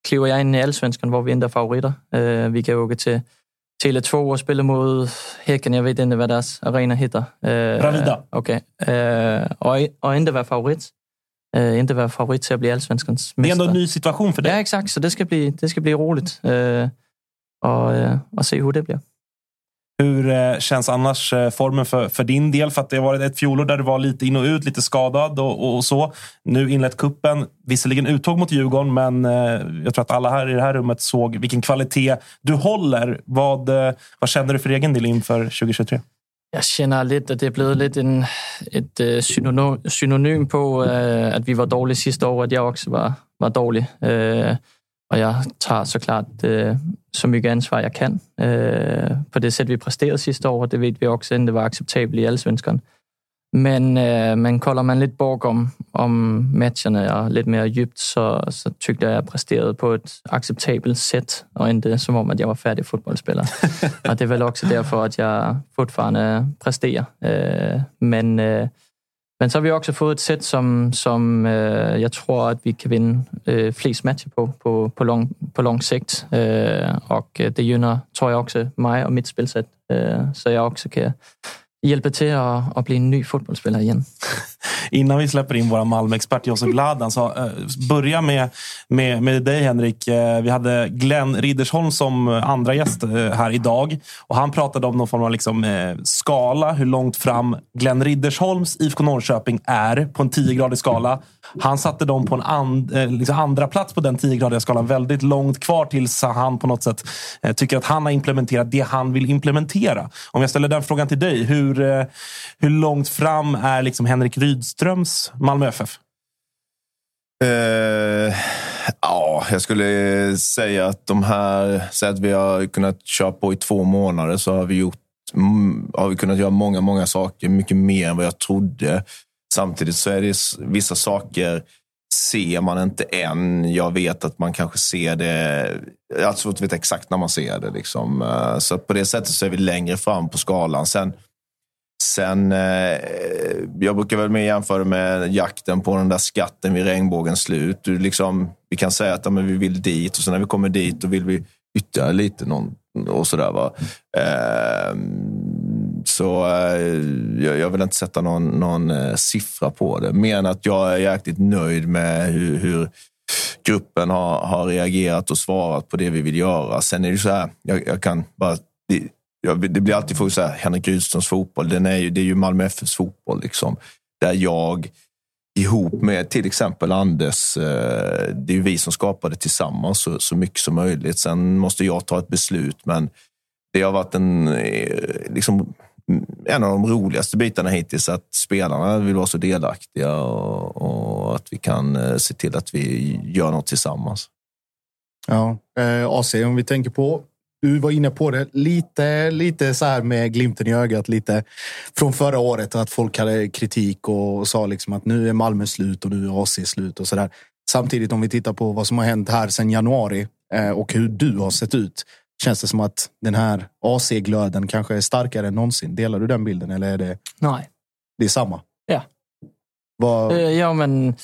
Speaker 21: Kliver jag in i Allsvenskan var vi inte är favoriter. Eh, vi kan åka till Tele2 och spela mot Häcken. Jag vet inte vad deras arena heter. Eh,
Speaker 1: Bravida.
Speaker 21: Okej. Eh, och, och inte vara favorit. Eh, inte vara favorit till att bli allsvenskans
Speaker 1: Det är ändå
Speaker 21: mästare.
Speaker 1: en ny situation för dig.
Speaker 21: Ja, exakt. Så det ska bli, det ska bli roligt. Eh, och, eh, och se hur det blir.
Speaker 1: Hur eh, känns annars eh, formen för, för din del? För att det har varit ett fjolår där du var lite in och ut, lite skadad och, och, och så. Nu inlett kuppen. Visserligen uttåg mot Djurgården, men eh, jag tror att alla här i det här rummet såg vilken kvalitet du håller. Vad, vad känner du för egen del inför 2023?
Speaker 21: Jag känner lite att det har blivit lite en, ett synonym, synonym på att vi var dåliga sista året. Jag också var, var dålig. Eh, och jag tar såklart eh, så mycket ansvar jag kan. Eh, på det sätt vi presterade sista året, det vet vi också inte var acceptabelt i Allsvenskan. Men, eh, men kollar man lite bakom om matcherna och lite mer djupt så, så tyckte jag jag presterade på ett acceptabelt sätt och inte som om att jag var färdig fotbollsspelare. och det är väl också därför att jag fortfarande presterar. Eh, men, eh, men så har vi också fått ett sätt som, som øh, eh, jag tror att vi kan vinna eh, øh, flest matcher på, på, på, lång, på lång sikt. Eh, øh, och det gynnar, tror jag också, mig och mitt spelsätt. Eh, så jag också kan hjälpa till att, att bli en ny fotbollsspelare igen.
Speaker 1: Innan vi släpper in vår Malmö-expert Josef Gladan, så eh, börja med, med, med dig Henrik. Eh, vi hade Glenn Riddersholm som andra gäst eh, här idag. Och han pratade om någon form av liksom, skala, hur långt fram Glenn Riddersholms IFK Norrköping är på en 10-gradig skala. Han satte dem på en and, eh, liksom andra plats på den 10-gradiga skalan. Väldigt långt kvar tills han på något sätt eh, tycker att han har implementerat det han vill implementera. Om jag ställer den frågan till dig. Hur, eh, hur långt fram är liksom Henrik Rydströms Malmö FF?
Speaker 22: Uh, ja, jag skulle säga att de här, Säg att vi har kunnat köra på i två månader så har vi gjort mm, har vi kunnat göra många, många saker, mycket mer än vad jag trodde. Samtidigt så är det vissa saker ser man inte än. Jag vet att man kanske ser det. Jag har svårt att veta exakt när man ser det. Liksom. Eh, så på det sättet så är vi längre fram på skalan. Sen, sen eh, jag brukar väl mer jämföra med jakten på den där skatten vid regnbågens slut. Du liksom, vi kan säga att ja, men vi vill dit och sen när vi kommer dit då vill vi ytterligare lite någon, och sådär. Va? Mm så eh, jag, jag vill inte sätta någon, någon eh, siffra på det. Mer än att jag är jäkligt nöjd med hur, hur gruppen har, har reagerat och svarat på det vi vill göra. Sen är det så här, jag, jag kan bara... Det, jag, det blir alltid fokus så här, Henrik Rydströms fotboll. Den är ju, det är ju Malmö FFs fotboll. Liksom, där jag ihop med till exempel Anders, eh, det är ju vi som skapar det tillsammans så, så mycket som möjligt. Sen måste jag ta ett beslut, men det har varit en, liksom, en av de roligaste bitarna hittills, att spelarna vill vara så delaktiga och, och att vi kan eh, se till att vi gör något tillsammans.
Speaker 4: Ja, eh, AC om vi tänker på. Du var inne på det lite, lite så här med glimten i ögat, lite från förra året att folk hade kritik och sa liksom att nu är Malmö slut och nu är AC slut och så där. Samtidigt om vi tittar på vad som har hänt här sedan januari eh, och hur du har sett ut. Känns det som att den här AC-glöden kanske är starkare än någonsin? Delar du den bilden eller är det,
Speaker 21: Nej.
Speaker 4: det är samma?
Speaker 21: Ja.
Speaker 4: Vad,
Speaker 21: Øh, ja, men,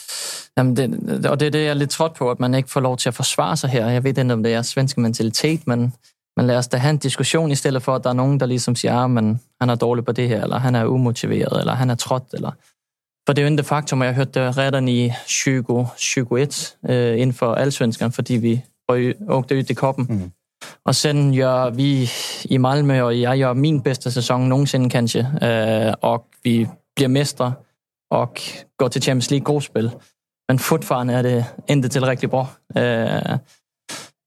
Speaker 21: det, og det er det, jeg er lidt trådt på, at man ikke får lov til at forsvare sig her. Jeg ved ikke, om det er svensk mentalitet, men, men lad os da have en diskussion, i stedet for, at der er nogen, der ligesom siger, at men, han er dårlig på det her, eller han er umotiveret, eller han er trådt, eller... For det jo ikke det faktum, og jeg hørte det redan i 2021 øh, inden for allsvenskan, fordi vi åkte ud i koppen. Mm. Og sen gör vi i Malmö, och jag gör min bästa säsong någonsin kanske, och øh, vi blir mästare och går till Champions League-gruppspel. Men fortfarande är det inte tillräckligt bra. Øh,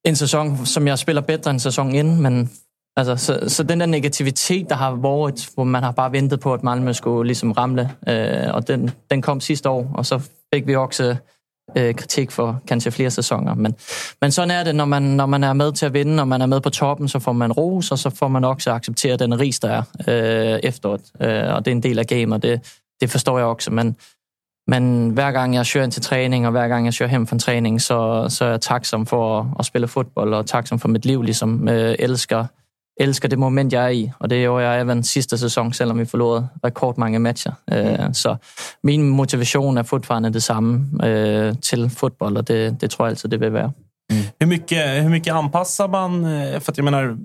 Speaker 21: en säsong som jag spelar bättre än säsongen innan. men Alltså, så, så den där negativitet, der har varit, hvor man har bara väntat på, att Malmö skulle liksom ramla, øh, och den, den kom sidste år, och så fick vi också øh, kritik for kanske flere sæsoner. Men, men sådan er det, når man, når man er med til at vinde, og man er med på toppen, så får man ros, og så får man også acceptere den ris, der er øh, efteråt. Øh, og det er en del af gamet, og det, det forstår jeg også. Men, men hver gang jeg kører ind til træning, og hver gang jeg kører hem fra træning, så, så er jeg taksom for at, at spille fodbold, og taksom for mit liv, ligesom øh, elsker, elsker det moment, jeg er i. Og det gjorde jeg even sidste sæson, selvom vi forlorede rekordmange matcher. Øh, så min motivation er fortfarande det samme øh, til fodbold, og det, det tror jeg altid, det vil være.
Speaker 1: Hur mycket, hur mycket anpassar man? eh, För att jag menar,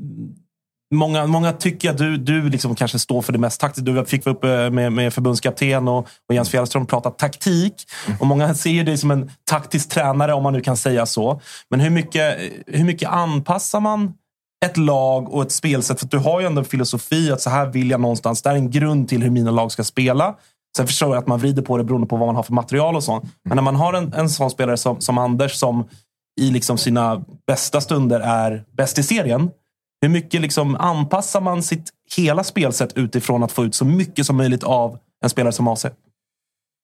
Speaker 1: många, många tycker att du, du liksom kanske står för det mest taktiska. Du fick vara uppe med, med förbundskapten och, och Jens Fjällström och prata taktik. Och många ser dig som en taktisk tränare, om man nu kan säga så. Men hur mycket, hur mycket anpassar man ett lag och ett spelsätt? För att du har ju ändå en filosofi att så här vill jag någonstans. Det här är en grund till hur mina lag ska spela. Sen förstår jag att man vrider på det beroende på vad man har för material och så. Men när man har en, en sån spelare som, som Anders som i liksom sina bästa stunder är bäst i serien. Hur mycket liksom anpassar man sitt hela spelsätt utifrån att få ut så mycket som möjligt av en spelare som AC?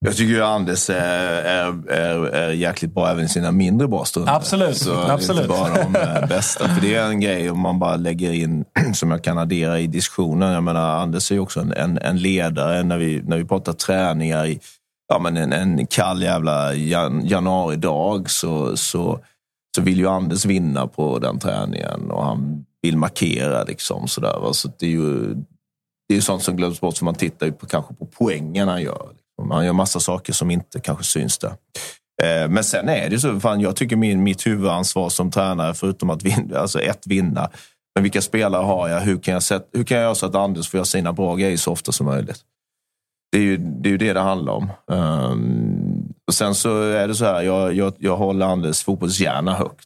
Speaker 22: Jag tycker ju Anders är, är, är, är jäkligt bra även i sina mindre bra stunder.
Speaker 1: Absolut,
Speaker 22: Så
Speaker 1: absolut.
Speaker 22: Inte bara de eh, bästa. För det är en grej om man bara lägger in, som jag kan addera i diskussionen. Jag menar, Anders är ju också en, en, ledare. När vi, när vi pratar träningar i ja, men en, en kall jävla jan, januaridag så, så, så vill ju Anders vinna på den träningen. Och han vill markera. Liksom, sådär? Så det är ju det är sånt som glöms bort, för man tittar ju på, kanske på poängen han gör. Man gör massa saker som inte kanske syns där. Eh, men sen är det så, fan, jag tycker min, mitt huvudansvar som tränare, förutom att vinna, alltså ett, vinna. Men vilka spelare har jag? Hur kan jag, sätta, hur kan jag göra så att Anders får göra sina bra grejer så ofta som möjligt? Det är ju det, är ju det, det handlar om. Um, och sen så är det så här, jag, jag, jag håller Anders fotbollshjärna högt.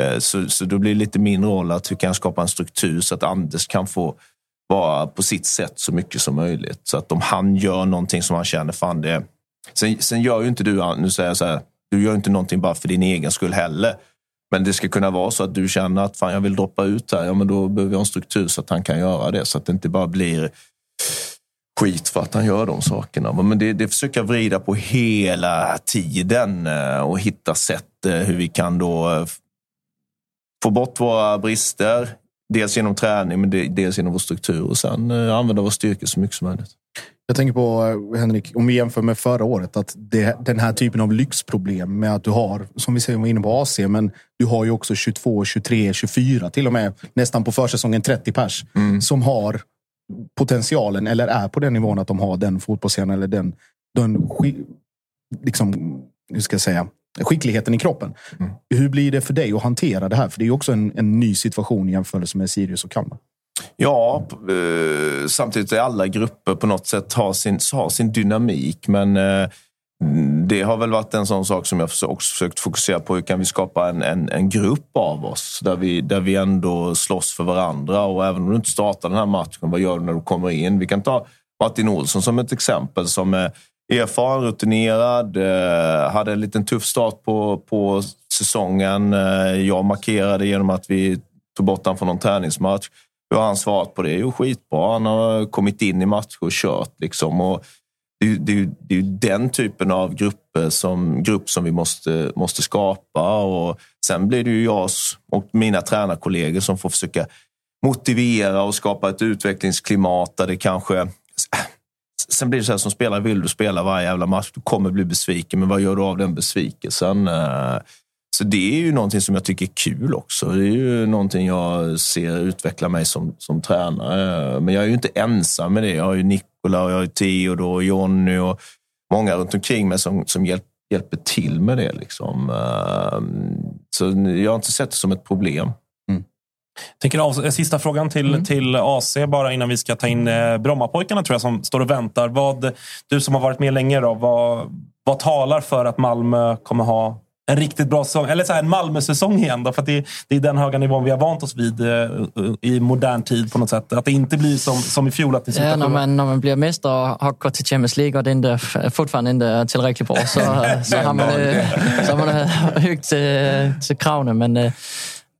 Speaker 22: Uh, Så, så då blir det lite min roll att hur kan jag skapa en struktur så att Anders kan få vara på sitt sätt så mycket som möjligt. Så att om han gör någonting som han känner, fan det, Sen, sen gör ju inte du, nu säger jag så här, du gör inte någonting bara för din egen skull heller. Men det ska kunna vara så att du känner att fan, jag vill droppa ut här. Ja, men då behöver jag en struktur så att han kan göra det. Så att det inte bara blir skit för att han gör de sakerna. Men det, det försöker jag vrida på hela tiden eh, och hitta sätt eh, hur vi kan då eh, få bort våra brister. Dels genom träning, men dels genom vår struktur och sen eh, använda vår styrka så mycket som möjligt.
Speaker 4: Jag tänker på, eh, Henrik, om vi jämför med förra året, att det, den här typen av lyxproblem med att du har, som vi säger, var inne på AC, men du har ju också 22, 23, 24, till och med nästan på försäsongen 30 pers som har potentialen eller är på den nivån att de har den fotbollsscenen eller den, den liksom, hur ska jag säga, skickligheten i kroppen. Hur blir det för dig att hantera det här? För det är ju också en, en ny situation i jämförelse med Sirius och Kalmar.
Speaker 22: Ja, eh, samtidigt är alla grupper på något sätt har sin, har sin dynamik. Men eh, det har väl varit en sån sak som jag också försökt fokusera på. Hur kan vi skapa en, en, en grupp av oss där vi, där vi ändå slåss för varandra? Och även om du inte startar den här matchen, vad gör du när du kommer in? Vi kan ta Martin Olsson som ett exempel som är erfaren, rutinerad, eh, hade en liten tuff start på, på säsongen. Eh, jag markerade genom att vi tog bort honom från någon träningsmatch. Hur har han svarat på det? Jo, skitbra. Han har kommit in i matcher och kört. Liksom. Och det, är ju- det, är det är den typen av grupper som, grupp som vi måste, måste skapa. Och sen blir det ju jag och mina tränarkollegor som får försöka motivera och skapa ett utvecklingsklimat där det kanske... Sen blir det så här som spelare vill du spela varje jävla match. Du kommer bli besviken, men vad gör du av den besvikelsen? Eh, så det är ju någonting som jag tycker är kul också. Det är ju någonting jag ser utveckla mig som, som tränare. Men jag är ju inte ensam med det. Jag har ju Nikola, och jag har ju Theodor och Jonny och många runt omkring mig som, som hjälp, hjälper till med det. Liksom. Eh, så jag har inte sett det som ett problem.
Speaker 1: Tänker av, sista frågan till, till AC bara innan vi ska ta in eh, Brommapojkarna tror jag som står och väntar. Vad, du som har varit med länge, då, vad, vad talar för att Malmö kommer ha en riktigt bra säsong? Eller så här, en Malmö-säsong igen då? För det, det är den höga nivån vi har vant oss vid eh, i modern tid på något sätt. Att det inte blir som, som i fjol, att ni
Speaker 21: Ja, när man, när man blir mästare och har gått till Champions League och det inte, fortfarande inte är tillräckligt bra så, så har man, eh, så har man eh, högt till, till kravene. Men, eh,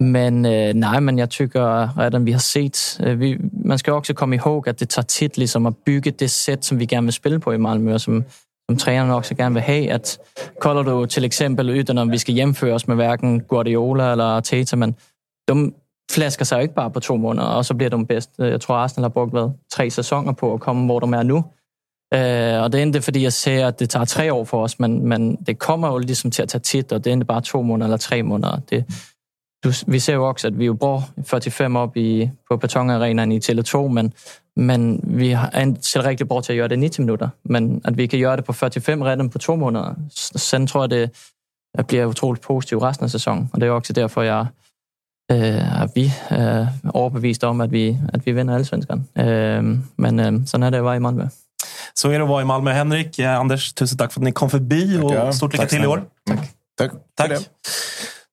Speaker 21: men eh, nej, men jag tycker redan vi har sett... eh, øh, Vi, man ska också komma ihåg att det tar tid liksom att bygga det sätt som vi gärna vill spela på i Malmö och som, som tränarna också gärna vill ha. Att, kollar du till exempel, utan att vi ska jämföra oss med varken Guardiola eller Arteta, men de flaskar sig inte bara på två månader och så blir de bäst. Øh, jag tror, Arsenal har brukt tre säsonger på att komma hvor de är nu. Uh, och det är inte för att jag säger att det tar tre år för oss, men, men det kommer ju liksom till att ta tid och det är inte bara två månader eller tre månader. Det, du, vi ser jo også, at vi jo bruger 45 op i, på betonarenaen i Tele2, men, men vi er ikke rigtig bra til at gøre det i 90 minutter. Men at vi kan gøre det på 45 redan på to måneder, s- sådan tror jeg, det bliver utroligt positivt resten af sæsonen. Og det er jo også derfor, jeg øh, er vi øh, overbevist om, at vi, at vi vinder allsvenskan. Øh, men øh, sådan er det jo bare i Malmö.
Speaker 1: Så är det att vara i Malmö. Henrik, Anders, tusen tack för att ni kom förbi
Speaker 4: Tackar.
Speaker 1: och stort lycka
Speaker 4: Tack
Speaker 1: till i år.
Speaker 4: Tack.
Speaker 1: Tack.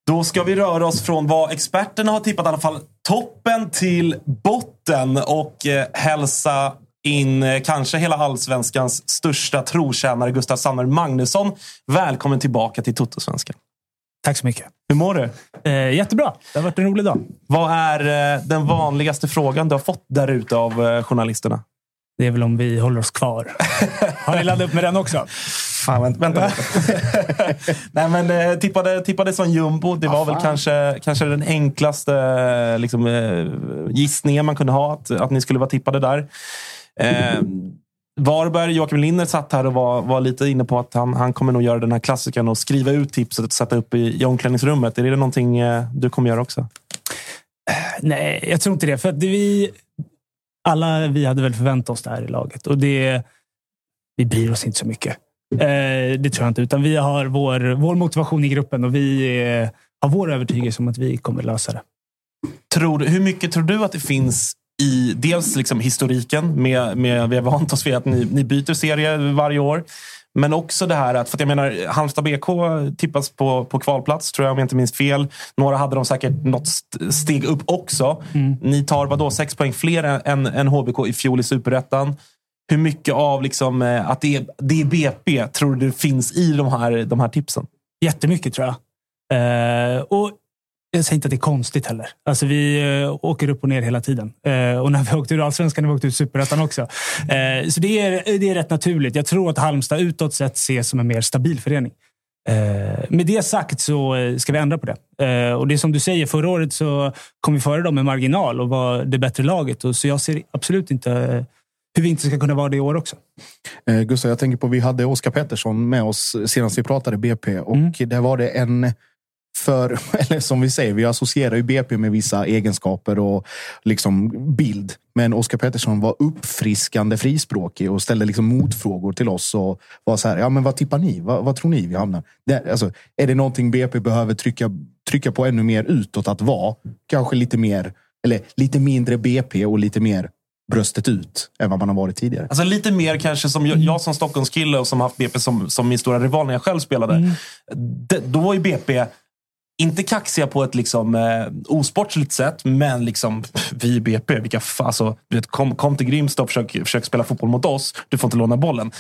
Speaker 1: Då ska vi röra oss från vad experterna har tippat, i alla fall toppen till botten och eh, hälsa in eh, kanske hela allsvenskans största trotjänare, Gustav Sandberg Magnusson. Välkommen tillbaka till Toto-svenskan.
Speaker 23: Tack så mycket.
Speaker 1: Hur mår du?
Speaker 23: Eh, jättebra. Det har varit en rolig dag.
Speaker 1: Vad är eh, den vanligaste frågan du har fått där ute av eh, journalisterna?
Speaker 23: Det är väl om vi håller oss kvar. Har ni laddat upp med den också?
Speaker 1: Fan, vänta, vänta. Nej, men eh, tippade, tippade som jumbo. Det var
Speaker 23: Ah,
Speaker 1: väl
Speaker 23: fan.
Speaker 1: kanske, kanske den enklaste eh, liksom, eh, gissningen man kunde ha, att, att ni skulle vara tippade där. Eh, Varberg, Joakim Linner satt här och var, var lite inne på att han, han kommer nog göra den här klassikern och skriva ut tipset och sätta upp i, i omklädningsrummet. Är det någonting du kommer göra också?
Speaker 23: Nej, jag tror inte det. För att vi, alla vi hade väl förväntat oss det här i laget. Och det, vi bryr oss inte så mycket. Eh, det tror jag inte. Utan vi har vår, vår motivation i gruppen och vi eh, har vår övertygelse om att vi kommer lösa det.
Speaker 1: Tror, du- hur mycket tror du att det finns i dels liksom historiken, med, med, vi har vant oss vid att ni, ni byter serie varje år. Men också det här att, för att jag menar, Halmstad BK tippas på, på kvalplats, tror jag om jag inte minns fel. Några hade de säkert något st- steg upp också. Ni tar vadå, sex poäng fler än, än HBK i fjol i superettan. hur mycket av liksom, eh, att det är, det är BP tror du finns i de här, de här tipsen?
Speaker 19: Jättemycket tror jag. Eh, och jag säger inte att det är konstigt heller. Alltså, vi eh, åker upp och ner hela tiden. Eh, och när vi åkte ur allsvenskan har vi åkt ut superettan också. Eh, så det är, det är rätt naturligt. Jag tror att Halmstad utåt sett ses som en mer stabil förening. Eh, med det sagt så eh, ska vi ändra på det. Eh, och det är som du säger, förra året så kom vi före dem med marginal och var det bättre laget. Och så jag ser absolut inte hur vi inte ska kunna vara det i år också.
Speaker 4: Eh, Gustav, jag tänker på vi hade Oskar Pettersson med oss senast vi pratade BP och där var det en för, eller som vi säger, vi associerar ju BP med vissa egenskaper och liksom bild. Men Oskar Pettersson var uppfriskande frispråkig och ställde liksom motfrågor till oss och var så här, ja men vad tippar ni? Vad, vad tror ni vi hamnar? Det, alltså, är det någonting BP behöver trycka, trycka på ännu mer utåt att vara? Kanske lite mer, eller lite mindre BP och lite mer bröstet ut än vad man har varit tidigare.
Speaker 1: Alltså lite mer kanske som jag, jag som Stockholmskille och som haft BP som, som min stora rival när jag själv spelade. Det, då var ju BP inte kaxiga på ett liksom, eh, osportsligt sätt, men liksom, vi i BP. Vilka fa- alltså, du vet, kom, kom till Grimsta och försök, försök spela fotboll mot oss. Du får inte låna bollen.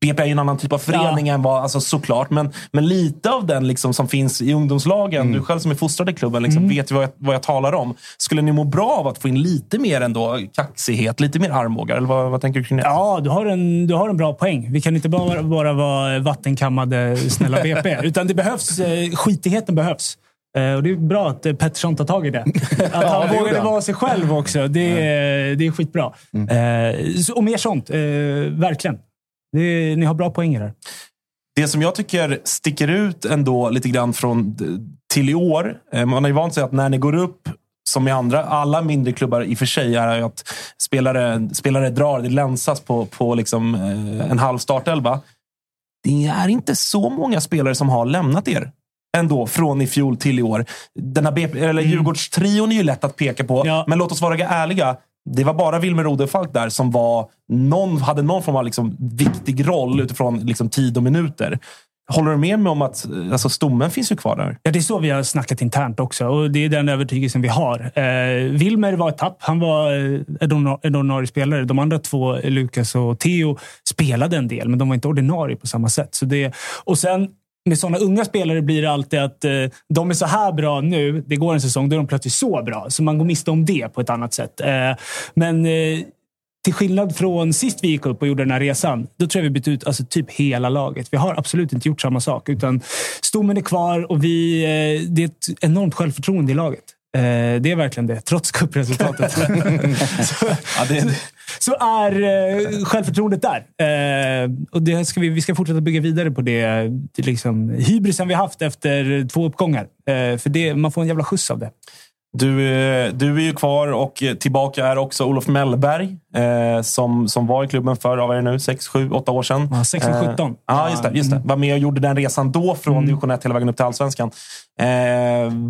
Speaker 1: BP är ju en annan typ av förening än vad, alltså, såklart. Men, men lite av den liksom, som finns i ungdomslagen, du själv som är fostrad i klubben, liksom, vet ju vad jag, vad jag talar om. Skulle ni må bra av att få in lite mer ändå kaxighet, lite mer armbågar? Eller vad, vad tänker du kring det?
Speaker 19: Ja, du har, en, du har en bra poäng. Vi kan inte bara, bara vara vattenkammade snälla BP. utan det behövs, eh, skitigheten behövs. Eh, Och det är bra att eh, Pettersson tar tag i det. Att
Speaker 4: Ja,
Speaker 19: han
Speaker 4: det gjorde
Speaker 19: vågade vara sig själv också. Det är, det är skitbra. Så- Och mer sånt. Verkligen. Det ni har bra poänger här.
Speaker 1: Det som jag tycker sticker ut ändå lite grann från till i år. eh, Man har ju vant sig att när ni går upp som i andra, alla mindre klubbar i och för sig, är att spelare, spelare drar, det länsas på, på liksom, eh, en halv startelva. Det är inte så många spelare som har lämnat er ändå från i fjol till i år. Den här BP, eller Djurgårdstrion är ju lätt att peka på, men låt oss vara ärliga. Det var bara Wilmer Rodefalk där som var någon, hade någon form av liksom viktig roll utifrån liksom tid och minuter. Håller du med mig om att eh, alltså, stommen finns ju kvar där?
Speaker 19: Ja, det är så vi har snackat internt också och det är den övertygelsen vi har. Eh, Wilmer var ett tapp. Han var eh, en en ordinarie spelare. De andra två, Lukas och Theo, spelade en del, men de var inte ordinarie på samma sätt. Så det, och sen med sådana unga spelare blir det alltid att eh, de är så här bra nu. Det går en säsong, då är de plötsligt så bra. Så man går miste om det på ett annat sätt. Eh, men eh, till skillnad från sist vi gick upp och gjorde den här resan, då tror jag vi bytt ut alltså, typ hela laget. Vi har absolut inte gjort samma sak, utan stommen är kvar och vi, eh, det är ett enormt självförtroende i laget. Eh, Det är verkligen det, trots cupresultatet. så, så är eh, självförtroendet där. Eh, Och det ska vi, vi ska fortsätta bygga vidare på det, det liksom, hybrisen vi haft efter två uppgångar. Eh, För det, man får en jävla skjuts av det.
Speaker 1: Du, eh, du är ju kvar och eh, tillbaka är också Olof Mellberg eh, som, som var i klubben för, vad är det nu, 6, 7, 8 år sedan.
Speaker 19: Ja, 16,
Speaker 1: Eh,
Speaker 19: 17.
Speaker 1: Ja, just det. Just det. Var med och gjorde den resan då från division 1 hela vägen upp till allsvenskan. Eh,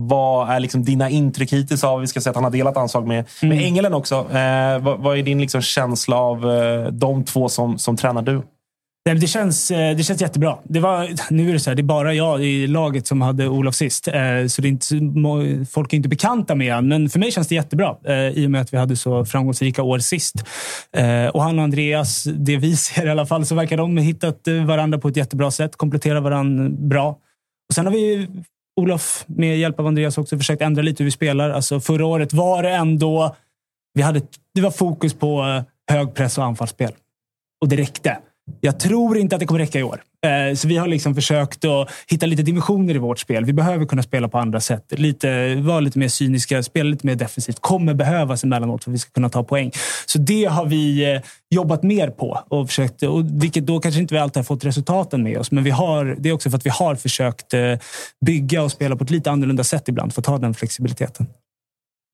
Speaker 1: vad är liksom dina intryck hittills av, vi ska säga att han har delat ansvar med, med Engelen också. Eh, vad, vad är din liksom känsla av eh, de två som, som tränar du?
Speaker 19: Nej, det, känns, eh, det känns jättebra. Det var, nu är det så här, det är bara jag i laget som hade Olof sist. Eh, så det är inte, folk är inte bekanta med honom. Men för mig känns det jättebra eh, i och med att vi hade så framgångsrika år sist. Och han och Andreas, det vi ser i alla fall, så verkar de ha hittat varandra på ett jättebra sätt. Kompletterar varandra bra. Och sen har vi Olof, med hjälp av Andreas, också försökt ändra lite hur vi spelar. Alltså förra året var det ändå... Vi hade, det var fokus på hög press och anfallsspel. Och det räckte. Jag tror inte att det kommer räcka i år. Eh, så vi har liksom försökt att hitta lite dimensioner i vårt spel. Vi behöver kunna spela på andra sätt. Lite, vara lite mer cyniska, spela lite mer defensivt. Kommer behövas emellanåt för att vi ska kunna ta poäng. Så det har vi eh, jobbat mer på. Och försökt, och vilket då kanske inte vi alltid har fått resultaten med oss. Men vi har, det är också för att vi har försökt eh, bygga och spela på ett lite annorlunda sätt ibland för att ha den flexibiliteten.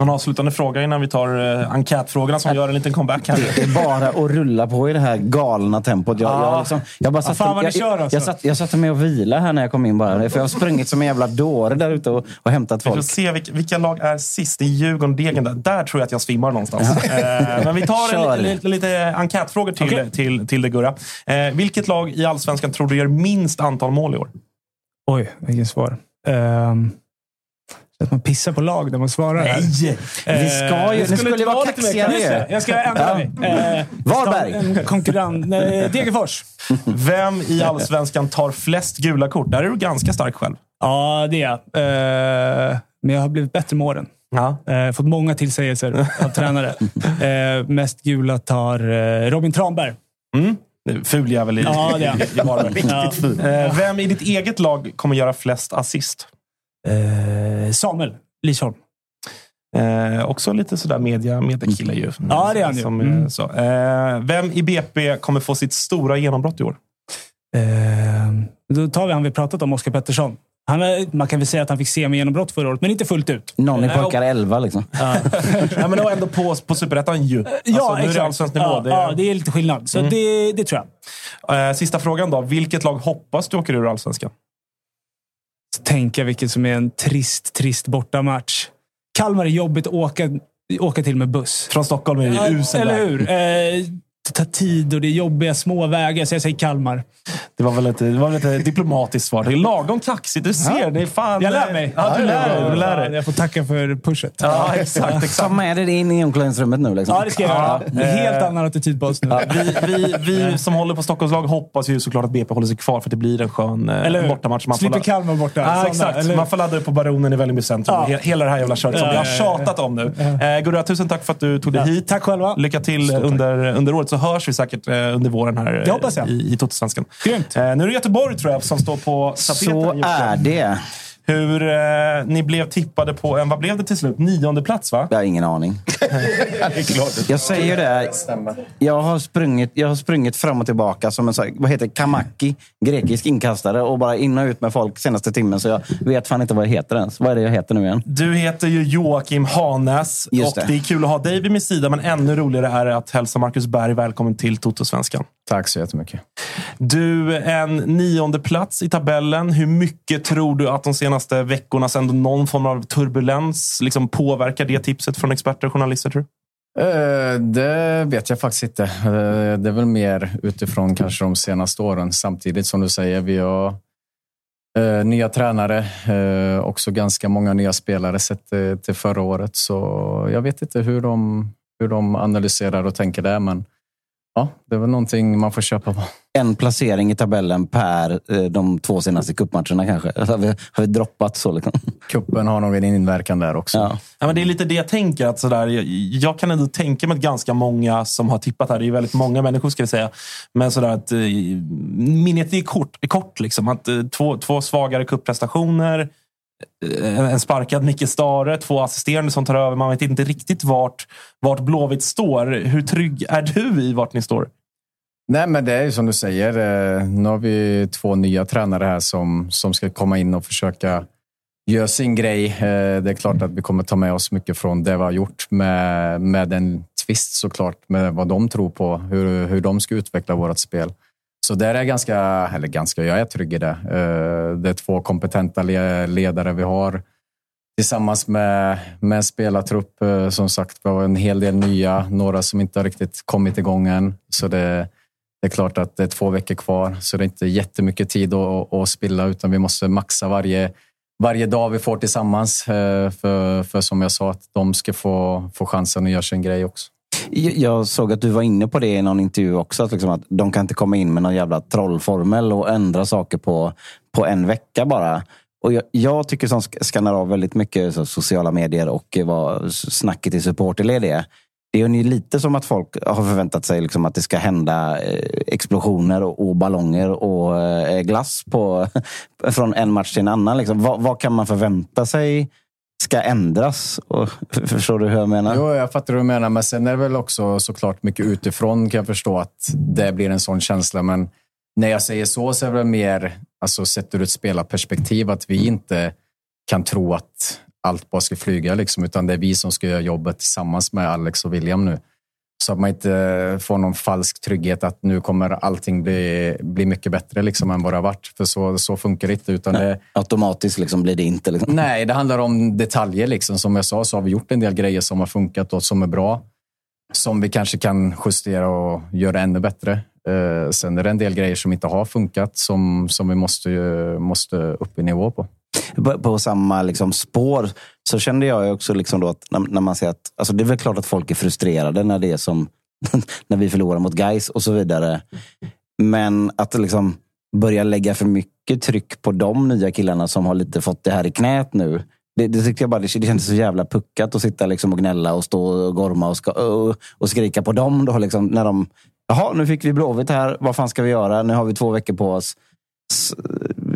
Speaker 1: Någon avslutande fråga innan vi tar eh, enkätfrågorna som gör en liten comeback här.
Speaker 3: Det är bara att rulla på i det här galna tempot. Jag, jag, liksom, jag, bara
Speaker 1: Ja,
Speaker 3: satt,
Speaker 1: fan vad ni
Speaker 3: jag,
Speaker 1: kör
Speaker 3: jag,
Speaker 1: alltså.
Speaker 3: jag, satt, jag satte mig och vila här när jag kom in bara. För jag har sprungit som en jävla dåre där ute och, och hämtat
Speaker 1: Vi får
Speaker 3: folk.
Speaker 1: se vilka, vilka lag är sist. Det är Djurgården, Degen. Där, där tror jag att jag svimmar någonstans. Eh, men vi tar en, lite, lite enkätfrågor till,
Speaker 19: Okej.
Speaker 1: till, till dig, Gurra. Eh, vilket lag i Allsvenskan tror du gör minst antal mål i år?
Speaker 19: Oj, vilket svar. Um,
Speaker 23: att man pissar på lag när man svarar. här.
Speaker 3: Nej! Vi ska ju-
Speaker 23: Eh,
Speaker 3: ni skulle ju vara
Speaker 23: lite mer
Speaker 3: kaxiga
Speaker 23: kaxig.
Speaker 3: ju.
Speaker 23: Jag ska ändra
Speaker 3: Ja.
Speaker 23: mig. Eh,
Speaker 1: Varberg.
Speaker 23: En konkurrent. Eh, Degerfors.
Speaker 1: Vem i allsvenskan tar flest gula kort? Där är du ganska stark själv.
Speaker 23: Ja, det är jag. Eh, Men jag har blivit bättre med åren. Eh, Fått många tillsägelser av tränare. Eh, Mest gula tar eh, Robin Tranberg.
Speaker 1: Mm. Ful jävel i,
Speaker 23: Ja, det är
Speaker 1: i, i baren.
Speaker 23: Ja.
Speaker 1: Eh, Vem i ditt eget lag kommer göra flest assist?
Speaker 23: Eh, Samuel Lisholm.
Speaker 1: Eh, också lite sådär media, mediakille ju.
Speaker 23: Ja, det är han ju.
Speaker 1: Som, eh,
Speaker 23: Mm.
Speaker 1: så. Eh, vem i BP kommer få sitt stora genombrott i år?
Speaker 23: Eh, Då tar vi han vi pratat om, Oskar Pettersson. Han, är- man kan väl säga att han fick semi-genombrott förra året, men inte fullt ut.
Speaker 3: Någon i pojkar 11 liksom.
Speaker 1: ja, men det var ändå på, på Superettan ju. Alltså,
Speaker 23: Ja,
Speaker 1: nu är det allsvensk nivå.
Speaker 23: Ja,
Speaker 1: det,
Speaker 23: ja, det är lite skillnad. Så
Speaker 1: Mm.
Speaker 23: det, det tror jag.
Speaker 1: Sista frågan då. Vilket lag hoppas du åker ur allsvenskan?
Speaker 23: Tänka vilket som är en trist, trist bortamatch. Kalmar är jobbigt att åka, åka till med buss.
Speaker 1: Från Stockholm är det
Speaker 23: Ja,
Speaker 1: usel
Speaker 23: Eller hur? Eh, det tar tid och det är jobbiga små vägar, så jag säger Kalmar.
Speaker 1: Det var väl ett, det var väl ett diplomatiskt svar. Det är lagom kaxigt. Du ser,
Speaker 23: Ja.
Speaker 1: det är fan...
Speaker 23: Jag lär mig.
Speaker 1: Ja, du lär dig. Du lär dig.
Speaker 23: Jag får tacka för pushet.
Speaker 1: Ja, exakt. exakt.
Speaker 3: Ta med dig det in i omklädningsrummet nu. Liksom.
Speaker 23: Ja, det ska jag göra.
Speaker 1: Ja.
Speaker 23: Helt
Speaker 1: Eh,
Speaker 23: annan attityd på oss nu.
Speaker 1: Ja, vi, vi, vi som håller på Stockholmslag hoppas ju såklart att BP håller sig kvar för att det blir en skön eh,
Speaker 23: Eller
Speaker 1: bortamatch. Man får
Speaker 23: Slipper Kalmar borta.
Speaker 1: Ja, exakt.
Speaker 23: eller?
Speaker 1: Man får ladda upp på Baronen i Vällingby centrum.
Speaker 23: Ja.
Speaker 1: He- Hela det här jävla köret som
Speaker 23: Ja,
Speaker 1: vi har
Speaker 23: ja, ja,
Speaker 1: tjatat om nu. Eh, Gurra, tusen tack för att du tog dig hit.
Speaker 23: Tack själva.
Speaker 1: Lycka till under, under året så hörs vi säkert eh, under våren här
Speaker 23: Det hoppas jag.
Speaker 1: i, i Totosvenskan.
Speaker 23: Grymt.
Speaker 1: Eh, nu är det Göteborg tror jag som står på tapeten.
Speaker 3: Så är det.
Speaker 1: Hur eh, ni blev tippade på en, vad blev det till slut? Nionde plats va?
Speaker 3: Jag har ingen aning. Jag säger det. Jag har sprungit, jag har sprungit fram och tillbaka som en vad heter kamaki, grekisk inkastare och bara in och ut med folk senaste timmen. Så jag vet fan inte vad jag heter ens. Vad är det jag heter nu igen?
Speaker 1: Du heter ju Joakim Hanäs
Speaker 3: Just
Speaker 1: och
Speaker 3: det.
Speaker 1: det är kul att ha dig vid min sida, men ännu roligare är att hälsa Marcus Berg välkommen till Totosvenskan.
Speaker 24: Tack så jättemycket.
Speaker 1: Du, en nionde plats i tabellen. Hur mycket tror du att de senaste Senaste veckornas ändå någon form av turbulens liksom påverkar det tipset från experter och journalister? Tror du?
Speaker 24: Eh, det vet jag faktiskt inte. Eh, det är väl mer utifrån kanske de senaste åren. Samtidigt som du säger, vi har eh, nya tränare, också ganska många nya spelare sett till förra året. Så jag vet inte hur de, hur de analyserar och tänker där, men ja, det är väl någonting man får köpa på.
Speaker 3: En placering i tabellen per eh, de två senaste cupmatcherna kanske. Har vi, har vi droppat så? Liksom?
Speaker 24: Kuppen har nog en inverkan där också.
Speaker 3: Ja.
Speaker 1: Ja, men det är lite det jag tänker. Att sådär, jag, jag kan ändå tänka mig att ganska många som har tippat här, det är väldigt många människor ska jag säga, men sådär att eh, minnet är kort. Är kort liksom. att, eh, två, två svagare kupprestationer, eh, Eh, en sparkad Micke Stare, två assisterande som tar över. Man vet inte riktigt vart, vart Blåvitt står. Hur trygg är du i vart ni står?
Speaker 24: Nej, men det är ju som du säger. Eh, nu har vi två nya tränare här som, som ska komma in och försöka göra sin grej. Eh, det är klart att vi kommer ta med oss mycket från det vi har gjort med, med en twist såklart med vad de tror på, hur, hur de ska utveckla vårt spel. Så där är jag ganska, eller ganska, jag är trygg i det. Eh, det är två kompetenta ledare vi har tillsammans med, med en spelartrupp. Eh, som sagt, vi har en hel del nya, några som inte har riktigt kommit igång än. Så det, det är klart att det är två veckor kvar, så det är inte jättemycket tid att, att spilla, utan vi måste maxa varje, varje dag vi får tillsammans. Eh, för, för som jag sa, att de ska få, få chansen att göra sin grej också.
Speaker 3: Jag såg att du var inne på det i någon intervju också. Att, liksom att de kan inte komma in med någon jävla trollformel och ändra saker på, på en vecka bara. Och jag, jag tycker som skannar av väldigt mycket så, sociala medier och vad snacket i supporterled är. Det är ju lite som att folk har förväntat sig liksom att det ska hända eh, explosioner och, och ballonger och eh, glass på, från en match till en annan. Liksom. Vad, vad kan man förvänta sig ska ändras? Och, förstår du hur jag menar?
Speaker 24: Jo, jag fattar hur du menar, men sen är det väl också såklart mycket utifrån kan jag förstå att det blir en sån känsla. Men när jag säger så så är det mer, alltså sett ur ett spelarperspektiv, att vi inte kan tro att allt bara ska flyga, liksom, utan det är vi som ska göra jobbet tillsammans med Alex och William nu. Så att man inte får någon falsk trygghet att nu kommer allting bli, bli mycket bättre liksom, än vad det har varit. För så, så funkar det inte. Utan det,
Speaker 3: Automatiskt liksom blir det inte. Liksom.
Speaker 24: Nej, det handlar om detaljer. Liksom. Som jag sa så har vi gjort en del grejer som har funkat och som är bra. Som vi kanske kan justera och göra ännu bättre. Eh, sen är det en del grejer som inte har funkat som, som vi måste, måste upp i nivå på.
Speaker 3: på, på samma liksom, spår så kände jag också liksom då att när, när man ser att, alltså det är väl klart att folk är frustrerade när det är som när vi förlorar mot guys och så vidare. Men att liksom börja lägga för mycket tryck på de nya killarna som har lite fått det här i knät nu. Det, det tyckte jag bara, det, det kändes så jävla puckat att sitta liksom och gnälla och stå och gorma och, ska, och, och skrika på dem. Då, liksom, när de, Jaha, nu fick vi Blåvitt här. Vad fan ska vi göra? Nu har vi två veckor på oss.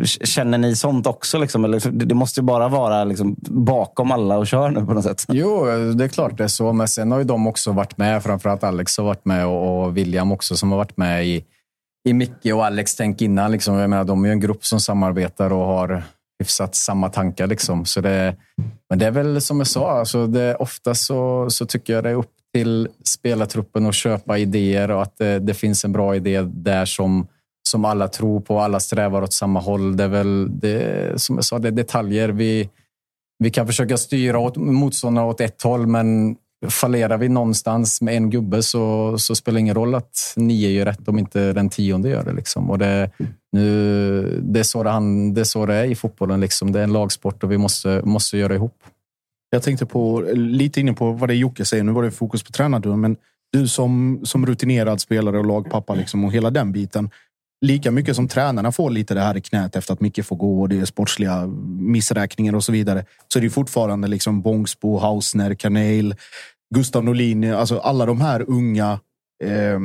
Speaker 3: Känner ni sånt också? Liksom? Eller, det det måste ju bara vara liksom, bakom alla och kör nu på något sätt.
Speaker 24: Jo, det är klart det är så. Men sen har ju de också varit med. Framförallt Alex har varit med och och William också som har varit med i, i Micke och Alex tänk innan. Liksom. Jag menar, de är ju en grupp som samarbetar och har hyfsat samma tankar. Liksom. Så det, men det är väl som jag sa, alltså det, ofta så, så tycker jag det är upp till spelartruppen att köpa idéer och att det, det finns en bra idé där som, som alla tror på. Alla strävar åt samma håll. Det är väl, det, som jag sa, det är detaljer. Vi, vi kan försöka styra åt motståndarna åt ett håll, men fallerar vi någonstans med en gubbe så, så spelar det ingen roll att nio gör rätt om inte den tionde gör det. Liksom. Och det, nu, det, är så det, han, det är så det är i fotbollen. Liksom. Det är en lagsport och vi måste, måste göra ihop.
Speaker 4: Jag tänkte på, lite inne på vad det är Jocke säger. Nu var det fokus på tränardörren, men du som, som rutinerad spelare och lagpappa liksom, och hela den biten. Lika mycket som tränarna får lite det här i knät efter att Micke får gå och det är sportsliga missräkningar och så vidare. Så är det fortfarande liksom Bångsbo, Hausner, Kanel, Gustav Norlin. Alltså alla de här unga, eh,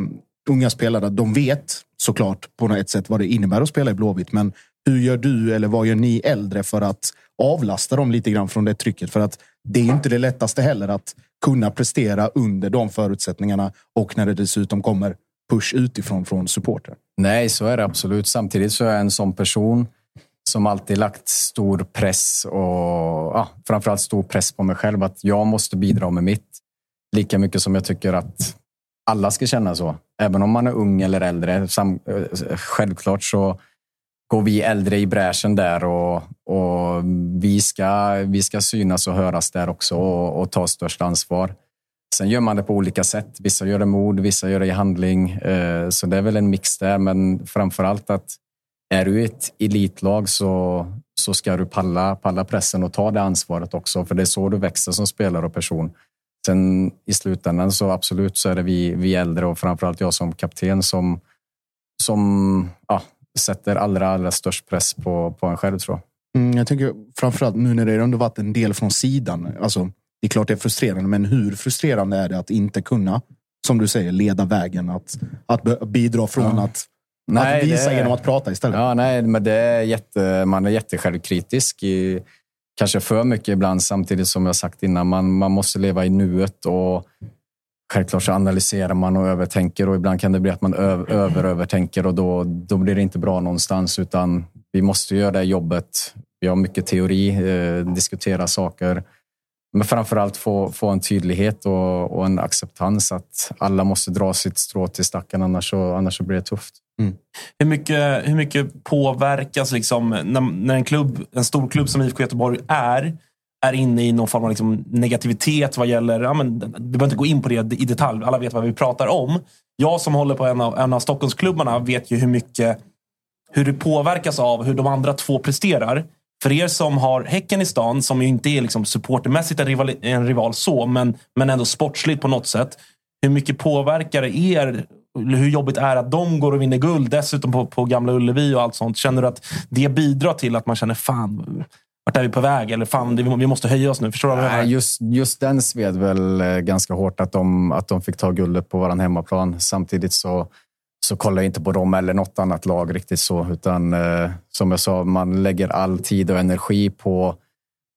Speaker 4: unga spelarna. De vet såklart på ett sätt vad det innebär att spela i Blåvitt. Men hur gör du eller vad gör ni äldre för att avlasta dem lite grann från det trycket? För att det är inte det lättaste heller att kunna prestera under de förutsättningarna och när det dessutom kommer push utifrån från supporter.
Speaker 24: Nej, så är det absolut. Samtidigt så är jag en sån person som alltid lagt stor press och ja, framförallt stor press på mig själv att jag måste bidra med mitt. Lika mycket som jag tycker att alla ska känna så. Även om man är ung eller äldre. Sam, eh, självklart så går vi äldre i bräschen där och, och vi, ska, vi ska synas och höras där också och, och ta störst ansvar. Sen gör man det på olika sätt. Vissa gör det med ord, vissa gör det i handling. Eh, så det är väl en mix där. Men framför allt att är du i ett elitlag så, så ska du palla, palla pressen och ta det ansvaret också. För det är så du växer som spelare och person. Sen i slutändan så absolut så är det vi, vi äldre och framförallt jag som kapten som, som ja, sätter allra, allra störst press på, på en själv tror jag.
Speaker 4: Mm, jag tänker framförallt nu när det ändå varit en del från sidan. Alltså, det är klart det är frustrerande, men hur frustrerande är det att inte kunna, som du säger, leda vägen? Att, att bidra från
Speaker 24: Ja.
Speaker 4: att, att visa genom att prata istället.
Speaker 24: Ja, nej, men det är jätte, man är jättesjälvkritisk. I, kanske för mycket ibland, samtidigt som jag sagt innan. Man, man måste leva i nuet och självklart så analyserar man och övertänker och ibland kan det bli att man över-övertänker och då, då blir det inte bra någonstans. Utan vi måste göra det jobbet. Vi har mycket teori, eh, diskutera saker. Men framförallt få, få en tydlighet och, och en acceptans att alla måste dra sitt strå till stacken, annars så, annars så blir det tufft. Mm.
Speaker 1: Hur mycket, hur mycket påverkas liksom, när, när en, klubb, en stor klubb som IFK Göteborg är, är inne i någon form av liksom negativitet vad gäller... Ja, men, vi behöver inte gå in på det i detalj, alla vet vad vi pratar om. Jag som håller på en av, en av Stockholmsklubbarna vet ju hur mycket hur det påverkas av hur de andra två presterar. För er som har Häcken i stan, som ju inte är liksom supportermässigt en rival, en rival så, men, men ändå sportsligt på något sätt. Hur mycket påverkar det er? Hur jobbigt är det att de går och vinner guld, dessutom på, på Gamla Ullevi och allt sånt? Känner du att det bidrar till att man känner fan, vart är vi på väg? Eller fan, vi måste höja oss nu. Förstår du?
Speaker 24: Nej, just, just den sved väl eh, ganska hårt att de, att de fick ta guldet på våran hemmaplan. Samtidigt så, så kollar jag inte på dem eller något annat lag riktigt så. Utan eh, som jag sa, man lägger all tid och energi på,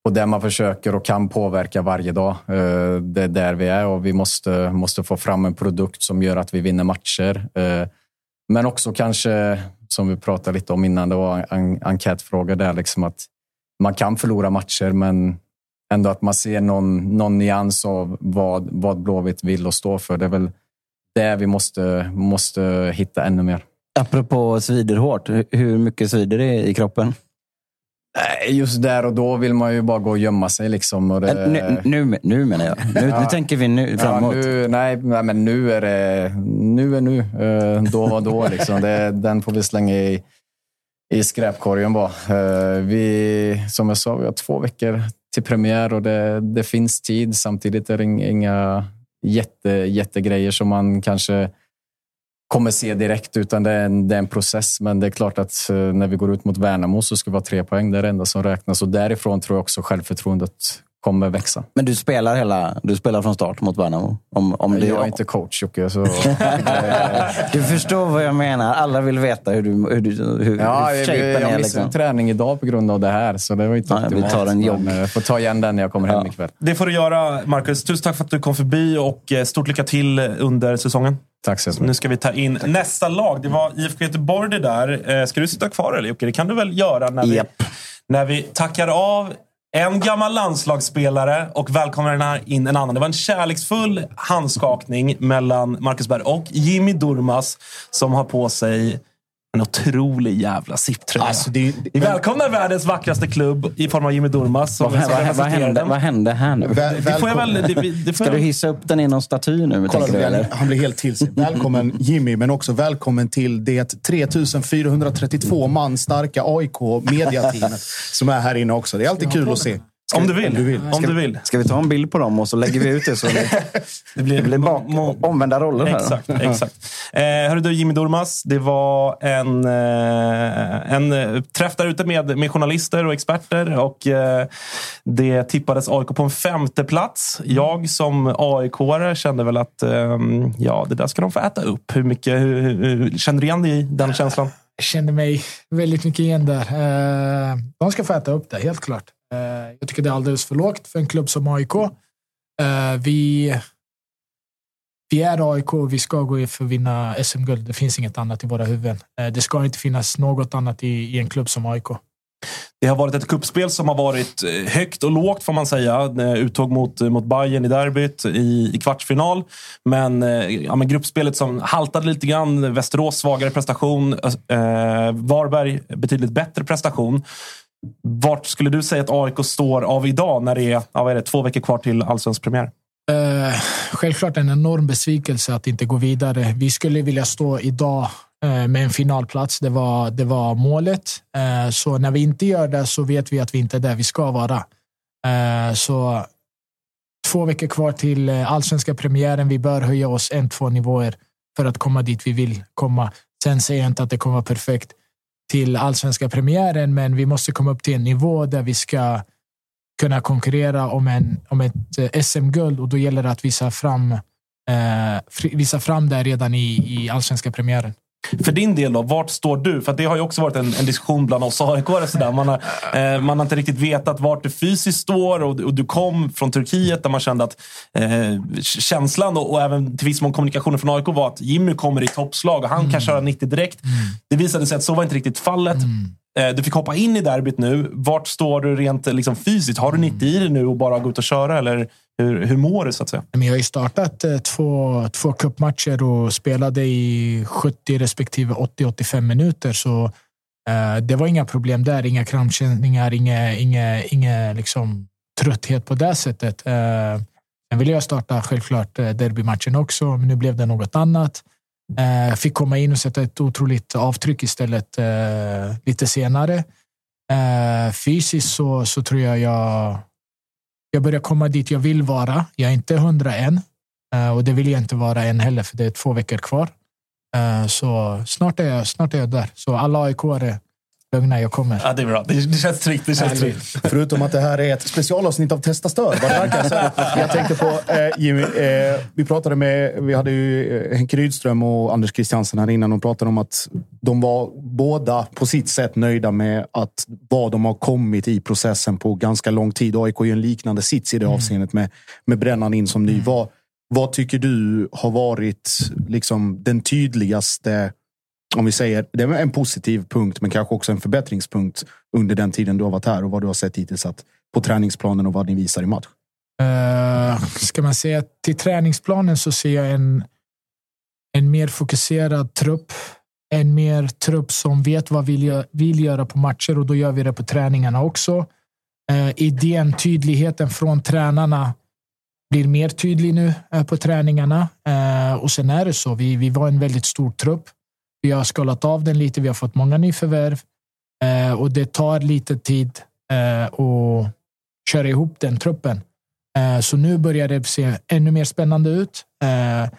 Speaker 24: på det man försöker och kan påverka varje dag. Eh, det är där vi är och vi måste, måste få fram en produkt som gör att vi vinner matcher. Eh, men också kanske, som vi pratade lite om innan, det var en enkätfråga där, liksom att man kan förlora matcher, men ändå att man ser någon, någon nyans av vad, vad Blåvitt vill och står för. Det är väl det vi måste, måste hitta ännu mer.
Speaker 3: Apropå svider hårt, hur- mycket svider det i kroppen?
Speaker 24: Just där och då vill man ju bara gå och gömma sig. Liksom det...
Speaker 3: Nu, nu, nu menar jag. Nu, nu tänker vi nu framåt.
Speaker 24: Ja, nu, nej, nej, men nu är det nu är nu. Eh, Då var då. Liksom. Det, den får vi slänga i, i skräpkorgen bara. Eh, Vi, som jag sa, vi har två veckor till premiär och det, det finns tid. Samtidigt är det ing- inga jätte, jättegrejer som man kanske kommer se direkt, utan det är, en, det är en process. Men det är klart att eh, när vi går ut mot Värnamo så ska vi ha tre poäng. Det är det enda som räknas och därifrån tror jag också självförtroendet kommer växa.
Speaker 3: Men du spelar, hela, du spelar från start mot Värnamo? Om, om det,
Speaker 24: jag är inte coach Jocke, så...
Speaker 3: Du förstår vad jag menar. Alla vill veta hur du, hur du, hur,
Speaker 24: Ja,
Speaker 3: hur
Speaker 24: jag,
Speaker 3: shapen
Speaker 24: jag
Speaker 3: är.
Speaker 24: missade
Speaker 3: Liksom.
Speaker 24: träning idag på grund av det här, så det var inte
Speaker 3: vi
Speaker 24: optimalt.
Speaker 3: tar en jogg.
Speaker 24: Men, eh, får ta igen den när jag kommer hem ikväll.
Speaker 1: Det får du göra, Marcus. Tusen tack för att du kom förbi och eh, stort lycka till under säsongen.
Speaker 24: Tack så
Speaker 1: Nu ska vi ta in nästa lag. Det var IFK Göteborg det där. Eh, Ska du sitta kvar eller Jocke? Det kan du väl göra när vi, när vi tackar av en gammal landslagsspelare och välkomnar den här in en annan. Det var en kärleksfull handskakning mellan Marcus Berg och Jimmy Durmas som har på sig en otrolig jävla SIP-tröja.
Speaker 25: Alltså, det,
Speaker 1: Vi välkomnar världens vackraste klubb i form av Jimmy Durmas. Som,
Speaker 3: Vad, vad, vad, hände, vad hände här nu?
Speaker 1: Det får jag väl... Det, det får
Speaker 3: Ska
Speaker 1: jag-
Speaker 3: du hissa upp den i någon staty nu?
Speaker 25: Kolla,
Speaker 3: du, eller?
Speaker 25: han blir helt till sig. Välkommen Jimmy, men också välkommen till det 3432 man starka AIK mediateamet som är här inne också. Det är alltid kul att se.
Speaker 1: Om du vill.
Speaker 25: Om du vill.
Speaker 1: Om du vill.
Speaker 3: Ska vi ta en bild på dem och så lägger vi ut det så det,
Speaker 1: Det blir,
Speaker 3: det blir bak, omvända roller här.
Speaker 1: Exakt. exakt. Eh, hörru du, Jimmy Durmas. Det var en, eh, en eh, träff där ute med, med journalister och experter. Och eh, Det tippades AIK på en femte plats. Jag som aik kände väl att eh, ja, det där ska de få äta upp. Hur mycket, hur, hur, hur, känner du igen dig i den känslan?
Speaker 26: Jag kände mig väldigt mycket igen där. Eh, De ska få äta upp det, helt klart. Eh, jag tycker det är alldeles för lågt för en klubb som AIK. Eh, vi, vi är AIK och vi ska gå för att vinna SM-guld. Det finns inget annat i våra huvuden. Eh, det ska inte finnas något annat i, i en klubb som AIK.
Speaker 1: Det har varit ett kuppspel som har varit högt och lågt får man säga. Uttåg mot, mot Bayern i derbyt i, i kvartsfinal. Men, ja, men gruppspelet som haltade lite grann. Västerås svagare prestation. Eh, Varberg betydligt bättre prestation. Vart skulle du säga att AIK står av idag när det är, ja, vad är det två veckor kvar till allsvensk premiär?
Speaker 26: Eh, självklart en enorm besvikelse att inte gå vidare. Vi skulle vilja stå idag eh, med en finalplats. Det var, det var målet. Eh, så när vi inte gör det så vet vi att vi inte är där vi ska vara. Eh, så två veckor kvar till eh, allsvenska premiären. Vi bör höja oss en, två nivåer för att komma dit vi vill komma. Sen säger jag inte att det kommer vara perfekt till allsvenska premiären, men vi måste komma upp till en nivå där vi ska kunna konkurrera om, en, om ett eh, SM-guld och då gäller det att visa fram, eh, visa fram det redan i, i allsvenska premiären.
Speaker 1: För din del då, vart står du? För det har ju också varit en, en diskussion bland oss aik Man, har, eh, man har inte riktigt vetat vart du fysiskt står och, och du kom från Turkiet där man kände att eh, känslan och, och även till viss mån kommunikationen från AIK var att Jimmy kommer i toppslag och han kan köra 90 direkt. Det visade sig att så var inte riktigt fallet. Eh, Du fick hoppa in i derbyt nu. Vart står du rent eh, liksom, fysiskt? Har du 90 i dig nu och bara gå ut och köra? Eller hur, hur mår du så att säga?
Speaker 26: Men jag har ju startat eh, två, två cupmatcher och spelade i 70 respektive 80-85 minuter. Så eh, det var inga problem där. Inga krampkänningar, inga, inga, inga liksom, trötthet på det sättet. Eh, sen ville jag starta självklart eh, derbymatchen också, men nu blev det något annat. Eh, fick komma in och sätta ett otroligt avtryck istället eh, lite senare. Eh, fysiskt så, så tror jag jag jag börjar komma dit jag vill vara. Jag är inte hundra än eh, och det vill jag inte vara än heller för det är två veckor kvar. Eh, Så snart är jag, snart är jag där. Så alla AIK-are lugna, jag kommer.
Speaker 1: Ja, det är bra. Det, det känns tryggt. Det känns tryggt.
Speaker 25: Förutom att det här är ett specialavsnitt av Testa Stör. Vad det verkar. Så jag tänkte på eh, Jimmy. Eh, vi pratade med, vi hade ju eh, Henke Rydström och Anders Christiansen här innan. De pratade om att de var båda på sitt sätt nöjda med att vad de har kommit i processen på ganska lång tid. AIK är ju en liknande sits i det avseendet med, med Brännan in som ny. Vad, vad tycker du har varit liksom den tydligaste om vi säger, det är en positiv punkt, men kanske också en förbättringspunkt under den tiden du har varit här och vad du har sett hittills att, på träningsplanen och vad ni visar i match.
Speaker 26: Uh, ska man säga till träningsplanen så ser jag en, en mer fokuserad trupp. En mer trupp som vet vad vi vill, göra på matcher och då gör vi det på träningarna också. Uh, idén, tydligheten från tränarna blir mer tydlig nu uh, på träningarna. Uh, och sen är det så, vi, vi var en väldigt stor trupp. Vi har skalat av den lite, vi har fått många nyförvärv. Eh, och det tar lite tid eh, att köra ihop den truppen. Eh, så nu börjar det se ännu mer spännande ut. Eh,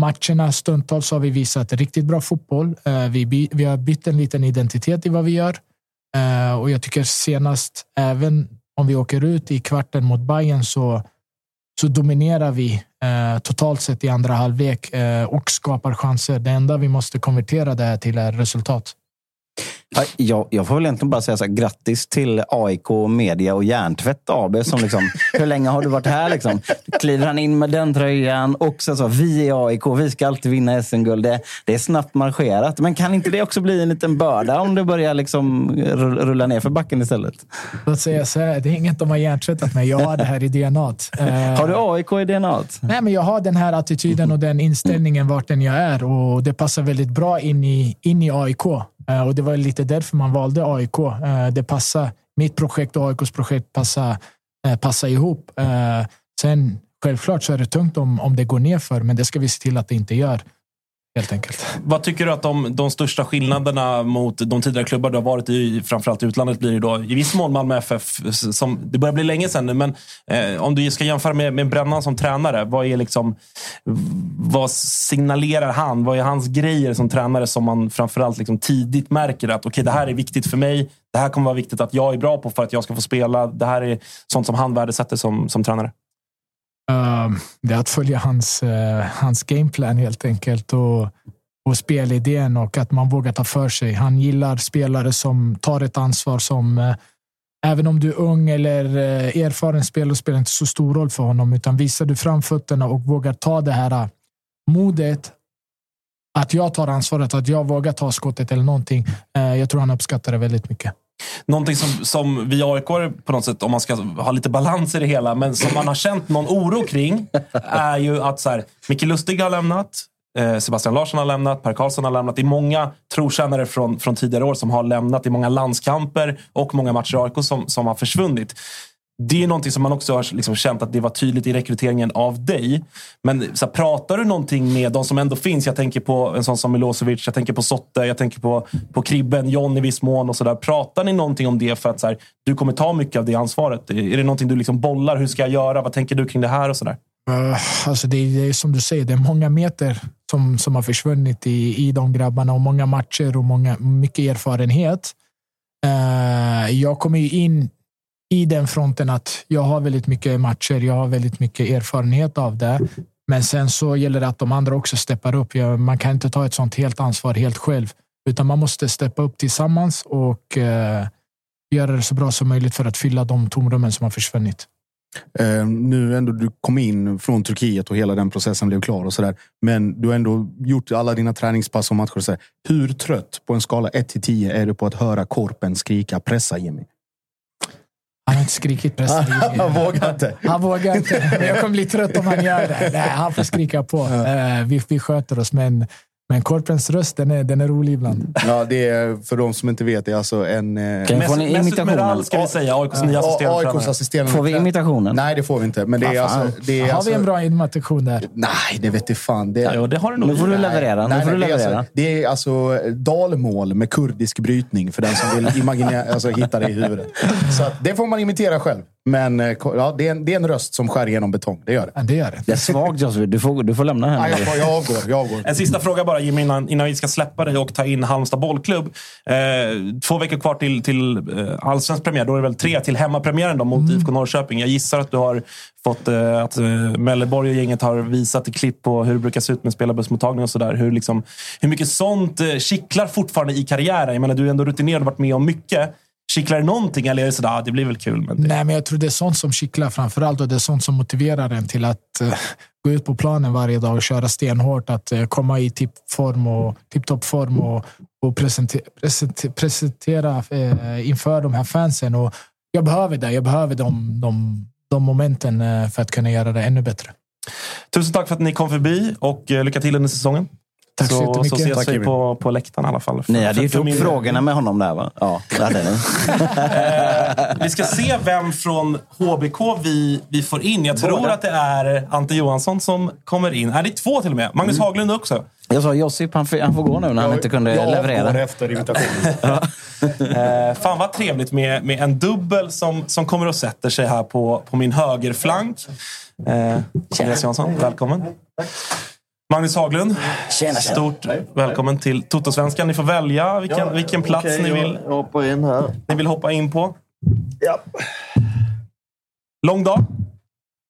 Speaker 26: matcherna stundtals har vi visat riktigt bra fotboll. Eh, vi, by- vi har bytt en liten identitet i vad vi gör. Eh, och jag tycker senast, även om vi åker ut i kvarten mot Bayern så, så dominerar vi eh, totalt sett i andra halvlek eh, och skapar chanser. Det enda vi måste konvertera det här till är resultat.
Speaker 3: Ja, Jag, jag får väl egentligen bara säga så här, grattis till AIK Media och Järntvätt AB. Som liksom, hur länge har du varit här? Liksom? Kliver han in med den tröjan och så, så vi är AIK, vi ska alltid vinna SM-guld. Det, det är snabbt marscherat. Men kan inte det också bli en liten börda om det börjar liksom rull- rulla ner för backen istället?
Speaker 26: Låt säga så här, det är inget de har hjärntvättat mig. Jag har det här i DNA.
Speaker 3: Har du AIK i DNA?
Speaker 26: Nej, men jag har den här attityden och den inställningen vart än jag är och det passar väldigt bra in i, in i AIK. Eh, och det var lite därför man valde AIK. Eh, det passade. mitt projekt och AIKs projekt passade, eh, passade ihop. Sen självklart så är det tungt om, om det går ner för, men det ska vi se till att det inte gör. Helt enkelt.
Speaker 1: Vad tycker du att de, de största skillnaderna mot de tidigare klubbar du har varit i, framförallt i utlandet, blir det då? I viss mån Malmö FF, som, det börjar bli länge sedan nu, men eh, om du ska jämföra med, med Brännan som tränare, vad är liksom, vad signalerar han? Vad är hans grejer som tränare som man framförallt liksom tidigt märker att okay, det här är viktigt för mig. Det här kommer vara viktigt att jag är bra på för att jag ska få spela. Det här är sånt som han värdesätter som, som tränare.
Speaker 26: Ehm, det är att följa hans, eh, hans gameplan helt enkelt och, och spelidén och att man vågar ta för sig. Han gillar spelare som tar ett ansvar som eh, även om du är ung eller eh, erfaren spelare spelar inte så stor roll för honom utan visar du framfötterna och vågar ta det här modet att jag tar ansvaret, att jag vågar ta skottet eller någonting. Jag tror han uppskattar det väldigt mycket.
Speaker 1: Någonting som, som vi aik på något sätt, om man ska ha lite balans i det hela, men som man har känt någon oro kring, är ju att så här, Micke Lustig har lämnat, eh, Sebastian Larsson har lämnat, Per Karlsson har lämnat. Det är många trotjänare från, från tidigare år som har lämnat. Det är många landskamper och många matcher i AIK som, som har försvunnit. Det är någonting som man också har liksom känt att det var tydligt i rekryteringen av dig. Men så här, pratar du någonting med de som ändå finns? Jag tänker på en sån som Milosevic, jag tänker på Sotte, jag tänker på, på Kribben, John i viss mån och sådär. Pratar ni någonting om det för att så här, du kommer ta mycket av det ansvaret? Är det någonting du liksom bollar? Hur ska jag göra? Vad tänker du kring det här och sådär?
Speaker 26: Uh, alltså det, är, det är som du säger, det är många meter som, som har försvunnit i, i de grabbarna och många matcher och många, mycket erfarenhet. Uh, jag kommer ju in i den fronten att jag har väldigt mycket matcher. Jag har väldigt mycket erfarenhet av det. Men sen så gäller det att de andra också steppar upp. Man kan inte ta ett sånt helt ansvar helt själv, utan man måste steppa upp tillsammans och eh, göra det så bra som möjligt för att fylla de tomrummen som har försvunnit.
Speaker 25: Eh, nu ändå du kom in från Turkiet och hela den processen blev klar och sådär. Men du har ändå gjort alla dina träningspass och matcher. Och så där. Hur trött på en skala 1 till 10 är du på att höra Korpen skrika pressa Jimmy?
Speaker 26: Han har inte skrikit Jimmy.
Speaker 25: Han vågar inte.
Speaker 26: Han vågar inte. Men jag kommer bli trött om han gör det. Nej, han får skrika på. Eh, vi, vi sköter oss, men, men Korpens röst den är, den är rolig ibland.
Speaker 25: Ja, det är för de som inte vet. Det är alltså en... eh,
Speaker 3: Kan jag få en imitation?
Speaker 1: Ska vi säga, AIKs nya assisterande
Speaker 25: AIKs assisterande
Speaker 3: Får vi imitationen?
Speaker 25: Nej, det får vi inte. Men det är alltså... Det är
Speaker 26: Har
Speaker 25: alltså,
Speaker 26: vi en bra imitation där?
Speaker 25: Nej, det vet jag fan. Det,
Speaker 1: Ja, det har du nog.
Speaker 3: Nu får du leverera.
Speaker 25: Nej,
Speaker 3: Nu får du
Speaker 25: nej, det, är
Speaker 3: leverera.
Speaker 25: alltså, det är alltså dalmål med kurdisk brytning för den som vill imaginera, alltså, hitta det i huvudet. Så att, det får man imitera själv. Men eh, ja, det, är en, det är en röst som skär igenom betong. Det gör det.
Speaker 26: Ja, det gör det.
Speaker 3: Det är svagt Josefin. Du får, du får lämna
Speaker 25: Ja,
Speaker 3: här.
Speaker 25: jag, jag avgår. Jag avgår.
Speaker 1: En sista fråga bara Jimmy, innan, innan vi ska släppa dig och ta in Halmstad bollklubb. Eh, två veckor kvar till, till eh, allsvensk premiär. Då är det väl tre till hemmapremiären då, mot IFK Norrköping. Jag gissar att du har fått eh, att eh, Melleborg och gänget har visat i klipp på hur det brukar se ut med spelarbussmottagning och sådär. Hur, liksom, hur mycket sånt eh, kittlar fortfarande i karriären? Jag menar, du är ändå rutinerad och varit med om mycket. Kittlar det någonting eller är det sådär, ah, det blir väl kul? Men det...
Speaker 26: Nej, men jag tror det är sånt som kittlar framför allt och det är sånt som motiverar en till att eh, gå ut på planen varje dag och köra stenhårt. Att eh, komma i tippform och tipptoppform och, och presente, presente, presentera eh, inför de här fansen. Och jag behöver det. Jag behöver de, de, de momenten för att kunna göra det ännu bättre.
Speaker 1: Tusen tack för att ni kom förbi och lycka till under säsongen.
Speaker 26: Tack så
Speaker 1: så,
Speaker 26: jättemycket.
Speaker 1: så ses
Speaker 26: Tack,
Speaker 1: vi på, på läktaren i alla fall.
Speaker 3: Ni hade
Speaker 1: För- för
Speaker 3: upp
Speaker 1: min-
Speaker 3: frågorna med honom där va? Ja, det hade ni.
Speaker 1: Eh, vi ska se vem från HBK vi, vi får in. Jag tror
Speaker 3: Båda.
Speaker 1: att det är Ante Johansson som kommer in. Är det två till och med? Magnus Haglund också.
Speaker 3: Jag sa Josip, han, får- han får gå nu när han inte kunde
Speaker 25: jag
Speaker 3: leverera.
Speaker 25: avgår efter invitationen.
Speaker 1: Eh, fan vad trevligt med, med en dubbel som, som kommer och sätter sig här på, på min högerflank. Eh, Andreas Jansson, välkommen. Magnus Haglund, stort välkommen till Totosvenskan. Ni får välja vilken, vilken plats
Speaker 27: okej,
Speaker 1: ni, vill,
Speaker 27: Jag hoppar in här.
Speaker 1: ni vill hoppa in på.
Speaker 27: Ja.
Speaker 1: Lång dag?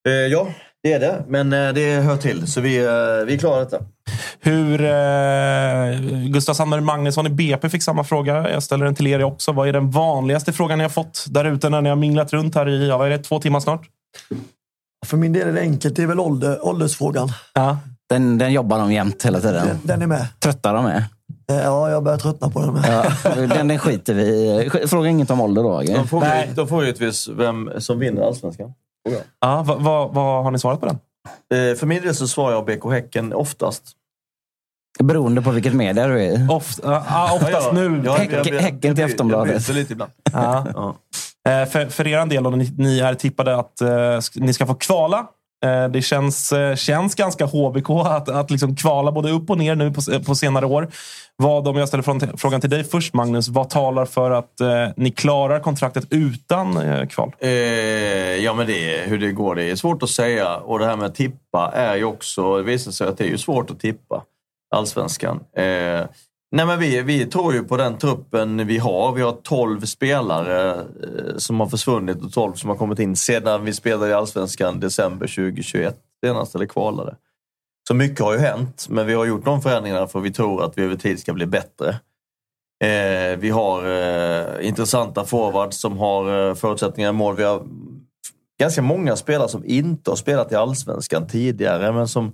Speaker 27: Eh, ja, det är det. Men eh, det hör till, så vi, eh, vi klarar detta.
Speaker 1: Hur eh, Gustav Sandberg Magnusson i BP fick samma fråga. Jag ställer den till er också. Vad är den vanligaste frågan ni har fått där ute när ni har minglat runt här i ja, vad är det, två timmar snart?
Speaker 28: För min del är det enkelt. Det är väl ålder, åldersfrågan.
Speaker 1: Ja.
Speaker 3: Den, den jobbar de jämt hela tiden.
Speaker 28: Den är med.
Speaker 3: Trötta de är.
Speaker 28: Eh, Ja, jag börjar tröttna på den med.
Speaker 3: Ja, den, den skiter vi i. Fråga inget om ålder då.
Speaker 27: De frågar givetvis vem som vinner allsvenskan.
Speaker 1: Ja, vad, vad, vad har ni svarat på den?
Speaker 27: Eh, för min del så svarar jag BK Häcken oftast.
Speaker 3: Beroende på vilket media du är.
Speaker 1: Ofta, ja, oftast nu.
Speaker 27: Ja,
Speaker 3: Häck-
Speaker 27: jag- jag-
Speaker 3: häcken till Aftonbladet.
Speaker 27: Jag lite ibland.
Speaker 1: Ja. Eh, För, för er del, om ni, ni är tippade att eh, ni ska få kvala. Eh, det känns, eh, känns ganska HBK att, att liksom kvala både upp och ner nu på, på senare år. Vad, om jag ställer frågan till dig först, Magnus. Vad talar för att eh, ni klarar kontraktet utan eh, kval?
Speaker 27: Eh, ja, men det, hur det går, det är svårt att säga. Och det här med att tippa är ju också... Det visar sig att det är ju svårt att tippa allsvenskan. Eh, Nej, men vi, vi tror ju på den truppen vi har. Vi har 12 spelare eh, som har försvunnit och 12 som har kommit in sedan vi spelade i allsvenskan december 2021 senast, eller kvalade. Så mycket har ju hänt, men vi har gjort de förändringarna för vi tror att vi över tid ska bli bättre. Eh, vi har eh, intressanta forwards som har eh, förutsättningar i mål. Vi har ganska många spelare som inte har spelat i allsvenskan tidigare, men som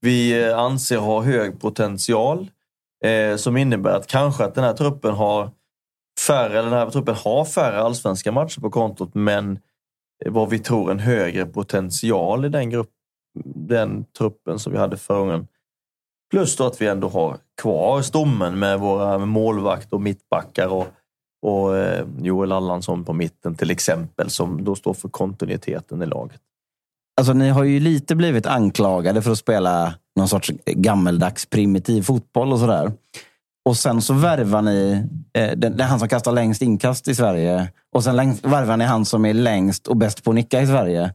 Speaker 27: vi eh, anser har hög potential. Eh, som innebär att kanske att den här truppen har färre, eller den här truppen har färre allsvenska matcher på kontot, men vad vi tror en högre potential i den, grupp, den truppen som vi hade förra gången. Plus då att vi ändå har kvar stommen med våra målvakt och mittbackar och, och eh, Joel Allansson på mitten till exempel som då står för kontinuiteten i laget.
Speaker 3: Alltså, ni har ju lite blivit anklagade för att spela någon sorts gammeldags primitiv fotboll och sådär. Och sen så värvar ni eh, det är han som kastar längst inkast i Sverige. Och sen längst, värvar ni han som är längst och bäst på att nicka i Sverige.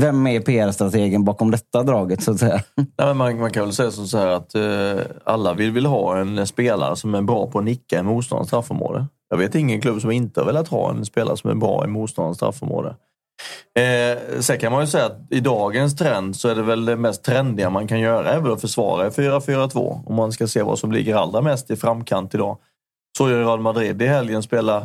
Speaker 3: Vem är PR-strategen bakom detta draget så att säga?
Speaker 27: Nej, men man, man kan väl säga så här att eh, alla vill, vill ha en spelare som är bra på att nicka i motståndarens straffområde. Jag vet ingen klubb som inte har velat ha en spelare som är bra i motståndarens straffområde. Eh, sen kan man ju säga att i dagens trend så är det väl det mest trendiga man kan göra är väl att försvara i 4-4-2. Om man ska se vad som ligger allra mest i framkant idag. Så gör Real Madrid i helgen spela,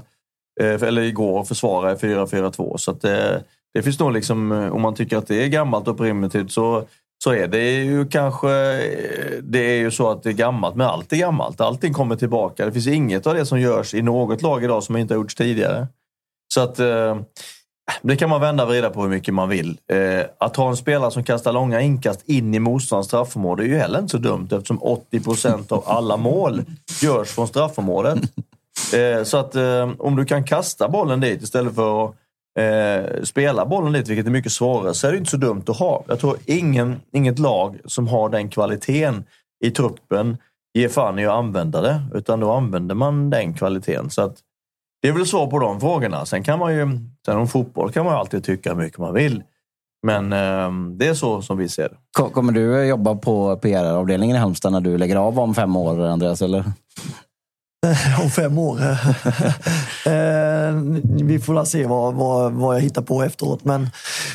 Speaker 27: eh, eller igår, försvara i 4-4-2. Så att, eh, det finns nog liksom, eh, om man tycker att det är gammalt och primitivt så, så är det ju kanske, eh, det är ju så att det är gammalt, men allt är gammalt. Allting kommer tillbaka. Det finns inget av det som görs i något lag idag som inte har gjorts tidigare. Så att eh, det kan man vända och vrida på hur mycket man vill. Eh, att ha en spelare som kastar långa inkast in i motståndarens straffområde är ju heller inte så dumt eftersom 80 procent av alla mål görs från straffområdet. Eh, så att eh, om du kan kasta bollen dit istället för att eh, spela bollen dit, vilket är mycket svårare, så är det inte så dumt att ha. Jag tror ingen, inget lag som har den kvaliteten i truppen ger fan i att använda det, utan då använder man den kvaliteten. Så att det är väl svar på de frågorna. Sen kan man ju, sen om fotboll kan man ju alltid tycka hur mycket man vill. Men eh, det är så som vi ser det.
Speaker 3: Ko- Kommer du jobba på PR-avdelningen i Halmstad när du lägger av om fem år, Andreas? Eller?
Speaker 28: Om fem år. eh, vi får väl se vad, vad, vad jag hittar på efteråt. Men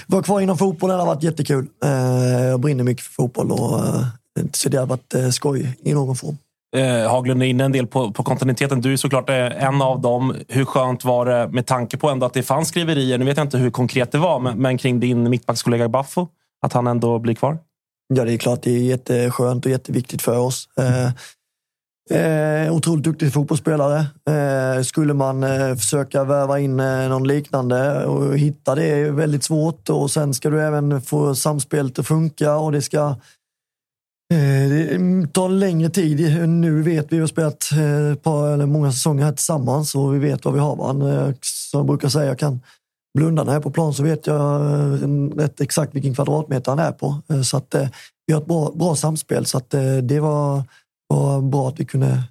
Speaker 28: vara kvar inom fotbollen har varit jättekul. Eh, jag brinner mycket för fotboll och eh, så det har varit eh, skoj i någon form.
Speaker 1: Eh, Haglund är inne en del på, på kontinuiteten. Du är såklart eh, en av dem. Hur skönt var det med tanke på ändå att det fanns skriverier, nu vet jag inte hur konkret det var, men, men kring din mittbackskollega Baffo, att han ändå blir kvar?
Speaker 28: Ja, det är klart det är jätteskönt och jätteviktigt för oss. Eh, eh, otroligt duktig fotbollsspelare. Eh, skulle man eh, försöka värva in eh, någon liknande och hitta det är väldigt svårt. Och sen ska du även få samspelet att funka och det ska eh, Eh, det mm, tar längre tid. Nu vet vi, vi har spelat eh, ett par, eller många säsonger här tillsammans och vi vet vad vi har varandra. Eh, som jag brukar säga, jag kan blunda när jag är på plan så vet jag rätt exakt vilken kvadratmeter han är på. Så att, vi har ett bra, bra samspel. Så att, det var, var bra att vi kunde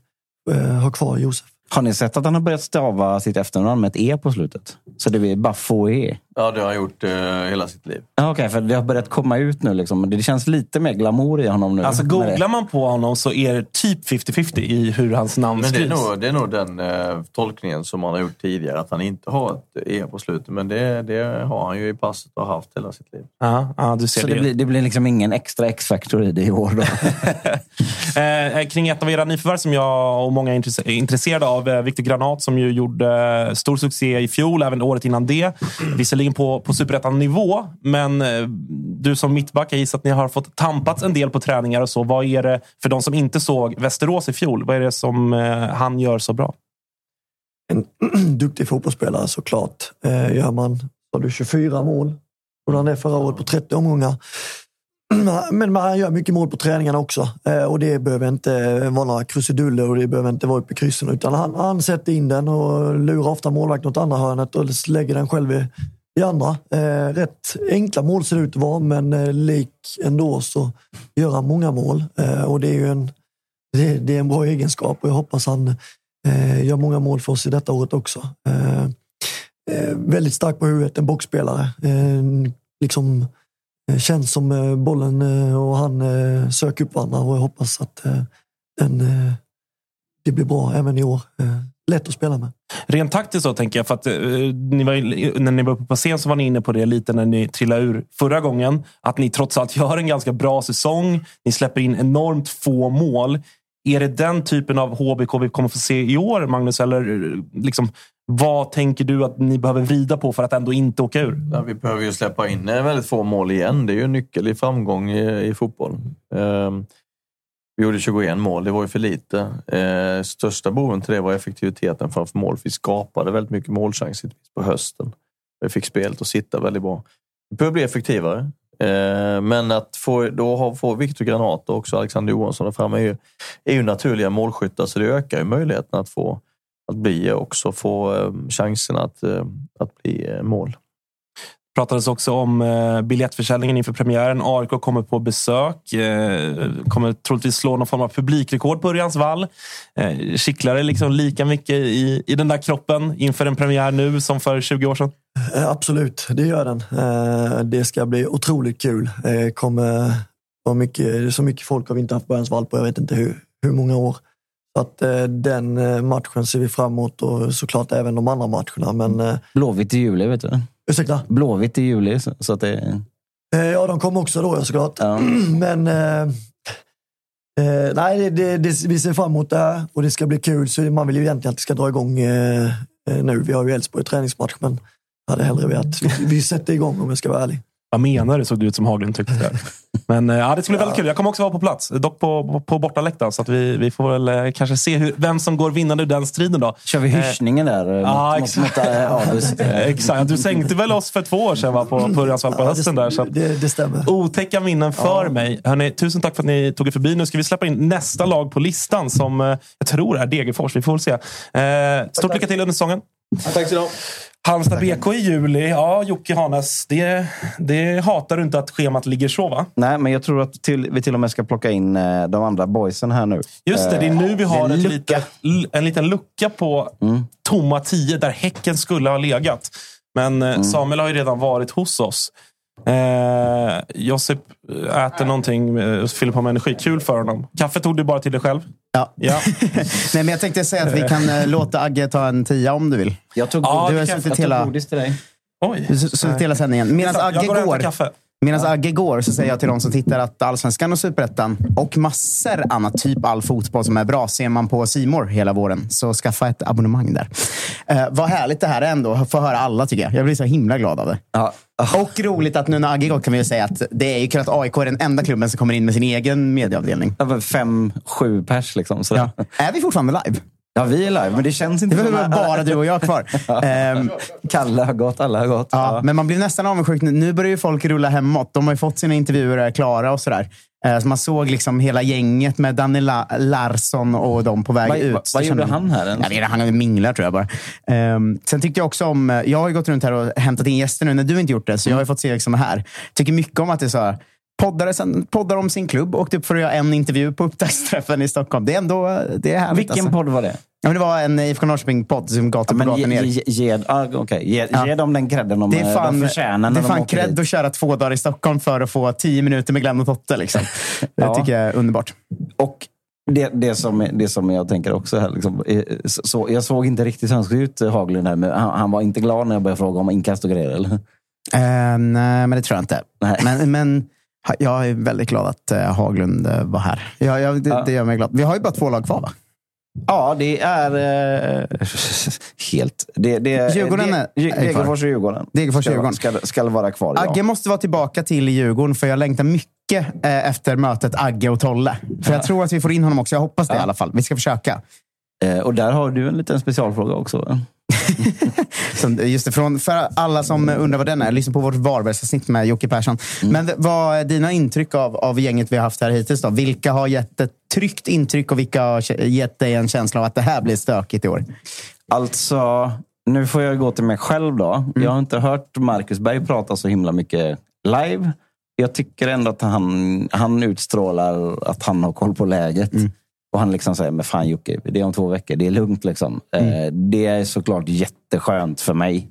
Speaker 28: ha kvar Josef.
Speaker 3: Har ni sett att han har börjat stava sitt efternamn med ett E på slutet? Så det blir bara få E.
Speaker 27: Ja, det har han gjort eh, hela sitt liv.
Speaker 3: Ja, Okej, för det har börjat komma ut nu. Liksom. Det känns lite mer glamour i honom nu.
Speaker 1: Alltså googlar man på honom så är det typ 50-50 i hur hans namn
Speaker 27: Men det är,
Speaker 1: skrivs.
Speaker 27: nog, det är nog den eh, tolkningen som man har gjort tidigare, att han inte har ett E på slutet. Men det, det har han ju i passet och haft hela sitt liv.
Speaker 1: Ja, ja, du ser
Speaker 3: Så
Speaker 1: det.
Speaker 3: det blir, det blir liksom ingen extra X-factor i det i år då?
Speaker 1: Eh, kring ett av era nyförvärv som jag och många är intresse- är intresserade av, eh, Viktor Granat, som ju gjorde stor succé i fjol, även året innan det. Visserligen på, på superettan-nivå, men eh, du som mittback, jag gissar att ni har fått tampats en del på träningar och så. Vad är det, för de som inte såg Västerås i fjol, vad är det som eh, han gör så bra?
Speaker 28: En duktig fotbollsspelare såklart. Eh, gör man, har du 24 mål? Och han är förra året på 30 omgångar. Men han gör mycket mål på träningarna också. Eh, och det behöver inte vara några krusiduller och det behöver inte vara uppe i kryssen. Utan han, han sätter in den och lurar ofta målvakten åt andra hörnet och lägger den själv i, i andra. Eh, rätt enkla mål ser det ut att vara, men eh, lik ändå så gör han många mål. Eh, och det är ju en, det, det är en bra egenskap och jag hoppas han eh, gör många mål för oss i detta året också. Eh, eh, väldigt stark på huvudet, en boxspelare. Eh, liksom eh, känns som eh, bollen eh, och han eh, söker upp varandra och jag hoppas att eh, den, eh, det blir bra även i år. Eh. Lätt att spela med.
Speaker 1: Rent taktiskt så tänker jag, för att eh, ni var, när ni var uppe på scen så var ni inne på det lite när ni trillade ur förra gången. Att ni trots allt gör en ganska bra säsong. Ni släpper in enormt få mål. Är det den typen av HBK vi kommer få se i år, Magnus? Eller eh, liksom, vad tänker du att ni behöver vrida på för att ändå inte åka ur?
Speaker 27: Ja, vi behöver ju släppa in väldigt få mål igen. Det är ju en nyckel i framgång i, i fotboll. Ehm, vi gjorde 21 mål, det var ju för lite. Eh, största boven till det var effektiviteten framför mål. Vi skapade väldigt mycket målchanser på hösten. Vi fick spelet att sitta väldigt bra. Vi behöver bli effektivare. Eh, men att få, då ha, få Viktor Granat och också Alexander Johansson där framme är ju, är ju naturliga målskyttar så det ökar ju möjligheten att få att bli också få eh, chansen att, eh, att bli eh, mål
Speaker 1: pratades också om eh, biljettförsäljningen inför premiären. AIK kommer på besök. Eh, kommer troligtvis slå någon form av publikrekord på Örjans vall. Eh, kittlar det liksom lika mycket i, i den där kroppen inför en premiär nu som för 20 år sedan?
Speaker 28: Absolut, det gör den. Det ska bli otroligt kul. Kommer vara mycket, så mycket folk har vi inte haft på Örjansvall på jag vet inte hur, hur många år. Så att den matchen ser vi fram emot och såklart även de andra matcherna. Men,
Speaker 3: Blåvitt i juli, vet du.
Speaker 28: Ursäkta?
Speaker 3: Blåvitt i juli. Så, så att det...
Speaker 28: eh, ja, de kommer också då såklart. Men eh, eh, nej, det, det, vi ser fram emot det här och det ska bli kul. Så man vill ju egentligen att det ska dra igång eh, eh, nu. Vi har ju Elfsborg träningsmatch, men jag hade hellre velat vi, vi sätter igång om jag ska vara ärlig.
Speaker 1: Vad menar du? Såg det ut som Haglund tyckte. Där. Men eh, ja, det ska bli väldigt kul. Jag kommer också vara på plats, dock på, på, på bortaläktaren. Så att vi, vi får väl eh, kanske se hur, vem som går vinnande ur den striden. Då.
Speaker 3: Kör vi hyschningen där? eh,
Speaker 1: Ja, exakt.
Speaker 3: Mot, mot, August?
Speaker 1: Eh, exakt. Du sänkte väl oss för två år sedan va, på, på Örjansvall på hösten. Där, så att,
Speaker 28: Det, det stämmer.
Speaker 1: Otäcka minnen för mig. Hörrni, tusen tack för att ni tog er förbi. Nu ska vi släppa in nästa lag på listan som eh, jag tror är Degerfors. Vi får väl se. Eh, stort lycka till under säsongen.
Speaker 18: Tack så
Speaker 1: Halmstad BK i juli. Ja, Jocke Hanes. Det, det hatar du inte att schemat ligger så, va?
Speaker 3: Nej, men jag tror att till, vi till och med ska plocka in eh, de andra boysen här nu.
Speaker 1: Just det, det är nu vi
Speaker 3: Eh,
Speaker 1: har
Speaker 3: lucka.
Speaker 1: litet, en liten lucka på tomma tio där Häcken skulle ha legat. Men eh, Samuel har ju redan varit hos oss. Eh, Josip äter någonting eh, och fyller på med energi. Kul för honom. Kaffe tog du bara till dig själv?
Speaker 2: Ja.
Speaker 1: ja.
Speaker 2: Nej, men jag tänkte säga att vi kan eh, låta Agge ta en tia om du vill.
Speaker 3: Jag tog,
Speaker 1: Ja,
Speaker 2: du
Speaker 1: det
Speaker 2: har
Speaker 1: kan jag.
Speaker 2: suttit
Speaker 1: Jag tog
Speaker 2: hela,
Speaker 1: godis till dig. Oj.
Speaker 2: du har suttit hela sändningen. Medan
Speaker 1: Jag
Speaker 2: Agge
Speaker 1: går och hämtar
Speaker 2: går,
Speaker 1: kaffe.
Speaker 2: Medan Agge går så säger jag till de som tittar att Allsvenskan och Superettan och massor annat, typ all fotboll som är bra, ser man på Simor hela våren. Så skaffa ett abonnemang där. Eh, vad härligt det här är ändå, få höra alla tycker jag. Jag blir så himla glad av det. Och roligt att nu när Agge går kan vi säga att det är ju kul att AIK är den enda klubben som kommer in med sin egen medieavdelning.
Speaker 3: Ja, Fem, sju pers liksom. Så.
Speaker 2: Ja. Är vi fortfarande live?
Speaker 3: Ja, vi är live, men det känns inte
Speaker 2: Det väl
Speaker 3: som-
Speaker 2: bara du och jag kvar. Ehm,
Speaker 3: Kalle har gått, alla har gått.
Speaker 2: Ja, men man blir nästan avundsjuk. nu. Börjar ju folk rulla hemåt. De har ju fått sina intervjuer är klara och sådär. Eh, Så man såg liksom hela gänget med Danny La- Larsson och de på väg
Speaker 3: Vad-
Speaker 2: ut.
Speaker 3: vad
Speaker 2: Så
Speaker 3: gjorde
Speaker 2: kände-
Speaker 3: han här ens?
Speaker 2: Inte, han minglar tror jag bara. Ehm, sen tyckte jag också om... Jag har ju gått runt här och hämtat in gäster nu när du inte gjort det. Så jag har fått se liksom här. Tycker mycket om att det är så här, poddare, sen poddar om sin klubb. Åkte upp för att göra en intervju på upptaktsträffen i Stockholm. Det är ändå det är härligt.
Speaker 3: Vilken
Speaker 2: alltså.
Speaker 3: podd var det?
Speaker 2: Ja, men det var en IFK Norrköping-podd som gatan på
Speaker 3: men
Speaker 2: gatan
Speaker 3: ge, ge, ge, ah, okay. ge, ge dem den credden de,
Speaker 2: Det är fan,
Speaker 3: de förtjänar
Speaker 2: det är
Speaker 3: de
Speaker 2: fan
Speaker 3: åker
Speaker 2: cred
Speaker 3: dit.
Speaker 2: att köra två dagar i Stockholm för att få tio minuter med Glenn och Totte. Liksom. Det
Speaker 3: Ja.
Speaker 2: tycker jag är underbart.
Speaker 3: Och det, det, som, det som jag tänker också här. Liksom, eh, så, jag såg inte riktigt svensk ut, Haglund. Här, men han, han var inte glad när jag började fråga om inkast och grejer. Eller?
Speaker 2: Eh, nej, men det tror jag inte. Men, men ha- jag är väldigt glad att eh, Haglund eh, var här. Jag, jag, det, det gör mig glad. Vi har ju bara två lag kvar, va?
Speaker 3: Ja, det är eh, helt... Det, det,
Speaker 2: Djurgården
Speaker 3: det,
Speaker 2: är- är.
Speaker 3: Degerfors och Djurgården.
Speaker 2: Degerfors och Djurgården.
Speaker 3: Ska, ska vara kvar, ja.
Speaker 2: Agge måste vara tillbaka till Djurgården, för jag längtar mycket eh, efter mötet Agge och Tolle. För jag tror att vi får in honom också. Jag hoppas det i alla fall. Vi ska försöka.
Speaker 3: Eh, och där har du en liten specialfråga också.
Speaker 2: just det, från, för alla som undrar vad den är, lyssna på vårt Varbergsavsnitt med Jocke Persson.
Speaker 3: Mm.
Speaker 2: Men vad är dina intryck av, av gänget vi har haft här hittills? Då? Vilka har gett ett tryggt intryck och vilka har gett dig en känsla av att det här blir stökigt i år?
Speaker 3: Alltså, nu får jag gå till mig själv då.
Speaker 2: Mm.
Speaker 3: Jag har inte hört Marcus Berg prata så himla mycket live. Jag tycker ändå att han, han utstrålar att han har koll på läget.
Speaker 2: Mm.
Speaker 3: Och han liksom säger, men fan Jocke, det är om två veckor. Det är lugnt liksom.
Speaker 2: Mm.
Speaker 3: Eh, det är såklart jätteskönt för mig.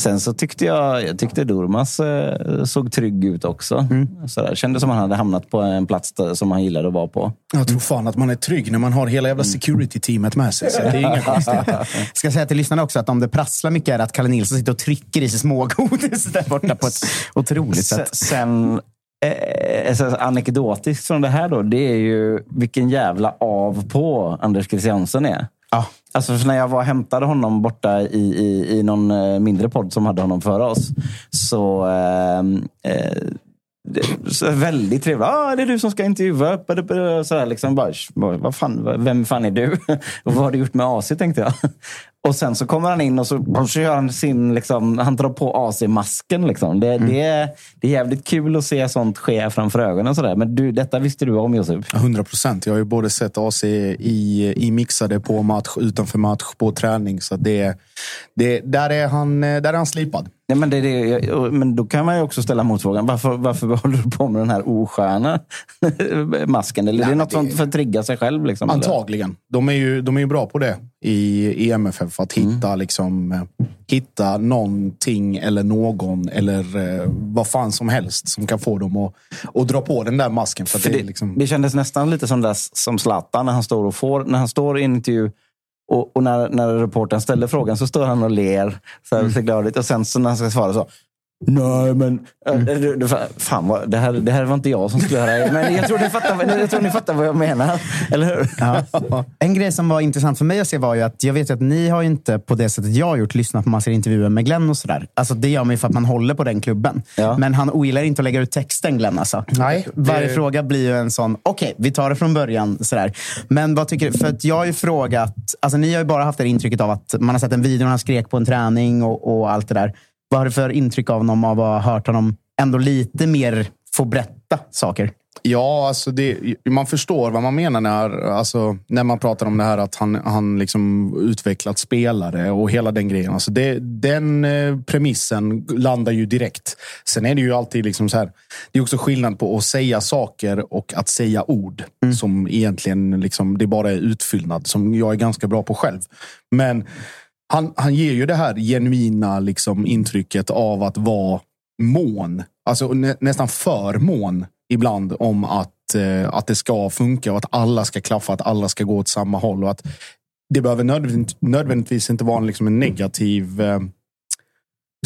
Speaker 3: Sen så tyckte jag, jag tyckte Durmas eh, såg trygg ut också.
Speaker 2: Mm.
Speaker 3: Sådär. Kändes som att han hade hamnat på en plats där, som han gillade att vara på.
Speaker 4: Jag tror fan att man är trygg när man har hela jävla security-teamet med sig. Så det är inga konstigheter.
Speaker 2: Ska säga till lyssnarna också att om det prasslar mycket är att Kalle Nilsson sitter och trycker i sig smågodis där borta på ett otroligt sätt.
Speaker 3: Se- Sen, eh, så anekdotiskt från det här då, det är ju vilken jävla av på Anders Christiansen är.
Speaker 2: Ja.
Speaker 3: Alltså för när jag var och hämtade honom borta i, i, i någon eh, mindre podd som hade honom före oss. Så, ehm, eh, det, så väldigt trevligt. Ah, det är du som ska intervjua. Så här, liksom bara, vad fan, vem fan är du? Och vad har du gjort med AC tänkte jag. Och sen så kommer han in och så, så gör han sin, liksom, han drar på AC-masken. Liksom. Det, det, är, det är jävligt kul att se sånt ske framför ögonen. Så där. Men du, detta visste du om Josef?
Speaker 4: 100 procent. Jag har ju både sett AC i, i mixade på match, utanför match, på träning. Så det, det, där, är han, eh, där är han slipad.
Speaker 3: Nej, men, det, det, men då kan man ju också ställa motfrågan. Varför, varför håller du på med den här osköna masken? Eller är det något för, för att trigga sig själv? Liksom, eller?
Speaker 4: Antagligen. De är, ju, de är ju bra på det i, i MFF. Att hitta, liksom, eh, hitta någonting eller någon eller eh, vad fan som helst som kan få dem att, att dra på den där masken. För
Speaker 3: För
Speaker 4: det,
Speaker 3: det,
Speaker 4: är liksom...
Speaker 3: det kändes nästan lite som, där, som Zlatan när han står och får, när han står i en intervju och, och när, när reportern ställer frågan så står han och ler. Så här, ser glad. Och sen så när han ska svara så. Nej, men...
Speaker 2: Mm.
Speaker 3: du, du, fan, vad, det, här, det här var inte jag som skulle det. Men jag tror, ni fattar, jag tror ni fattar vad jag menar. Eller hur?
Speaker 2: Ja. En grej som var intressant för mig att se var ju att jag vet ju att ni har ju inte på det sättet jag har gjort lyssnat på massor av intervjuer med Glenn och sådär. Alltså det gör man ju för att man håller på den klubben. Men han ogillar inte att lägga ut texten Glenn alltså.
Speaker 4: Nej, det-
Speaker 2: Varje fråga blir ju en sån, okej, vi tar det från början. Sådär. Men vad tycker du? För att jag har ju frågat, alltså ni har ju bara haft det intrycket av att man har sett en video när han skrek på en träning och, och allt det där. Vad har du för intryck av honom av att ha hört honom ändå lite mer få berätta saker?
Speaker 4: Ja, alltså det, man förstår vad man menar när, alltså, när man pratar om det här att han, han liksom utvecklat spelare och hela den grejen. Alltså det, den eh, premissen landar ju direkt. Sen är det ju alltid liksom så här. Det är också skillnad på att säga saker och att säga ord som egentligen liksom, det bara är utfyllnad som jag är ganska bra på själv. Men han, han ger ju det här genuina liksom, intrycket av att vara mån. Alltså nä, nästan för mån ibland om att, eh, att det ska funka och att alla ska klaffa, att alla ska gå åt samma håll. Och att det behöver nödvändigt, nödvändigtvis inte vara en, liksom en negativ eh,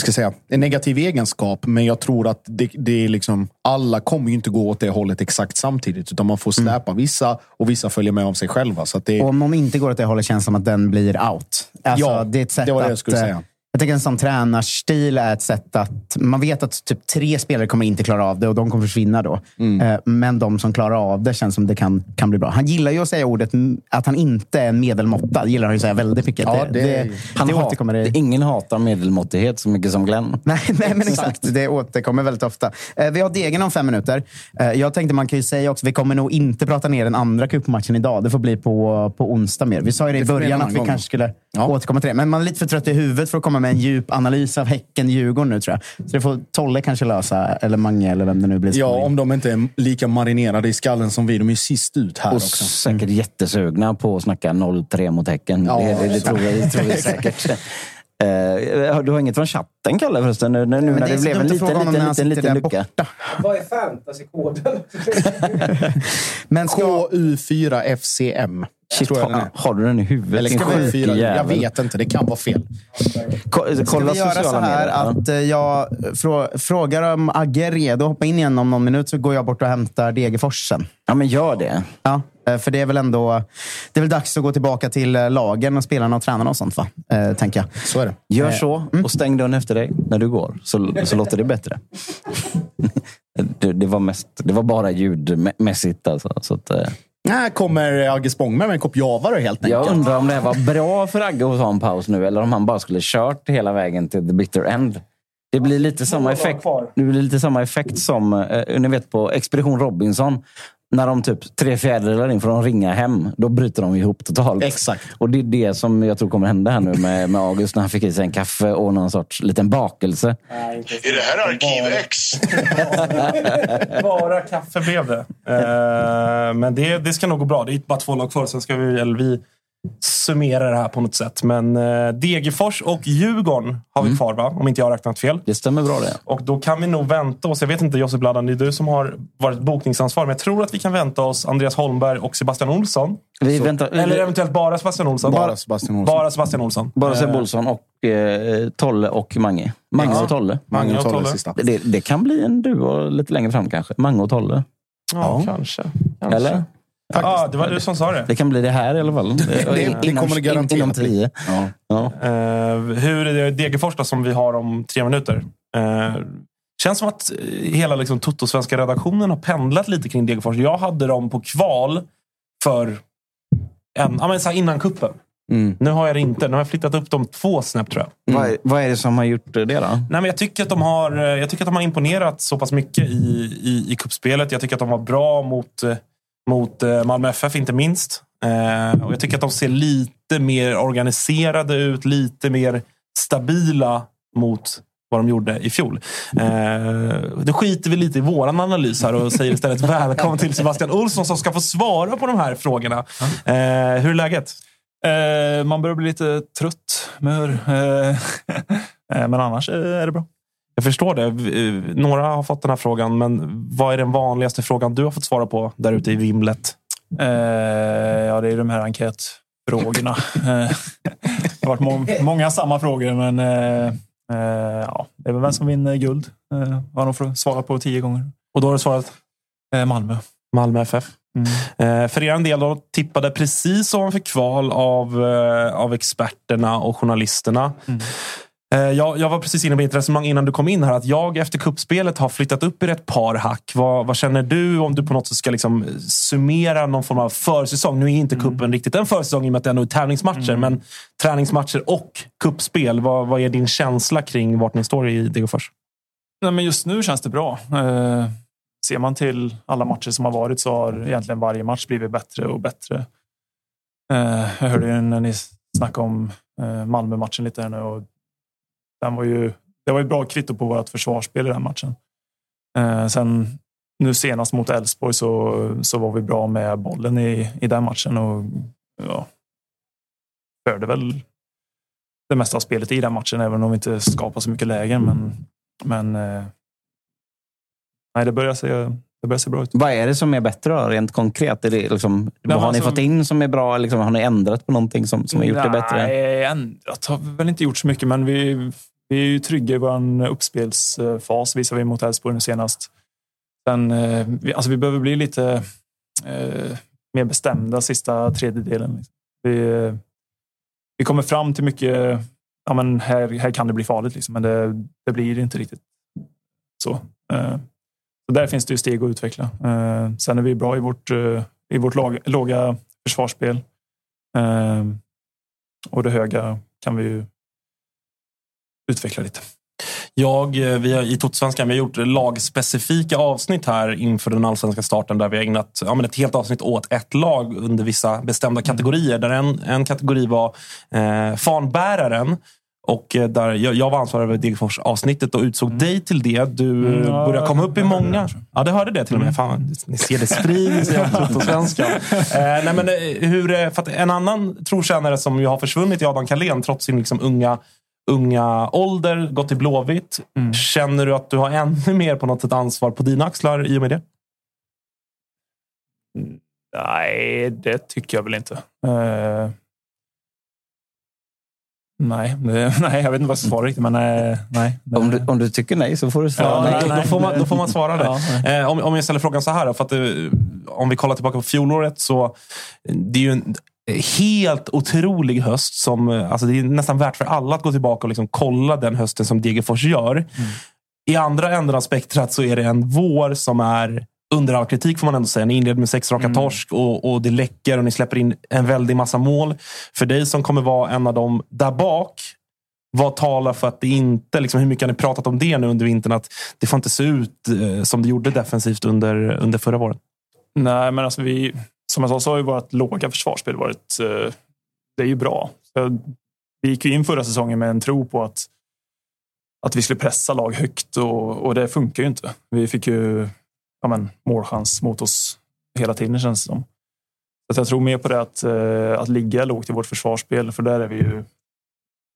Speaker 4: ska säga, en negativ egenskap, men jag tror att det, det är liksom, alla kommer ju inte gå åt det hållet exakt samtidigt, utan man får släpa vissa och vissa följer med av sig själva. Så att det,
Speaker 2: Och om någon inte går åt det hållet känns det som att den blir out. Alltså,
Speaker 4: Ja,
Speaker 2: det är ett sätt
Speaker 4: det var det
Speaker 2: att,
Speaker 4: jag skulle
Speaker 2: eh,
Speaker 4: säga.
Speaker 2: Jag tänker en sån tränarstil är ett sätt att... Man vet att typ tre spelare kommer inte klara av det och de kommer försvinna då.
Speaker 4: Mm.
Speaker 2: Eh, Men de som klarar av det känns som det kan, kan bli bra. Han gillar ju att säga ordet att han inte är en medelmåtta. Det gillar han ju att säga väldigt mycket.
Speaker 3: Ja, det-
Speaker 2: det,
Speaker 3: han
Speaker 2: det
Speaker 3: hat-
Speaker 2: återkommer i...
Speaker 3: Ingen hatar medelmåttighet så mycket som Glenn.
Speaker 2: Nej, nej, men exakt. Det återkommer väldigt ofta. Eh, vi har degen om fem minuter. Eh, jag tänkte man kan ju säga också, vi kommer nog inte prata ner den andra cupmatchen idag. Det får bli på, på onsdag mer. Vi sa ju det i
Speaker 4: Det
Speaker 2: början att vi
Speaker 4: gång.
Speaker 2: kanske skulle återkomma till det. Men man är lite för trött i huvudet för att komma komma med en djup analys av Häcken-Djurgården nu tror jag. Så det får Tolle kanske lösa, eller Mange, eller vem det nu blir.
Speaker 25: Ja, om de inte är lika marinerade i skallen som vi. De är ju sist ut här
Speaker 3: Och
Speaker 25: också.
Speaker 3: säkert jättesugna på att snacka 0-3 mot Häcken.
Speaker 25: Ja,
Speaker 3: det, det, tror vi, det tror vi säkert. Eh, du har inget från chatten, Kalle, förresten? Nu, nu när
Speaker 2: det
Speaker 3: blev en liten, liten, liten, liten lucka.
Speaker 18: Vad är fantasykoden?
Speaker 2: Men ska...
Speaker 25: KU4 FCM.
Speaker 3: Shit,
Speaker 25: tror jag den
Speaker 3: har, har du den i huvudet?
Speaker 25: Eller
Speaker 3: din
Speaker 25: KU4.
Speaker 3: sjuke
Speaker 25: Jag vet inte, det kan vara fel.
Speaker 3: Ko-
Speaker 2: Ska
Speaker 3: Kolla
Speaker 2: vi göra så här
Speaker 3: medier.
Speaker 2: att eh, jag frå, frågar om Agge är redo att hoppa in igen om någon minut så går jag bort och hämtar Degerfors sen.
Speaker 3: Ja, men gör det.
Speaker 2: Ja, eh, för det är väl ändå det är väl dags att gå tillbaka till eh, lagen och spelarna och tränarna och sånt va? Eh, tänker jag.
Speaker 25: Så är det.
Speaker 3: Gör så och stäng dörren efter dig när du går, så, så låter det bättre. det, det, var mest, det var bara ljudmässigt. Alltså, så att, eh,
Speaker 25: Här kommer Agge Spång med en kopp Java då, helt enkelt.
Speaker 3: jag undrar om det här var bra för Agge att ta en paus nu eller om han bara skulle kört hela vägen till the bitter end. Det blir lite samma effekt, det blir lite samma effekt som eh, ni vet på Expedition Robinson. När de typ tre fjärdedelar in får de ringa hem. Då bryter de ihop totalt.
Speaker 25: Exakt.
Speaker 3: Och det är det som jag tror kommer hända här nu med, med August när han fick i sig en kaffe och någon sorts liten bakelse.
Speaker 29: Är det här Arkiv X?
Speaker 1: Bara kaffe blev det. Eh, men det, det ska nog gå bra. Det är bara två lag kvar. Sen ska vi, eller vi summera det här på något sätt. Men eh, Degerfors och Djurgården har vi kvar, va? om inte jag har räknat fel.
Speaker 3: Det stämmer bra det.
Speaker 1: Och då kan vi nog vänta oss. Jag vet inte Josip Ladan, det är du som har varit bokningsansvarig. Men jag tror att vi kan vänta oss Andreas Holmberg och Sebastian Olsson.
Speaker 3: Vi
Speaker 1: Så-
Speaker 3: väntar-
Speaker 1: eller eventuellt bara Sebastian Olsson.
Speaker 25: Bara Sebastian Olsson.
Speaker 1: Bara Sebastian Olsson.
Speaker 3: Bara Sebbe
Speaker 1: Eh,
Speaker 3: Olsson och eh, Tolle och Mange. Mange
Speaker 1: Ja.
Speaker 3: och Tolle.
Speaker 1: Mange och Tolle.
Speaker 25: sista.
Speaker 3: Det, det kan bli en duo lite längre fram kanske. Mange och Tolle.
Speaker 1: Ja, kanske. kanske.
Speaker 3: Eller?
Speaker 1: Ja, det var du som sa det.
Speaker 3: Det kan bli det här i alla fall.
Speaker 25: det
Speaker 3: Inom-
Speaker 25: kommer det garanterat
Speaker 3: Inom tio. Ja.
Speaker 1: Eh, hur är det Degerfors då, som vi har om tre minuter? Eh, känns som att eh, hela liksom, Toto-svenska redaktionen har pendlat lite kring Degerfors. Jag hade dem på kval för en, ja, men så här innan kuppen.
Speaker 25: Mm.
Speaker 1: Nu har jag det inte. Nu har jag flyttat upp dem två snäpp tror jag.
Speaker 3: Vad, är, vad är det som har gjort det då?
Speaker 1: Nej, men jag, tycker att de har, jag tycker att de har imponerat så pass mycket i, i, i kuppspelet. Jag tycker att de var bra mot, mot eh, Malmö FF, inte minst. Eh, och jag tycker att de ser lite mer organiserade ut, lite mer stabila mot vad de gjorde i fjol. Eh, då skiter vi lite i våran analys här och säger istället välkommen till Sebastian Olsson som ska få svara på de här frågorna. Eh, hur är läget?
Speaker 30: Eh, man börjar bli lite trött med hur. Eh, men annars är det bra.
Speaker 1: Jag förstår det. Eh, Några har fått den här frågan, men vad är den vanligaste frågan du har fått svara på där ute i vimlet?
Speaker 30: Eh, ja, det är de här enkätfrågorna. Eh, det har varit må många samma frågor, men eh, eh, ja, det är väl vem som vinner guld. Eh, har de fått svara på tio gånger.
Speaker 1: Och då har du svarat?
Speaker 30: Malmö.
Speaker 1: Malmö FF. Eh, för er del då, tippade precis ovanför kval av, av experterna och journalisterna. Eh, jag, jag var precis inne på ett resonemang innan du kom in här. Att jag efter kuppspelet har flyttat upp er ett par hack. Vad, vad känner du om du på något sätt ska liksom summera någon form av försäsong? Nu är inte kuppen riktigt en försäsong i och med att det ändå är tävlingsmatcher. Men träningsmatcher och kuppspel. Vad, vad är din känsla kring vart ni står i Degerfors?
Speaker 30: Nej, men just nu känns det bra. Eh, ser man till alla matcher som har varit så har egentligen varje match blivit bättre och bättre. Eh, jag hörde ju när ni snackade om eh, Malmö-matchen lite här nu. Och den var ju, det var ju bra kvitto på vårt försvarsspel i den matchen. Eh, sen nu senast mot Elfsborg så, så var vi bra med bollen i, i den matchen och ja, förde väl det mesta av spelet i den matchen, även om vi inte skapade så mycket lägen. Men, men eh, nej, det börjar, se, det börjar se bra ut.
Speaker 3: Vad är det som är bättre då, rent konkret? Är det liksom, vad har ni
Speaker 30: alltså-
Speaker 3: fått in som är bra? Liksom, har ni ändrat på någonting som, som har gjort det bättre?
Speaker 30: Nej, ändrat har vi väl inte gjort så mycket, men vi, vi är ju trygga i vår uppspelsfas, visar vi mot Elfsborg nu senast. Sen, eh, vi, alltså vi behöver bli lite eh, mer bestämda sista tredjedelen. liksom. Vi, eh, vi kommer fram till mycket, ja men här, här kan det bli farligt, liksom, men det, det blir inte riktigt så. Eh, så där finns det ju steg att utveckla. Eh, sen är vi bra i vårt, eh, i vårt lag, låga försvarsspel. Eh, och det höga kan vi ju utveckla lite.
Speaker 1: Jag, eh, vi har, I Totosvenskan vi har gjort lagspecifika avsnitt här inför den allsvenska starten där vi har ägnat ja, men ett helt avsnitt åt ett lag under vissa bestämda kategorier. Där en, en kategori var eh, fanbäraren och eh, där jag, jag var ansvarig över Degerfors-avsnittet och utsåg dig till det. Du
Speaker 30: Mm,
Speaker 1: mm,
Speaker 30: ja,
Speaker 1: börjar komma upp i många... Ja, det hörde det till och med. Fan, ni ser det sprids genom Toto-svenskan. eh, nej, men, eh, hur, eh, för att en annan trotjänare som ju har försvunnit i Adam Carlén trots sin liksom, unga, unga ålder, gått till Blåvitt. Känner du att du har ännu mer på något sätt ansvar på dina axlar i och med det?
Speaker 30: Nej, det tycker jag väl inte. Eh, nej, det, nej, jag vet inte vad jag ska svara riktigt. Men eh, nej.
Speaker 3: Om du, om du tycker nej så får du svara
Speaker 1: Ja,
Speaker 3: nej.
Speaker 1: då, då, får man, då får man svara det.
Speaker 30: Ja,
Speaker 1: eh, om, om jag ställer frågan så här. då, För att, eh, om vi kollar tillbaka på fjolåret så det är ju en helt otrolig höst. Som, eh, alltså det är nästan värt för alla att gå tillbaka och liksom kolla den hösten som Degerfors gör. I andra änden av spektrat så är det en vår som är under all kritik får man ändå säga. Ni inleder med sex raka torsk och, och det läcker och ni släpper in en väldig massa mål. För dig som kommer vara en av dem där bak, vad talar för att det inte, liksom, hur mycket har ni pratat om det nu under vintern? Att det får inte se ut eh, som det gjorde defensivt under, under förra våren.
Speaker 30: Nej, men alltså vi, som jag sa så har ju vårt låga försvarsspel varit eh, det är ju bra. Så vi gick ju in förra säsongen med en tro på att, att vi skulle pressa lag högt och, och det funkar ju inte. Vi fick ju ja, men, målchans mot oss hela tiden känns det som. Så att jag tror mer på det att, eh, att ligga lågt i vårt försvarsspel, för där är vi ju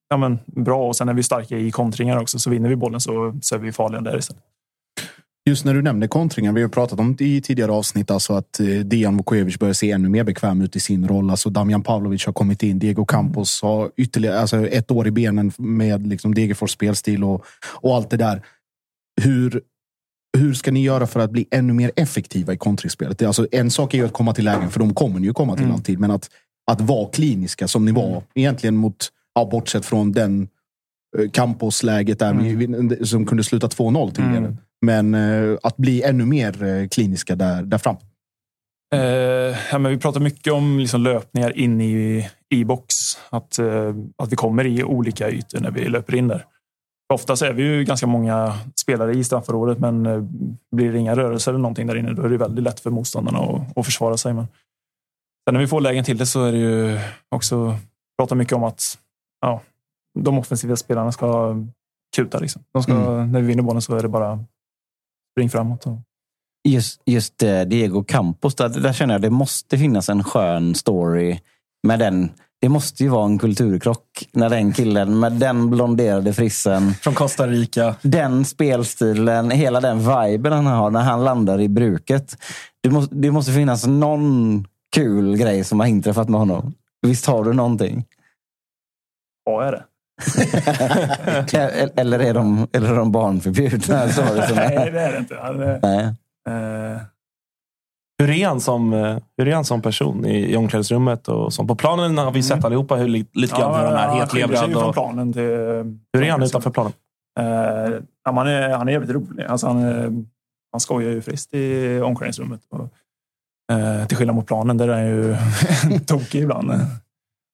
Speaker 30: ja, men, bra och sen är vi starka i kontringar också. Så vinner vi bollen så, så är vi farliga där istället.
Speaker 25: Just när du nämnde kontringar, vi har pratat om det i tidigare avsnitt, alltså att eh, Dejan Vukovic börjar se ännu mer bekväm ut i sin roll. Alltså Damian Pavlovic har kommit in, Diego Campos har ytterligare alltså ett år i benen med liksom Degerfors spelstil och, och allt det där. Hur, hur ska ni göra för att bli ännu mer effektiva i kontringsspelet? Alltså, en sak är ju att komma till lägen, för de kommer ni ju komma till alltid. Men att, att vara kliniska som ni var egentligen mot, ja, bortsett från den eh, Campos-läget där vi- som kunde sluta 2-0 tidigare.
Speaker 30: Mm.
Speaker 25: Men eh, att bli ännu mer eh, kliniska där, där fram.
Speaker 30: Eh, ja, men vi pratar mycket om liksom löpningar in i, i box. Att, eh, att vi kommer i olika ytor när vi löper in där. Ofta så är vi ju ganska många spelare i straffområdet, men eh, blir det inga rörelser eller någonting där inne, då är det väldigt lätt för motståndarna att, att försvara sig. Men sen när vi får lägen till det så är det ju också prata mycket om att ja, de offensiva spelarna ska kuta. Liksom. De ska,
Speaker 3: Mm.
Speaker 30: När vi vinner bollen så är det bara spring framåt. Och,
Speaker 3: Just, just eh, Diego Campos, där, där känner jag det måste finnas en skön story med den. Det måste ju vara en kulturkrock när den killen med den blonderade frissen.
Speaker 1: Från Costa Rica.
Speaker 3: Den spelstilen, hela den viben han har när han landar i bruket. Det måste, det måste finnas någon kul grej som har inträffat med honom. Visst har du någonting?
Speaker 30: vad är det?
Speaker 3: eller, är de, eller är de barnförbjudna?
Speaker 30: Nej, det är det inte. Han är-
Speaker 3: Nej.
Speaker 30: eh,
Speaker 1: Hur är han som, eh, hur är han som person i, i omklädningsrummet? Och som, på planen har vi sett allihopa hur, li- lite grann hur han är. Hetlevrad.
Speaker 30: ju från
Speaker 1: Och,
Speaker 30: planen till...
Speaker 1: hur är han utanför planen?
Speaker 30: Eh, ja, men han, är, han är jävligt rolig. Alltså han, han skojar ju friskt i omklädningsrummet. Och, eh, till skillnad mot planen, där är han ju tokig ibland. eh,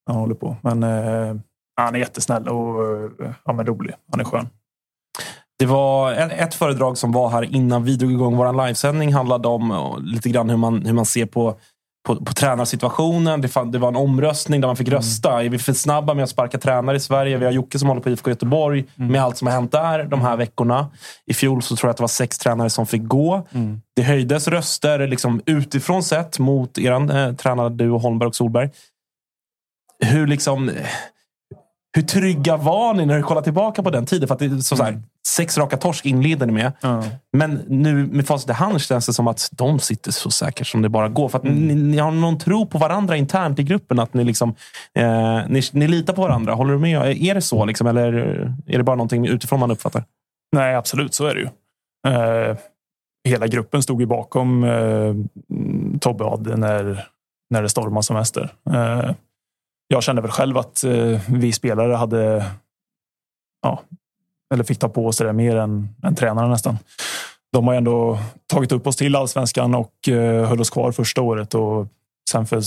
Speaker 30: Han håller på. Men eh, han är jättesnäll och eh, ja, men rolig. Han är skön.
Speaker 1: Det var ett, föredrag som var här innan vi drog igång vår livesändning. handlade om eh, lite grann hur man, hur man ser på, på, på tränarsituationen. Det, fan, det var en omröstning där man fick rösta. Är vi för snabba med att sparka tränare i Sverige? Vi har Jocke som håller på IFK Göteborg med allt som har hänt där de här veckorna. I fjol så tror jag att det var sex tränare som fick gå. Det höjdes röster liksom utifrån sett mot er eh, tränare, du och Holmberg och Solberg. Hur liksom... Hur trygga var ni när du kollar tillbaka på den tiden? För att det så, så här, sex raka torsk inleder ni med. Men nu med facit i hand känns det som att de sitter så säkert som det bara går. För att ni, ni har någon tro på varandra internt i gruppen. Att ni, liksom, eh, ni, ni litar på varandra. Håller du med? Är det så? Liksom, eller är det bara någonting utifrån man uppfattar?
Speaker 30: Nej, absolut så är det ju. Eh, hela gruppen stod ju bakom eh, Tobbe Adde när, när det stormade som mest. Eh, jag kände väl själv att eh, vi spelare hade ja, eller fick ta på sig det mer än, än tränarna nästan. De har ju ändå tagit upp oss till allsvenskan och eh, höll oss kvar första året. Och sen för,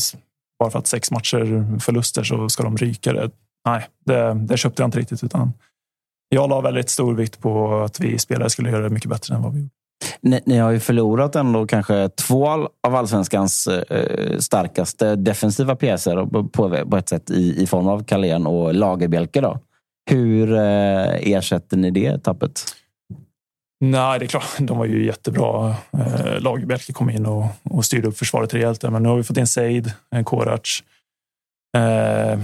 Speaker 30: bara för att sex matcher förluster så ska de ryka det. Nej, det, det köpte jag inte riktigt. Utan jag la väldigt stor vikt på att vi spelare skulle göra det mycket bättre än vad vi gjorde.
Speaker 3: Ni, ni har ju förlorat ändå kanske två av allsvenskans eh, starkaste defensiva pjäser på, på ett sätt i, i form av Carlén och Lagerbielke. Då. Hur eh, ersätter ni det tappet?
Speaker 30: Nej, det är klart. De var ju jättebra. Eh, Lagerbielke kom in och, och styrde upp försvaret rejält. Men nu har vi fått in Seid, en Korac. Eh,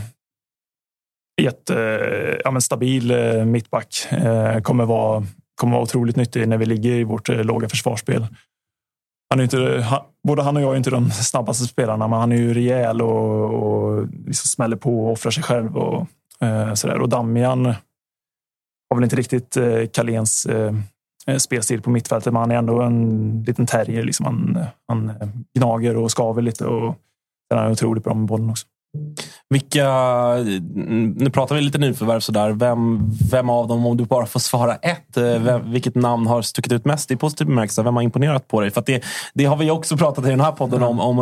Speaker 30: jätte, eh, ja, men stabil eh, mittback. Eh, kommer, vara, kommer vara otroligt nyttig när vi ligger i vårt eh, låga försvarsspel. Han är inte, han, både han och jag är inte de snabbaste spelarna, men han är ju rejäl och, och liksom smäller på och offrar sig själv. Och, Eh, sådär. och Damian har väl inte riktigt eh, Carléns eh, eh, spelstil på mittfältet, men han är ändå en liten terrier. Liksom. Han, eh, han gnager och skaver lite och sen är han otroligt bra med bollen också.
Speaker 1: Vilka, nu pratar vi lite nyförvärv sådär. Vem, vem av dem, om du bara får svara ett, eh, vem, vilket namn har stuckit ut mest i positiv bemärkelse? Vem har imponerat på dig? För det, det har vi också pratat i den här podden om. om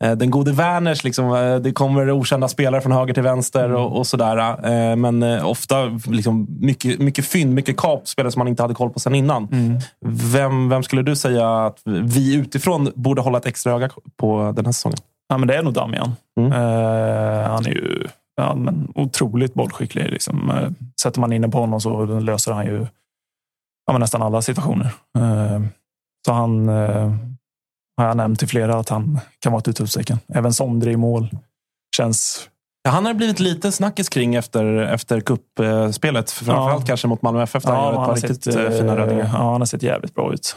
Speaker 1: eh, den gode Werners. Liksom, det kommer okända spelare från höger till vänster och, och sådär. Eh, men ofta liksom, mycket, mycket fynd, mycket kap. Spelare som man inte hade koll på sen innan.
Speaker 30: Mm.
Speaker 1: Vem, vem skulle du säga att vi utifrån borde hålla ett extra öga på den här säsongen?
Speaker 30: Ja, men det är nog Damian.
Speaker 1: Mm.
Speaker 30: Eh, han är ju ja, men otroligt bollskicklig. Liksom. Eh, sätter man inne på honom så löser han ju ja, men nästan alla situationer. Eh, så han har jag nämnt till flera att han kan vara ett utropstecken. Även Sondre i mål känns
Speaker 1: Ja, han har blivit lite snackis kring efter, efter kuppspelet. Framförallt kanske mot Malmö FF där han gör ett par
Speaker 30: har
Speaker 1: riktigt
Speaker 30: sett,
Speaker 1: fina räddningar.
Speaker 30: Ja, han har sett jävligt bra ut.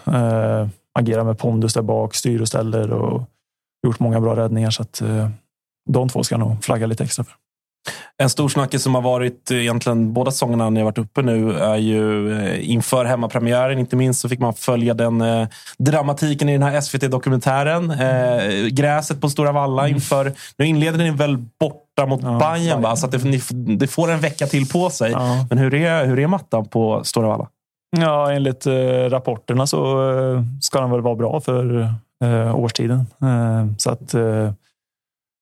Speaker 30: Agerar med pondus där bak, styr och ställer och gjort många bra räddningar. Så att, eh, de två ska nog flagga lite extra för.
Speaker 1: En stor snackis som har varit eh, egentligen båda säsongerna ni har varit uppe nu är ju eh, inför hemmapremiären. Inte minst så fick man följa den eh, dramatiken i den här SVT-dokumentären. Eh, gräset på Stora Valla inför... Nu inleder ni väl borta mot Bayern va? Så att det, ni, det får en vecka till på sig. Men hur är, hur är mattan på Stora Valla?
Speaker 30: Ja, enligt eh, rapporterna så eh, ska den väl vara bra för årstiden. Eh, så att eh,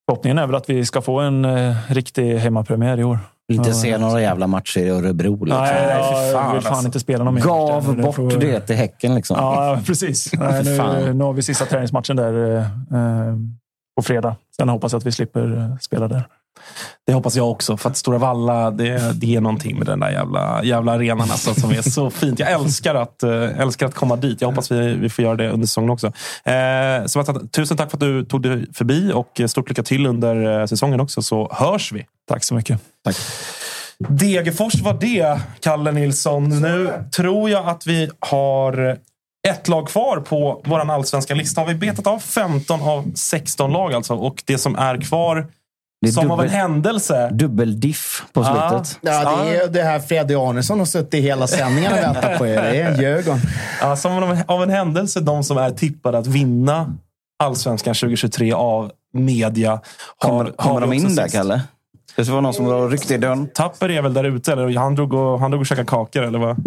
Speaker 30: förhoppningen är väl att vi ska få en eh, riktig hemmapremiär i år.
Speaker 3: Inte se några jävla matcher i Örebro. Liksom.
Speaker 30: Nej, jag vill fan
Speaker 3: alltså.
Speaker 30: inte spela någon mer
Speaker 3: Gav
Speaker 30: match
Speaker 3: bort
Speaker 30: får-
Speaker 3: det till Häcken liksom.
Speaker 30: Ja, precis. Nej,
Speaker 3: För fan.
Speaker 30: nu, nu har vi sista träningsmatchen där eh, eh, på fredag. Sen hoppas jag att vi slipper eh, spela där.
Speaker 1: Det hoppas jag också. För att Stora Valla, det, det är någonting med den där jävla, jävla arenan alltså, som är så fint. Jag älskar att, eh, älskar att komma dit. Jag hoppas vi, vi får göra det under säsongen också. Eh, Sebastian, tusen tack för att du tog dig förbi och stort lycka till under eh, säsongen också, så hörs vi.
Speaker 30: Tack så mycket.
Speaker 1: Tack. Degerfors var det, Kalle Nilsson. Nu tror jag att vi har ett lag kvar på vår allsvenska lista. Har vi betat av 15 av 16 lag alltså? Och det som är kvar,
Speaker 3: Det är
Speaker 1: som av en
Speaker 3: dubbel-
Speaker 1: händelse,
Speaker 3: Dubbeldiff på slutet.
Speaker 2: Ja, det är det här Freddy Arnesson har suttit hela sändningen och väntat på er. Det är Djurgården.
Speaker 1: Ja, som av en, av en händelse, de som är tippade att vinna Allsvenskan 2023 av media. Har,
Speaker 3: Kommer, kommer de
Speaker 1: också
Speaker 3: in där,
Speaker 1: sist.
Speaker 3: Kalle? Det var någon som var ryckte i dörren.
Speaker 1: Tapper är väl där ute, eller han drog och, han drog och käkade kakor, eller vad?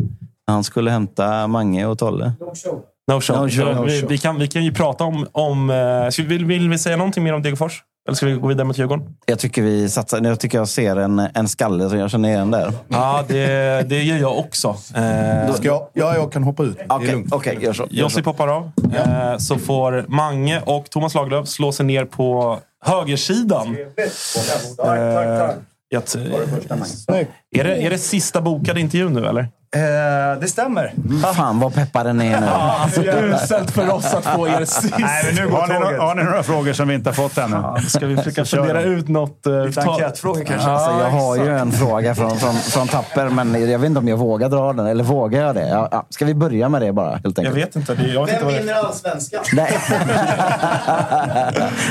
Speaker 3: Han skulle hämta Mange och Tolle.
Speaker 1: No show.
Speaker 3: No show. No
Speaker 1: vi,
Speaker 3: show.
Speaker 1: vi, kan, vi kan ju prata om... om eh, vi, vill, vill vi säga någonting mer om Degerfors? Eller ska vi gå vidare mot Djurgården?
Speaker 3: Jag tycker vi satsar. Jag tycker jag ser en, en skalle som jag känner igen där.
Speaker 1: Ja, det, det gör jag också. Eh,
Speaker 25: Ska jag, ja, jag kan hoppa ut.
Speaker 3: Okej,
Speaker 25: lugnt.
Speaker 3: okej, gör så.
Speaker 1: Josip hoppar av. Eh, så får Mange och Thomas Lagerlöf slå sig ner på högersidan. Eh, att, är, det, är det sista bokade intervjun nu, eller?
Speaker 31: Eh, det stämmer.
Speaker 3: Fan vad peppar den är nu.
Speaker 1: Alltså, uselt för oss att få er sist.
Speaker 31: Nej, men nu går
Speaker 32: Har ni, no- har ni några frågor som vi inte har fått ännu?
Speaker 1: Ska vi försöka fundera
Speaker 32: de.
Speaker 1: ut något? eh,
Speaker 31: Lite enkätfrågor kanske.
Speaker 3: Alltså, jag har ju en fråga från, från, från Tapper, men jag vet inte om jag vågar dra den. Eller vågar jag det? Ja, ja. Ska vi börja med det bara? Helt enkelt?
Speaker 1: Jag vet inte. Det, jag vet det är.
Speaker 2: allsvenskan?
Speaker 3: Nej.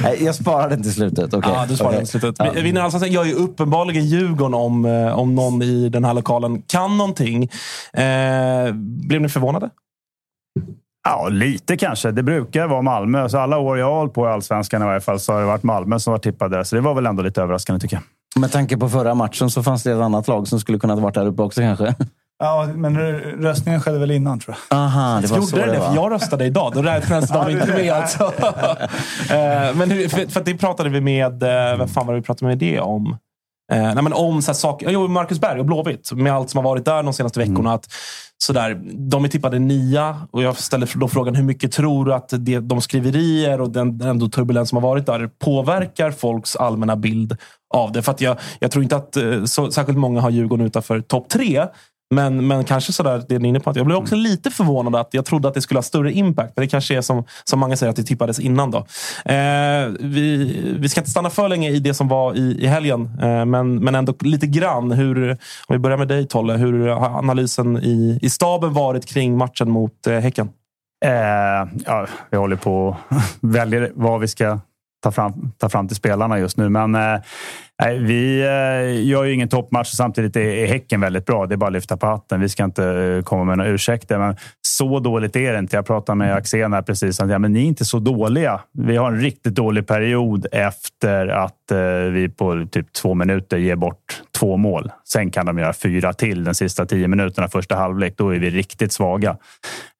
Speaker 3: Nej, jag sparar den till slutet. Okej.
Speaker 1: Ja, du sparar
Speaker 3: Okej.
Speaker 1: den till slutet.
Speaker 3: Ja.
Speaker 1: Vi- Vinner Allsvenskan gör ju uppenbarligen Djurgården om, eh, om någon i den här lokalen kan någonting. Eh, blev ni förvånade?
Speaker 32: Ja, lite kanske. Det brukar vara Malmö. Så alla år jag har hållit på i Allsvenskan i varje fall så har det varit Malmö som var tippade där. Så det var väl ändå lite överraskande tycker jag.
Speaker 3: Med tanke på förra matchen så fanns det ett annat lag som skulle kunnat varit där uppe också kanske.
Speaker 31: Ja, men röstningen skedde väl innan tror jag.
Speaker 3: Aha, det var
Speaker 1: Gjorde
Speaker 3: så
Speaker 1: det
Speaker 3: det
Speaker 1: det? För
Speaker 3: var.
Speaker 1: jag röstade idag. Då räknas de inte med. Alltså. Eh, Men hur, för, för det pratade vi med... eh, Vad fan var det vi pratade med det om? Eh, nej, men om så här saker, jo, Marcus Berg och Blåvitt, med allt som har varit där de senaste veckorna. Att, sådär, de är tippade nia och jag ställer då frågan hur mycket tror du att det, de skriverier och den, den ändå turbulens som har varit där påverkar folks allmänna bild av det? För att jag, jag tror inte att eh, så, särskilt många har Djurgården utanför topp tre. Men, men kanske sådär, det ni är inne på. Att jag blev också lite förvånad att jag trodde att det skulle ha större impact. Men det kanske är som, som många säger, att det tippades innan. då. Eh, vi, vi ska inte stanna för länge i det som var i, i helgen. Eh, men, men ändå lite grann. Hur, om vi börjar med dig Tolle. Hur har analysen i, i staben varit kring matchen mot eh, Häcken?
Speaker 32: Eh, ja, vi håller på och väljer vad vi ska ta fram, ta fram till spelarna just nu. Men eh, vi eh, gör ju ingen toppmatch och samtidigt är, är Häcken väldigt bra. Det är bara att lyfta på hatten. Vi ska inte eh, komma med några ursäkter. Men så dåligt är det inte. Jag pratade med Axén här precis. han ja, men ni är inte så dåliga. Vi har en riktigt dålig period efter att eh, vi på typ två minuter ger bort två mål. Sen kan de göra fyra till den sista tio minuterna första halvlek. Då är vi riktigt svaga.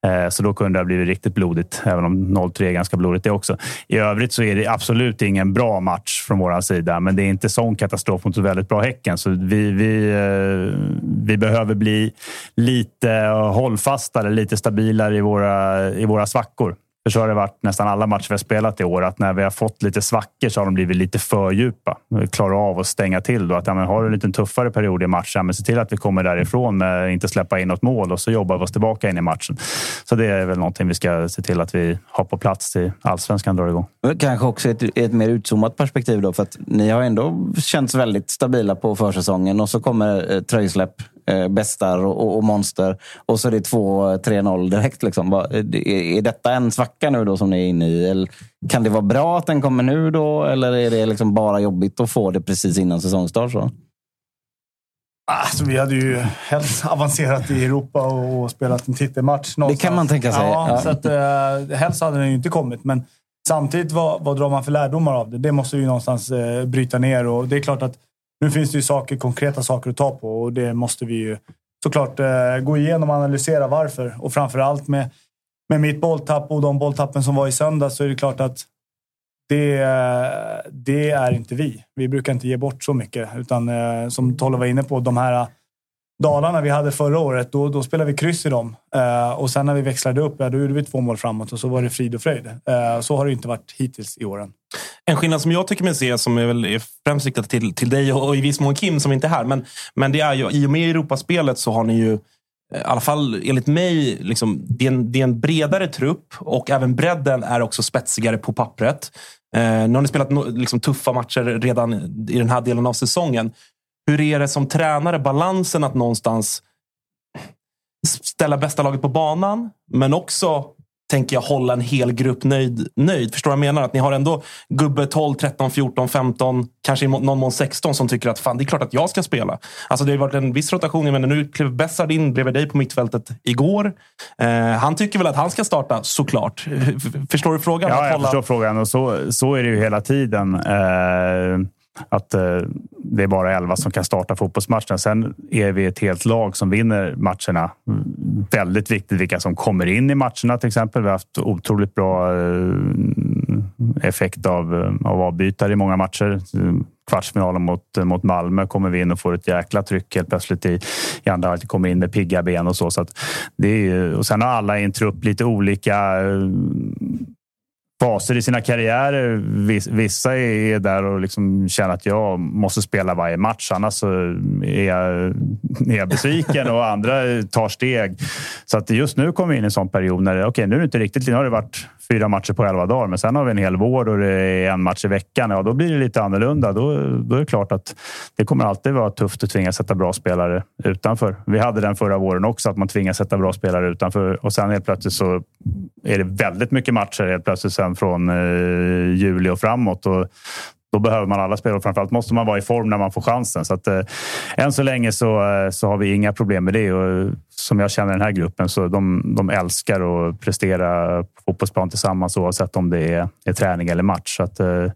Speaker 32: Eh, så då kunde det ha blivit riktigt blodigt, även om 0-3 är ganska blodigt det också. I övrigt så är det absolut ingen bra match från vår sida, men det är inte sån katastrof mot ett väldigt bra Häcken. Så vi, vi, eh, vi behöver bli lite hållfastare, lite stabilare i våra, i våra svackor. För så har det varit nästan alla matcher vi har spelat i år. Att när vi har fått lite svackor så har de blivit lite för djupa. Vi klarar av att stänga till. Då. Att, ja, men har du en lite tuffare period i matchen, men se till att vi kommer därifrån med inte släppa in något mål och så jobbar vi oss tillbaka in i matchen. Så det är väl någonting vi ska se till att vi har på plats till allsvenskan drar igång.
Speaker 3: Kanske också ett, ett mer utzoomat perspektiv då, för att ni har ändå känts väldigt stabila på försäsongen och så kommer eh, tröjsläpp, eh, bästar och, och, monster och så är det 2-3-0 direkt. Liksom. Vad- är, detta en svacka nu då som ni är inne i? Eller kan det vara bra att den kommer nu då? Eller är det liksom bara jobbigt att få det precis innan säsongstart? Så?
Speaker 31: Alltså, vi hade ju helst avancerat i Europa och spelat en titelmatch.
Speaker 3: Det kan man tänka sig.
Speaker 31: Ja,
Speaker 3: Ja.
Speaker 31: Så att, eh, helst hade den ju inte kommit. Men samtidigt, vad, vad drar man för lärdomar av det? Det måste vi ju någonstans eh, bryta ner. Och det är klart att nu finns det ju saker, konkreta saker att ta på och det måste vi ju såklart eh, gå igenom och analysera varför. Och framförallt med, med mitt bolltapp och de bolltappen som var i söndag så är det klart att det, eh, det är inte vi. Vi brukar inte ge bort så mycket. Utan eh, som Tolle var inne på, de här dalarna vi hade förra året, då, då spelade vi kryss i dem. Eh, och sen när vi växlade upp, ja, då gjorde vi två mål framåt och så var det frid och fröjd. Eh, så har det inte varit hittills i åren.
Speaker 1: En skillnad som jag tycker mig se, som är, väl är främst riktad till, till dig och, och i viss mån Kim som inte är här. Men, men det är ju, i och med Europaspelet så har ni ju, eh, i alla fall enligt mig, liksom, det, är en, det är en bredare trupp och även bredden är också spetsigare på pappret. Eh, nu har ni spelat no, liksom, tuffa matcher redan i den här delen av säsongen. Hur är det som tränare, balansen att någonstans ställa bästa laget på banan, men också tänker jag hålla en hel grupp nöjd. nöjd. Förstår vad jag menar? Att ni har ändå gubbe 12, 13, 14, 15, kanske någon mån 16 som tycker att fan, det är klart att jag ska spela. Alltså det har varit en viss rotation. Jag menar, nu klev Bessard in bredvid dig på mittfältet igår. Eh, han tycker väl att han ska starta, såklart. Förstår du frågan?
Speaker 32: Ja, jag
Speaker 1: hålla-
Speaker 32: förstår frågan. Och så, så är det ju hela tiden. Eh, att eh, det är bara 11 som kan starta fotbollsmatchen. Sen är vi ett helt lag som vinner matcherna. Mm, Väldigt viktigt vilka som kommer in i matcherna till exempel. Vi har haft otroligt bra eh, effekt av, eh, av avbytare i många matcher. Kvartsfinalen mot, eh, mot Malmö kommer vi in och får ett jäkla tryck helt plötsligt i, i andra halvlek. Kommer in med pigga ben och så. så att det är, och sen har alla i en trupp lite olika faser i sina karriärer. Vissa är där och liksom känner att jag måste spela varje match, annars så är jag, är jag besviken och andra tar steg. Så att just nu kommer vi in i en sån period när okej, nu är det inte riktigt. Nu har det varit fyra matcher på elva dagar, men sen har vi en hel vår och det är en match i veckan. Ja, då blir det lite annorlunda. Då, då är det klart att det kommer alltid vara tufft att tvingas sätta bra spelare utanför. Vi hade den förra våren också, att man tvingas sätta bra spelare utanför och sen helt plötsligt så är det väldigt mycket matcher helt plötsligt sen Liksom från eh, juli och framåt. Och då behöver man alla spelare framförallt måste man vara i form när man får chansen. Så att, eh, än så länge så, eh, så har vi inga problem med det. Och, som jag känner den här gruppen så de, de älskar att prestera på fotbollsplan tillsammans oavsett om det är, är träning eller match. Så att, eh,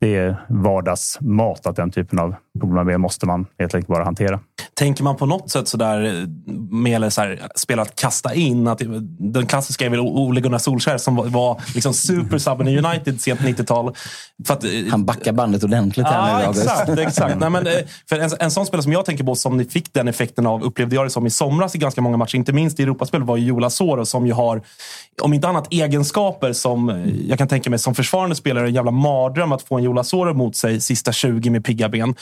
Speaker 32: det är vardagsmat att den typen av problem måste man helt enkelt bara hantera.
Speaker 1: Tänker man på något sätt sådär med så här, spel att kasta in? Att, den klassiska är väl Ole Gunnar Solskjaer som var, var liksom supersubben i United sent 90-tal. För att, eh,
Speaker 3: Han backar bandet ordentligt här
Speaker 1: Ja,
Speaker 3: nu. August.
Speaker 1: exakt. exakt. Nej, men, eh, för en, en sån spelare som jag tänker på, som ni fick den effekten av, upplevde jag det som i somras i ganska många matcher, inte minst i Europaspel, var ju Jola Soro som ju har, om inte annat, egenskaper som eh, jag kan tänka mig som försvarande spelare, är en jävla mardröm att få en Jola Soro mot sig sista 20 med pigga ben.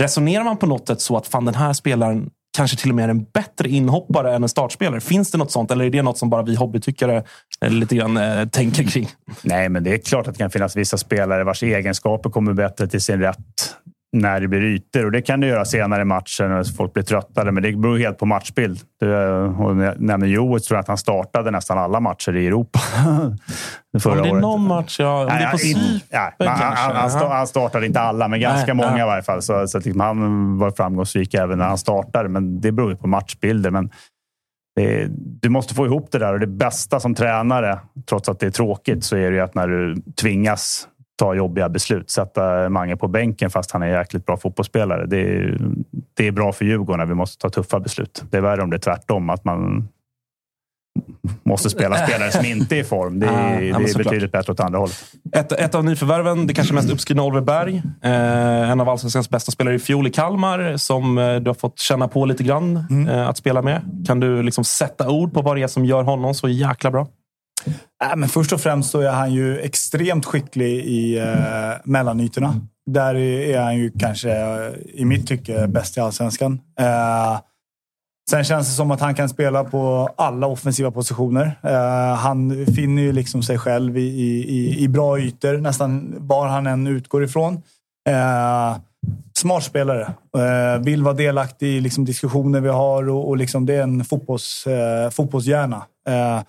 Speaker 1: Resonerar man på något sätt så att fan, den här spelaren kanske till och med är en bättre inhoppare än en startspelare? Finns det något sånt eller är det något som bara vi hobbytyckare eh, lite grann eh, tänker kring?
Speaker 32: Nej, men det är klart att det kan finnas vissa spelare vars egenskaper kommer bättre till sin rätt när det blir ytor. Och det kan det göra senare i matchen när folk blir tröttade. Men det beror helt på matchbild. Och när jag nämner Joel tror jag att han startade nästan alla matcher i Europa. förra
Speaker 1: Om det är
Speaker 32: året.
Speaker 1: någon match, ja, om det är på
Speaker 32: Nej,
Speaker 1: Cypern
Speaker 32: han, han, han, startade inte alla, men ganska
Speaker 1: Nej,
Speaker 32: många
Speaker 1: ja.
Speaker 32: i varje fall. Så, så liksom, han var framgångsrik även när han startade. Men det beror på matchbilder. Men det, du måste få ihop det där och det bästa som tränare, trots att det är tråkigt, så är det ju att när du tvingas ta jobbiga beslut, sätta Mange på bänken fast han är en jäkligt bra fotbollsspelare. Det är, det är bra för Djurgården när vi måste ta tuffa beslut. Det är värre om det är tvärtom, att man måste spela spelare som inte är i form. Det är,
Speaker 1: ja,
Speaker 32: det är betydligt bättre åt andra hållet.
Speaker 1: Ett, ett av nyförvärven, det kanske mest uppskrivna Oliver Berg. Eh, en av allsvenskans bästa spelare i fjol i Kalmar, som eh, du har fått känna på lite grann eh, att spela med. Kan du liksom sätta ord på vad det är som gör honom så jäkla bra?
Speaker 31: Äh, men först och främst så är han ju extremt skicklig i eh, mellanytorna. Där är han ju kanske, eh, i mitt tycke, bäst i allsvenskan. Eh, sen känns det som att han kan spela på alla offensiva positioner. Eh, han finner ju liksom sig själv i, i, i, i bra ytor, nästan var han än utgår ifrån. Eh, smart spelare. Eh, vill vara delaktig i liksom, diskussioner vi har och, och liksom, det är en fotbolls, eh, fotbollshjärna. Eh,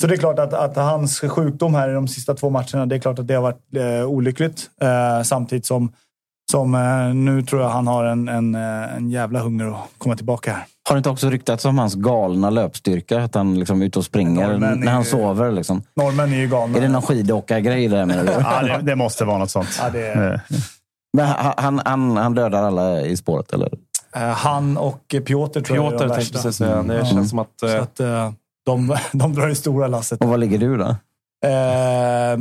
Speaker 31: så det är klart att, att hans sjukdom här i de sista två matcherna, det är klart att det har varit eh, olyckligt. Eh, samtidigt som, som eh, nu tror jag han har en, en, eh, en jävla hunger att komma tillbaka här.
Speaker 3: Har det inte också ryktats om hans galna löpstyrka? Att han liksom är ute och springer
Speaker 31: Norrmän
Speaker 3: när han
Speaker 31: är-
Speaker 3: sover? Liksom.
Speaker 31: Norrmän är ju galna.
Speaker 3: Är det någon skidåkargrej där menar du?
Speaker 32: Ja, det, det måste vara något sånt.
Speaker 31: Ja, det är-
Speaker 3: Men han, han, han, dödar alla i spåret, eller?
Speaker 31: Eh, han och eh, Piotr tror jag är
Speaker 1: Piotr
Speaker 31: de
Speaker 1: tänkte
Speaker 31: värsta.
Speaker 1: precis säga. Det känns som att...
Speaker 31: Så
Speaker 1: Eh,
Speaker 31: att eh, de, de drar det stora lasset.
Speaker 3: Och var ligger du då?
Speaker 31: Eh,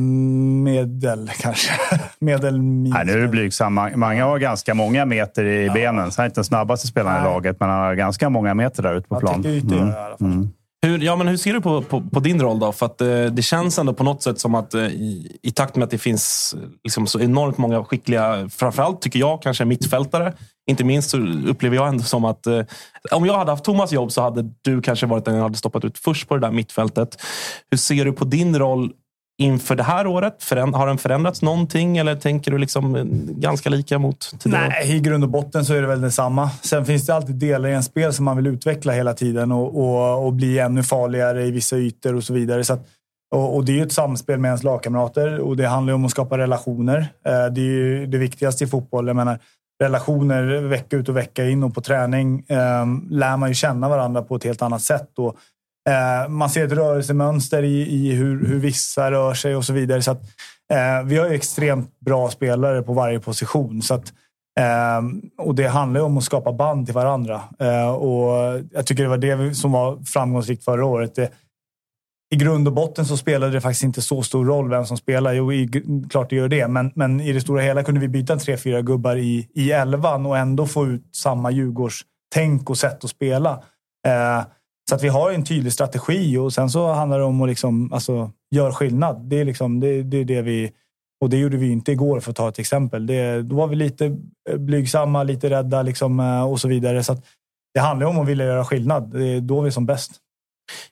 Speaker 31: medel kanske. medel.
Speaker 32: Nej, nu är det blygsam. Mange har ganska många meter i benen. Så han är inte den snabbaste spelaren i laget, men han har ganska många meter där ute på plan. Mm. Mm.
Speaker 1: Hur, ja, men hur ser du på, på, på din roll då? För att, eh, det känns ändå på något sätt som att eh, i, i takt med att det finns liksom, så enormt många skickliga, framförallt tycker jag, kanske mittfältare. Inte minst så upplever jag ändå som att eh, om jag hade haft Thomas jobb så hade du kanske varit den jag hade stoppat ut först på det där mittfältet. Hur ser du på din roll inför det här året? Föränd, har den förändrats någonting eller tänker du liksom eh, ganska lika mot tidigare?
Speaker 31: Nej, i grund och botten så är det väl detsamma. Sen finns det alltid delar i en spel som man vill utveckla hela tiden och, och, och bli ännu farligare i vissa ytor och så vidare. Så att, och, och det är ju ett samspel med ens lagkamrater och det handlar ju om att skapa relationer. Eh, Det är ju det viktigaste i fotboll. Jag menar, relationer vecka ut och vecka in och på träning eh, lär man ju känna varandra på ett helt annat sätt. Och, eh, man ser ett rörelsemönster i, i hur, hur vissa rör sig och så vidare. Så att, eh, vi har ju extremt bra spelare på varje position. Så att, eh, och det handlar ju om att skapa band till varandra. Eh, och jag tycker det var det som var framgångsrikt förra året. Det, i grund och botten så spelade det faktiskt inte så stor roll vem som spelar. Jo, i, klart det gör det. Men, men i det stora hela kunde vi byta tre, fyra gubbar i, i elvan och ändå få ut samma Djurgårdstänk och sätt att spela. Eh, så att vi har en tydlig strategi och sen så handlar det om att liksom, alltså, göra skillnad. Det är, liksom, det, det är det vi... Och det gjorde vi inte igår för att ta ett exempel. Det, då var vi lite eh, blygsamma, lite rädda liksom, eh, och så vidare. Så att det handlar om att vilja göra skillnad. Det är då vi är som bäst.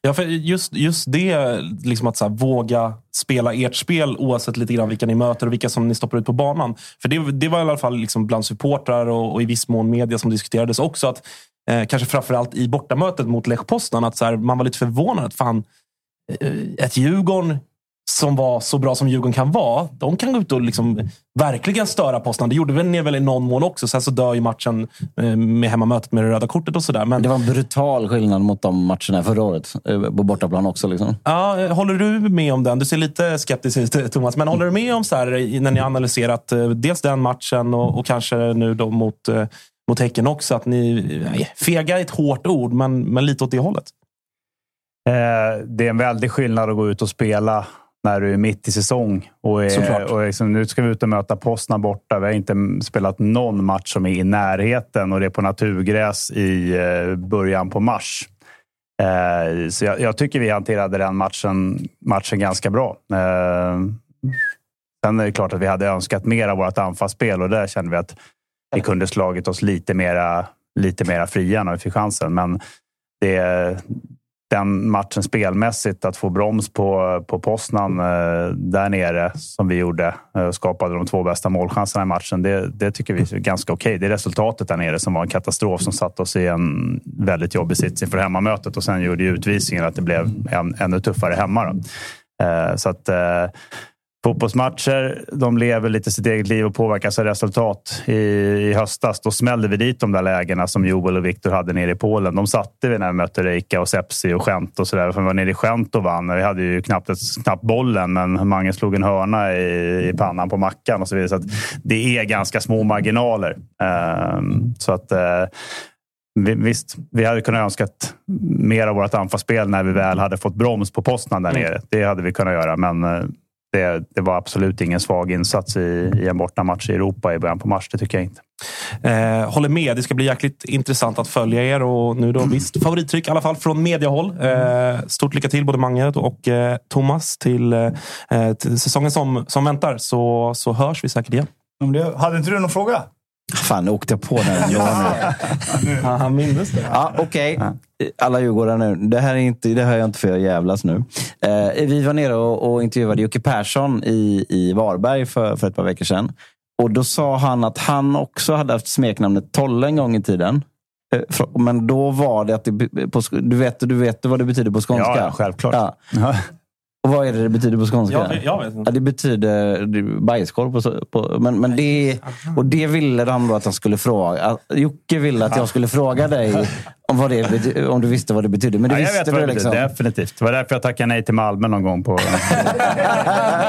Speaker 1: Ja, för just, just det, liksom att så här, våga spela ert spel oavsett lite grann vilka ni möter och vilka som ni stoppar ut på banan. För det, det var i alla fall liksom bland supportrar och, och i viss mån media som diskuterades också. att eh, Kanske framförallt i bortamötet mot Lech Poznan, att så här, man var lite förvånad. att fan, eh, Ett Djurgården som var så bra som Djurgården kan vara, de kan gå ut och liksom verkligen störa Poznan. Det gjorde väl ni väl i någon mån också. Sen så dör ju matchen eh, med hemmamötet med det röda kortet och sådär. Men
Speaker 3: Det var en brutal skillnad mot de matcherna förra året. eh, På bortaplan också. Liksom.
Speaker 1: Ja, eh, håller du med om den? Du ser lite skeptisk ut Thomas, men håller du med om så här, när ni har analyserat dels den matchen och, och kanske nu då mot, mot Häcken också. Att ni, nej, fega är ett hårt ord, men, men lite åt det hållet.
Speaker 32: Eh, det är en väldig skillnad att gå ut och spela när du är mitt i säsong. Och, är, och liksom, nu ska vi ut och möta Poznan borta. Vi har inte spelat någon match som är i närheten och det är på naturgräs i eh, början på mars. Eh, så jag, jag tycker vi hanterade den matchen, matchen ganska bra. Eh, sen är det klart att vi hade önskat mer av vårt anfallsspel och där kände vi att vi kunde slagit oss lite mera, lite mera fria när vi fick chansen. Men det, den matchen spelmässigt, att få broms på, på Poznan eh, där nere som vi gjorde eh, skapade de två bästa målchanserna i matchen. Det, det tycker vi är ganska okej. Det är resultatet där nere som var en katastrof som satte oss i en väldigt jobbig sits inför hemmamötet och sen gjorde ju utvisningen att det blev en, ännu tuffare hemma. Då. Eh, så att eh, Fotbollsmatcher, de lever lite sitt eget liv och påverkas av resultat. I, I höstas då smällde vi dit de där lägena som Joel och Viktor hade nere i Polen. De satte vi när vi mötte Reika och Sepsi och Gent och sådär. För vi var nere i Gent och vann. Vi hade ju knappt, knappt bollen, men Mange slog en hörna i, i pannan på Mackan och så vidare. Så det är ganska små marginaler. Ehm, så att... vi, visst, vi hade kunnat önskat mer av vårt anfallsspel när vi väl hade fått broms på Poznan där
Speaker 1: Mm.
Speaker 32: nere. Det hade vi kunnat göra, men eh, det, det var absolut ingen svag insats i, i en bortamatch i Europa i början på mars. Det tycker jag inte.
Speaker 1: Eh, håller med. Det ska bli jäkligt intressant att följa er. Och nu då visst, favorittryck i alla fall från mediahåll. Eh, stort lycka till både Mange och eh, Thomas till, eh, till säsongen som, som väntar. Så, så hörs vi säkert igen.
Speaker 31: Om det, hade inte du någon fråga?
Speaker 3: Fan, nu åkte jag på den. Ja,
Speaker 1: Han minns det.
Speaker 3: Ja, Okej, alla djurgårdare nu. Det här är inte, det hör jag inte för jag jävlas nu. Eh, vi var nere och, och intervjuade Jocke Persson i, i Varberg för, för ett par veckor sedan. Och Då sa han att han också hade haft smeknamnet Tolle en gång i tiden. Eh, Men då var det att det, på, du, vet, du vet vad det betyder på skånska?
Speaker 32: Ja, självklart.
Speaker 3: Ja. Och vad är det det betyder på skånska?
Speaker 1: Jag jag vet inte.
Speaker 3: Ja, det betyder bajskorv. På, på, men, men det, och det ville han då att han skulle fråga. att- Jocke ville att jag skulle fråga dig om, vad det bety, om du visste vad det betydde. Men det
Speaker 32: Ja, jag
Speaker 3: visste
Speaker 32: vet vad
Speaker 3: du
Speaker 32: det
Speaker 3: liksom.
Speaker 32: betyder. Definitivt. Det var därför jag tackade nej till Malmö någon gång på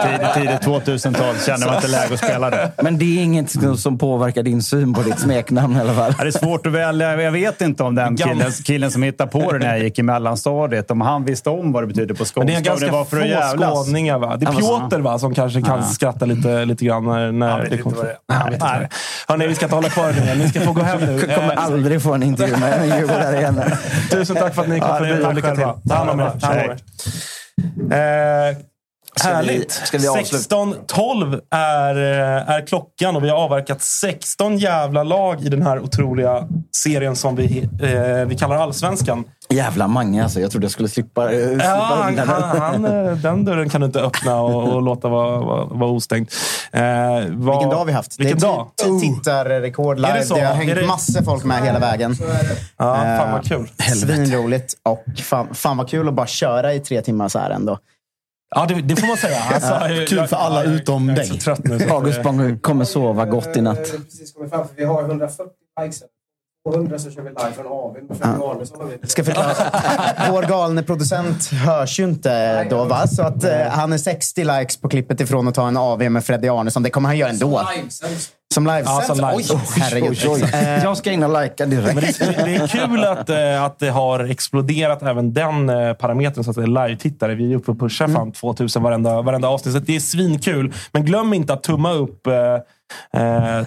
Speaker 32: tidigt, tidigt 2000-tal. Kände man inte läge att spela det.
Speaker 3: Men det är inget som- påverkar din syn på ditt smeknamn i alla fall.
Speaker 32: Ja, det är svårt att välja. Jag vet inte om den killen, killen som hittade på det när jag gick i mellanstadiet, om han visste om vad det betyder på skånska.
Speaker 1: Men det är ganska
Speaker 32: det var för
Speaker 1: få skåningar. Va? Det är Piotr va, som kanske kan skratta lite, lite grann när, när det kommer. Nej, han vet inte vad det är. Hörrni, vi ska inte hålla kvar nu. Ni ska få gå hem nu.
Speaker 3: Jag kommer
Speaker 1: Eh,
Speaker 3: aldrig få en intervju med en djurgårdare igen.
Speaker 1: Tusen tack för att ni kom förbi och lycka till. Ta hand om er.
Speaker 3: Ska vi-
Speaker 1: härligt.
Speaker 3: ska vi avsluta?
Speaker 1: 16.12 är, eh, är klockan och vi har avverkat 16 jävla lag i den här otroliga serien som vi, eh, vi kallar Allsvenskan.
Speaker 3: Jävla Mange alltså. Jag trodde jag skulle slippa, eh, slippa
Speaker 1: Ja, han,
Speaker 3: undan
Speaker 1: han,
Speaker 3: den.
Speaker 1: han, eh, den dörren kan du inte öppna och, och låta vara, vara, vara ostängd. Eh, vad-
Speaker 2: Vilken dag vi haft.
Speaker 1: Vilken
Speaker 2: det är
Speaker 1: dag?
Speaker 2: ti- ti- Tittarrekord live.
Speaker 1: Är det
Speaker 2: Det,
Speaker 1: så?
Speaker 2: har
Speaker 1: Är
Speaker 2: hängt
Speaker 1: det-
Speaker 2: massor folk med hela vägen.
Speaker 1: Ja, fan vad
Speaker 2: Eh,
Speaker 1: kul.
Speaker 2: Svinroligt. Och fan, fan vad kul att bara köra i tre timmar så här ändå.
Speaker 1: Ja, det, det får man säga. Alltså, jag-
Speaker 25: Kul för alla utom
Speaker 1: jag är så
Speaker 25: dig.
Speaker 1: trött nu. så-
Speaker 3: August Spång kommer sova gott i natt.
Speaker 18: Jag har precis kommit fram, för vi har 140 likes. 200 så kör vi live från AWn med Fredrik Arnesson. och vi-
Speaker 2: Ska förklara. Vår galne producent hörs ju inte då, va? Så att eh, han är 60 likes på klippet ifrån att ta en AW med Freddy Arnesson. Det kommer han göra ändå. Som livesänds?
Speaker 1: Ja, som
Speaker 2: Oj, herregud. Eh,
Speaker 3: Jag ska in och likea direkt.
Speaker 1: Det, det är kul att, eh, att det har exploderat även den eh, parametern så att det är live-tittare. Vi är uppe och pushar
Speaker 2: Mm.
Speaker 1: fan 2000 varenda, varenda avsnitt. Så det är svinkul. Men glöm inte att tumma upp, eh,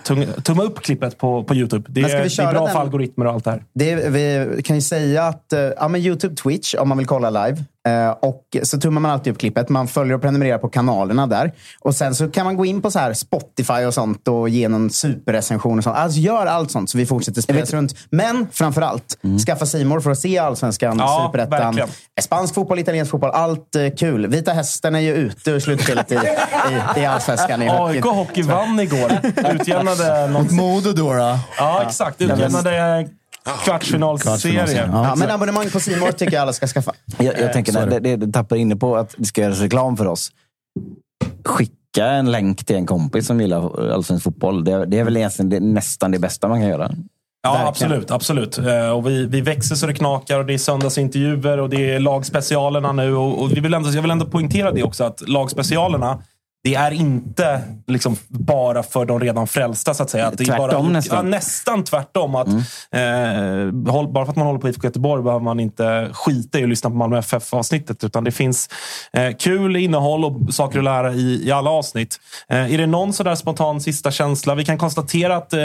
Speaker 1: tung- tumma upp klippet på, på YouTube. Det, är- det är bra
Speaker 2: den?
Speaker 1: för algoritmer och allt det här.
Speaker 2: Det, vi kan ju säga att eh, ja, men Youtube, Twitch, om man vill kolla live. Eh, och så tummar man alltid upp klippet. Man följer och prenumererar på kanalerna där. Och sen så kan man gå in på så här Spotify och sånt och ge någon superrecension. Och sånt. Alltså gör allt sånt så vi fortsätter spridas runt. Men framför allt, skaffa Simor för att se Allsvenskan,
Speaker 1: Ja,
Speaker 2: Superettan,
Speaker 1: verkligen.
Speaker 2: spansk fotboll, italiensk fotboll. Allt eh, kul. Vita Hästen är ju ute ur slutspelet i, i, i Allsvenskan. I
Speaker 1: AIK Hockey vann igår. Utjämnade något...
Speaker 25: Modo då, då.
Speaker 1: Ja, exakt. Utjämnade kvartsfinalserie.
Speaker 2: Ja, men abonnemang på Simor tycker jag alla ska skaffa.
Speaker 3: Jag, jag tänker, när det, det, det tappar inne på att det ska göras reklam för oss. Skicka en länk till en kompis som gillar allsvensk fotboll. Det, det är väl egentligen det, nästan det bästa man kan göra.
Speaker 1: Ja,
Speaker 2: Verkligen.
Speaker 1: absolut. absolut. Eh, Och vi, vi växer så det knakar och det är söndagsintervjuer och det är lagspecialerna nu. Och, och vi vill ändå, jag vill ändå poängtera det också, att lagspecialerna det är inte liksom bara för de redan frälsta, så att säga. Att det är
Speaker 3: Tvärtom
Speaker 1: bara,
Speaker 3: nästan.
Speaker 1: Ja, nästan tvärtom. Att, eh, håll- bara för att man håller på IFK Göteborg behöver man inte skita i att lyssna på Malmö FF-avsnittet. Utan det finns eh, kul innehåll och saker att lära i, i alla avsnitt. Eh, är det någon sådär spontan sista känsla? Vi kan konstatera att eh,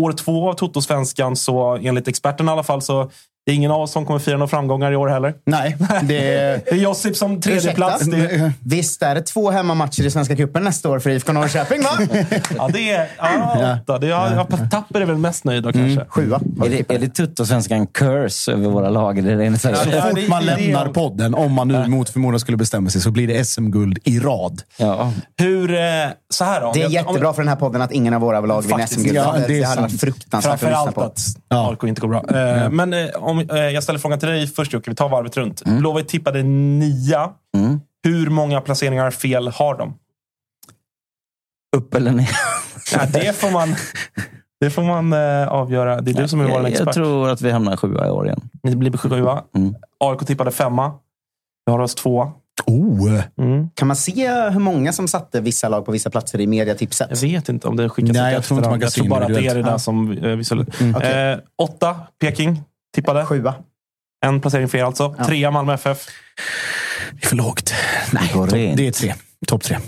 Speaker 1: år två av Toto-svenskan, så enligt experterna i alla fall, så det är ingen av oss som kommer fira några framgångar i år heller.
Speaker 2: Nej, det är...
Speaker 1: Det är Josip som tredje plats. Det är,
Speaker 2: Visst är det två hemmamatcher i Svenska cupen nästa år för IFK Norrköping, va?
Speaker 1: ja, det är ja, åtta. Det är, ja, Tapper är väl mest nöjd då kanske.
Speaker 2: Sjua.
Speaker 3: Är det, är det Tuttosvenskan curse över våra lag? Är det ni säger?
Speaker 25: Så fort man lämnar podden, om man nu mot förmodan skulle bestämma sig, så blir det SM-guld i rad.
Speaker 3: Ja.
Speaker 1: Hur, eh, så här då.
Speaker 2: Det är jättebra för den här podden att ingen av våra lag vinner SM-guld.
Speaker 1: ja,
Speaker 2: det,
Speaker 1: det är
Speaker 2: hade varit fruktansvärt att lyssna
Speaker 1: Framförallt
Speaker 2: på.
Speaker 1: att AIK inte går bra. Eh, Men eh, om, eh, jag ställer frågan till dig först Jocke. Vi tar varvet runt. Blåvitt tippade nia. Hur många placeringar fel har de?
Speaker 3: Upp eller ner?
Speaker 1: Ja, det får man, det får man eh, avgöra. Det är du som är vår
Speaker 3: jag,
Speaker 1: expert.
Speaker 3: jag tror att vi hamnar sjua i år igen.
Speaker 1: Ni blir sjua. AIK tippade femma. Vi har oss tvåa.
Speaker 25: Oh.
Speaker 2: Kan man se hur många som satte vissa lag på vissa platser i mediatipset?
Speaker 1: Jag vet inte om det skickas
Speaker 2: Nej,
Speaker 1: ut
Speaker 2: jag tror inte man kan
Speaker 1: Jag tror bara att det är det där som eh, vissa...
Speaker 2: Mm, okej.
Speaker 1: eh, åtta, Peking tippade.
Speaker 2: Sjua.
Speaker 1: En placering fel alltså. Trea, Malmö FF.
Speaker 25: Det är för lågt.
Speaker 3: Nej,
Speaker 25: det är tre. Topp tre.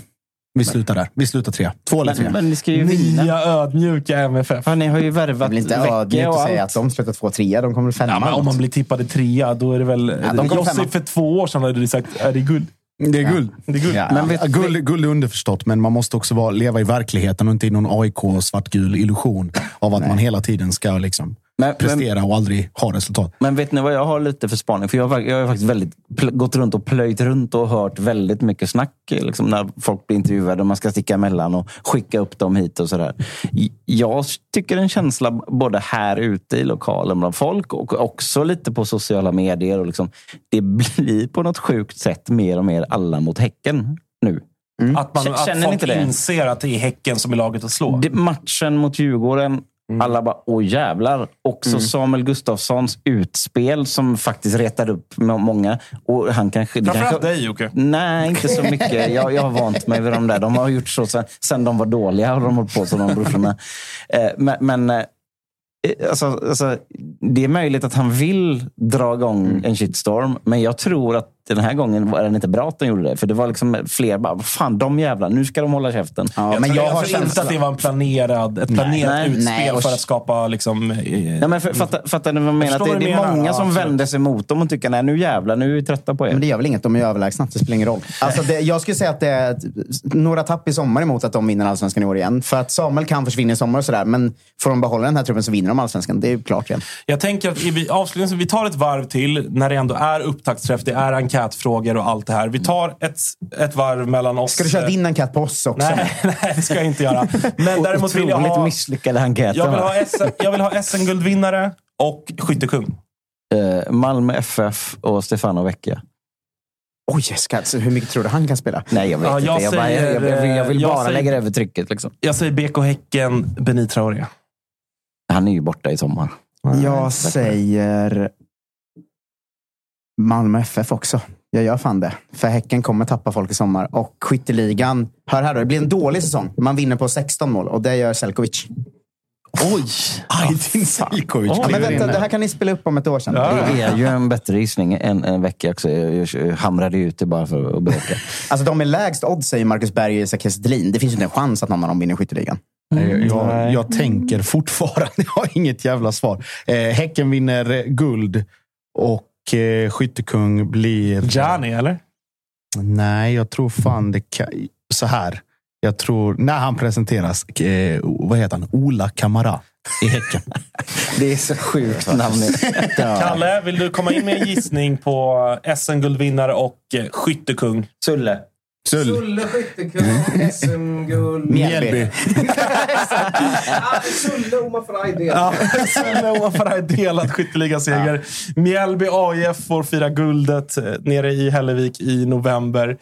Speaker 25: Vi slutar där. Vi slutar tre. Två eller tre.
Speaker 3: Men, men ni ska ju vinna.
Speaker 1: Nya ödmjuka MFF.
Speaker 3: Ja, ni har ju
Speaker 2: Det
Speaker 3: värvat
Speaker 2: är väl inte ödmjukt att säga att de slutar två, trea. De kommer femma.
Speaker 1: Ja, men om man blir tippade trea, då är det väl...
Speaker 2: Ja, de
Speaker 1: för två år sedan hade du sagt, är det guld?
Speaker 25: Det är guld.
Speaker 1: Det är guld.
Speaker 25: Men vet, guld, guld är underförstått, men man måste också vara, leva i verkligheten och inte i någon AIK svartgul illusion av att man hela tiden ska liksom
Speaker 3: Men-
Speaker 25: prestera och aldrig ha resultat.
Speaker 3: Men vet ni vad jag har lite för spaning? För jag har, jag har faktiskt väldigt gått runt och plöjt runt och hört väldigt mycket snack liksom, när folk blir intervjuade och man ska sticka emellan och skicka upp dem hit och sådär. Jag tycker en känsla både här ute i lokalen bland folk och också lite på sociala medier. Och liksom, det blir på något sjukt sätt mer och mer alla mot Häcken nu.
Speaker 1: Att, man, att folk
Speaker 3: inte det?
Speaker 1: inser att det är Häcken som är laget att slå.
Speaker 3: Det, matchen mot Djurgården, alla bara åh jävlar. Också
Speaker 1: Mm.
Speaker 3: Samuel Gustafssons utspel som faktiskt retade upp må- många. Och han kanske,
Speaker 1: Framförallt
Speaker 3: kanske,
Speaker 1: dig Jocke.
Speaker 3: Nej, inte så mycket. Jag, jag har vant mig vid de där. De har gjort så sen, sen de var dåliga. Har de hållit på så, de brorsorna. Eh, men men eh, alltså, alltså, det är möjligt att han vill dra igång en shitstorm. Men jag tror att den här gången var det inte bra att de gjorde det. För det var liksom fler bara, "Vad fan de jävlar, nu ska de hålla käften.
Speaker 1: jag tror, jag tror inte att det var en planerad, ett planerat
Speaker 3: Nej,
Speaker 1: utspel
Speaker 3: nej, och-
Speaker 1: för att skapa liksom... eh,
Speaker 3: Ja, men för, fattar, fattar ni vad jag menar? Det, det är många
Speaker 1: Ja,
Speaker 3: som
Speaker 1: absolut.
Speaker 3: vänder sig mot dem och tycker nej nu jävlar, nu är vi trötta på er.
Speaker 2: Men det gör väl inget, de är överlägsna. Det spelar ingen roll. Alltså det, jag skulle säga att det är några tapp i sommar emot att de vinner Allsvenskan i år igen. För att Samuel kan försvinna i sommar och sådär. Men får de behålla den här truppen så vinner de Allsvenskan. Det är ju klart igen.
Speaker 1: Jag tänker att vi, avslutningsvis, vi tar ett varv till när det ändå är upptaktsträff, det är enkätfrågor och allt det här. Vi tar ett, ett varv mellan oss.
Speaker 2: Ska du köra din enkät på oss också?
Speaker 1: Nej, nej, det ska jag inte göra. Men däremot vill jag ha...
Speaker 3: misslyckade enkäten.
Speaker 1: Jag vill ha, SM, jag vill ha SM-guldvinnare och skyttekung.
Speaker 3: Eh, Malmö FF och Stefano Vecchia.
Speaker 2: Oj, alltså, hur mycket tror du han kan spela?
Speaker 3: Nej, jag vet
Speaker 1: Ja,
Speaker 3: inte.
Speaker 1: jag
Speaker 3: Jag, bara, jag, jag,
Speaker 1: säger,
Speaker 3: vill- jag vill
Speaker 1: jag
Speaker 3: bara
Speaker 1: säger-
Speaker 3: lägga över trycket. Liksom.
Speaker 1: Jag säger BK Häcken, Benit Traoré.
Speaker 3: Han är ju borta i sommar.
Speaker 2: Jag säger Malmö FF också. Jag gör fan det. För Häcken kommer tappa folk i sommar. Och skytteligan, hör här då, det blir en dålig säsong. Man vinner på 16 mål och det gör Selkovic.
Speaker 3: Oj!
Speaker 25: Aydin Selkovic.
Speaker 2: Ja, men vänta, det här kan ni spela upp om ett år sedan.
Speaker 3: Det är ju en bättre gissning än en vecka också. Jag, hamrade ut det bara för att bråka.
Speaker 2: Alltså de med lägst odds säger Marcus Berg och Isak Thelin. Det finns ju inte en chans att någon av dem vinner skytteligan.
Speaker 25: Jag, jag, jag tänker fortfarande, jag har inget jävla svar. Eh, häcken vinner guld och eh, skyttekung blir...
Speaker 1: Gianni, eller?
Speaker 25: Nej, jag tror fan det kan... Så här. Jag tror, när han presenteras, eh, vad heter han? Ola Kamara i Häcken.
Speaker 3: Det är så sjukt namn.
Speaker 1: Kalle, vill du komma in med en gissning på SM-guldvinnare och eh, skyttekung?
Speaker 3: Sulle.
Speaker 25: Sull.
Speaker 18: Sulle skyttekung, SM-guld.
Speaker 2: Mjällby.
Speaker 18: Sulle Omar Faraj.
Speaker 1: Ja, Sulle och Faraj delad skytteligaseger. Mjällby AIF får fira guldet eh, nere i Hällevik i november.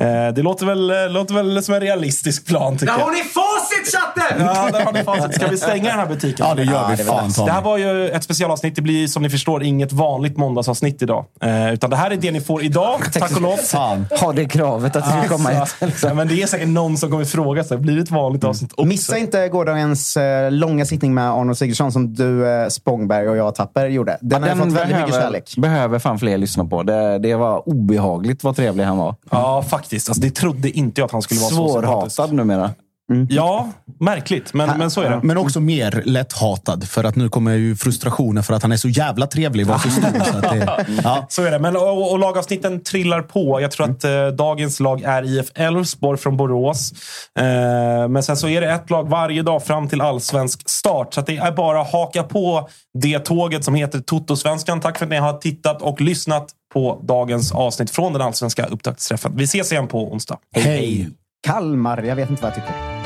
Speaker 1: Eh, Det låter väl, eh, låter väl som en realistisk plan, tycker jag.
Speaker 18: har ni facit
Speaker 1: chatten! Ja, där har ni facit. Ska vi stänga den här butiken?
Speaker 25: Ja, det gör vi. Fan,
Speaker 1: Det här var ju ett specialavsnitt. Det blir som ni förstår inget vanligt måndagsavsnitt idag. Eh, utan det här är det ni får idag, tack och lov.
Speaker 3: Fan, ha det kravet att det ska komma hit.
Speaker 1: ja, men det är säkert någon som kommer fråga sig, blir det ett vanligt avsnitt också?
Speaker 2: Missa inte gårdagens eh, långa sittning med Arnold Sigurdsson som du, eh, Spångberg och jag, Tapper, gjorde. Den har
Speaker 3: Den
Speaker 2: fått väldigt mycket
Speaker 3: behöver,
Speaker 2: kärlek.
Speaker 3: behöver fan fler lyssna på. Det, det var obehagligt vad trevlig han var.
Speaker 1: Ja, faktiskt. Alltså, det trodde inte jag att han skulle vara så sympatisk.
Speaker 3: Svårhatad numera.
Speaker 1: Ja, märkligt. Men, men så är det.
Speaker 25: Men också mer lätthatad. För att nu kommer ju frustrationen för att han är så jävla trevlig. Var så stor, så att det, ja.
Speaker 1: Så är det. Men, och, och lagavsnitten trillar på. Jag tror att eh, dagens lag är IF Elfsborg från Borås. Eh, men sen så är det ett lag varje dag fram till allsvensk start. Så att det är bara att haka på det tåget som heter Toto-svenskan. Tack för att ni har tittat och lyssnat på dagens avsnitt från den allsvenska upptaktsträffen. Vi ses igen på onsdag.
Speaker 2: Hej! Kalmar, jag vet inte vad jag tycker.